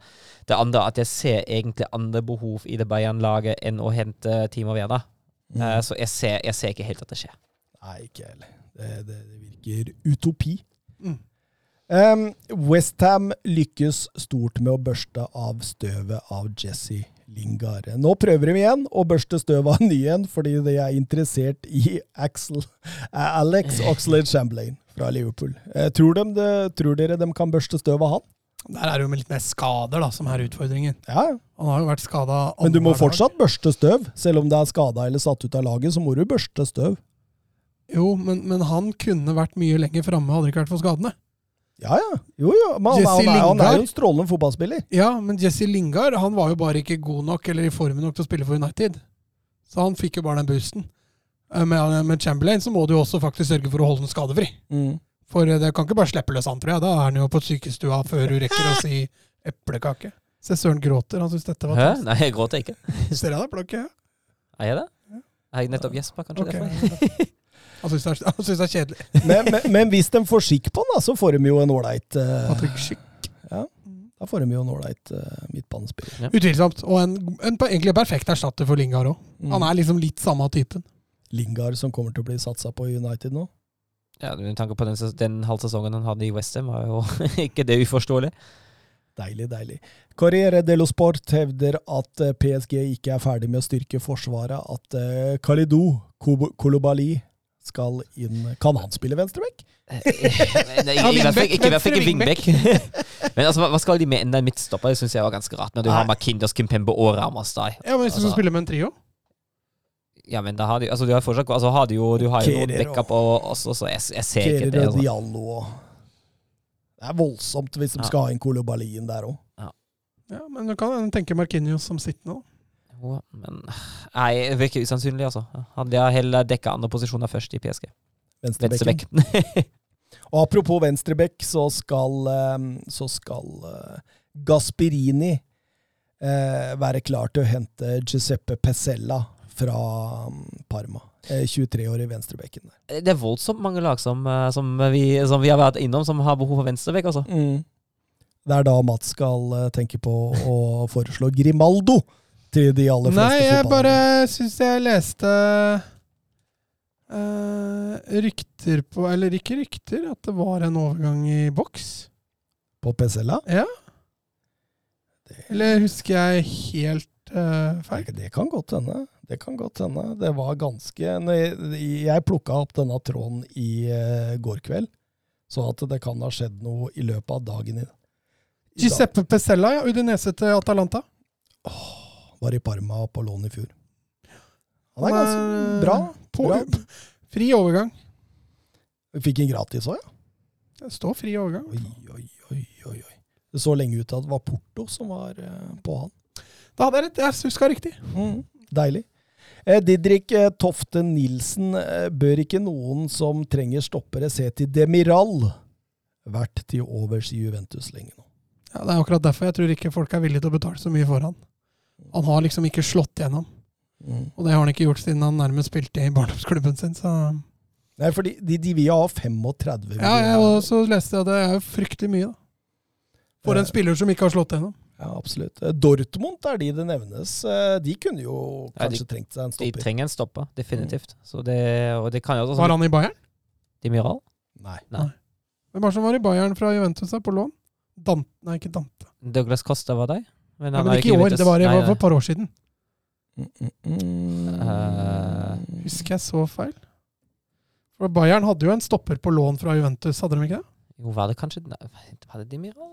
[SPEAKER 2] det andre at jeg ser egentlig andre behov i det Bayern-laget enn å hente Timo Werner.
[SPEAKER 1] Mm.
[SPEAKER 2] Uh, så jeg ser, jeg ser ikke helt at det skjer.
[SPEAKER 1] Nei, ikke jeg heller. Det, det, det virker utopi.
[SPEAKER 3] Mm.
[SPEAKER 1] Um, Westham lykkes stort med å børste av støvet av Jesse Lingard. Nå prøver de igjen å børste støvet av ny en, fordi de er interessert i Axel, eh, Alex Oxlade Chamberlain fra Liverpool. Uh, tror, de det, tror dere de kan børste støvet av han?
[SPEAKER 3] Der er det jo med litt mer skader da, som er utfordringen.
[SPEAKER 1] Ja,
[SPEAKER 3] Han har jo vært skada
[SPEAKER 1] men du må fortsatt børste støv. Selv om det er skada eller satt ut av laget, så må du børste støv.
[SPEAKER 3] Jo, men, men han kunne vært mye lenger framme, hadde det ikke vært for skadene.
[SPEAKER 1] Ja, ja. Jo, jo. Men han, han, er, han er jo en strålende fotballspiller.
[SPEAKER 3] Ja, men Jesse Lingard han var jo bare ikke god nok eller i formen nok til å spille for United. Så han fikk jo bare den boosten. Eh, Med, med Chamberlain så må du jo også faktisk sørge for å holde den skadefri.
[SPEAKER 1] Mm.
[SPEAKER 3] For eh, det kan ikke bare slippe løs han, tror jeg. Da er han jo på sykestua før hun rekker å si eplekake. Se Søren gråter. Han syns dette var trist.
[SPEAKER 2] Nei, jeg gråter ikke.
[SPEAKER 3] Ser jeg deg, plakket?
[SPEAKER 2] Er jeg det? Er jeg nettopp gjespa, kanskje?
[SPEAKER 3] okay.
[SPEAKER 2] derfor?
[SPEAKER 3] Han syns det, det er kjedelig.
[SPEAKER 1] Men, men, men hvis de får skikk på den, da, så får de jo en ålreit
[SPEAKER 3] Patrick Schick.
[SPEAKER 1] Da får de jo en ålreit uh, midtbanespiller.
[SPEAKER 3] Utvilsomt. Og en, en på- egentlig perfekt erstatter for Lingard òg.
[SPEAKER 1] Mm.
[SPEAKER 3] Han er liksom litt samme typen.
[SPEAKER 1] Lingard som kommer til å bli satsa på i United nå.
[SPEAKER 2] Ja, Med tanke på den, den halvsesongen han hadde i Westham, var jo ikke det uforståelig.
[SPEAKER 1] Deilig, deilig. Corriere dello Sport hevder at eh, PSG ikke er ferdig med å styrke forsvaret. At uh, Kolobali Koub- skal inn Kan han spille venstreback?
[SPEAKER 2] Eh, ikke, i hvert fall ikke wingback. Men altså, hva- hva skal de med enda en midtstopper? Det syns jeg var ganske rart, når du har Makindos, Kimpembe og Ramas, der.
[SPEAKER 3] Ja, men Hvis du skal spille med en trio
[SPEAKER 2] Ja, men da har de altså, de har fortsatt altså, har de jo, Du har jo noen backup og også, så jeg, jeg ser ikke det. Altså.
[SPEAKER 1] Diallo og Det er voldsomt hvis de
[SPEAKER 2] Ja.
[SPEAKER 1] skal ha inn Kolobalien der òg.
[SPEAKER 3] Ja, Men du kan tenke Markinios som sittende. da.
[SPEAKER 2] Jo, Men nei, det virker usannsynlig, altså. Hadde har heller dekka andre posisjoner først i PSG.
[SPEAKER 1] Venstrebekken.
[SPEAKER 2] Venstreback.
[SPEAKER 1] Og apropos venstrebekk, så skal, eh, så skal eh, Gasperini eh, være klar til å hente Giuseppe Pesella fra mm, Parma. Eh, 23 år i venstrebekken.
[SPEAKER 2] Det er voldsomt mange lag som, eh, som, vi, som vi har vært innom, som har behov for venstrebekk, altså.
[SPEAKER 1] Det er da Mats skal eh, tenke på å foreslå Grimaldo til de aller fleste
[SPEAKER 3] Nei, jeg bare syns jeg leste Uh, rykter på Eller ikke rykter, at det var en overgang i boks.
[SPEAKER 1] På Pesella?
[SPEAKER 3] Ja. Eller husker jeg helt uh, feil?
[SPEAKER 1] Det, det kan godt hende. Det kan godt hende. Det var ganske Jeg, plukka opp denne tråden i eh, går kveld, så at det kan ha skjedd noe i løpet av dagen. i, i.
[SPEAKER 3] Giuseppe Pesella, ja. Udinese til Atalanta.
[SPEAKER 1] Åh, Var i Parma på lån i fjor. Han er ganske bra.
[SPEAKER 3] På,
[SPEAKER 1] bra.
[SPEAKER 3] Fri overgang.
[SPEAKER 1] Fikk en gratis òg, ja.
[SPEAKER 3] Det står fri overgang.
[SPEAKER 1] Oi, oi, oi, oi, oi. Det så lenge ut at det var Porto som var eh, på han.
[SPEAKER 3] Da hadde jeg rett. Jeg huska riktig.
[SPEAKER 1] Mm, deilig. Eh, Didrik eh, Tofte Nilsen, eh, bør ikke noen som trenger stoppere se til Demiral? Vært til overs i Juventus lenge nå.
[SPEAKER 3] Ja, Det er akkurat derfor jeg tror ikke folk er villige til å betale så mye for han. Han har liksom ikke slått gjennom.
[SPEAKER 1] Mm.
[SPEAKER 3] Og det har han ikke gjort siden han nærmest spilte i barndomsklubben sin. Så
[SPEAKER 1] Nei, for de, de vil ha 35
[SPEAKER 3] ja, og så leste jeg at det er fryktelig mye, da. For en spiller som ikke har slått gjennom.
[SPEAKER 1] Ja, absolutt. Eh, Dortmund er de det nevnes. Eh, De kunne jo
[SPEAKER 2] Ja, de-
[SPEAKER 1] kanskje trengt seg en stopper.
[SPEAKER 2] De trenger en stopper, definitivt. Så det, og det kan jo også
[SPEAKER 3] Var han i Bayern?
[SPEAKER 2] Demiral?
[SPEAKER 1] Nei.
[SPEAKER 3] Hvem var det som var i Bayern fra Juventus på lån? Dante, nei, ikke Dante.
[SPEAKER 2] Douglas Costa var der. Men,
[SPEAKER 3] Ja, men
[SPEAKER 2] er
[SPEAKER 3] ikke i år, det var, i-
[SPEAKER 2] Nei,
[SPEAKER 3] var for et par år siden.
[SPEAKER 1] Mm, mm, mm.
[SPEAKER 2] Eh,
[SPEAKER 3] Husker jeg så feil? For Bayern hadde jo en stopper på lån fra Juventus, hadde de ikke det?
[SPEAKER 2] Jo, var det kanskje Nei, Var det Demiral?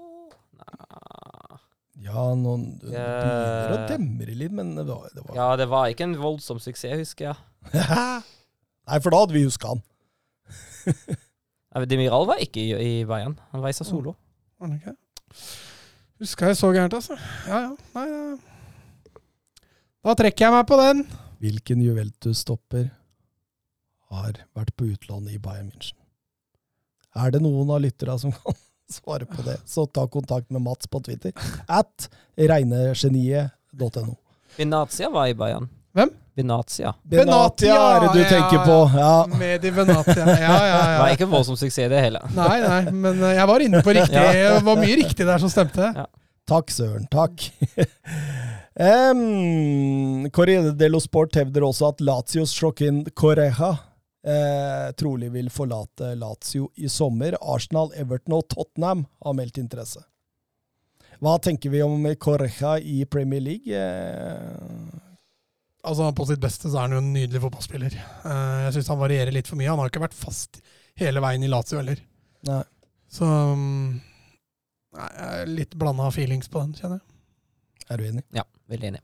[SPEAKER 2] Nei.
[SPEAKER 1] Ja, noen det begynner å demre litt, men det var, det var.
[SPEAKER 2] Ja, det var ikke en voldsom suksess, husker jeg.
[SPEAKER 1] Nei, for da hadde vi huska han.
[SPEAKER 2] Demiral var ikke i, i Bayern. Han var i Sassolo.
[SPEAKER 3] Var han ikke? Huska jeg så gærent, altså. Ja, ja. Nei, ja. Da trekker jeg meg på den.
[SPEAKER 1] Hvilken Juventus-stopper har vært på utlån i Bayern München? Er det noen av lytterne som kan svare på det, så ta kontakt med Mats på Twitter. At reinegeniet.no.
[SPEAKER 2] Benatia var i Bayern.
[SPEAKER 3] Hvem?
[SPEAKER 2] Benatia.
[SPEAKER 1] Benatia er det du
[SPEAKER 3] ja,
[SPEAKER 1] tenker på. Ja.
[SPEAKER 3] Med i Benatia. Ja, ja,
[SPEAKER 2] Det var
[SPEAKER 3] ja.
[SPEAKER 2] ikke voldsom suksess, det heller.
[SPEAKER 3] Nei, nei, men eh, jeg var inne på riktig. Det var mye riktig der som stemte.
[SPEAKER 1] Takk, søren. Takk. um, Corriere dello Sport hevder også at Lazios Joaquin Correja eh, trolig vil forlate Lazio i sommer. Arsenal, Everton og Tottenham har meldt interesse. Hva tenker vi om Correja i Premier League? Eh,
[SPEAKER 3] Altså På sitt beste så er han jo en nydelig fotballspiller. Eh, Jeg syns han varierer litt for mye. Han har ikke vært fast hele veien i Lazio heller.
[SPEAKER 1] nei.
[SPEAKER 3] Så mm, nei, jeg er litt blanda feelings på den, kjenner jeg.
[SPEAKER 1] Er du enig?
[SPEAKER 2] Ja, veldig enig.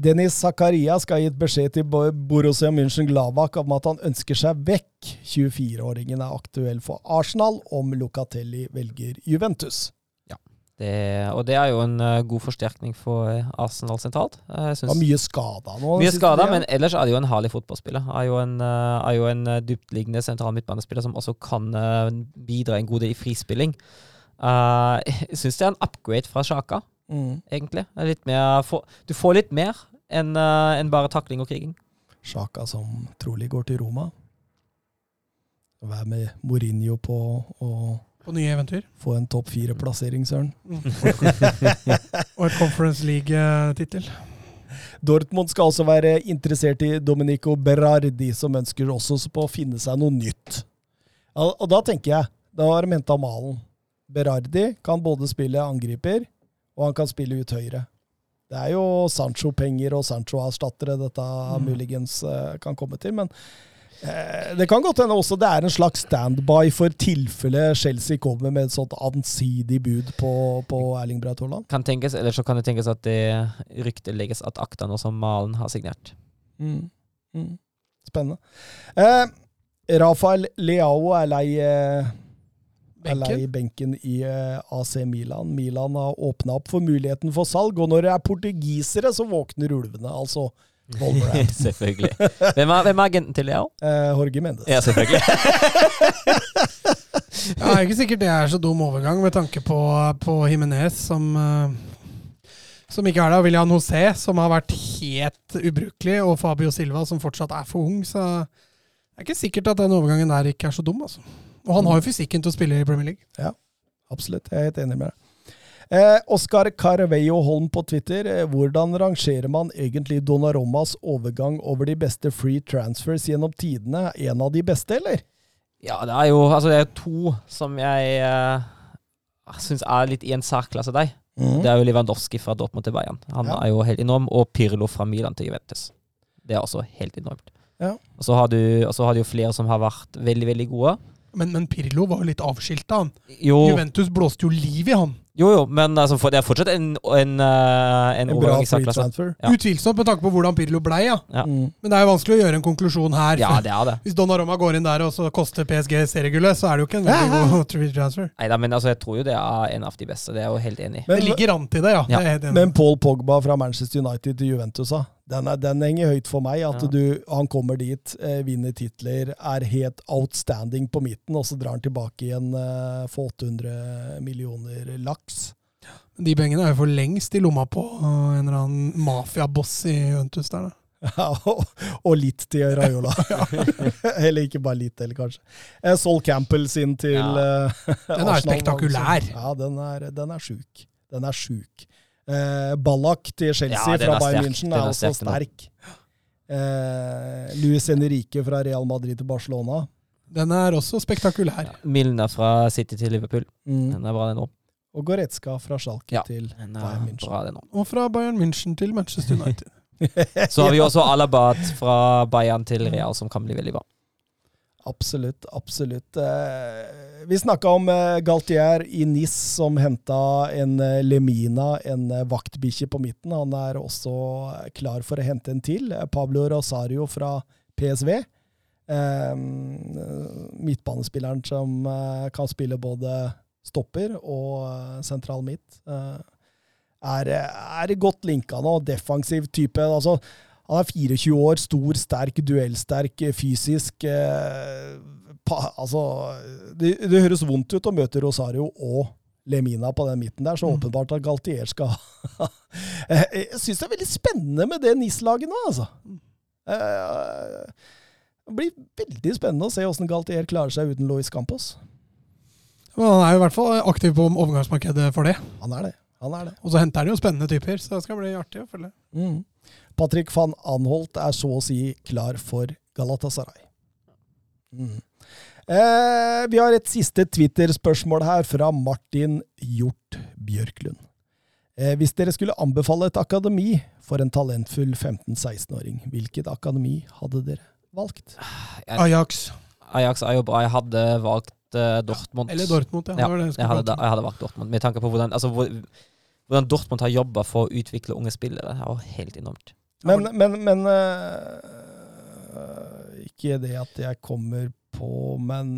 [SPEAKER 1] Dennis Zakaria skal ha gitt beskjed til Borussia München Glavak om at han ønsker seg vekk. 24-åringen er aktuell for Arsenal om Locatelli velger Juventus.
[SPEAKER 2] Det, og det er jo en eh, god forsterkning for eh, Arsenal sentralt. Det Jeg
[SPEAKER 1] Var mye skada nå.
[SPEAKER 2] mye skada, men ellers er det jo en herlig fotballspiller. Er jo en, eh, er jo en eh, dyptliggende sentral midtbanespiller som også kan eh, bidra en god del i frispilling. Eh, jeg syns det er en upgrade fra Sjaka,
[SPEAKER 1] mm.
[SPEAKER 2] egentlig. Er Litt mer, du får litt mer enn en bare takling og kriging.
[SPEAKER 1] Sjaka som trolig går til Roma. Vær med Mourinho på og
[SPEAKER 3] På nye eventyr.
[SPEAKER 1] få en topp fire-plassering, søren.
[SPEAKER 3] Og et Conference League-tittel.
[SPEAKER 1] Dortmund skal også være interessert i Domenico Berardi, som ønsker også på å finne seg noe nytt. Og da tenker jeg, da har de henta malen. Berardi kan både spille angriper, og han kan spille ut høyre. Det er jo Sancho-penger og Sancho-erstattere dette
[SPEAKER 3] Mm.
[SPEAKER 1] muligens eh, kan komme til, men eh, det kan godt hende også det er en slags standby for tilfelle Chelsea kommer med et sånt ansidig bud på, på Erling Braut Haaland.
[SPEAKER 2] Kan tenkes, Eller så kan det tenkes at det ryktet legges at akta nå som Malen har signert.
[SPEAKER 1] Mm. Mm. Spennende. Eh, Rafael Leao er lei, eh, er i benken i eh, AC Milan. Milan har åpna opp for muligheten for salg, og når det er portugisere, så våkner ulvene. Altså
[SPEAKER 2] selvfølgelig. Hvem er, hvem er agenten til Leo?
[SPEAKER 1] eh, Jorge Mendes.
[SPEAKER 2] Ja, selvfølgelig.
[SPEAKER 3] Ja, det er ikke sikkert det er så dum overgang med tanke på, på Jimenez, som, eh, som ikke er der. William José, som har vært helt ubrukelig, og Fabio Silva, som fortsatt er for ung. Så det er ikke sikkert at den overgangen der ikke er så dum. altså. Og han har jo fysikken til å spille i Premier League.
[SPEAKER 1] Ja, Absolutt, jeg er helt enig med deg. Eh, Oskar Carveio Holm på Twitter. Eh, hvordan rangerer man egentlig Donnarummas overgang over de beste free transfers gjennom tidene? En av de beste, eller?
[SPEAKER 2] Ja, det er jo altså det er to som jeg eh, syns er litt i en særklasse der.
[SPEAKER 1] Mm.
[SPEAKER 2] Det er jo Lewandowski fra Dortmund til Bayern. Han
[SPEAKER 1] Ja.
[SPEAKER 2] er jo helt enorm. Og Pirlo fra Milan til Juventus. Det er også helt enormt.
[SPEAKER 1] Ja.
[SPEAKER 2] Og så har, du- og så har du jo flere som har vært veldig, veldig gode.
[SPEAKER 3] Men, men Pirlo var jo litt avskilta, han.
[SPEAKER 2] Jo,
[SPEAKER 3] Juventus blåste jo liv i han.
[SPEAKER 2] Jo, jo, men altså, for, det er fortsatt en, en, eh, en
[SPEAKER 1] En bra free transfer.
[SPEAKER 2] Ja.
[SPEAKER 3] Utvilsomt med tanke på hvordan Pirlo blei, ja.
[SPEAKER 2] Ja.
[SPEAKER 1] Mm.
[SPEAKER 3] Men det er jo vanskelig å gjøre en konklusjon her.
[SPEAKER 2] Ja, det er det.
[SPEAKER 3] Hvis Donnarumma går inn der og så koster PSG seriegullet, så er det jo ikke en veldig god free transfer.
[SPEAKER 2] Neida, men altså, jeg tror jo det er en av de beste. Det er jeg jo helt enig i.
[SPEAKER 3] Det ligger an til det, ja.
[SPEAKER 2] Ja.
[SPEAKER 3] Det er
[SPEAKER 1] men Paul Pogba fra Manchester United til Juventus, da. Den, er, den henger høyt for meg. At
[SPEAKER 2] Ja.
[SPEAKER 1] du, han kommer dit, eh, vinner titler, er helt outstanding på midten, og så drar han tilbake igjen eh, for 800 millioner laks.
[SPEAKER 3] De pengene er jo for lengst i lomma på uh, en eller annen mafiaboss i Juventus der, da.
[SPEAKER 1] Ja, og, og litt til Raiola. eller ikke bare litt, eller kanskje. Eh, Sol Campbell sin til
[SPEAKER 2] Ja.
[SPEAKER 1] eh,
[SPEAKER 3] Den er
[SPEAKER 1] Arsenal,
[SPEAKER 3] spektakulær.
[SPEAKER 1] Ja, den er, den er sjuk. Den er sjuk. Eh, Ballack til Chelsea
[SPEAKER 2] Ja,
[SPEAKER 1] fra
[SPEAKER 2] er
[SPEAKER 1] Bayern. München er
[SPEAKER 2] er
[SPEAKER 1] også
[SPEAKER 2] sterk.
[SPEAKER 1] Eh, Luis Henrique fra Real Madrid til Barcelona.
[SPEAKER 3] Den er også spektakulær.
[SPEAKER 2] Ja. Milner fra City til Liverpool.
[SPEAKER 1] Mm.
[SPEAKER 2] Den er bra, den òg.
[SPEAKER 1] Og Goretzka fra Schalke
[SPEAKER 2] Ja.
[SPEAKER 1] til Bayern
[SPEAKER 2] er
[SPEAKER 1] München.
[SPEAKER 2] bra.
[SPEAKER 3] Og fra Bayern München til Manchester United.
[SPEAKER 2] Så har vi også Alabat fra Bayern til Real, som kan bli veldig bra.
[SPEAKER 1] Absolutt, absolutt. Eh, vi snakka om eh, Galtier i NIS, som henta en eh, Lemina, en eh, vaktbikkje på midten. Han er også klar for å hente en til. Pablo Rosario fra PSV. Eh, midtbanespilleren som kan spille både stopper og sentral midt. Er, er godt linka nå. Defensiv type. altså han er 24 år, stor, sterk, duellsterk, fysisk. Eh, altså, det, det høres vondt ut å møte Rosario og Lemina på den midten der, så
[SPEAKER 3] Mm.
[SPEAKER 1] åpenbart at Galtier skal Jeg syns det er veldig spennende med det NIS-laget nå, altså. Eh, det blir veldig spennende å se åssen Galtier klarer seg uten Louis Campos.
[SPEAKER 3] Men han er jo i hvert fall aktiv på overgangsmarkedet for det.
[SPEAKER 1] Han er det. Han er det.
[SPEAKER 3] Og så henter han jo spennende typer, så det skal bli artig å følge.
[SPEAKER 1] Mm. Patrick van Anholt er så å si klar for Galatasaray. Mm. Eh, vi har et siste Twitter-spørsmål her fra Martin Hjort Bjørklund. Eh, hvis dere skulle anbefale et akademi for en talentfull 15-16-åring, hvilket akademi hadde dere valgt?
[SPEAKER 3] Ajax.
[SPEAKER 2] Ajax er jo bra. Jeg hadde valgt eh, Dortmund.
[SPEAKER 3] Eller Dortmund, ja.
[SPEAKER 2] Ja,
[SPEAKER 3] jeg
[SPEAKER 2] jeg hadde, jeg hadde valgt Dortmund, med tanke på hvordan, altså, hvor, hvordan Dortmund har jobba for å utvikle unge spillere. Det var helt enormt.
[SPEAKER 1] Men, men, men eh, Ikke det at jeg kommer på, men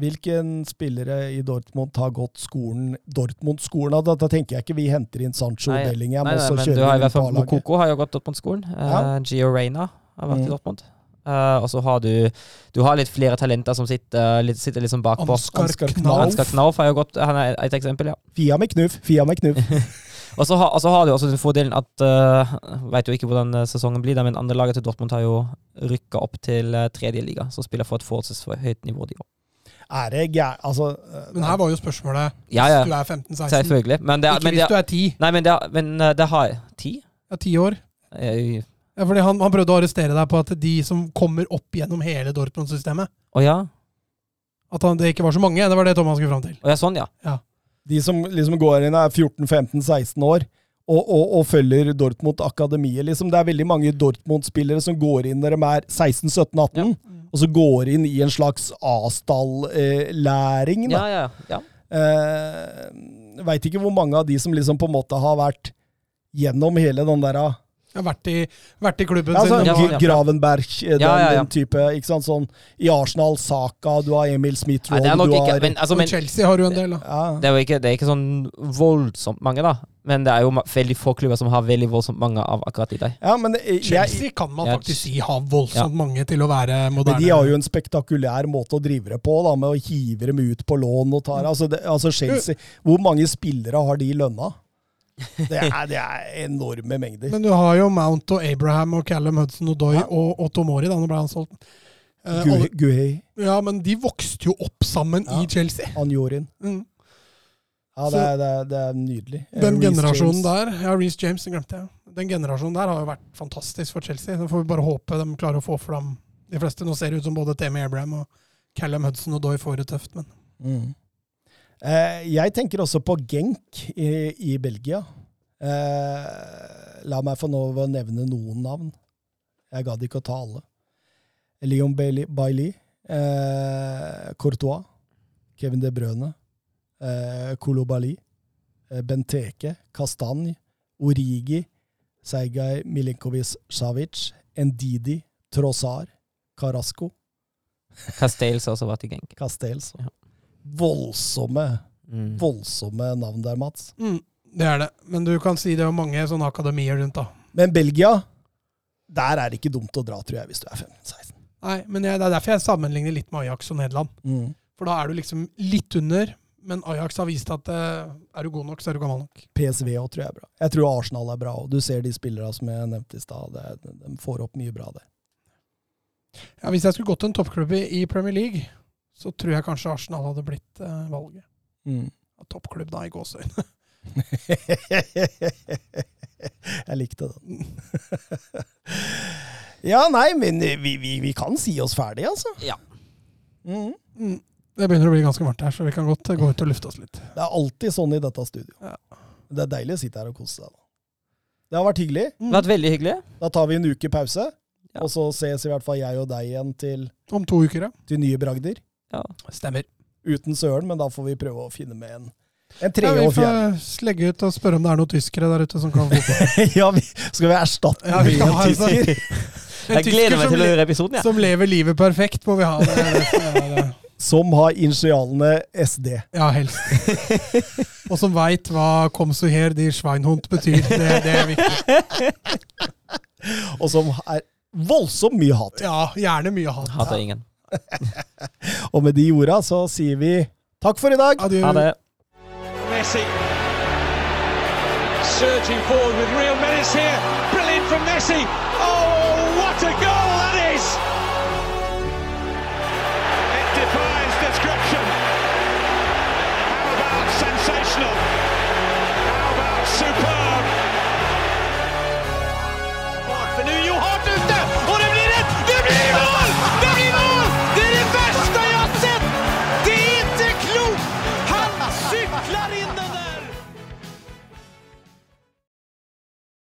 [SPEAKER 1] hvilken spillere i Dortmund har gått skolen Dortmund-skolen? Da, da tenker jeg ikke vi henter inn Sancho
[SPEAKER 2] Nei,
[SPEAKER 1] Bellingham
[SPEAKER 2] Nei,
[SPEAKER 1] og
[SPEAKER 2] nei,
[SPEAKER 1] så
[SPEAKER 2] men du
[SPEAKER 1] kjører
[SPEAKER 2] har i
[SPEAKER 1] vi
[SPEAKER 2] fall
[SPEAKER 1] på laget.
[SPEAKER 2] Mokoko har jo gått Dortmund-skolen.
[SPEAKER 1] Ja.
[SPEAKER 2] Uh, Gio Reyna har vært
[SPEAKER 1] Mm.
[SPEAKER 2] i Dortmund. Uh, og så har du Du har litt flere talenter som sitter litt, sitter liksom bakpå.
[SPEAKER 3] Ansgar Knauf.
[SPEAKER 1] Knauf.
[SPEAKER 2] Ansgar Knauf har jo gått Han er et eksempel, ja.
[SPEAKER 1] Fia med knuff, Fia med knuff.
[SPEAKER 2] Og så har, altså så har du også den fordelen at uh, Vet jo ikke hvordan eh, sesongen blir, men andre laget til Dortmund har jo rykka opp til uh, tredje liga, så spiller for et forholdsvis for høyt nivå, de òg.
[SPEAKER 1] Er det gæ... Altså
[SPEAKER 3] Men her var jo spørsmålet
[SPEAKER 2] Ja,
[SPEAKER 3] hvis du er 15-16.
[SPEAKER 2] Selvfølgelig. Men det, er-
[SPEAKER 3] Ikke
[SPEAKER 2] men
[SPEAKER 3] hvis
[SPEAKER 2] det,
[SPEAKER 3] du
[SPEAKER 2] er-
[SPEAKER 3] er 10.
[SPEAKER 2] Nei, men det, er- men det har jeg. Ti?
[SPEAKER 3] Ja, 10 år.
[SPEAKER 2] Jeg,
[SPEAKER 3] Ja, fordi han, han prøvde å arrestere deg på at de som kommer opp gjennom hele Dortmund-systemet
[SPEAKER 2] Å ja?
[SPEAKER 3] At han, det ikke var så mange. Det var det Thomas skulle fram til.
[SPEAKER 2] Å ja, sånn, ja. ja.
[SPEAKER 1] De som liksom går inn er 14-15-16 år og, og, og følger Dortmund-akademiet. Liksom. Det er veldig mange Dortmund-spillere som går inn når de er 16-17-18, og så går inn i en slags Asdal-læring.
[SPEAKER 2] Ja, ja, ja.
[SPEAKER 1] Eh, Veit ikke hvor mange av de som liksom på en måte har vært gjennom hele den der
[SPEAKER 3] Jeg har vært i, vært i klubben
[SPEAKER 1] ja, altså,
[SPEAKER 3] sin.
[SPEAKER 2] Ja, ja.
[SPEAKER 1] Gravenberg, eh, den,
[SPEAKER 2] Ja, ja, ja.
[SPEAKER 1] den type. ikke sant, sånn I Arsenal, Saka, du har Emil Smith-Roll,
[SPEAKER 2] det
[SPEAKER 1] du
[SPEAKER 2] ikke men, altså,
[SPEAKER 3] Og
[SPEAKER 2] men,
[SPEAKER 3] Chelsea har jo en del, da.
[SPEAKER 1] ja.
[SPEAKER 2] Det er ikke, det er ikke sånn voldsomt mange, da. Men det er jo veldig få klubber som har veldig voldsomt mange av akkurat de der.
[SPEAKER 1] ja, men eh, jeg,
[SPEAKER 3] Chelsea kan man
[SPEAKER 2] Ja,
[SPEAKER 3] faktisk si har voldsomt mange til å være moderne.
[SPEAKER 1] Men de har jo en spektakulær måte å drive det på, da, med å hive dem ut på lån og ta altså, det, altså Chelsea, Hvor mange spillere har de i lønna? Det er, det er enorme mengder.
[SPEAKER 3] Men du har jo Mount og Abraham og Callum Hudson og Doy
[SPEAKER 1] Ja.
[SPEAKER 3] og, og Tomori. Da, nå ble han solgt. Uh,
[SPEAKER 1] Gu-
[SPEAKER 3] alle- ja, men de vokste jo opp sammen
[SPEAKER 1] Ja.
[SPEAKER 3] i Chelsea.
[SPEAKER 1] Anjorin.
[SPEAKER 3] Mm.
[SPEAKER 1] Ja, det er, det er, det er nydelig. Eh,
[SPEAKER 3] Den
[SPEAKER 1] Reece
[SPEAKER 3] generasjonen
[SPEAKER 1] James.
[SPEAKER 3] der Ja, Reece James, den glemte jeg. Den generasjonen der har jo vært fantastisk for Chelsea. Så får vi bare håpe de klarer å få fram de fleste. Nå ser det ut som både Temi Abraham og Callum Hudson og Doy får det tøft, men
[SPEAKER 1] Mm. Eh, jeg tenker også på Genk i, i Belgia. Eh, la meg få lov å nevne noen navn. Jeg gadd ikke å ta alle. Leon Bailey, eh, Courtois, Kevin De Brøne, eh, eh, Benteke, Kastanj, Origi, Sergej Milinkovic-Savic, Ndidi, Trossar, Carasco,
[SPEAKER 2] Castells har også vært i Genk.
[SPEAKER 1] Castells.
[SPEAKER 2] Ja.
[SPEAKER 1] Voldsomme,
[SPEAKER 2] Mm.
[SPEAKER 1] voldsomme navn der, Mats.
[SPEAKER 3] Mm, det er det. Men du kan si det er mange sånne akademier rundt, da.
[SPEAKER 1] Men Belgia, der er det ikke dumt å dra, tror jeg, hvis du er 15-16.
[SPEAKER 3] Nei, men jeg, det er derfor jeg sammenligner litt med Ajax og Nederland.
[SPEAKER 1] Mm.
[SPEAKER 3] For da er du liksom litt under, men Ajax har vist at eh, er du god nok, så er du gammel nok.
[SPEAKER 1] PSV òg tror jeg er bra. Jeg tror Arsenal er bra òg. Du ser de spillerne som jeg nevnte i stad. De får opp mye bra der.
[SPEAKER 3] Ja, Hvis jeg skulle gått til en toppklubb i, i Premier League, så tror jeg kanskje Arsenal hadde blitt eh, valget.
[SPEAKER 1] Mm.
[SPEAKER 3] Toppklubb, da, i gåseøyne.
[SPEAKER 1] jeg likte den. ja, nei, men vi, vi, vi kan si oss ferdig, altså.
[SPEAKER 2] Ja.
[SPEAKER 1] Mm.
[SPEAKER 3] Mm. Det begynner å bli ganske varmt her, så vi kan godt gå ut og lufte oss litt.
[SPEAKER 1] Det er alltid sånn i dette studio.
[SPEAKER 3] Ja.
[SPEAKER 1] Det er deilig å sitte her og kose seg. da. Det har vært hyggelig.
[SPEAKER 3] Mm.
[SPEAKER 2] Vært veldig hyggelig.
[SPEAKER 1] Da tar vi en uke pause.
[SPEAKER 2] Ja.
[SPEAKER 1] Og så ses i hvert fall jeg og deg igjen til,
[SPEAKER 3] Om to uker, ja.
[SPEAKER 1] til nye bragder.
[SPEAKER 2] Ja.
[SPEAKER 3] Stemmer.
[SPEAKER 1] Uten Søren, men da får vi prøve å finne med en, en
[SPEAKER 3] Ja, vi får legge ut og spørre om det er noen tyskere der ute som kan fotball.
[SPEAKER 1] ja, vi, skal vi erstatte
[SPEAKER 3] Ja, vi
[SPEAKER 1] med en
[SPEAKER 3] sånn-
[SPEAKER 1] tysker?
[SPEAKER 3] En
[SPEAKER 2] Jeg gleder meg til å høre episoden, Ja.
[SPEAKER 3] Som lever livet perfekt, må vi ha. Det, det, som det.
[SPEAKER 1] Som har initialene SD.
[SPEAKER 3] Ja, helst. Og som veit hva 'kom so her, de Schweinhund' betyr. Det, det er viktig.
[SPEAKER 1] Og som er voldsomt mye hat.
[SPEAKER 3] Ja, gjerne mye hat.
[SPEAKER 2] Hater ingen.
[SPEAKER 1] Og med de orda så sier vi takk for i dag.
[SPEAKER 3] Adjø.
[SPEAKER 2] Ha det.
[SPEAKER 4] Messi surging forward with real menace here. Brilliant from Messi.